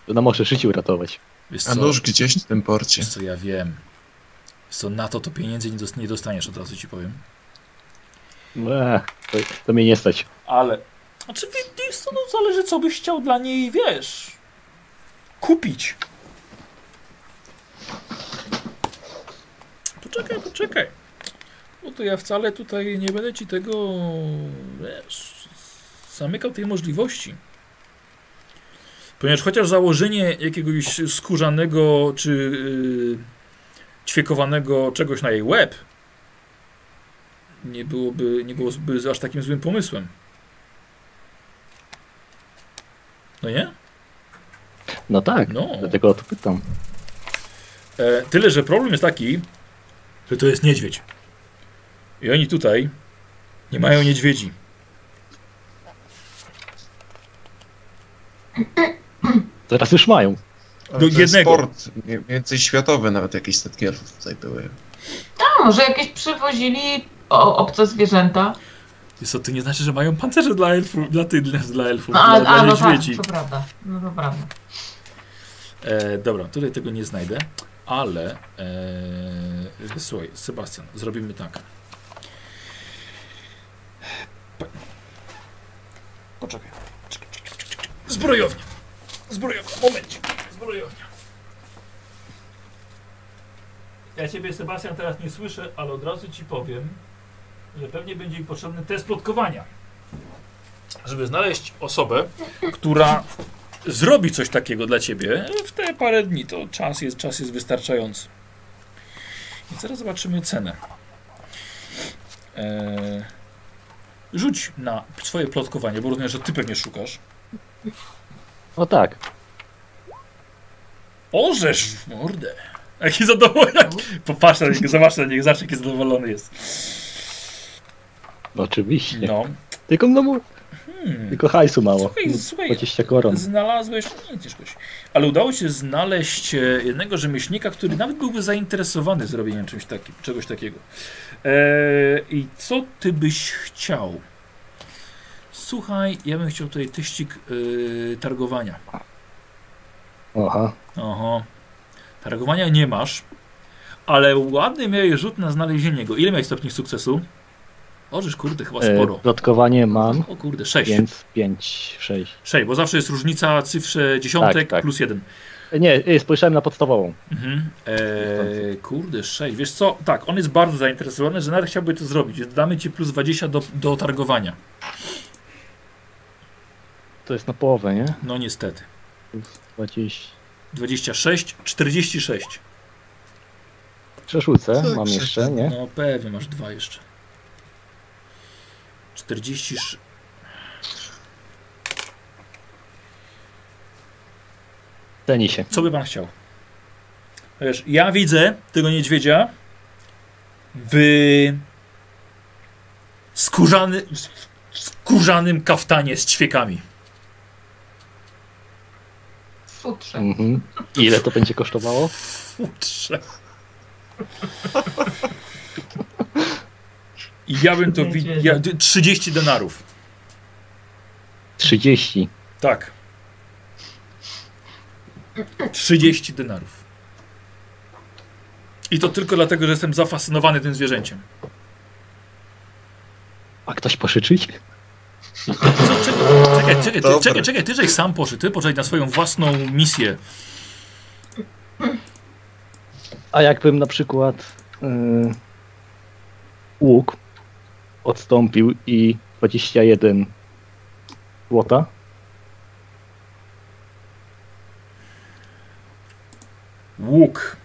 To nam może życie uratować. Wiesz A co? nóż gdzieś w tym porcie. Wiesz co, ja wiem. Wiesz co, na to to pieniędzy nie, dos- nie dostaniesz, od razu ci powiem. Ech, to, to mnie nie stać. Ale... Znaczy, wie- wiesz co, no zależy co byś chciał dla niej, wiesz... Kupić. Poczekaj, poczekaj. Bo to ja wcale tutaj nie będę ci tego, wiesz, zamykał tej możliwości. Ponieważ chociaż założenie jakiegoś skórzanego czy yy, ćwiekowanego czegoś na jej łeb nie byłoby, nie byłoby aż takim złym pomysłem. No nie? No tak, No. dlatego o to pytam. E, tyle, że problem jest taki, że to jest niedźwiedź. I oni tutaj nie mają niedźwiedzi. Teraz już mają. Ale Do to jest jednego. sport mniej więcej światowy, nawet jakieś setki elfów tutaj były. A może jakieś przywozili o, obce zwierzęta? Jest to, to nie znaczy, że mają pancerze dla elfów, dla, tych, dla, dla elfów, No, a, dla, a dla no tak, niedźwiedzi. to prawda. No to prawda. E, dobra, tutaj tego nie znajdę, ale e, słuchaj, Sebastian, zrobimy tak. Po- Poczekaj. Czekaj, czekaj, czekaj, czekaj. Zbrojownia. Zbrojownia, momencik. Zbrojownia. Ja ciebie, Sebastian, teraz nie słyszę, ale od razu ci powiem, że pewnie będzie mi potrzebny test plotkowania. Żeby znaleźć osobę, która zrobi coś takiego dla ciebie w te parę dni, to czas jest, czas jest wystarczający. I teraz zobaczymy cenę. Eee, rzuć na swoje plotkowanie, bo rozumiem, że ty pewnie szukasz. O tak. Orzesz w mordę. Jaki zadowolony. Popatrz na niego, zobacz na niego, zobacz jaki zadowolony jest. Oczywiście. No. Tylko, no, Hmm. tylko hajsu mało. Słuchaj, słuchaj, 20 koron. Znalazłeś, nie ciężko się, ale udało się znaleźć e, jednego rzemieślnika, który nawet byłby zainteresowany zrobieniem czymś takim, czegoś takiego. E, I co ty byś chciał? Słuchaj, ja bym chciał tutaj teścik e, targowania. Aha. Oho. Targowania nie masz, ale ładny miałeś rzut na znalezienie go. Ile miałeś stopni sukcesu? Ożysz, kurde, chyba E, sporo. plotkowanie mam, O kurde, 6. więc 5, 6. 6, bo zawsze jest różnica cyfrze dziesiątek Tak, tak. plus 1. Nie, e, spojrzałem na podstawową. Mhm. Eee, kurde, 6. Wiesz co? Tak, on jest bardzo zainteresowany, że nawet chciałby to zrobić. Damy ci plus 20 do, do targowania. To jest na połowę, nie? No niestety. Plus 20. 26, 46. Przerzucę, mam jeszcze, nie? No pewnie, masz dwa jeszcze. 46. Ceni się. Co by pan chciał? Wiesz, ja widzę tego niedźwiedzia w skórzany, skórzanym kaftanie z ćwiekami. Futrze. Mhm. Ile to będzie kosztowało? Futrze. I ja bym to widział. Ja, 30 denarów. 30. Tak. 30 denarów. I to tylko dlatego, że jestem zafascynowany tym zwierzęciem. A ktoś poszyczyć? Co, czekaj, czekaj, czekaj, ty, czekaj, czekaj, ty żeś sam poszedł, ty poczekaj na swoją własną misję. A jakbym na przykład yy, łuk odstąpił i 21 złota? Łuk.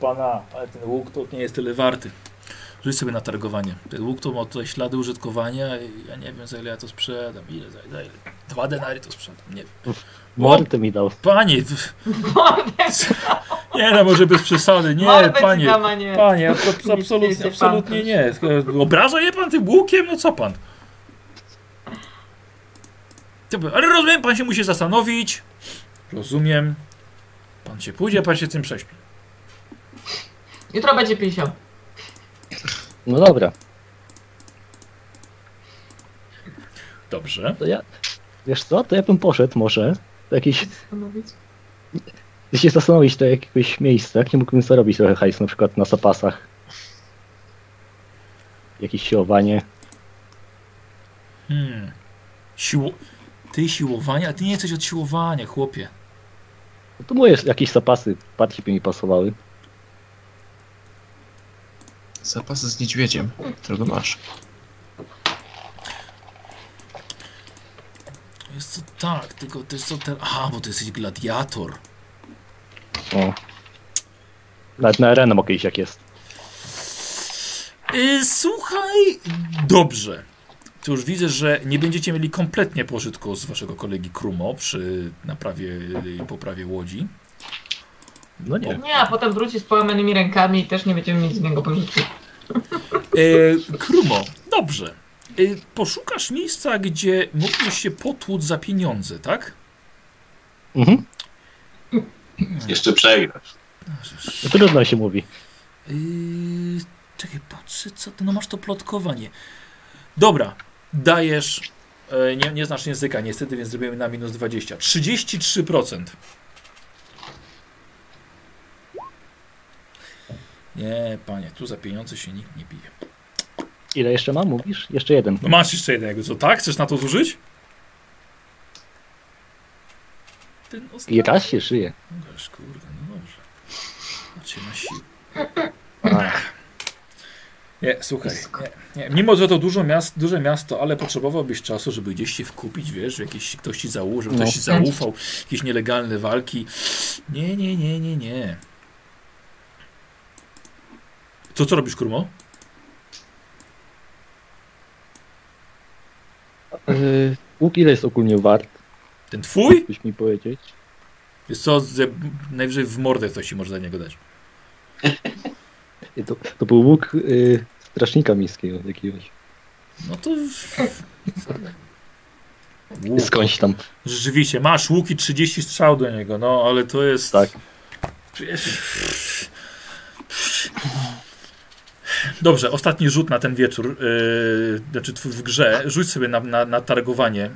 Pana, ale ten łuk to nie jest tyle warty. Rzuć sobie na targowanie. Ten łuk to ma tutaj ślady użytkowania i ja nie wiem za ile ja to sprzedam. Ile, za, za ile? Dwa denary to sprzedam, nie wiem. Morty mi dał. Panie, nie no, może bez przesady, nie, Morbę panie. ci dam, a nie. Panie, absolutnie, śmiejcie absolutnie nie. Obraża je pan tym łukiem? No co pan? Ale rozumiem, pan się musi zastanowić. Rozumiem. Pan się pójdzie, pan się tym prześpi. Jutro będzie 50. No dobra, Dobrze. to ja. Wiesz co, to ja bym poszedł może do jakiejś. Zastanowić. się zastanowić do jakiegoś miejsca, gdzie mógłbym zarobić trochę hajsu, na przykład na zapasach. Jakieś siłowanie. Hmm. Siło... Ty siłowania? A ty nie jesteś od siłowania, chłopie. No to moje jakieś zapasy bardziej by mi pasowały. Zapasy z niedźwiedziem, którego masz. Jest to tak, tylko to jest to ten... Aha, bo to jesteś gladiator. O. Nawet na arenę mogę iść jak jest. Yy, słuchaj, dobrze. To już widzę, że nie będziecie mieli kompletnie pożytku z waszego kolegi Krumo przy naprawie i poprawie łodzi. No nie. Nie, a potem wróci z połamanymi rękami i też nie będziemy mieć z niego pożytku. E, Krumo, dobrze. E, poszukasz miejsca, gdzie mógłbyś się potłuc za pieniądze, tak? Mhm. Jeszcze przegrasz. No trudno się mówi. Yy, czekaj, patrzę, co ty. No masz to plotkowanie. Dobra, dajesz. E, nie, nie znasz języka, niestety, więc zrobimy na minus 20. 33%. Nie, panie, tu za pieniądze się nikt nie bije. Ile jeszcze mam, mówisz? Jeszcze jeden. No masz jeszcze jednego, co tak? Chcesz na to zużyć? Ten ostatni. I raz się żyje. No gosh, kurde, no dobrze. Patrzcie na siłę. Nie, słuchaj, nie, nie. mimo że to dużo miast, duże miasto, ale potrzebowałbyś czasu, żeby gdzieś się wkupić, wiesz, jakiś ktoś ci założył, ktoś No. ci zaufał, jakieś nielegalne walki. Nie, nie, nie, nie, nie. To co robisz, Kurmo? Łuk ile jest ogólnie wart? Ten twój? Byś mi powiedzieć. Jest co, że najwyżej w mordę ktoś ci może za niego dać. To, to był łuk yy, strażnika miejskiego jakiegoś. No to... Łuk. Skądś tam. Rzeczywiście, masz łuki 30 strzał do niego, no ale to jest... Tak. Dobrze, ostatni rzut na ten wieczór, yy, znaczy w grze. Rzuć sobie na, na, na targowanie.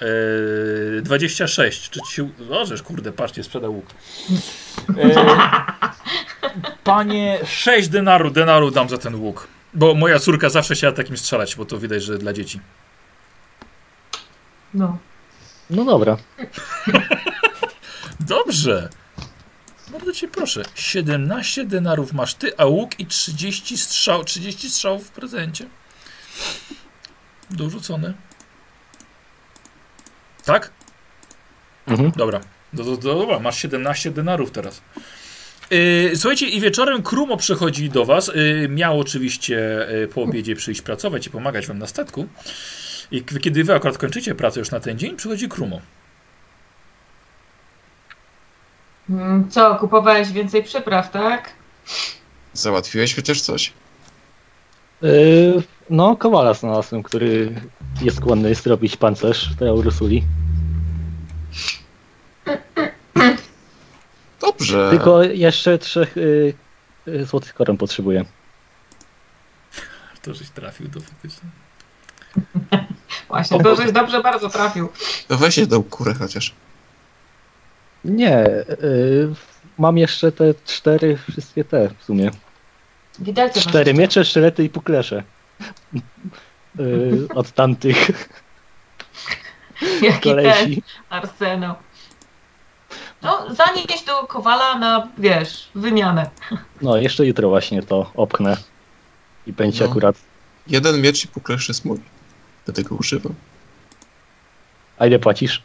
Yy, 26. Czy ci się. O, żeż kurde, patrzcie, sprzedał łuk. Yy, panie, 6 denaru, denaru dam za ten łuk. Bo moja córka zawsze chciała takim strzelać, bo to widać, że dla dzieci. No. No dobra. Dobrze. Bardzo cię proszę. 17 denarów masz ty, a łuk i 30 strzał, 30 strzałów w prezencie. Dorzucone. Tak? Mhm. Dobra. Do, do, do, dobra, masz 17 denarów teraz. Yy, słuchajcie, i wieczorem Krumo przychodzi do was. Yy, miał oczywiście yy, po obiedzie przyjść pracować i pomagać wam na statku. I kiedy wy akurat kończycie pracę już na ten dzień, przychodzi Krumo. Mm, Co, kupowałeś więcej przypraw, tak? Załatwiłeś chociaż coś? Yy, no, kowala znalazłem, który jest skłonny zrobić pancerz tej Aurusuli. Dobrze. Tylko jeszcze trzech yy, yy, złotych koron potrzebuję. To żeś trafił do faktycznie. Właśnie, to żeś dobrze bardzo trafił. To weź jedną kurę chociaż. Nie, yy, mam jeszcze te cztery, wszystkie te w sumie. Widelce Cztery miecze, sztylety i puklesze. Yy, od tamtych Jaki ten kolesi. arsenał. No, zanieś do Kowala na, wiesz, wymianę. No, jeszcze jutro właśnie to opchnę. I będzie No. akurat. Jeden miecz i puklesz jest mój. Będę go używał. A ile płacisz?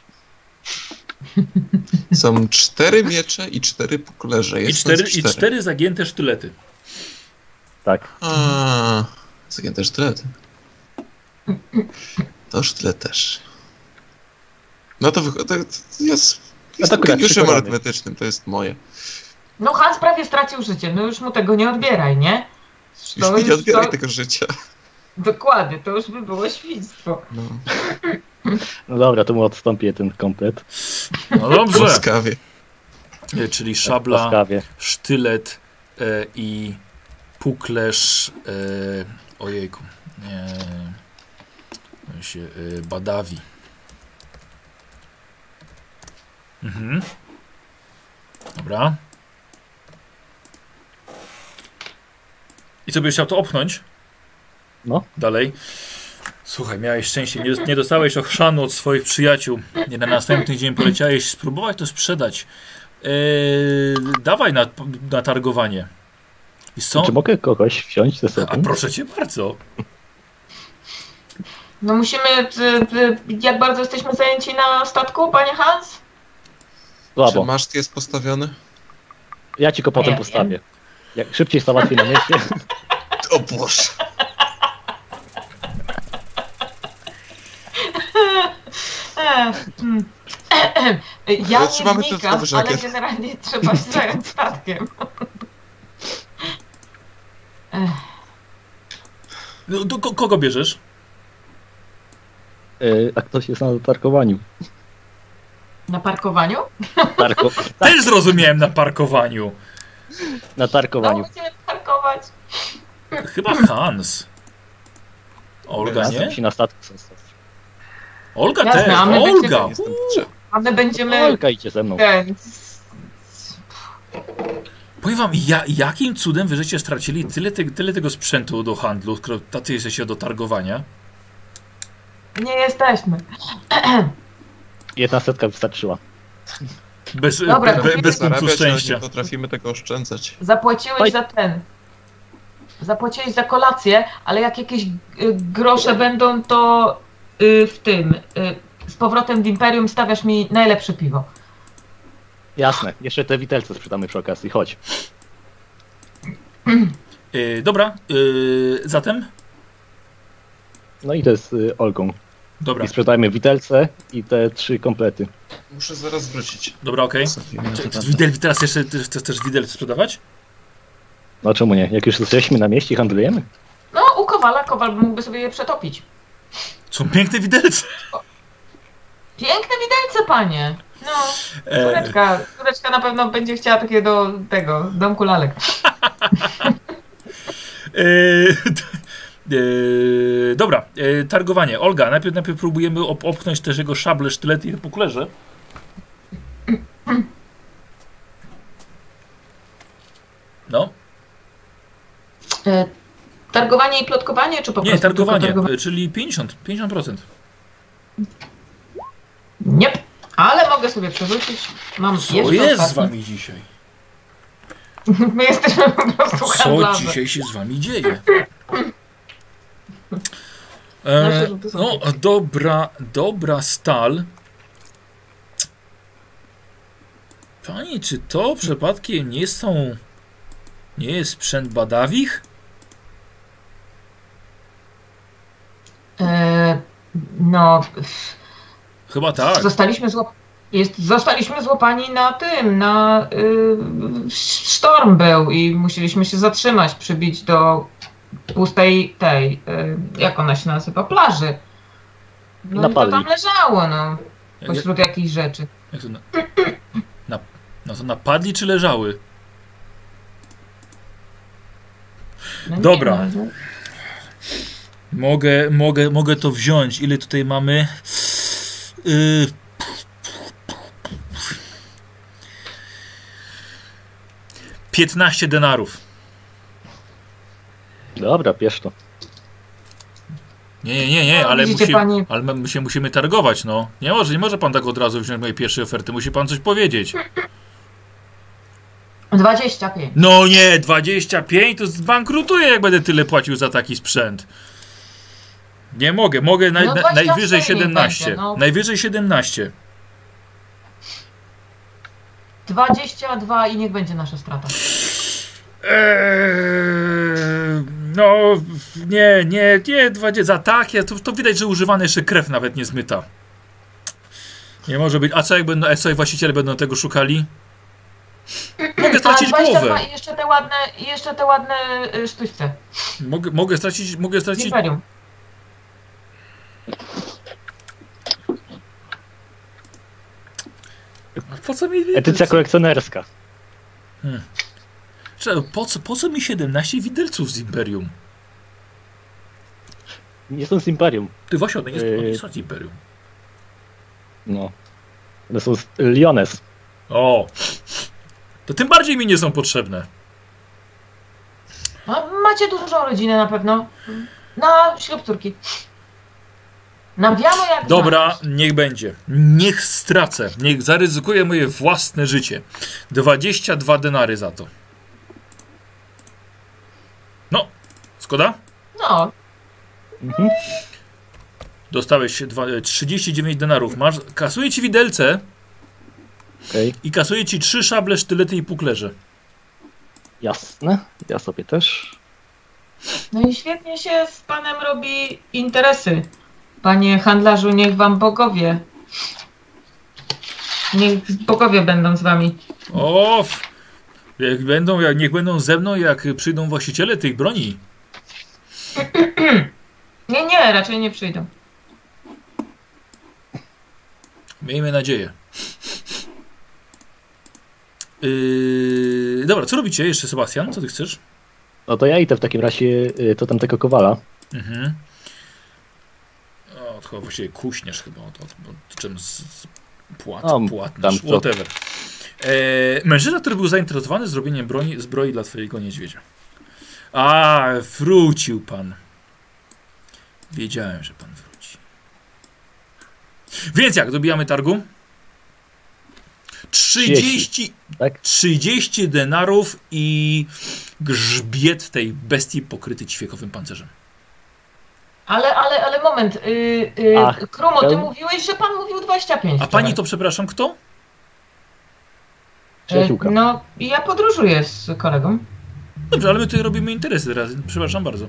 Są cztery miecze i cztery puklerze. I Jest cztery, nas I cztery zagięte sztylety. Tak. A, zagięte sztylety. To sztylet też. No to wychodzi. To jest. Jestem akurat geniuszem przekonany. arytmetycznym, to jest moje. No, Hans prawie stracił życie, no już mu tego nie odbieraj, nie? Już mi nie odbieraj tego życia. Dokładnie, to już by było świństwo. No, No dobra, to mu odstąpię ten komplet. No dobrze. łaskawie. E, Czyli szabla, Łaskawie. sztylet e, i puklerz. E, ojejku. On się e, badawi. Mhm. Dobra. I co byś chciał to opchnąć? No. Dalej. Słuchaj, miałeś szczęście, nie, nie dostałeś ochrzanu od swoich przyjaciół. Nie na następny dzień poleciałeś spróbować to sprzedać. Eee, dawaj na, na targowanie. I są... Czy mogę kogoś wziąć ze sobą? A proszę cię bardzo. No musimy, y, y, jak bardzo jesteśmy zajęci na statku, panie Hans? Czy Słabo. maszt jest postawiony? Ja ci go potem ja postawię. Jak szybciej załatwię na mieście. O Boże. E, hmm. Ja nie Trzymamy to wnikam, w ale generalnie trzeba się zająć statkiem. No, do, ko- kogo bierzesz? E, A ktoś jest na parkowaniu. Na parkowaniu? Tarko... Też zrozumiałem na parkowaniu. Na No, tarkowaniu. musimy parkować. Chyba Hans. Olga, nie? Musi na statku zostać. Olga Jasne, też. a my Olga! będziemy-. A my będziemy... Olka idzie ze mną. Ten, Powiem wam, ja, jakim cudem wy żeście stracili tyle, te, tyle tego sprzętu do handlu, skoro tacy jesteście do targowania? nie jesteśmy. Jedna setka wystarczyła. Bez, Dobra, be, bez punktu ale nie szczęścia. potrafimy tego oszczędzać. Zapłaciłeś Oj. za ten. Zapłaciłeś za kolację, ale jak jakieś y, grosze będą, to w tym. Y, z powrotem w Imperium stawiasz mi najlepsze piwo. Jasne. Jeszcze te widelce sprzedamy przy okazji. Chodź. E, dobra, e, zatem? No i to jest y, Olką. Dobra, I sprzedajmy widelce i te trzy komplety. Muszę zaraz wrócić. dobra, okej. No Czy Widel, teraz jeszcze chcesz też widel sprzedawać? No czemu nie? Jak już jesteśmy na mieście i handlujemy? No, u Kowala, Kowal mógłby sobie je przetopić. Są piękne widelce. Piękne widelce, panie. No, E, córeczka, córeczka na pewno będzie chciała takie do tego, domku lalek. e, dobra, targowanie. Olga, najpierw, najpierw próbujemy op opchnąć też jego szable, sztylety i puklerze. No, targowanie i plotkowanie, czy po nie, prostu targowanie, tylko targowanie? e, czyli 50, 50%. Nie, ale mogę sobie przerzucić. Mam Co jest z wami dzisiaj? My jesteśmy po prostu Co dzisiaj się z wami dzieje? E, no, dobra, dobra stal. Panie, czy to przypadkiem nie są... Nie jest sprzęt badawich? No, Chyba tak. zostaliśmy, złap... jest, zostaliśmy złapani na tym, na y, sztorm był i musieliśmy się zatrzymać, przybić do pustej tej, y, jak ona się nazywa, plaży. No i to tam leżało, no, Jak, jak, pośród jakichś rzeczy. jak to na, na, no to napadli czy leżały? No nie, Dobra. no, Mogę, mogę, mogę to wziąć. Ile tutaj mamy? Yy... Piętnaście denarów. Dobra, bierz to. Nie, nie, nie, nie, No, ale, widzicie, musi, pani- ale my się musimy targować, no. Nie może, nie może pan tak od razu wziąć mojej pierwszej oferty, musi pan coś powiedzieć. 25. No nie, 25 to zbankrutuję, jak będę tyle płacił za taki sprzęt. Nie mogę, mogę No na, 24 najwyżej niech 17. będzie, no. Najwyżej 17. 22 i niech będzie nasza strata. Eee, no, nie, nie, nie, 20, za takie, to, to widać, że używana jeszcze krew nawet nie zmyta. Nie może być. A co jak będą, a co właściciele będą tego szukali? Mogę stracić A 22 głowę. i jeszcze te ładne, jeszcze te ładne y, sztućce. Mogę, mogę stracić, mogę stracić. Imperium. A Po co mi. Edycja kolekcjonerska. Czekaj, Po co, po co mi 17 widelców z Imperium? Nie są z Imperium. Ty właśnie, one nie, Yy. one nie są z Imperium. No. One są z Liones. O! To tym bardziej mi nie są potrzebne. A macie dużą rodzinę na pewno. Na ślub córki. Nawiano jak Dobra, znaleźć. niech będzie. Niech stracę. Niech zaryzykuję moje własne życie. 22 denary za to. Zgoda? No, Mhm. Dostałeś dwa, e, 39 denarów. Masz, kasuję ci widelce Okej, i kasuję ci trzy szable, sztylety i puklerze. jasne. Ja sobie też. no i świetnie się z panem robi interesy. Panie handlarzu, niech wam bogowie. Niech bogowie będą z wami. O! Jak będą, jak, niech będą ze mną, jak przyjdą właściciele tych broni. Nie, nie, raczej nie przyjdą. Miejmy nadzieję. Yy, dobra, co robicie jeszcze, Sebastian? Co ty chcesz? No to ja idę w takim razie y, to tamtego kowala. Mhm. Chyba właściwie kuśniesz chyba od, od, od czym z, z płat, O, płatniesz, tam co. whatever. E, mężczyzna, który był zainteresowany zrobieniem broni, zbroi dla twojego niedźwiedzia. A, wrócił pan. Wiedziałem, że pan wróci. Więc jak, dobijamy targu? 30, tak? 30 denarów i grzbiet tej bestii pokryty ćwiekowym pancerzem. Ale, ale, ale moment. Y, y, Ach, Krumo, ty mówiłeś, że pan mówił 25. A wczoraj. pani to, przepraszam, kto? Przyjaciółka. Y, No, ja podróżuję z kolegą. Dobrze, ale my tutaj robimy interesy teraz. Przepraszam bardzo.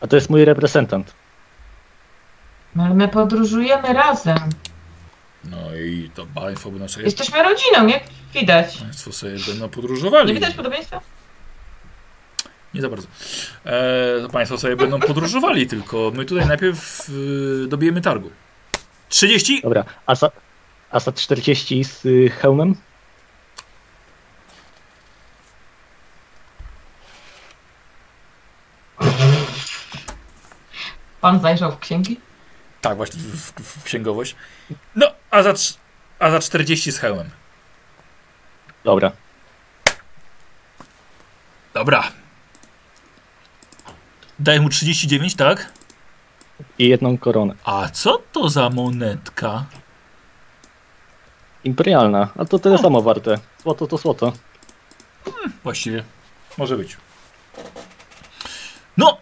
A to jest mój reprezentant. No, Ale my podróżujemy razem. No i to państwo będą sobie, Jesteśmy rodziną, jak widać. państwo sobie będą podróżowali. Nie widać podobieństwa? Nie za bardzo. E, to państwo sobie będą podróżowali, tylko my tutaj najpierw y, dobijemy targu. 30? Dobra, Asa, Asa 40 z y, hełmem? Pan zajrzał w księgi? Tak, właśnie w, w, w księgowość. No, a za, a za 40 z hełmem. Dobra. Dobra. Daję mu 39, tak? I jedną koronę. A co to za monetka? Imperialna, a to tyle samo warte. Złoto to złoto. Właściwie. Może być. No,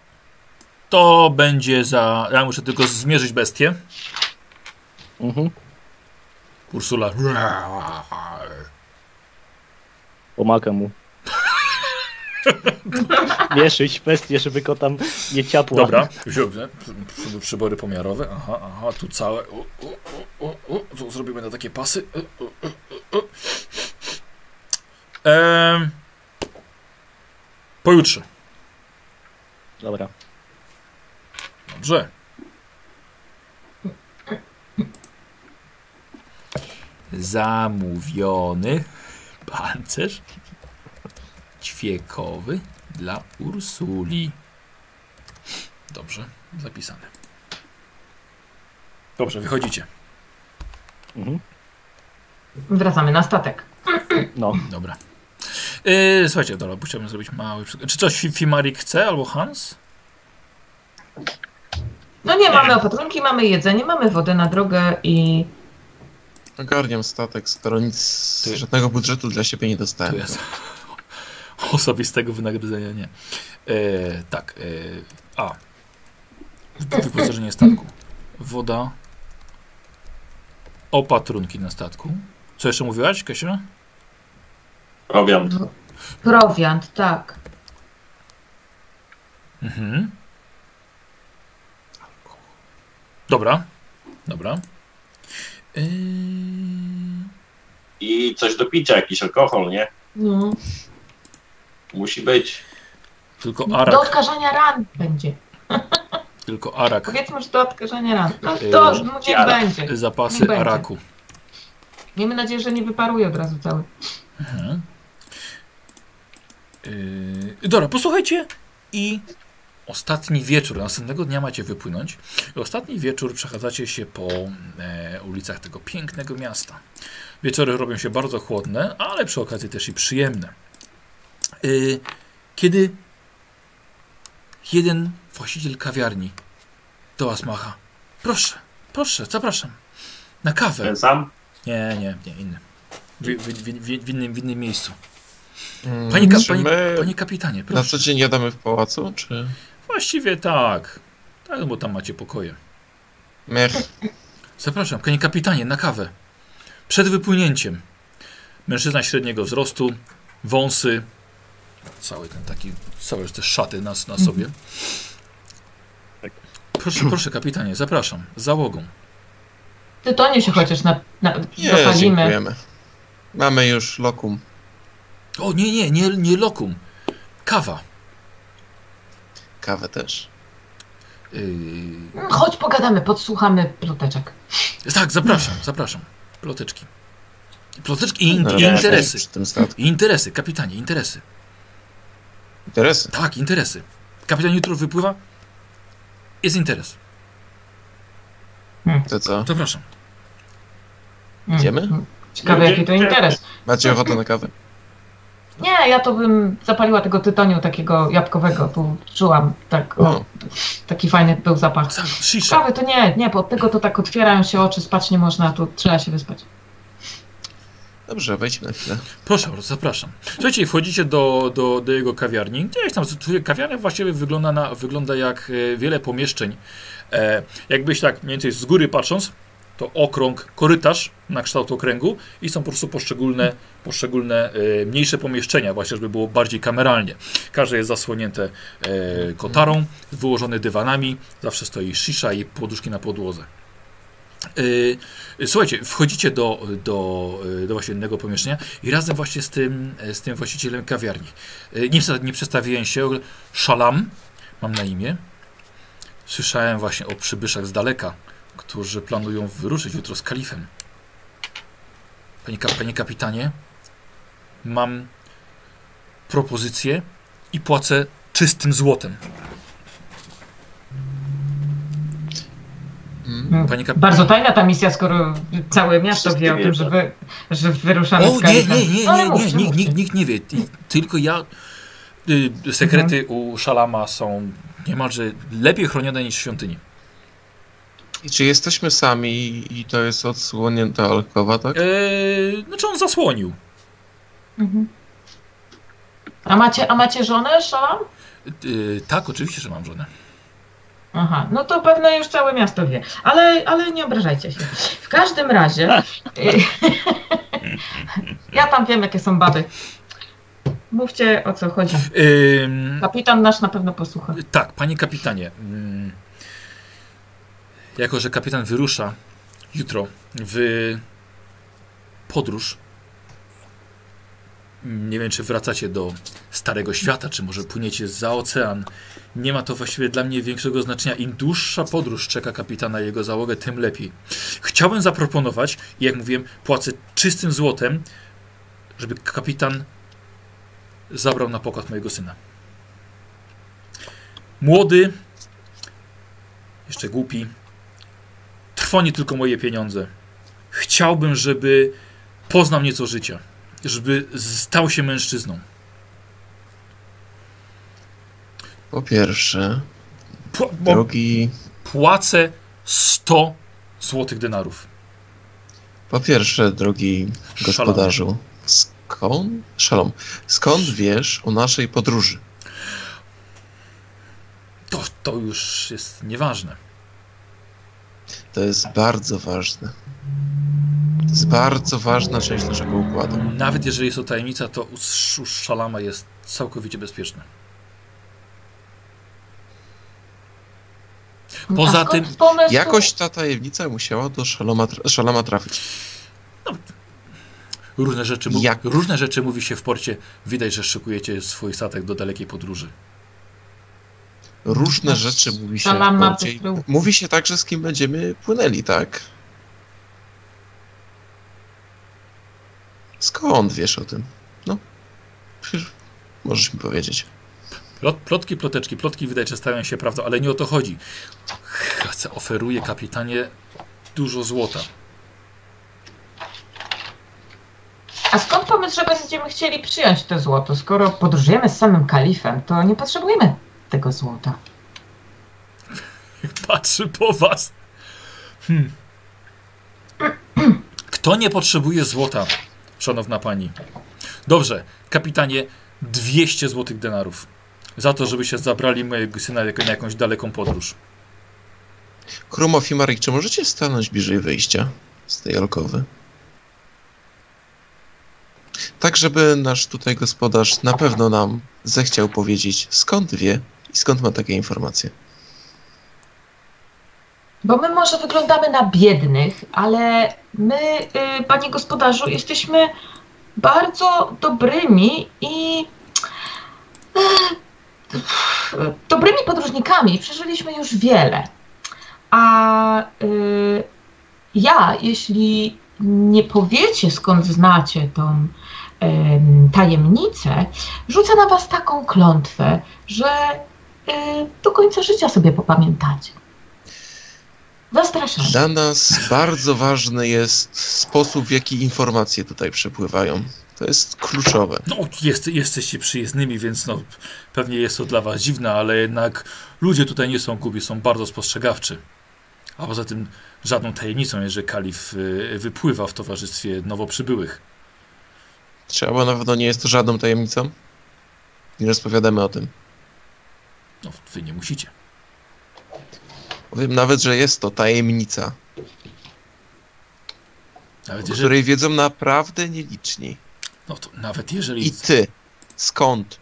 to będzie za. Ja muszę tylko zmierzyć bestię. Mhm. Ursula. Pomaga mu. Mieszyć bestię, żeby go tam nie ciapła. Dobra, wziąłem przy- przybory pomiarowe. Aha, aha, tu całe. U. Tu zrobimy na takie pasy. Em, pojutrze. Dobra. Dobrze. Zamówiony pancerz ćwiekowy dla Ursuli. Dobrze, zapisane. Dobrze, wychodzicie. Mhm. Wracamy na statek. No. Dobra. Yy, słuchajcie, dobra, bo chciałbym zrobić mały. Czy coś Fi- Fimarik chce albo Hans? No nie, mamy opatrunki, mamy jedzenie, mamy wodę na drogę i Ogarniam statek, skoro nic, Ty- żadnego budżetu dla siebie nie Tu dostałem. jest. Osobistego wynagrodzenia nie. E, tak. E, a. Wyposażenie statku. Woda. Opatrunki na statku. Co jeszcze mówiłaś, Kasia? Prowiant. prowiant, tak. Mhm. Dobra. Dobra. E, I coś do picia, jakiś alkohol, nie? No. Musi być. tylko Do arak. odkażania ran będzie. Tylko arak. Powiedzmy, że do odkażania ran. No Yy, to no, niech będzie. Zapasy Niech będzie. araku. Miejmy nadzieję, że nie wyparuje od razu cały. Mhm. Yy, dobra, posłuchajcie i ostatni wieczór, następnego dnia macie wypłynąć. I ostatni wieczór przechadzacie się po e, ulicach tego pięknego miasta. Wieczory robią się bardzo chłodne, ale przy okazji też i przyjemne. Yy, kiedy jeden właściciel kawiarni do was macha. Proszę, proszę, zapraszam. Na kawę. Ten sam? Nie, nie, nie, inny. W, w, w, w, w, innym, w innym miejscu. Mm, Panie, ka, panie, panie kapitanie, na proszę. co dzień jadamy w pałacu, czy... właściwie tak. Tak, bo tam macie pokoje. Mech. Zapraszam, panie kapitanie, na kawę. Przed wypłynięciem. Mężczyzna średniego wzrostu, wąsy, cały ten taki, całe te szaty na, na sobie. Tak. Proszę, proszę kapitanie, zapraszam, załogą. Tytoniu się chociaż na, na, Nie, zapalimy. dziękujemy. Mamy już lokum. O nie, nie, nie, nie lokum. Kawa. Kawę też. Yy, Mm, Chodź pogadamy, podsłuchamy ploteczek. tak, zapraszam, zapraszam. Ploteczki. Ploteczki i, in, No, i interesy. Przy tym statku. I interesy, kapitanie, interesy. Interesy. Tak, interesy. Kapitan jutro wypływa. Jest interes. To co? Zapraszam. Mm, Idziemy? mm. Ciekawe, jaki to interes. Macie ochotę na kawę? Nie, ja to bym zapaliła tego tytoniu takiego jabłkowego. Tu czułam tak, o, taki fajny był zapach. Kawy to nie, nie, bo od tego to tak otwierają się oczy, spać nie można, tu trzeba się wyspać. Dobrze, wejdźmy na chwilę. Proszę zapraszam. Słuchajcie, wchodzicie do, do, do jego kawiarni. Gdzieś tam, kawiarnia właściwie wygląda, na, wygląda jak e, wiele pomieszczeń. E, jakbyś tak mniej więcej z góry patrząc, to okrąg, korytarz na kształt okręgu i są po prostu poszczególne, poszczególne e, mniejsze pomieszczenia, właśnie żeby było bardziej kameralnie. Każde jest zasłonięte e, kotarą, wyłożone dywanami, zawsze stoi shisha i poduszki na podłodze. E, Słuchajcie, wchodzicie do, do, do właśnie innego pomieszczenia i razem właśnie z tym, z tym właścicielem kawiarni. E, Nie, nie przedstawiłem się, Szalam mam na imię. Słyszałem właśnie o przybyszach z daleka, którzy planują wyruszyć jutro z kalifem. Panie, panie kapitanie, mam propozycję i płacę czystym złotem. Mm. Kap- Bardzo tajna ta misja, skoro całe miasto Wszyscy wie o tym, wiedzą. że, wy, że wyruszamy O, z nie, nie, nie, nie, mówcie, nie, nikt, nikt, nie wie. Ty- Tylko ja. Y, sekrety u Szalama są niemalże lepiej chronione niż w świątyni. I czy jesteśmy sami i to jest odsłonięta alkowa, tak? Eee, znaczy on zasłonił. Mhm. A macie, a macie żonę, Szalam? Yy, tak, oczywiście, że mam żonę. Aha, no to pewno już całe miasto wie, ale, ale nie obrażajcie się. W każdym razie, y, ja tam wiem, jakie są baby. Mówcie, o co chodzi. Kapitan nasz na pewno posłucha. tak, panie kapitanie. jako, że kapitan wyrusza jutro w podróż. Nie wiem, czy wracacie do Starego Świata, czy może płyniecie za ocean. Nie ma to właściwie dla mnie większego znaczenia. Im dłuższa podróż czeka kapitana i jego załogę, tym lepiej. Chciałbym zaproponować, jak mówiłem, płacę czystym złotem, żeby kapitan zabrał na pokład mojego syna. Młody, jeszcze głupi, trwoni tylko moje pieniądze. Chciałbym, żeby poznał nieco życia, żeby stał się mężczyzną. Po pierwsze, drogi... płacę 100 złotych denarów. Po pierwsze, drogi gospodarzu, skąd... Szalom. Skąd wiesz o naszej podróży? To, to już jest nieważne. To jest bardzo ważne. To jest bardzo ważna część naszego układu. Nawet jeżeli jest to tajemnica, to u Szalama jest całkowicie bezpieczne. Poza A tym-? Jakoś ta tajemnica musiała do szaloma, szalama trafić. Różne rzeczy, mu- Jak? różne rzeczy mówi się w porcie. Widać, że szykujecie swój statek do dalekiej podróży. Różne No, rzeczy mówi się w porcie. Mówi się także, z kim będziemy płynęli, tak? Skąd wiesz o tym? No, przecież możesz mi powiedzieć. Plot, plotki, ploteczki, plotki widać, że stają się prawdą, ale nie o to chodzi. Chcę, oferuję kapitanie dużo złota. A skąd pomysł, że będziemy chcieli przyjąć to złoto? Skoro podróżujemy z samym kalifem, to nie potrzebujemy tego złota. Patrzy po was. Hmm. Kto nie potrzebuje złota, szanowna pani? Dobrze, kapitanie, 200 złotych denarów. Za to, żebyście zabrali mojego syna na jakąś daleką podróż. Krumow i Marek, czy możecie stanąć bliżej wyjścia z tej alkowy? Tak, żeby nasz tutaj gospodarz na pewno nam zechciał powiedzieć, skąd wie i skąd ma takie informacje. Bo my może wyglądamy na biednych, ale my, y, panie gospodarzu, jesteśmy bardzo dobrymi i dobrymi podróżnikami. Przeżyliśmy już wiele. A y, ja, jeśli nie powiecie, skąd znacie tą em, tajemnicę, rzucę na was taką klątwę, że y, do końca życia sobie popamiętacie. Zastraszam. Dla nas bardzo ważny jest sposób, w jaki informacje tutaj przepływają. To jest kluczowe. No, jest, jesteście przyjezdnymi, więc no, pewnie jest to dla was dziwne, ale jednak ludzie tutaj nie są głupi, są bardzo spostrzegawczy. A poza tym żadną tajemnicą jest, że kalif y, wypływa w towarzystwie nowo przybyłych. Trzeba na pewno nie jest to żadną tajemnicą. Nie rozpowiadamy o tym. No, wy nie musicie. Powiem nawet, że jest to tajemnica, Nawet o jeżeli, której wiedzą naprawdę nieliczni. No to nawet jeżeli I ty, skąd?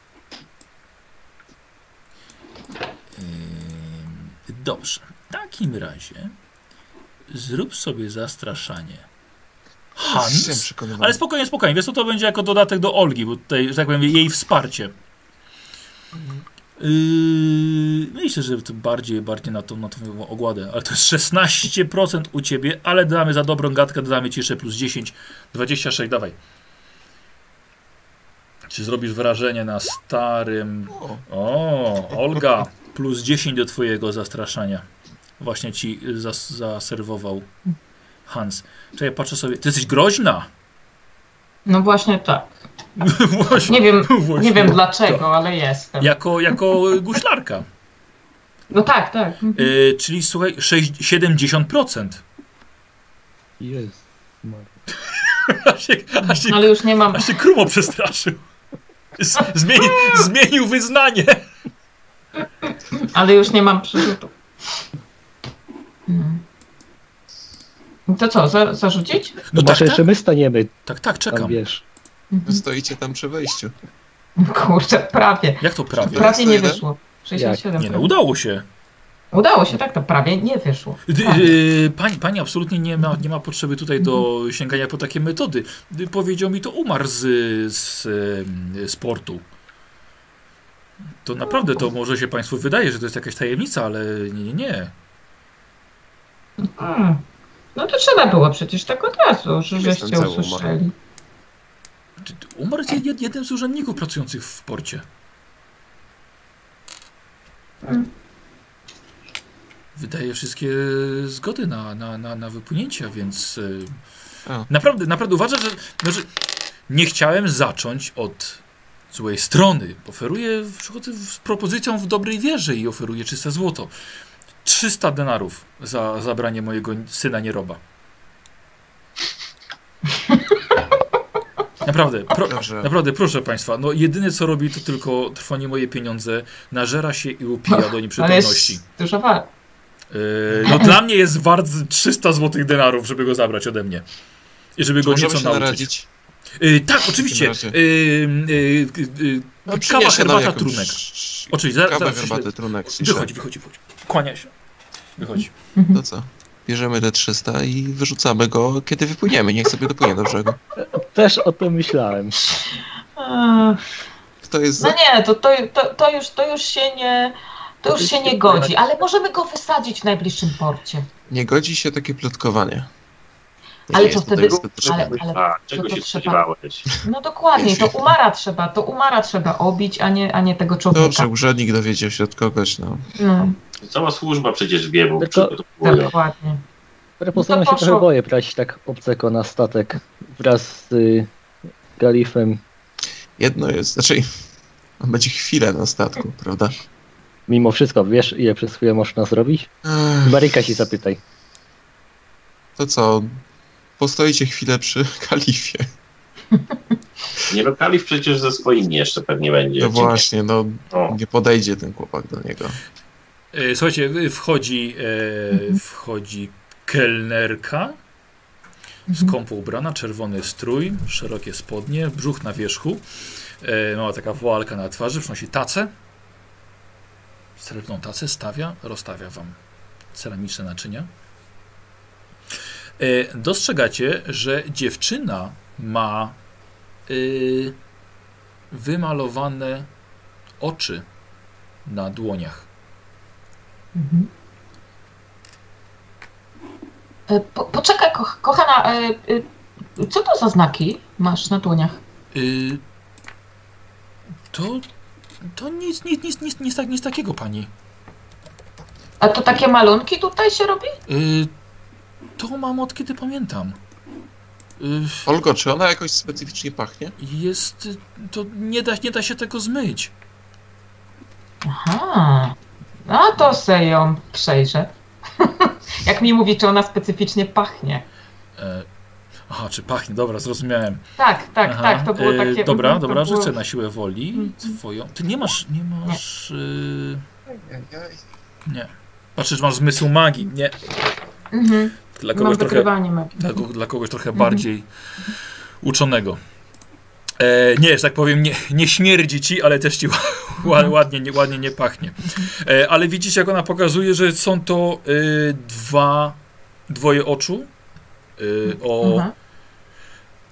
Ym, Dobrze. W takim razie zrób sobie zastraszanie. Hans? Ale spokojnie, spokojnie. Wiesz co, to będzie jako dodatek do Olgi, bo tutaj, że tak powiem, jej wsparcie. Yy, myślę, że to bardziej, bardziej na tą, na tą ogładę, ale to jest 16% u ciebie, ale damy za dobrą gadkę, dodamy ci jeszcze plus 10, 26, dawaj. Czy zrobisz wrażenie na starym... O, Olga, plus 10 do twojego zastraszania. Właśnie ci zas zaserwował Hans. Czekaj, patrzę sobie. Ty jesteś groźna! No właśnie tak. Właśnie, Nie wiem, właśnie nie wiem tak. dlaczego, ale jestem. Jako, jako guślarka. No tak, tak. Mhm. Y, czyli słuchaj, 6, 70%. Jest. Aż się, aż się, Ale już nie mam. aż się krumo przestraszył. Zmieni, zmienił wyznanie. Ale już nie mam przerzutu. Hmm. To co, za, zarzucić? No No tak, może tak, jeszcze my staniemy, tak, tak, tam czekam. wiesz. wy Mhm. stoicie tam przy wejściu. Kurczę, prawie. Jak to prawie? Prawie nie 101? wyszło. 67. Nie no, udało się. Udało się, tak, to prawie nie wyszło. Tak. y, pani, pani absolutnie nie ma, nie ma potrzeby tutaj do sięgania po takie metody. Y, Powiedział mi to umarł z, z em, sportu. To naprawdę to może się Państwu wydaje, że to jest jakaś tajemnica, ale nie, nie, nie. Hmm. No to trzeba było przecież tak od razu, że żeście usłyszeli. Umarł jest jed- jednym z urzędników pracujących w porcie. Hmm. Wydaje wszystkie zgody na, na, na, na wypłynięcia, więc y, A. naprawdę, naprawdę uważam, że znaczy, nie chciałem zacząć od złej strony. Oferuję, przychodzę z propozycją w dobrej wierze i oferuję czyste złoto. 300 denarów za zabranie mojego syna nieroba. Naprawdę, pro, naprawdę, proszę Państwa, no jedyne co robi to tylko trwonie moje pieniądze, nażera się i upija do Ale nieprzytomności. jest dużo wart. Yy, no dla mnie jest wart 300 złotych denarów, żeby go zabrać ode mnie. I żeby Czy go nieco nauczyć. naradzić? Yy, tak, oczywiście. razie. Yy, yy, yy, No, kawa, herbata, trunek. Oczywiście, zaraz, Kawę, zaraz herbatę, trunek. Wychodzi, wychodzi, wychodzi. Kłania się. Wychodzi. To co? Bierzemy te 300 i wyrzucamy go, kiedy wypłyniemy. Niech sobie dopłynie do brzegu. Też o tym myślałem. Kto jest No za... nie, to, to, to, to, już, to już się nie. To już się nie godzi, ale możemy go wysadzić w najbliższym porcie. Nie godzi się takie plotkowanie. To Ale co wtedy- ale- potrzebne. A, czego się trzeba- spodziewałeś? No dokładnie, to umara trzeba, to umara trzeba obić, a nie, a nie tego człowieka. Dobrze, urzędnik dowiedział się od kogoś, no. No, Cała służba przecież wie, bo Tylko- przygotowują. dokładnie. Prepozycja No się trochę boję brać tak obcego na statek wraz z y, Galifem. Jedno jest, znaczy... On będzie chwilę na statku, prawda? Mimo wszystko, wiesz ile przez chwilę można zrobić? Ech, Maryka się zapytaj. To co? Postoicie chwilę przy kalifie. Nie no, Kalif przecież ze swoimi jeszcze pewnie będzie. No właśnie, no O, nie podejdzie ten chłopak do niego. E, Słuchajcie, y, wchodzi, e, wchodzi kelnerka, skąpo ubrana, czerwony strój, szerokie spodnie, brzuch na wierzchu, e, mała taka woalka na twarzy, przynosi tacę, srebrną tacę, stawia, rozstawia wam ceramiczne naczynia. E, dostrzegacie, że dziewczyna ma y, wymalowane oczy na dłoniach. Mhm. E, Po, poczekaj, ko, kochana, e, e, co to za znaki masz na dłoniach? Y, to. To nic, nic, nic, nic, nic, tak, nic takiego, pani. A to takie malunki tutaj się robi? Y, to mam od kiedy pamiętam. Y, Olgo, czy ona jakoś specyficznie pachnie? jest. To nie da, nie da się tego zmyć. Aha. A to se ją przejrzę. Jak mi mówi, czy ona specyficznie pachnie. E, aha, czy pachnie? Dobra, zrozumiałem. Tak, tak, Aha, tak, to było e, takie... Dobra, mhm, to dobra, było- rzucę na siłę woli. Mhm. Twoją. Ty nie masz. Nie masz. Y, nie. Patrzysz, masz zmysł magii. Nie. Mhm. Dla Mam kogoś trochę. wykrywanie magii. Dla, dla kogoś trochę Mhm. bardziej uczonego. E, nie, że tak powiem, nie, nie śmierdzi ci, ale też ci ła- ładnie, nie, ładnie nie pachnie. E, ale widzicie, jak ona pokazuje, że są to y, dwa, dwoje oczu y, o Mhm.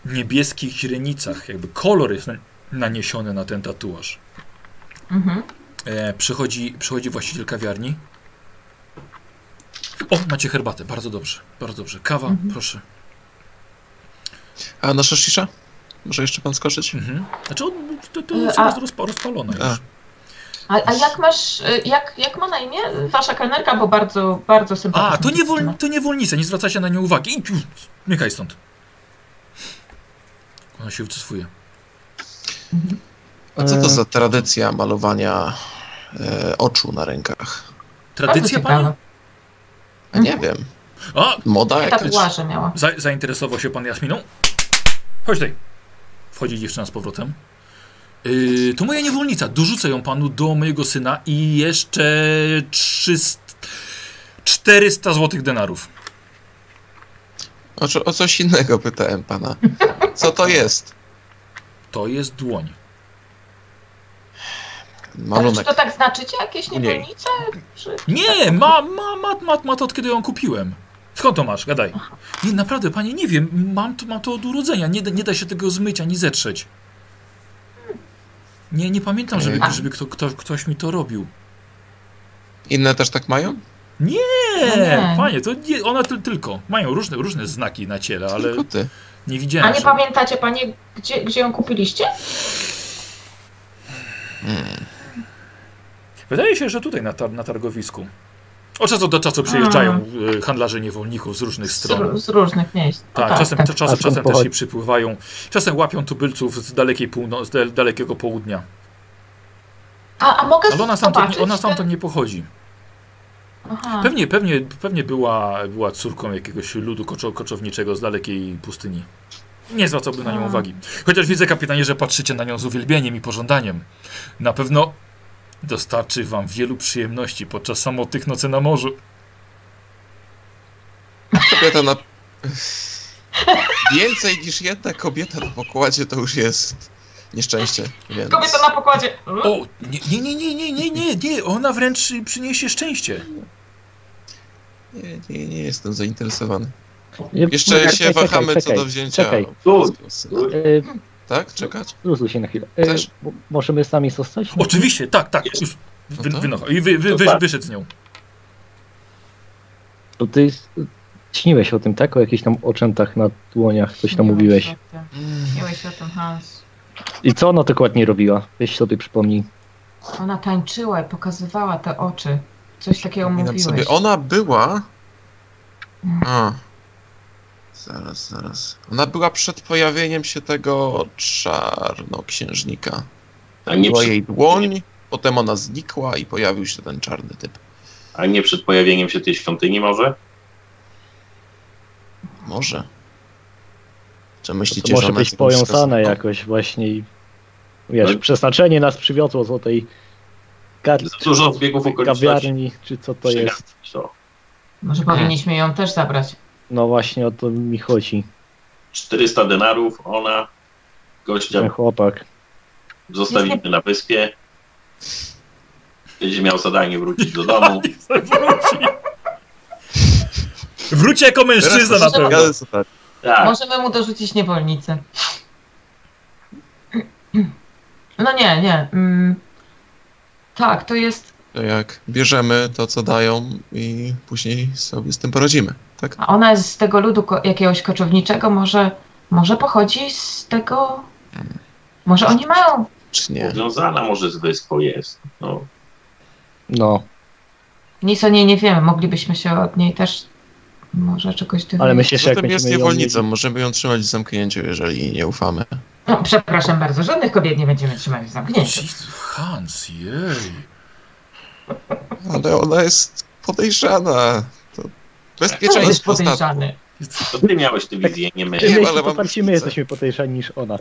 Niebieskich źrenicach. Jakby kolor jest na, naniesiony na ten tatuaż. Mhm. E, przychodzi, przychodzi właściciel kawiarni. O, macie herbatę, bardzo dobrze, bardzo dobrze. Kawa, Mhm. proszę. A nasza szisza? Może jeszcze pan skoczyć? Mhm. Znaczy, on, to, to E, jest a- rozpa- rozpalone A. już. A, a jak masz, y, jak, jak ma na imię wasza kelnerka, bo bardzo, bardzo sympatyczna. A, to, niewol, dziewczyna. to niewolnica, nie zwracajcie na nią uwagi. Idź, zmykaj stąd. Ona się wycofuje. A co to E, za tradycja malowania e, oczu na rękach? Tradycja pani? A nie wiem. A, Moda jakaś? Tatuaże miała. za, zainteresował się pan Jasminą? Chodź tutaj. Wchodzi dziewczyna z powrotem. Yy, to moja niewolnica. Dorzucę ją panu do mojego syna i jeszcze 300, 400 złotych denarów. O, co- o coś innego pytałem pana. Co to jest? To jest dłoń. Ale czy Malunek. to tak znaczycie jakieś Mniej. niewolnice? Czy... Nie, ma, ma, ma, ma, ma to od kiedy ją kupiłem. Skąd to masz? Gadaj. Nie, naprawdę, panie, nie wiem. Mam to, mam to od urodzenia. Nie, da- nie da się tego zmyć ani zetrzeć. Nie, nie pamiętam, żeby, A. żeby kto, kto, ktoś mi to robił. Inne też tak mają? Nie, No nie. panie, to nie, one ty, tylko. Mają różne, różne znaki na ciele, ale Tylko ty. Nie A widziałem. nie żeby- pamiętacie panie, gdzie, gdzie ją kupiliście? Wydaje się, że tutaj na, tar na targowisku. Od czasu do czasu przyjeżdżają y, handlarze niewolników z różnych Z, stron. z różnych miejsc. No Tak, czasem, tak. czasem, A skąd czasem też się przypływają. Czasem łapią tubylców z dalekiej półno- z dal- dalekiego południa. A, a mogę Ale ona stamtąd, nie- ona stamtąd nie pochodzi. Aha. Pewnie, pewnie, pewnie była, była córką jakiegoś ludu koczo koczowniczego z dalekiej pustyni. Nie zwracałbym na nią uwagi. Chociaż widzę, kapitanie, że patrzycie na nią z uwielbieniem i pożądaniem. Na pewno dostarczy wam wielu przyjemności podczas samotnych nocy na morzu. Kobieta na... Więcej niż jedna kobieta na pokładzie to już jest nieszczęście. Więc... Kobieta na pokładzie. O, nie, nie, nie, nie, nie, nie, nie, ona wręcz przyniesie szczęście. Nie, nie, nie jestem zainteresowany. Nie, Jeszcze czekaj, się czekaj, wahamy co czekaj, do wzięcia Czekaj, e, Tak? Czekać? Luzuj się na chwilę. Też? mo- możemy sami zostać? Oczywiście, tak, tak. Jest. Już wy, No to- wynocha- I wy, wy, wy, tak. wyszedł z nią. To ty śniłeś o tym, tak? O jakichś tam oczętach na dłoniach, coś tam mówiłeś. Śniłeś o tym, Hans. I co ona dokładnie robiła? Weź sobie przypomnij. Ona tańczyła i pokazywała te oczy. Coś takiego mówiłeś. sobie. Ona była... Mm. A. Zaraz, zaraz. Ona była przed pojawieniem się tego czarnoksiężnika. a nie, Była przed, jej dłoń, potem ona znikła i pojawił się ten czarny typ. a nie przed pojawieniem się tej świątyni może? Może. Czy To myślicie, że może ona być powiązane jakoś właśnie i wiesz, No. przeznaczenie nas przywiozło do tej kar- Za dużo zbiegów okoliczności. kawiarni, czy co to jest. To. Może powinniśmy ją też zabrać. No właśnie o to mi chodzi, 400 denarów, ona, gościa ten chłopak. zostawimy na wyspie. Będzie miał zadanie wrócić do domu. Wróci. Jako mężczyzna na pewno. Tak, Możemy mu dorzucić niewolnicę. No nie, nie. Mm. Tak, to jest. To jak bierzemy to, co dają i później sobie z tym poradzimy, tak? A ona jest z tego ludu ko- jakiegoś koczowniczego, może, może pochodzi z tego. Może oni mają. Czy nie? powiązana może z wyspą jest. No, No, Nic o niej nie wiemy. Moglibyśmy się od niej też może czegoś dowiedzieć. ale myślę, że jak Zatem jest ją niewolnicą, mieli... możemy ją trzymać w zamknięciu, jeżeli jej nie ufamy. No, przepraszam bardzo, żadnych kobiet nie będziemy trzymać w zamknięciu. Hans, jej. Ale ona jest podejrzana. To bezpieczeństwo jest podejrzany? to ty miałeś tę wizję, nie my. Nie, myślisz, ale mam bardziej my jesteśmy podejrzani niż ona.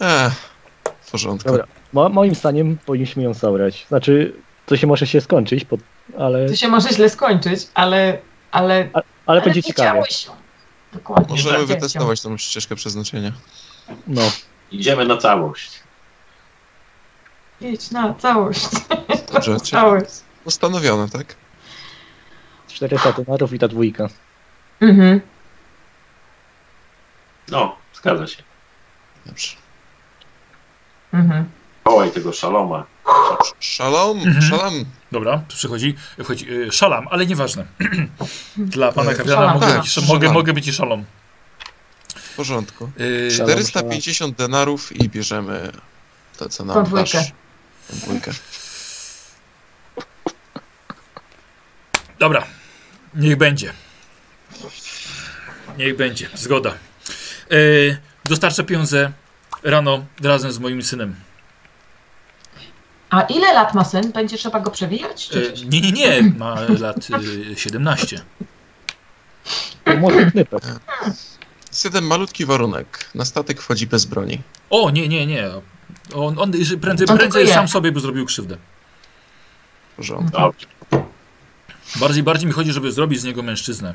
Ech, w porządku. Dobra. Mo moim zdaniem powinniśmy ją zabrać. Znaczy, to się może się skończyć, pod... ale, To się może źle skończyć, ale. Ale, ale będzie nie ciekawie. Dokładnie. Możemy tak, wytestować tą ścieżkę przeznaczenia. No, Idziemy na całość. Idź na całość. Dobrze, całość. postanowione, tak? 400 dolarów i ta dwójka. Mhm. No, zgadza się. Dobrze. Mhm. Wołaj tego szaloma. Szalom, Mhm. szalam. Dobra, tu przychodzi, wchodzi y, szalam, ale nieważne. Dla pana kawiara szalam, mogę, tak, być, mogę, szalam. mogę być i szalom. W porządku. Y, Szalom. 450 denarów i bierzemy to, co nam Tą dwójkę. dasz. Dobra, niech będzie. Niech będzie, zgoda. Y, dostarczę pieniądze rano razem z moim synem. A ile lat ma syn? Będzie trzeba go przewijać? Coś? nie, nie, nie, ma lat y, 17. To może knypek. Jest jeden malutki warunek. Na statek wchodzi bez broni. O, nie, nie, nie. On, on prędzej, On prędzej sam sobie by zrobił krzywdę. Porządku. Dobrze. Bardziej, bardziej mi chodzi, żeby zrobić z niego mężczyznę.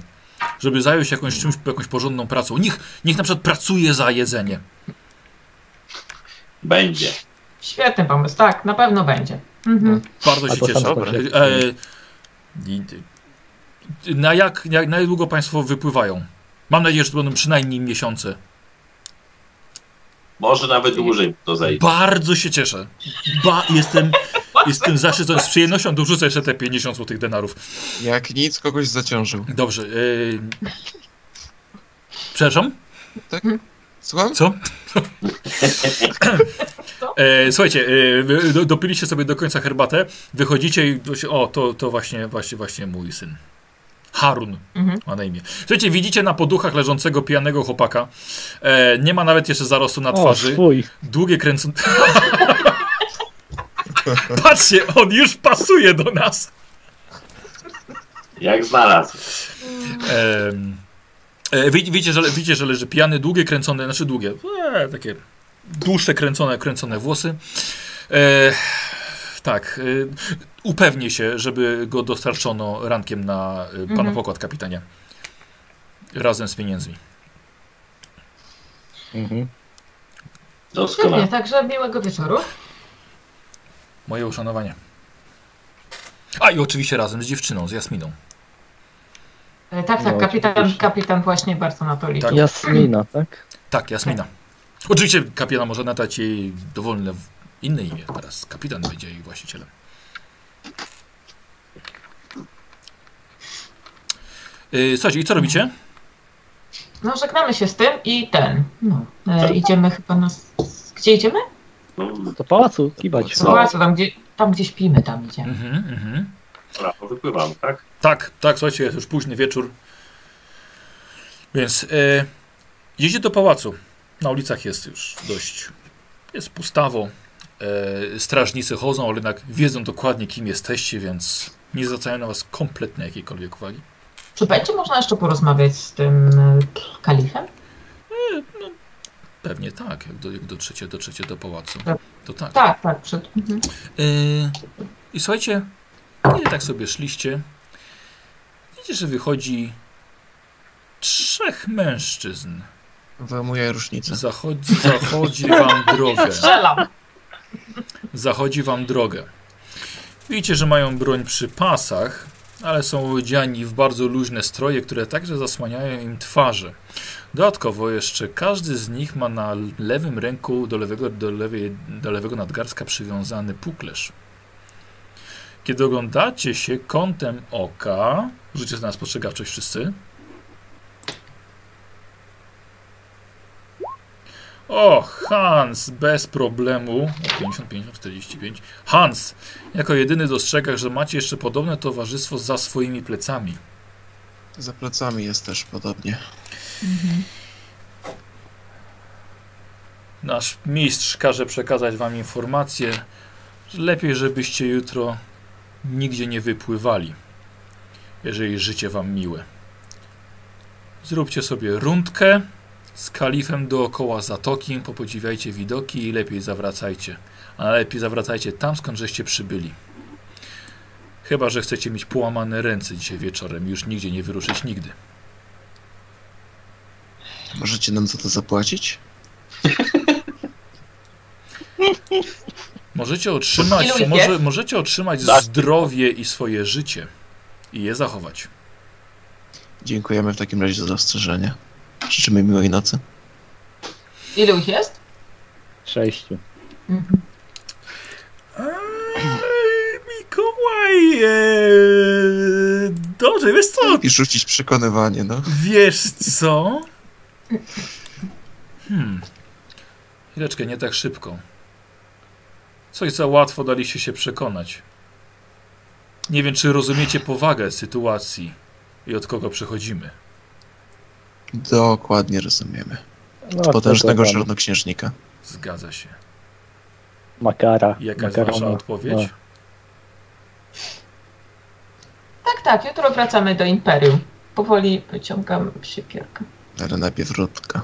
Żeby zajął się jakąś czymś, jakąś porządną pracą. Niech, niech na przykład pracuje za jedzenie. Będzie. Świetny pomysł, tak, na pewno będzie. Mhm. Bardzo A się cieszę. E, na jak, jak, na jak długo Państwo wypływają? Mam nadzieję, że to będą przynajmniej miesiące. Może nawet dłużej to zejdzie. Bardzo się cieszę. Ba, jestem, jestem zaszczycony. Z przyjemnością dorzucę jeszcze te 50 złotych denarów. Jak nic, kogoś zaciążył. Dobrze. y, Przepraszam? Słucham? Co? e, słuchajcie, e, dopiliście sobie do końca herbatę, wychodzicie i o, to, to właśnie, właśnie, właśnie mój syn. Harun Mhm. ma na imię. Słuchajcie, widzicie na poduchach leżącego pijanego chłopaka. E, nie ma nawet jeszcze zarostu na O, twarzy. swój. Długie kręcą... Patrzcie, on już pasuje do nas. Jak znalazł. E, wi- widzicie, że, widzicie, że leży pijany, długie kręcone, znaczy długie, e, takie dłuższe kręcone, kręcone włosy. E, tak, e, upewnię się, żeby go dostarczono rankiem na e, pana Mhm. pokład, kapitanie. Razem z pieniędzmi. Mhm. Doskonale. Świetnie, także miłego wieczoru. Moje uszanowanie. A i oczywiście razem z dziewczyną, z Jasminą. E, Tak, No, tak, kapitan, oczywiście. kapitan właśnie bardzo na to liczy. Tak. Jasmina, tak? Tak, Jasmina. Oczywiście kapitan może nadać jej dowolne inne imię. Teraz kapitan będzie jej właścicielem. Yy, słuchajcie, i co robicie? No, żegnamy się z tym i ten. No, e, idziemy chyba na. Gdzie idziemy? No, Do pałacu, kiwać. Co? Do pałacu, tam gdzie, tam gdzie śpimy, tam idziemy. Mhm, mhm. dobra, to wypływam, tak? Tak, tak, słuchajcie, jest już późny wieczór. Więc e, jedzie do pałacu. Na ulicach jest już dość. Jest pustawo. E, strażnicy chodzą, ale jednak wiedzą dokładnie, kim jesteście, więc nie zwracają na was kompletnie jakiejkolwiek uwagi. Czy będzie można jeszcze porozmawiać z tym y, kalifem? Pewnie tak, jak, do, jak dotrzecie, dotrzecie do pałacu. Tak. To tak. Tak, tak. Przed... Mhm. Yy, I słuchajcie, kiedy tak sobie szliście, widzicie, że wychodzi trzech mężczyzn. Wyjmuję różnicę. Zachodzi, zachodzi wam drogę. Strzelam. Zachodzi wam drogę. Widzicie, że mają broń przy pasach, ale są odziani w bardzo luźne stroje, które także zasłaniają im twarze. Dodatkowo jeszcze każdy z nich ma na lewym ręku do lewego, do lewej, do lewego nadgarstka przywiązany puklerz. Kiedy oglądacie się kątem oka, rzućcie na spostrzegawczość wszyscy. O, Hans, bez problemu. O, 50, 50, 45. Hans, jako jedyny dostrzegasz, że macie jeszcze podobne towarzystwo za swoimi plecami. Za plecami jest też podobnie. Nasz mistrz każe przekazać wam informację, że lepiej, żebyście jutro nigdzie nie wypływali, jeżeli życie wam miłe. Zróbcie sobie rundkę z kalifem dookoła zatoki, popodziwiajcie widoki i lepiej zawracajcie. A lepiej zawracajcie tam, skąd żeście przybyli. Chyba, że chcecie mieć połamane ręce dzisiaj wieczorem i już nigdzie nie wyruszyć nigdy. Możecie nam za to zapłacić? Możecie otrzymać, może, możecie otrzymać Tak. zdrowie i swoje życie i je zachować. Dziękujemy w takim razie za zastrzeżenie. Życzymy miłej nocy. Ilu ich jest? Sześciu. Mhm. Mikołaj, eee, dobrze, wiesz co? I rzucić przekonywanie, no. Wiesz co? Hmm. Chwileczkę, nie tak szybko. Coś za łatwo daliście się przekonać. Nie wiem, czy rozumiecie powagę sytuacji i od kogo przechodzimy. Dokładnie rozumiemy. No, Potężnego to czarnoksiężnika. Zgadza się. Makara. Jaka jest makarona. wasza odpowiedź? No. Tak, tak. Jutro wracamy do Imperium. Powoli wyciągam siekierkę. Ale najpierw rundka.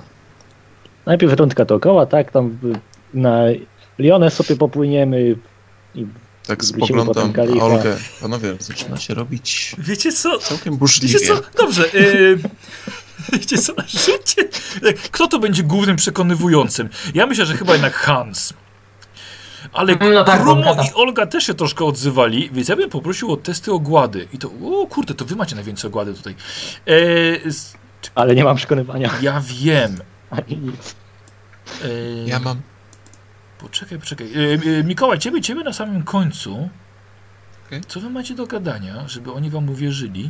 Najpierw rundka dookoła, tak, tam y, na Lionę sobie popłyniemy i Tak spoglądam na. Olgę. Panowie, zaczyna się robić Wiecie co? całkiem Wiecie burzliwie. co? Dobrze. Yy, wiecie co? Życie. Kto to będzie głównym przekonywującym? Ja myślę, że chyba jednak Hans. Ale No tak, Krumo i Olga też się troszkę odzywali, więc ja bym poprosił o testy ogłady. I to, o kurde, to wy macie najwięcej ogłady tutaj. E, z- ale nie mam przekonywania ja wiem. ani nic. E, Ja mam. Poczekaj, poczekaj. E, e, Mikołaj, ciebie, ciebie na samym końcu. Okej. Co wy macie do gadania, żeby oni wam uwierzyli?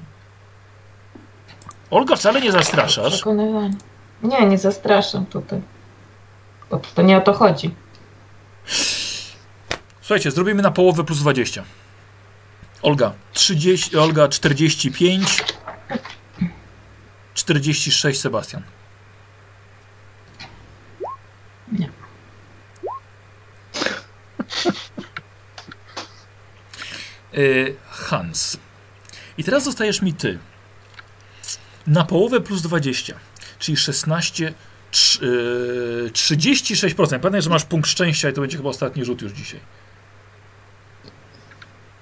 Olga, wcale nie zastraszasz. Nie, nie zastraszam tutaj. Bo to nie o to chodzi. Słuchajcie, zrobimy na połowę plus 20. Olga 30, Olga 45, 46 Sebastian. Nie. Y, Hans. I teraz zostajesz mi ty. Na połowę plus 20, czyli 16, trz- y, 36%. Pamiętaj, że masz punkt szczęścia i to będzie chyba ostatni rzut już dzisiaj.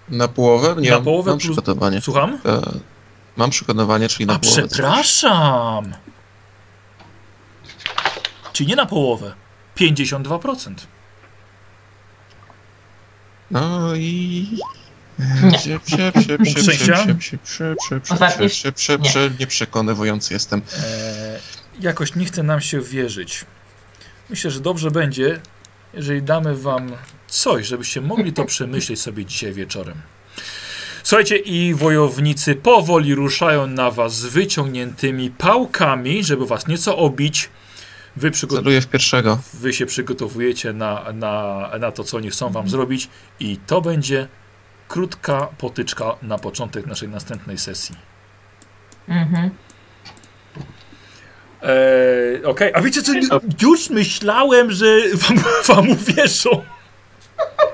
Na połowę? Nie, Na połowę mam plus- przygotowanie. Słucham? E, mam przygotowanie, czyli na A połowę. przepraszam! Czyli nie na połowę. 52%. No i... Nie. Prze, prze, prze, prze, prze, Szczęścia? prze, prze, prze, prze, prze, Ostatni? prze, prze, Nie. prze, Nieprzekonywujący jestem. E, jakoś nie chce nam się wierzyć. Myślę, że dobrze będzie, jeżeli damy wam coś, żebyście mogli to przemyśleć sobie dzisiaj wieczorem. Słuchajcie, i wojownicy powoli ruszają na was z wyciągniętymi pałkami, żeby was nieco obić. Wy, przygo- Celuję w pierwszego. wy się przygotowujecie na, na, na to, co oni chcą wam zrobić i to będzie krótka potyczka na początek naszej następnej sesji. Mhm. Eee, Okej, a wiecie co? Już myślałem, że wam, wam uwierzą.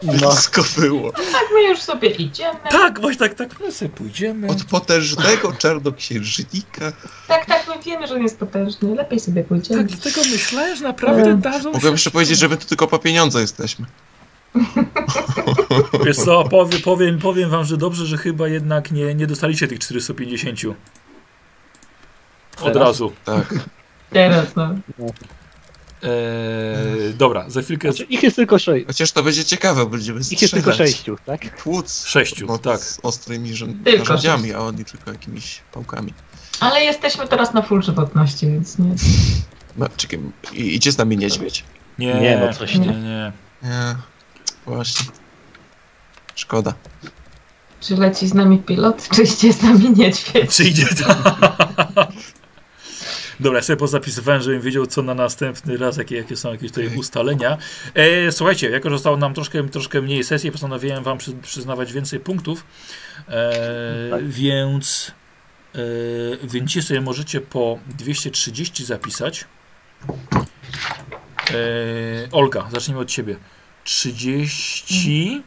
No, Wszystko było. Tak, my już sobie idziemy. Tak, właśnie tak, tak, my sobie pójdziemy. Od potężnego czarnoksiężnika. Tak, tak, my wiemy, że on jest potężny. Lepiej sobie pójdziemy. Tak, dlatego myślałem, że naprawdę Mm. dadzą Mogłem się... jeszcze powiedzieć, że my tu tylko po pieniądze jesteśmy. Wiesz co, powiem, powiem, powiem wam, że dobrze, że chyba jednak nie, nie dostaliście tych 450. Od Teraz? razu. Tak. Teraz, no. Eee, dobra, za chwilkę znaczy, ich jest tylko sześć. Chociaż to będzie ciekawe, będziemy Ich jest tylko strzelać. sześciu, tak? Płuc. Sześciu, no, tak. Z ostrymi narzędziami, a oni tylko jakimiś pałkami. Ale jesteśmy teraz na full żywotności, więc nie. No, czekaj, i- idzie z nami niedźwiedź? Nie, Nie, no coś nie, nie. nie. Nie. Właśnie. Szkoda. Czy leci z nami pilot, czy idzie z nami niedźwiedź? Czy idzie to? Dobra, ja sobie pozapisywałem, żebym wiedział, co na następny raz, jakie, jakie są jakieś tutaj ustalenia. E, słuchajcie, jako że zostało nam troszkę, troszkę mniej sesji, postanowiłem wam przy, przyznawać więcej punktów, e, Tak. więc e, więc dzisiaj sobie możecie po 230 zapisać. E, Olga, zacznijmy od ciebie. 30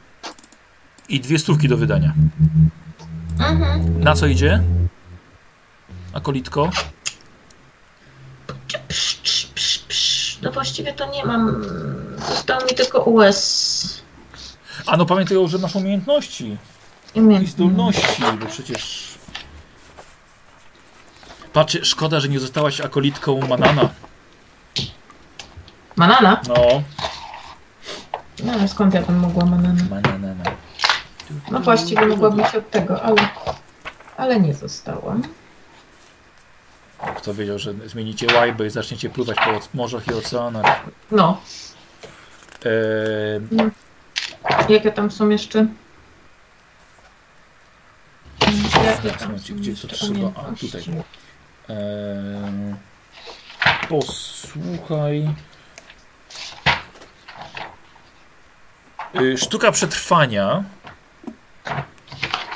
i dwie stówki do wydania. Mhm. Na co idzie? Akolitko? Psz, psz, psz, psz. No właściwie to nie mam. Został mi tylko US. A no pamiętaj, że masz umiejętności i zdolności, bo przecież... Patrzcie, szkoda, że nie zostałaś akolitką Manana. Manana? No, No ale skąd ja tam mogła manana? Manana. No właściwie mogłabym się od tego, ale. Ale nie zostałam. Kto wiedział, że zmienicie łajbę i zaczniecie pływać po morzach i oceanach. No. Eee, Jakie tam są jeszcze? Jakie tam Słuchajcie, są gdzie to trzeba? A, tutaj. Eee, posłuchaj. Sztuka przetrwania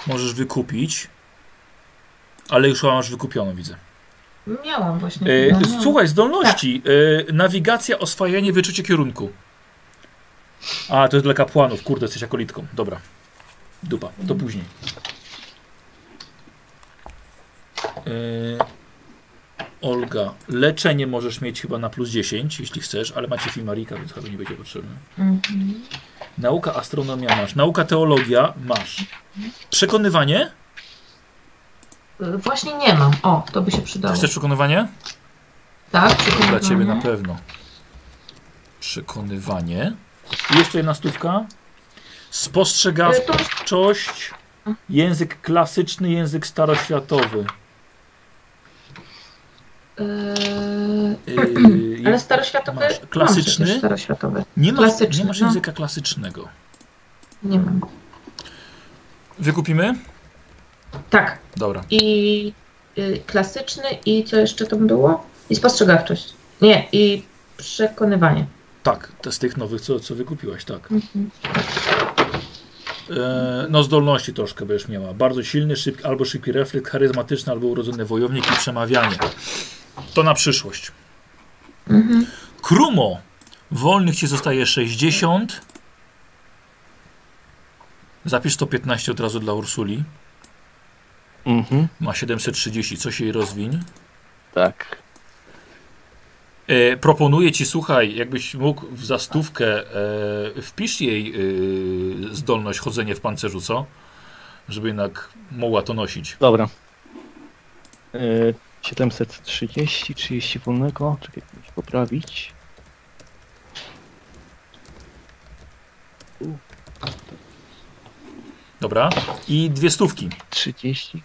możesz wykupić, ale już masz wykupioną, widzę. Miałam właśnie. E, no. Słuchaj, zdolności. E, nawigacja, oswajanie, wyczucie kierunku. A, to jest dla kapłanów. Kurde, jesteś akolitką. Dobra. Dupa, to później. E, Olga, leczenie możesz mieć chyba na plus 10, jeśli chcesz, ale macie Fimarika, więc chyba nie będzie potrzebne. Mhm. Nauka astronomia masz. Nauka teologia masz. Przekonywanie? Y, Właśnie nie mam. O, to by się przydało. Chcesz przekonywanie? Tak, Dla przekonywanie. ciebie na pewno. Przekonywanie. I jeszcze jedna stówka. Spostrzegawczość. Y, Język klasyczny, język staroświatowy. Yy, Yy, ale staroświatowy. masz klasyczny? przecież Staroświatowy. nie, masz, klasyczny, nie masz no. języka klasycznego. Nie mam. Wykupimy? Tak. Dobra. I y, klasyczny i co jeszcze tam było? I spostrzegawczość. Nie, i przekonywanie. Tak, to z tych nowych, co, co wykupiłaś, tak. Mhm. E, no zdolności troszkę będziesz miała. Bardzo silny, szybki, albo szybki refleks, charyzmatyczny, albo urodzony wojownik i przemawianie. To na przyszłość. Mhm. Krumo. Wolnych ci zostaje 60. Zapisz 115 od razu dla Ursuli. Mhm, Ma 730. Coś jej rozwiń. tak. E, proponuję ci, słuchaj, jakbyś mógł w zastówkę e, wpisz jej e, zdolność chodzenie w pancerzu, co? Żeby jednak mogła to nosić. Dobra. Y, 730, 30 wolnego. Czekaj, muszę poprawić. Dobra. I dwie stówki. 30.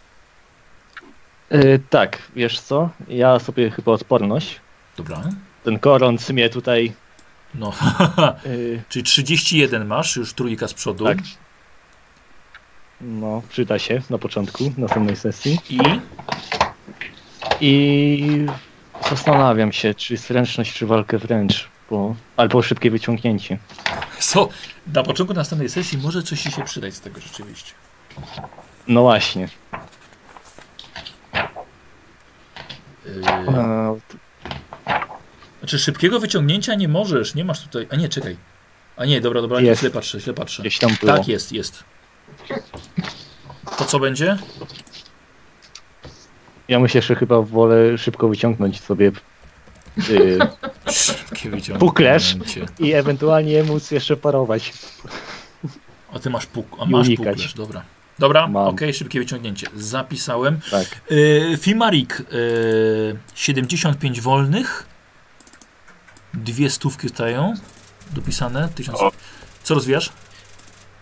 Y, tak, wiesz co? Ja sobie chyba odporność. Dobra. Ten koron mnie tutaj. No. Y, Czyli 31 masz, już trójka z przodu. tak. No, przyda się na początku następnej sesji. I I zastanawiam się, czy zręczność, czy walkę wręcz, bo... albo szybkie wyciągnięcie. co? Na początku następnej sesji może coś ci się przydać z tego rzeczywiście. No właśnie. Yy, Znaczy szybkiego wyciągnięcia nie możesz, nie masz tutaj. A nie, czekaj. A nie, dobra, dobra, nie, Jest. źle patrzę, źle patrzę. Gdzieś tam było. Tak, jest, jest. To co będzie? Ja myślę, że chyba wolę szybko wyciągnąć sobie y, wyciągnięcie. Puklerz. i ewentualnie móc jeszcze parować. A ty masz puk, a masz unikać. puklerz, dobra. Dobra, okej, szybkie wyciągnięcie. Zapisałem. Tak. Yy, Fimarik, yy, 75 wolnych. Dwie stówki stają. Dopisane. Tysiąc... O. Co rozwijasz?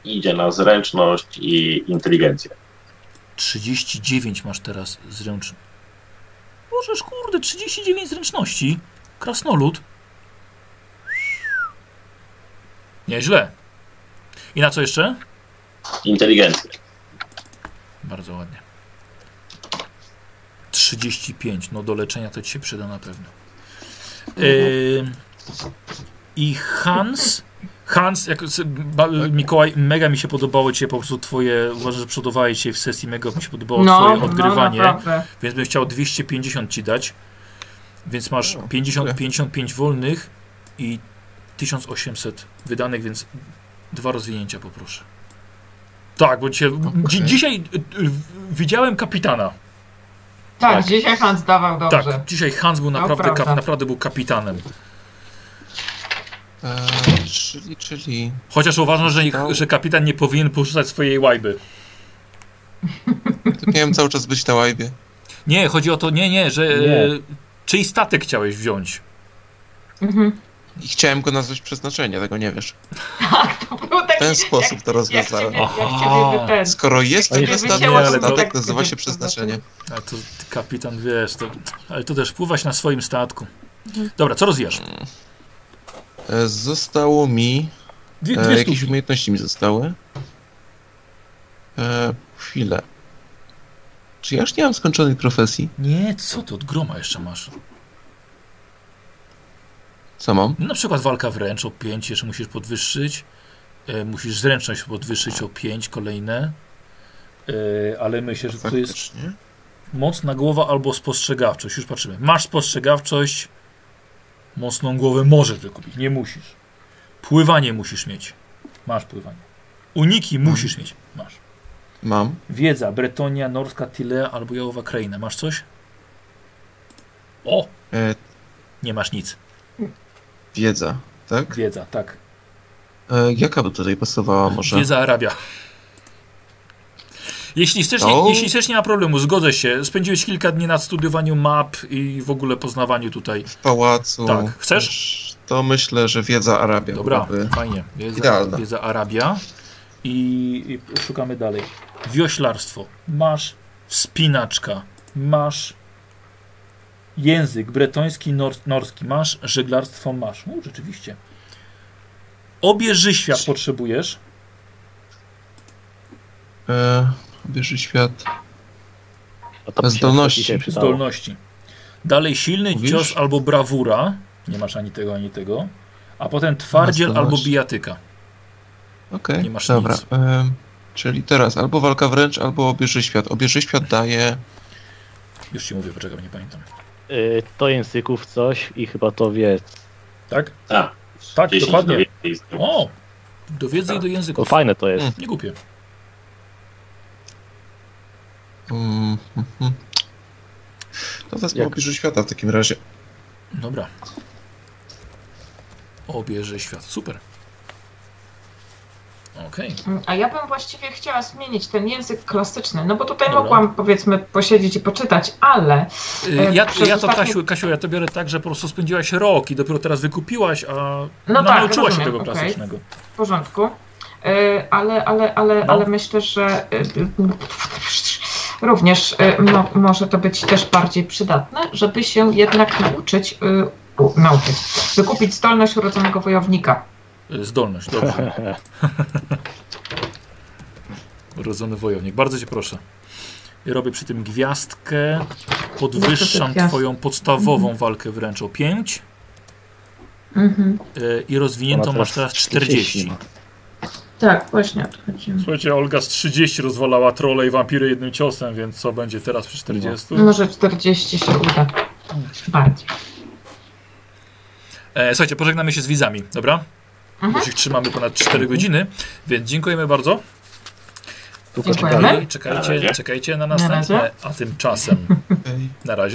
Idzie na zręczność i inteligencję. 39 masz teraz zręczny. Możesz, kurde, 39 zręczności. Krasnolud. Nieźle. I na co jeszcze? Inteligencję. Bardzo ładnie. 35. No do leczenia to ci się przyda na pewno. Yy, I Hans. Hans, jak ba, Mikołaj, mega mi się podobało Cię po prostu Twoje, uważam, że przodowałeś się w sesji, mega mi się podobało No, Twoje no odgrywanie, naprawdę. więc bym chciał 250 Ci dać. Więc masz O, 50, dziękuję. 55 wolnych i 1800 wydanych, więc dwa rozwinięcia poproszę. Tak, bo dzisiaj, dzi, dzisiaj y, y, widziałem kapitana. Tak, Tak. dzisiaj Hans dawał dobrze. Tak, dzisiaj Hans był No, naprawdę, prawda. kap, naprawdę był kapitanem. E, czyli, czyli... Chociaż uważam, że, Stał- że kapitan nie powinien porzucać swojej łajby. To miałem cały czas być na łajbie. Nie, chodzi o to, nie, nie, że Nie. e, czyj statek chciałeś wziąć. Mhm. I chciałem go nazwać przeznaczenie, tego nie wiesz. Tak, to był taki... W ten sposób to jak rozwiązałem. ciebie, jak ciebie by ten... Skoro jest Wycięło statek, ale to statek nazywa się przeznaczenie. A to ty, kapitan, wiesz, to, ale to też pływać na swoim statku. Dobra, co rozwijasz? E, Zostało mi... Dwie, E, dwie jakieś umiejętności mi zostały. E, chwilę. Czy ja już nie mam skończonej profesji? Nie, co ty, od groma jeszcze masz. Co mam? Na przykład walka wręcz o 5, jeszcze musisz podwyższyć. E, musisz zręczność podwyższyć o 5 kolejne. E, ale myślę, że to jest mocna głowa albo spostrzegawczość. Już patrzymy. Masz spostrzegawczość. Mocną głowę możesz wykupić, nie musisz. Pływanie musisz mieć. Masz pływanie. Uniki musisz mieć. Masz. Mam. Wiedza, Bretonia, Norska, Tilea albo Jałowa Kraina. Masz coś? O! E, Nie masz nic. wiedza, tak? Wiedza, tak. E, jaka by tutaj pasowała może? Wiedza Arabia. Jeśli chcesz, nie, jeśli chcesz, nie ma problemu, zgodzę się. Spędziłeś kilka dni na studiowaniu map i w ogóle poznawaniu tutaj. W pałacu. Tak. Chcesz? To myślę, że wiedza Arabia Dobra, byłaby. fajnie. Wiedza, Idealna. wiedza Arabia. I, I szukamy dalej. Wioślarstwo. Masz wspinaczka. Masz język bretoński, nor, norski. Masz żeglarstwo. Masz. No, rzeczywiście. Obieży świat potrzebujesz. E, bierze świat. A to Zdolności. Zdolności. Dalej silny Mówisz? cios albo brawura. Nie masz ani tego, ani tego. A potem twardziel albo bijatyka. Okej, Nie masz dobra. nic. Czyli teraz albo walka wręcz, albo obieży świat. Obieży świat daje... Już ci mówię, poczekaj, nie pamiętam. Y, to języków coś i chyba to wie. Tak? A, Tak, 10 dokładnie. do wiedzy. O! Do wiedzy i do To języków. fajne to jest. Mm. Nie głupie. Mm, mhm. To wezmę Jak? obieży świata w takim razie. Dobra. Obierze świat. Super. Okej. A ja bym właściwie chciała zmienić ten język klasyczny, no bo tutaj Dobra. mogłam powiedzmy posiedzieć i poczytać, ale Y, E, Ja, ja to, ostatnie- Kasiu, Kasiu, ja to biorę tak, że po prostu spędziłaś rok i dopiero teraz wykupiłaś, a No tak, nauczyłaś się tego klasycznego. w porządku. Y, Ale, ale, ale, No. ale myślę, że y, również no, może to być też bardziej przydatne, żeby się jednak nauczyć, y, u, nauczyć, wykupić zdolność urodzonego wojownika. Y, Zdolność, dobrze. Urodzony wojownik. Bardzo cię proszę. I robię przy tym gwiazdkę. Podwyższam twoją podstawową walkę wręcz o 5 Mhm. i rozwiniętą masz teraz 40. ma. Tak, właśnie o to chodzi. Słuchajcie, Olga z 30 rozwalała trole i wampiry jednym ciosem, więc co będzie teraz przy 40? Może 40 się uda. Bardziej. E, słuchajcie, pożegnamy się z widzami, dobra? Mhm. bo się trzymamy ponad 4 godziny, więc dziękujemy bardzo. Tylko czekajcie, Na czekajcie na Na następne, razie. a tymczasem na razie.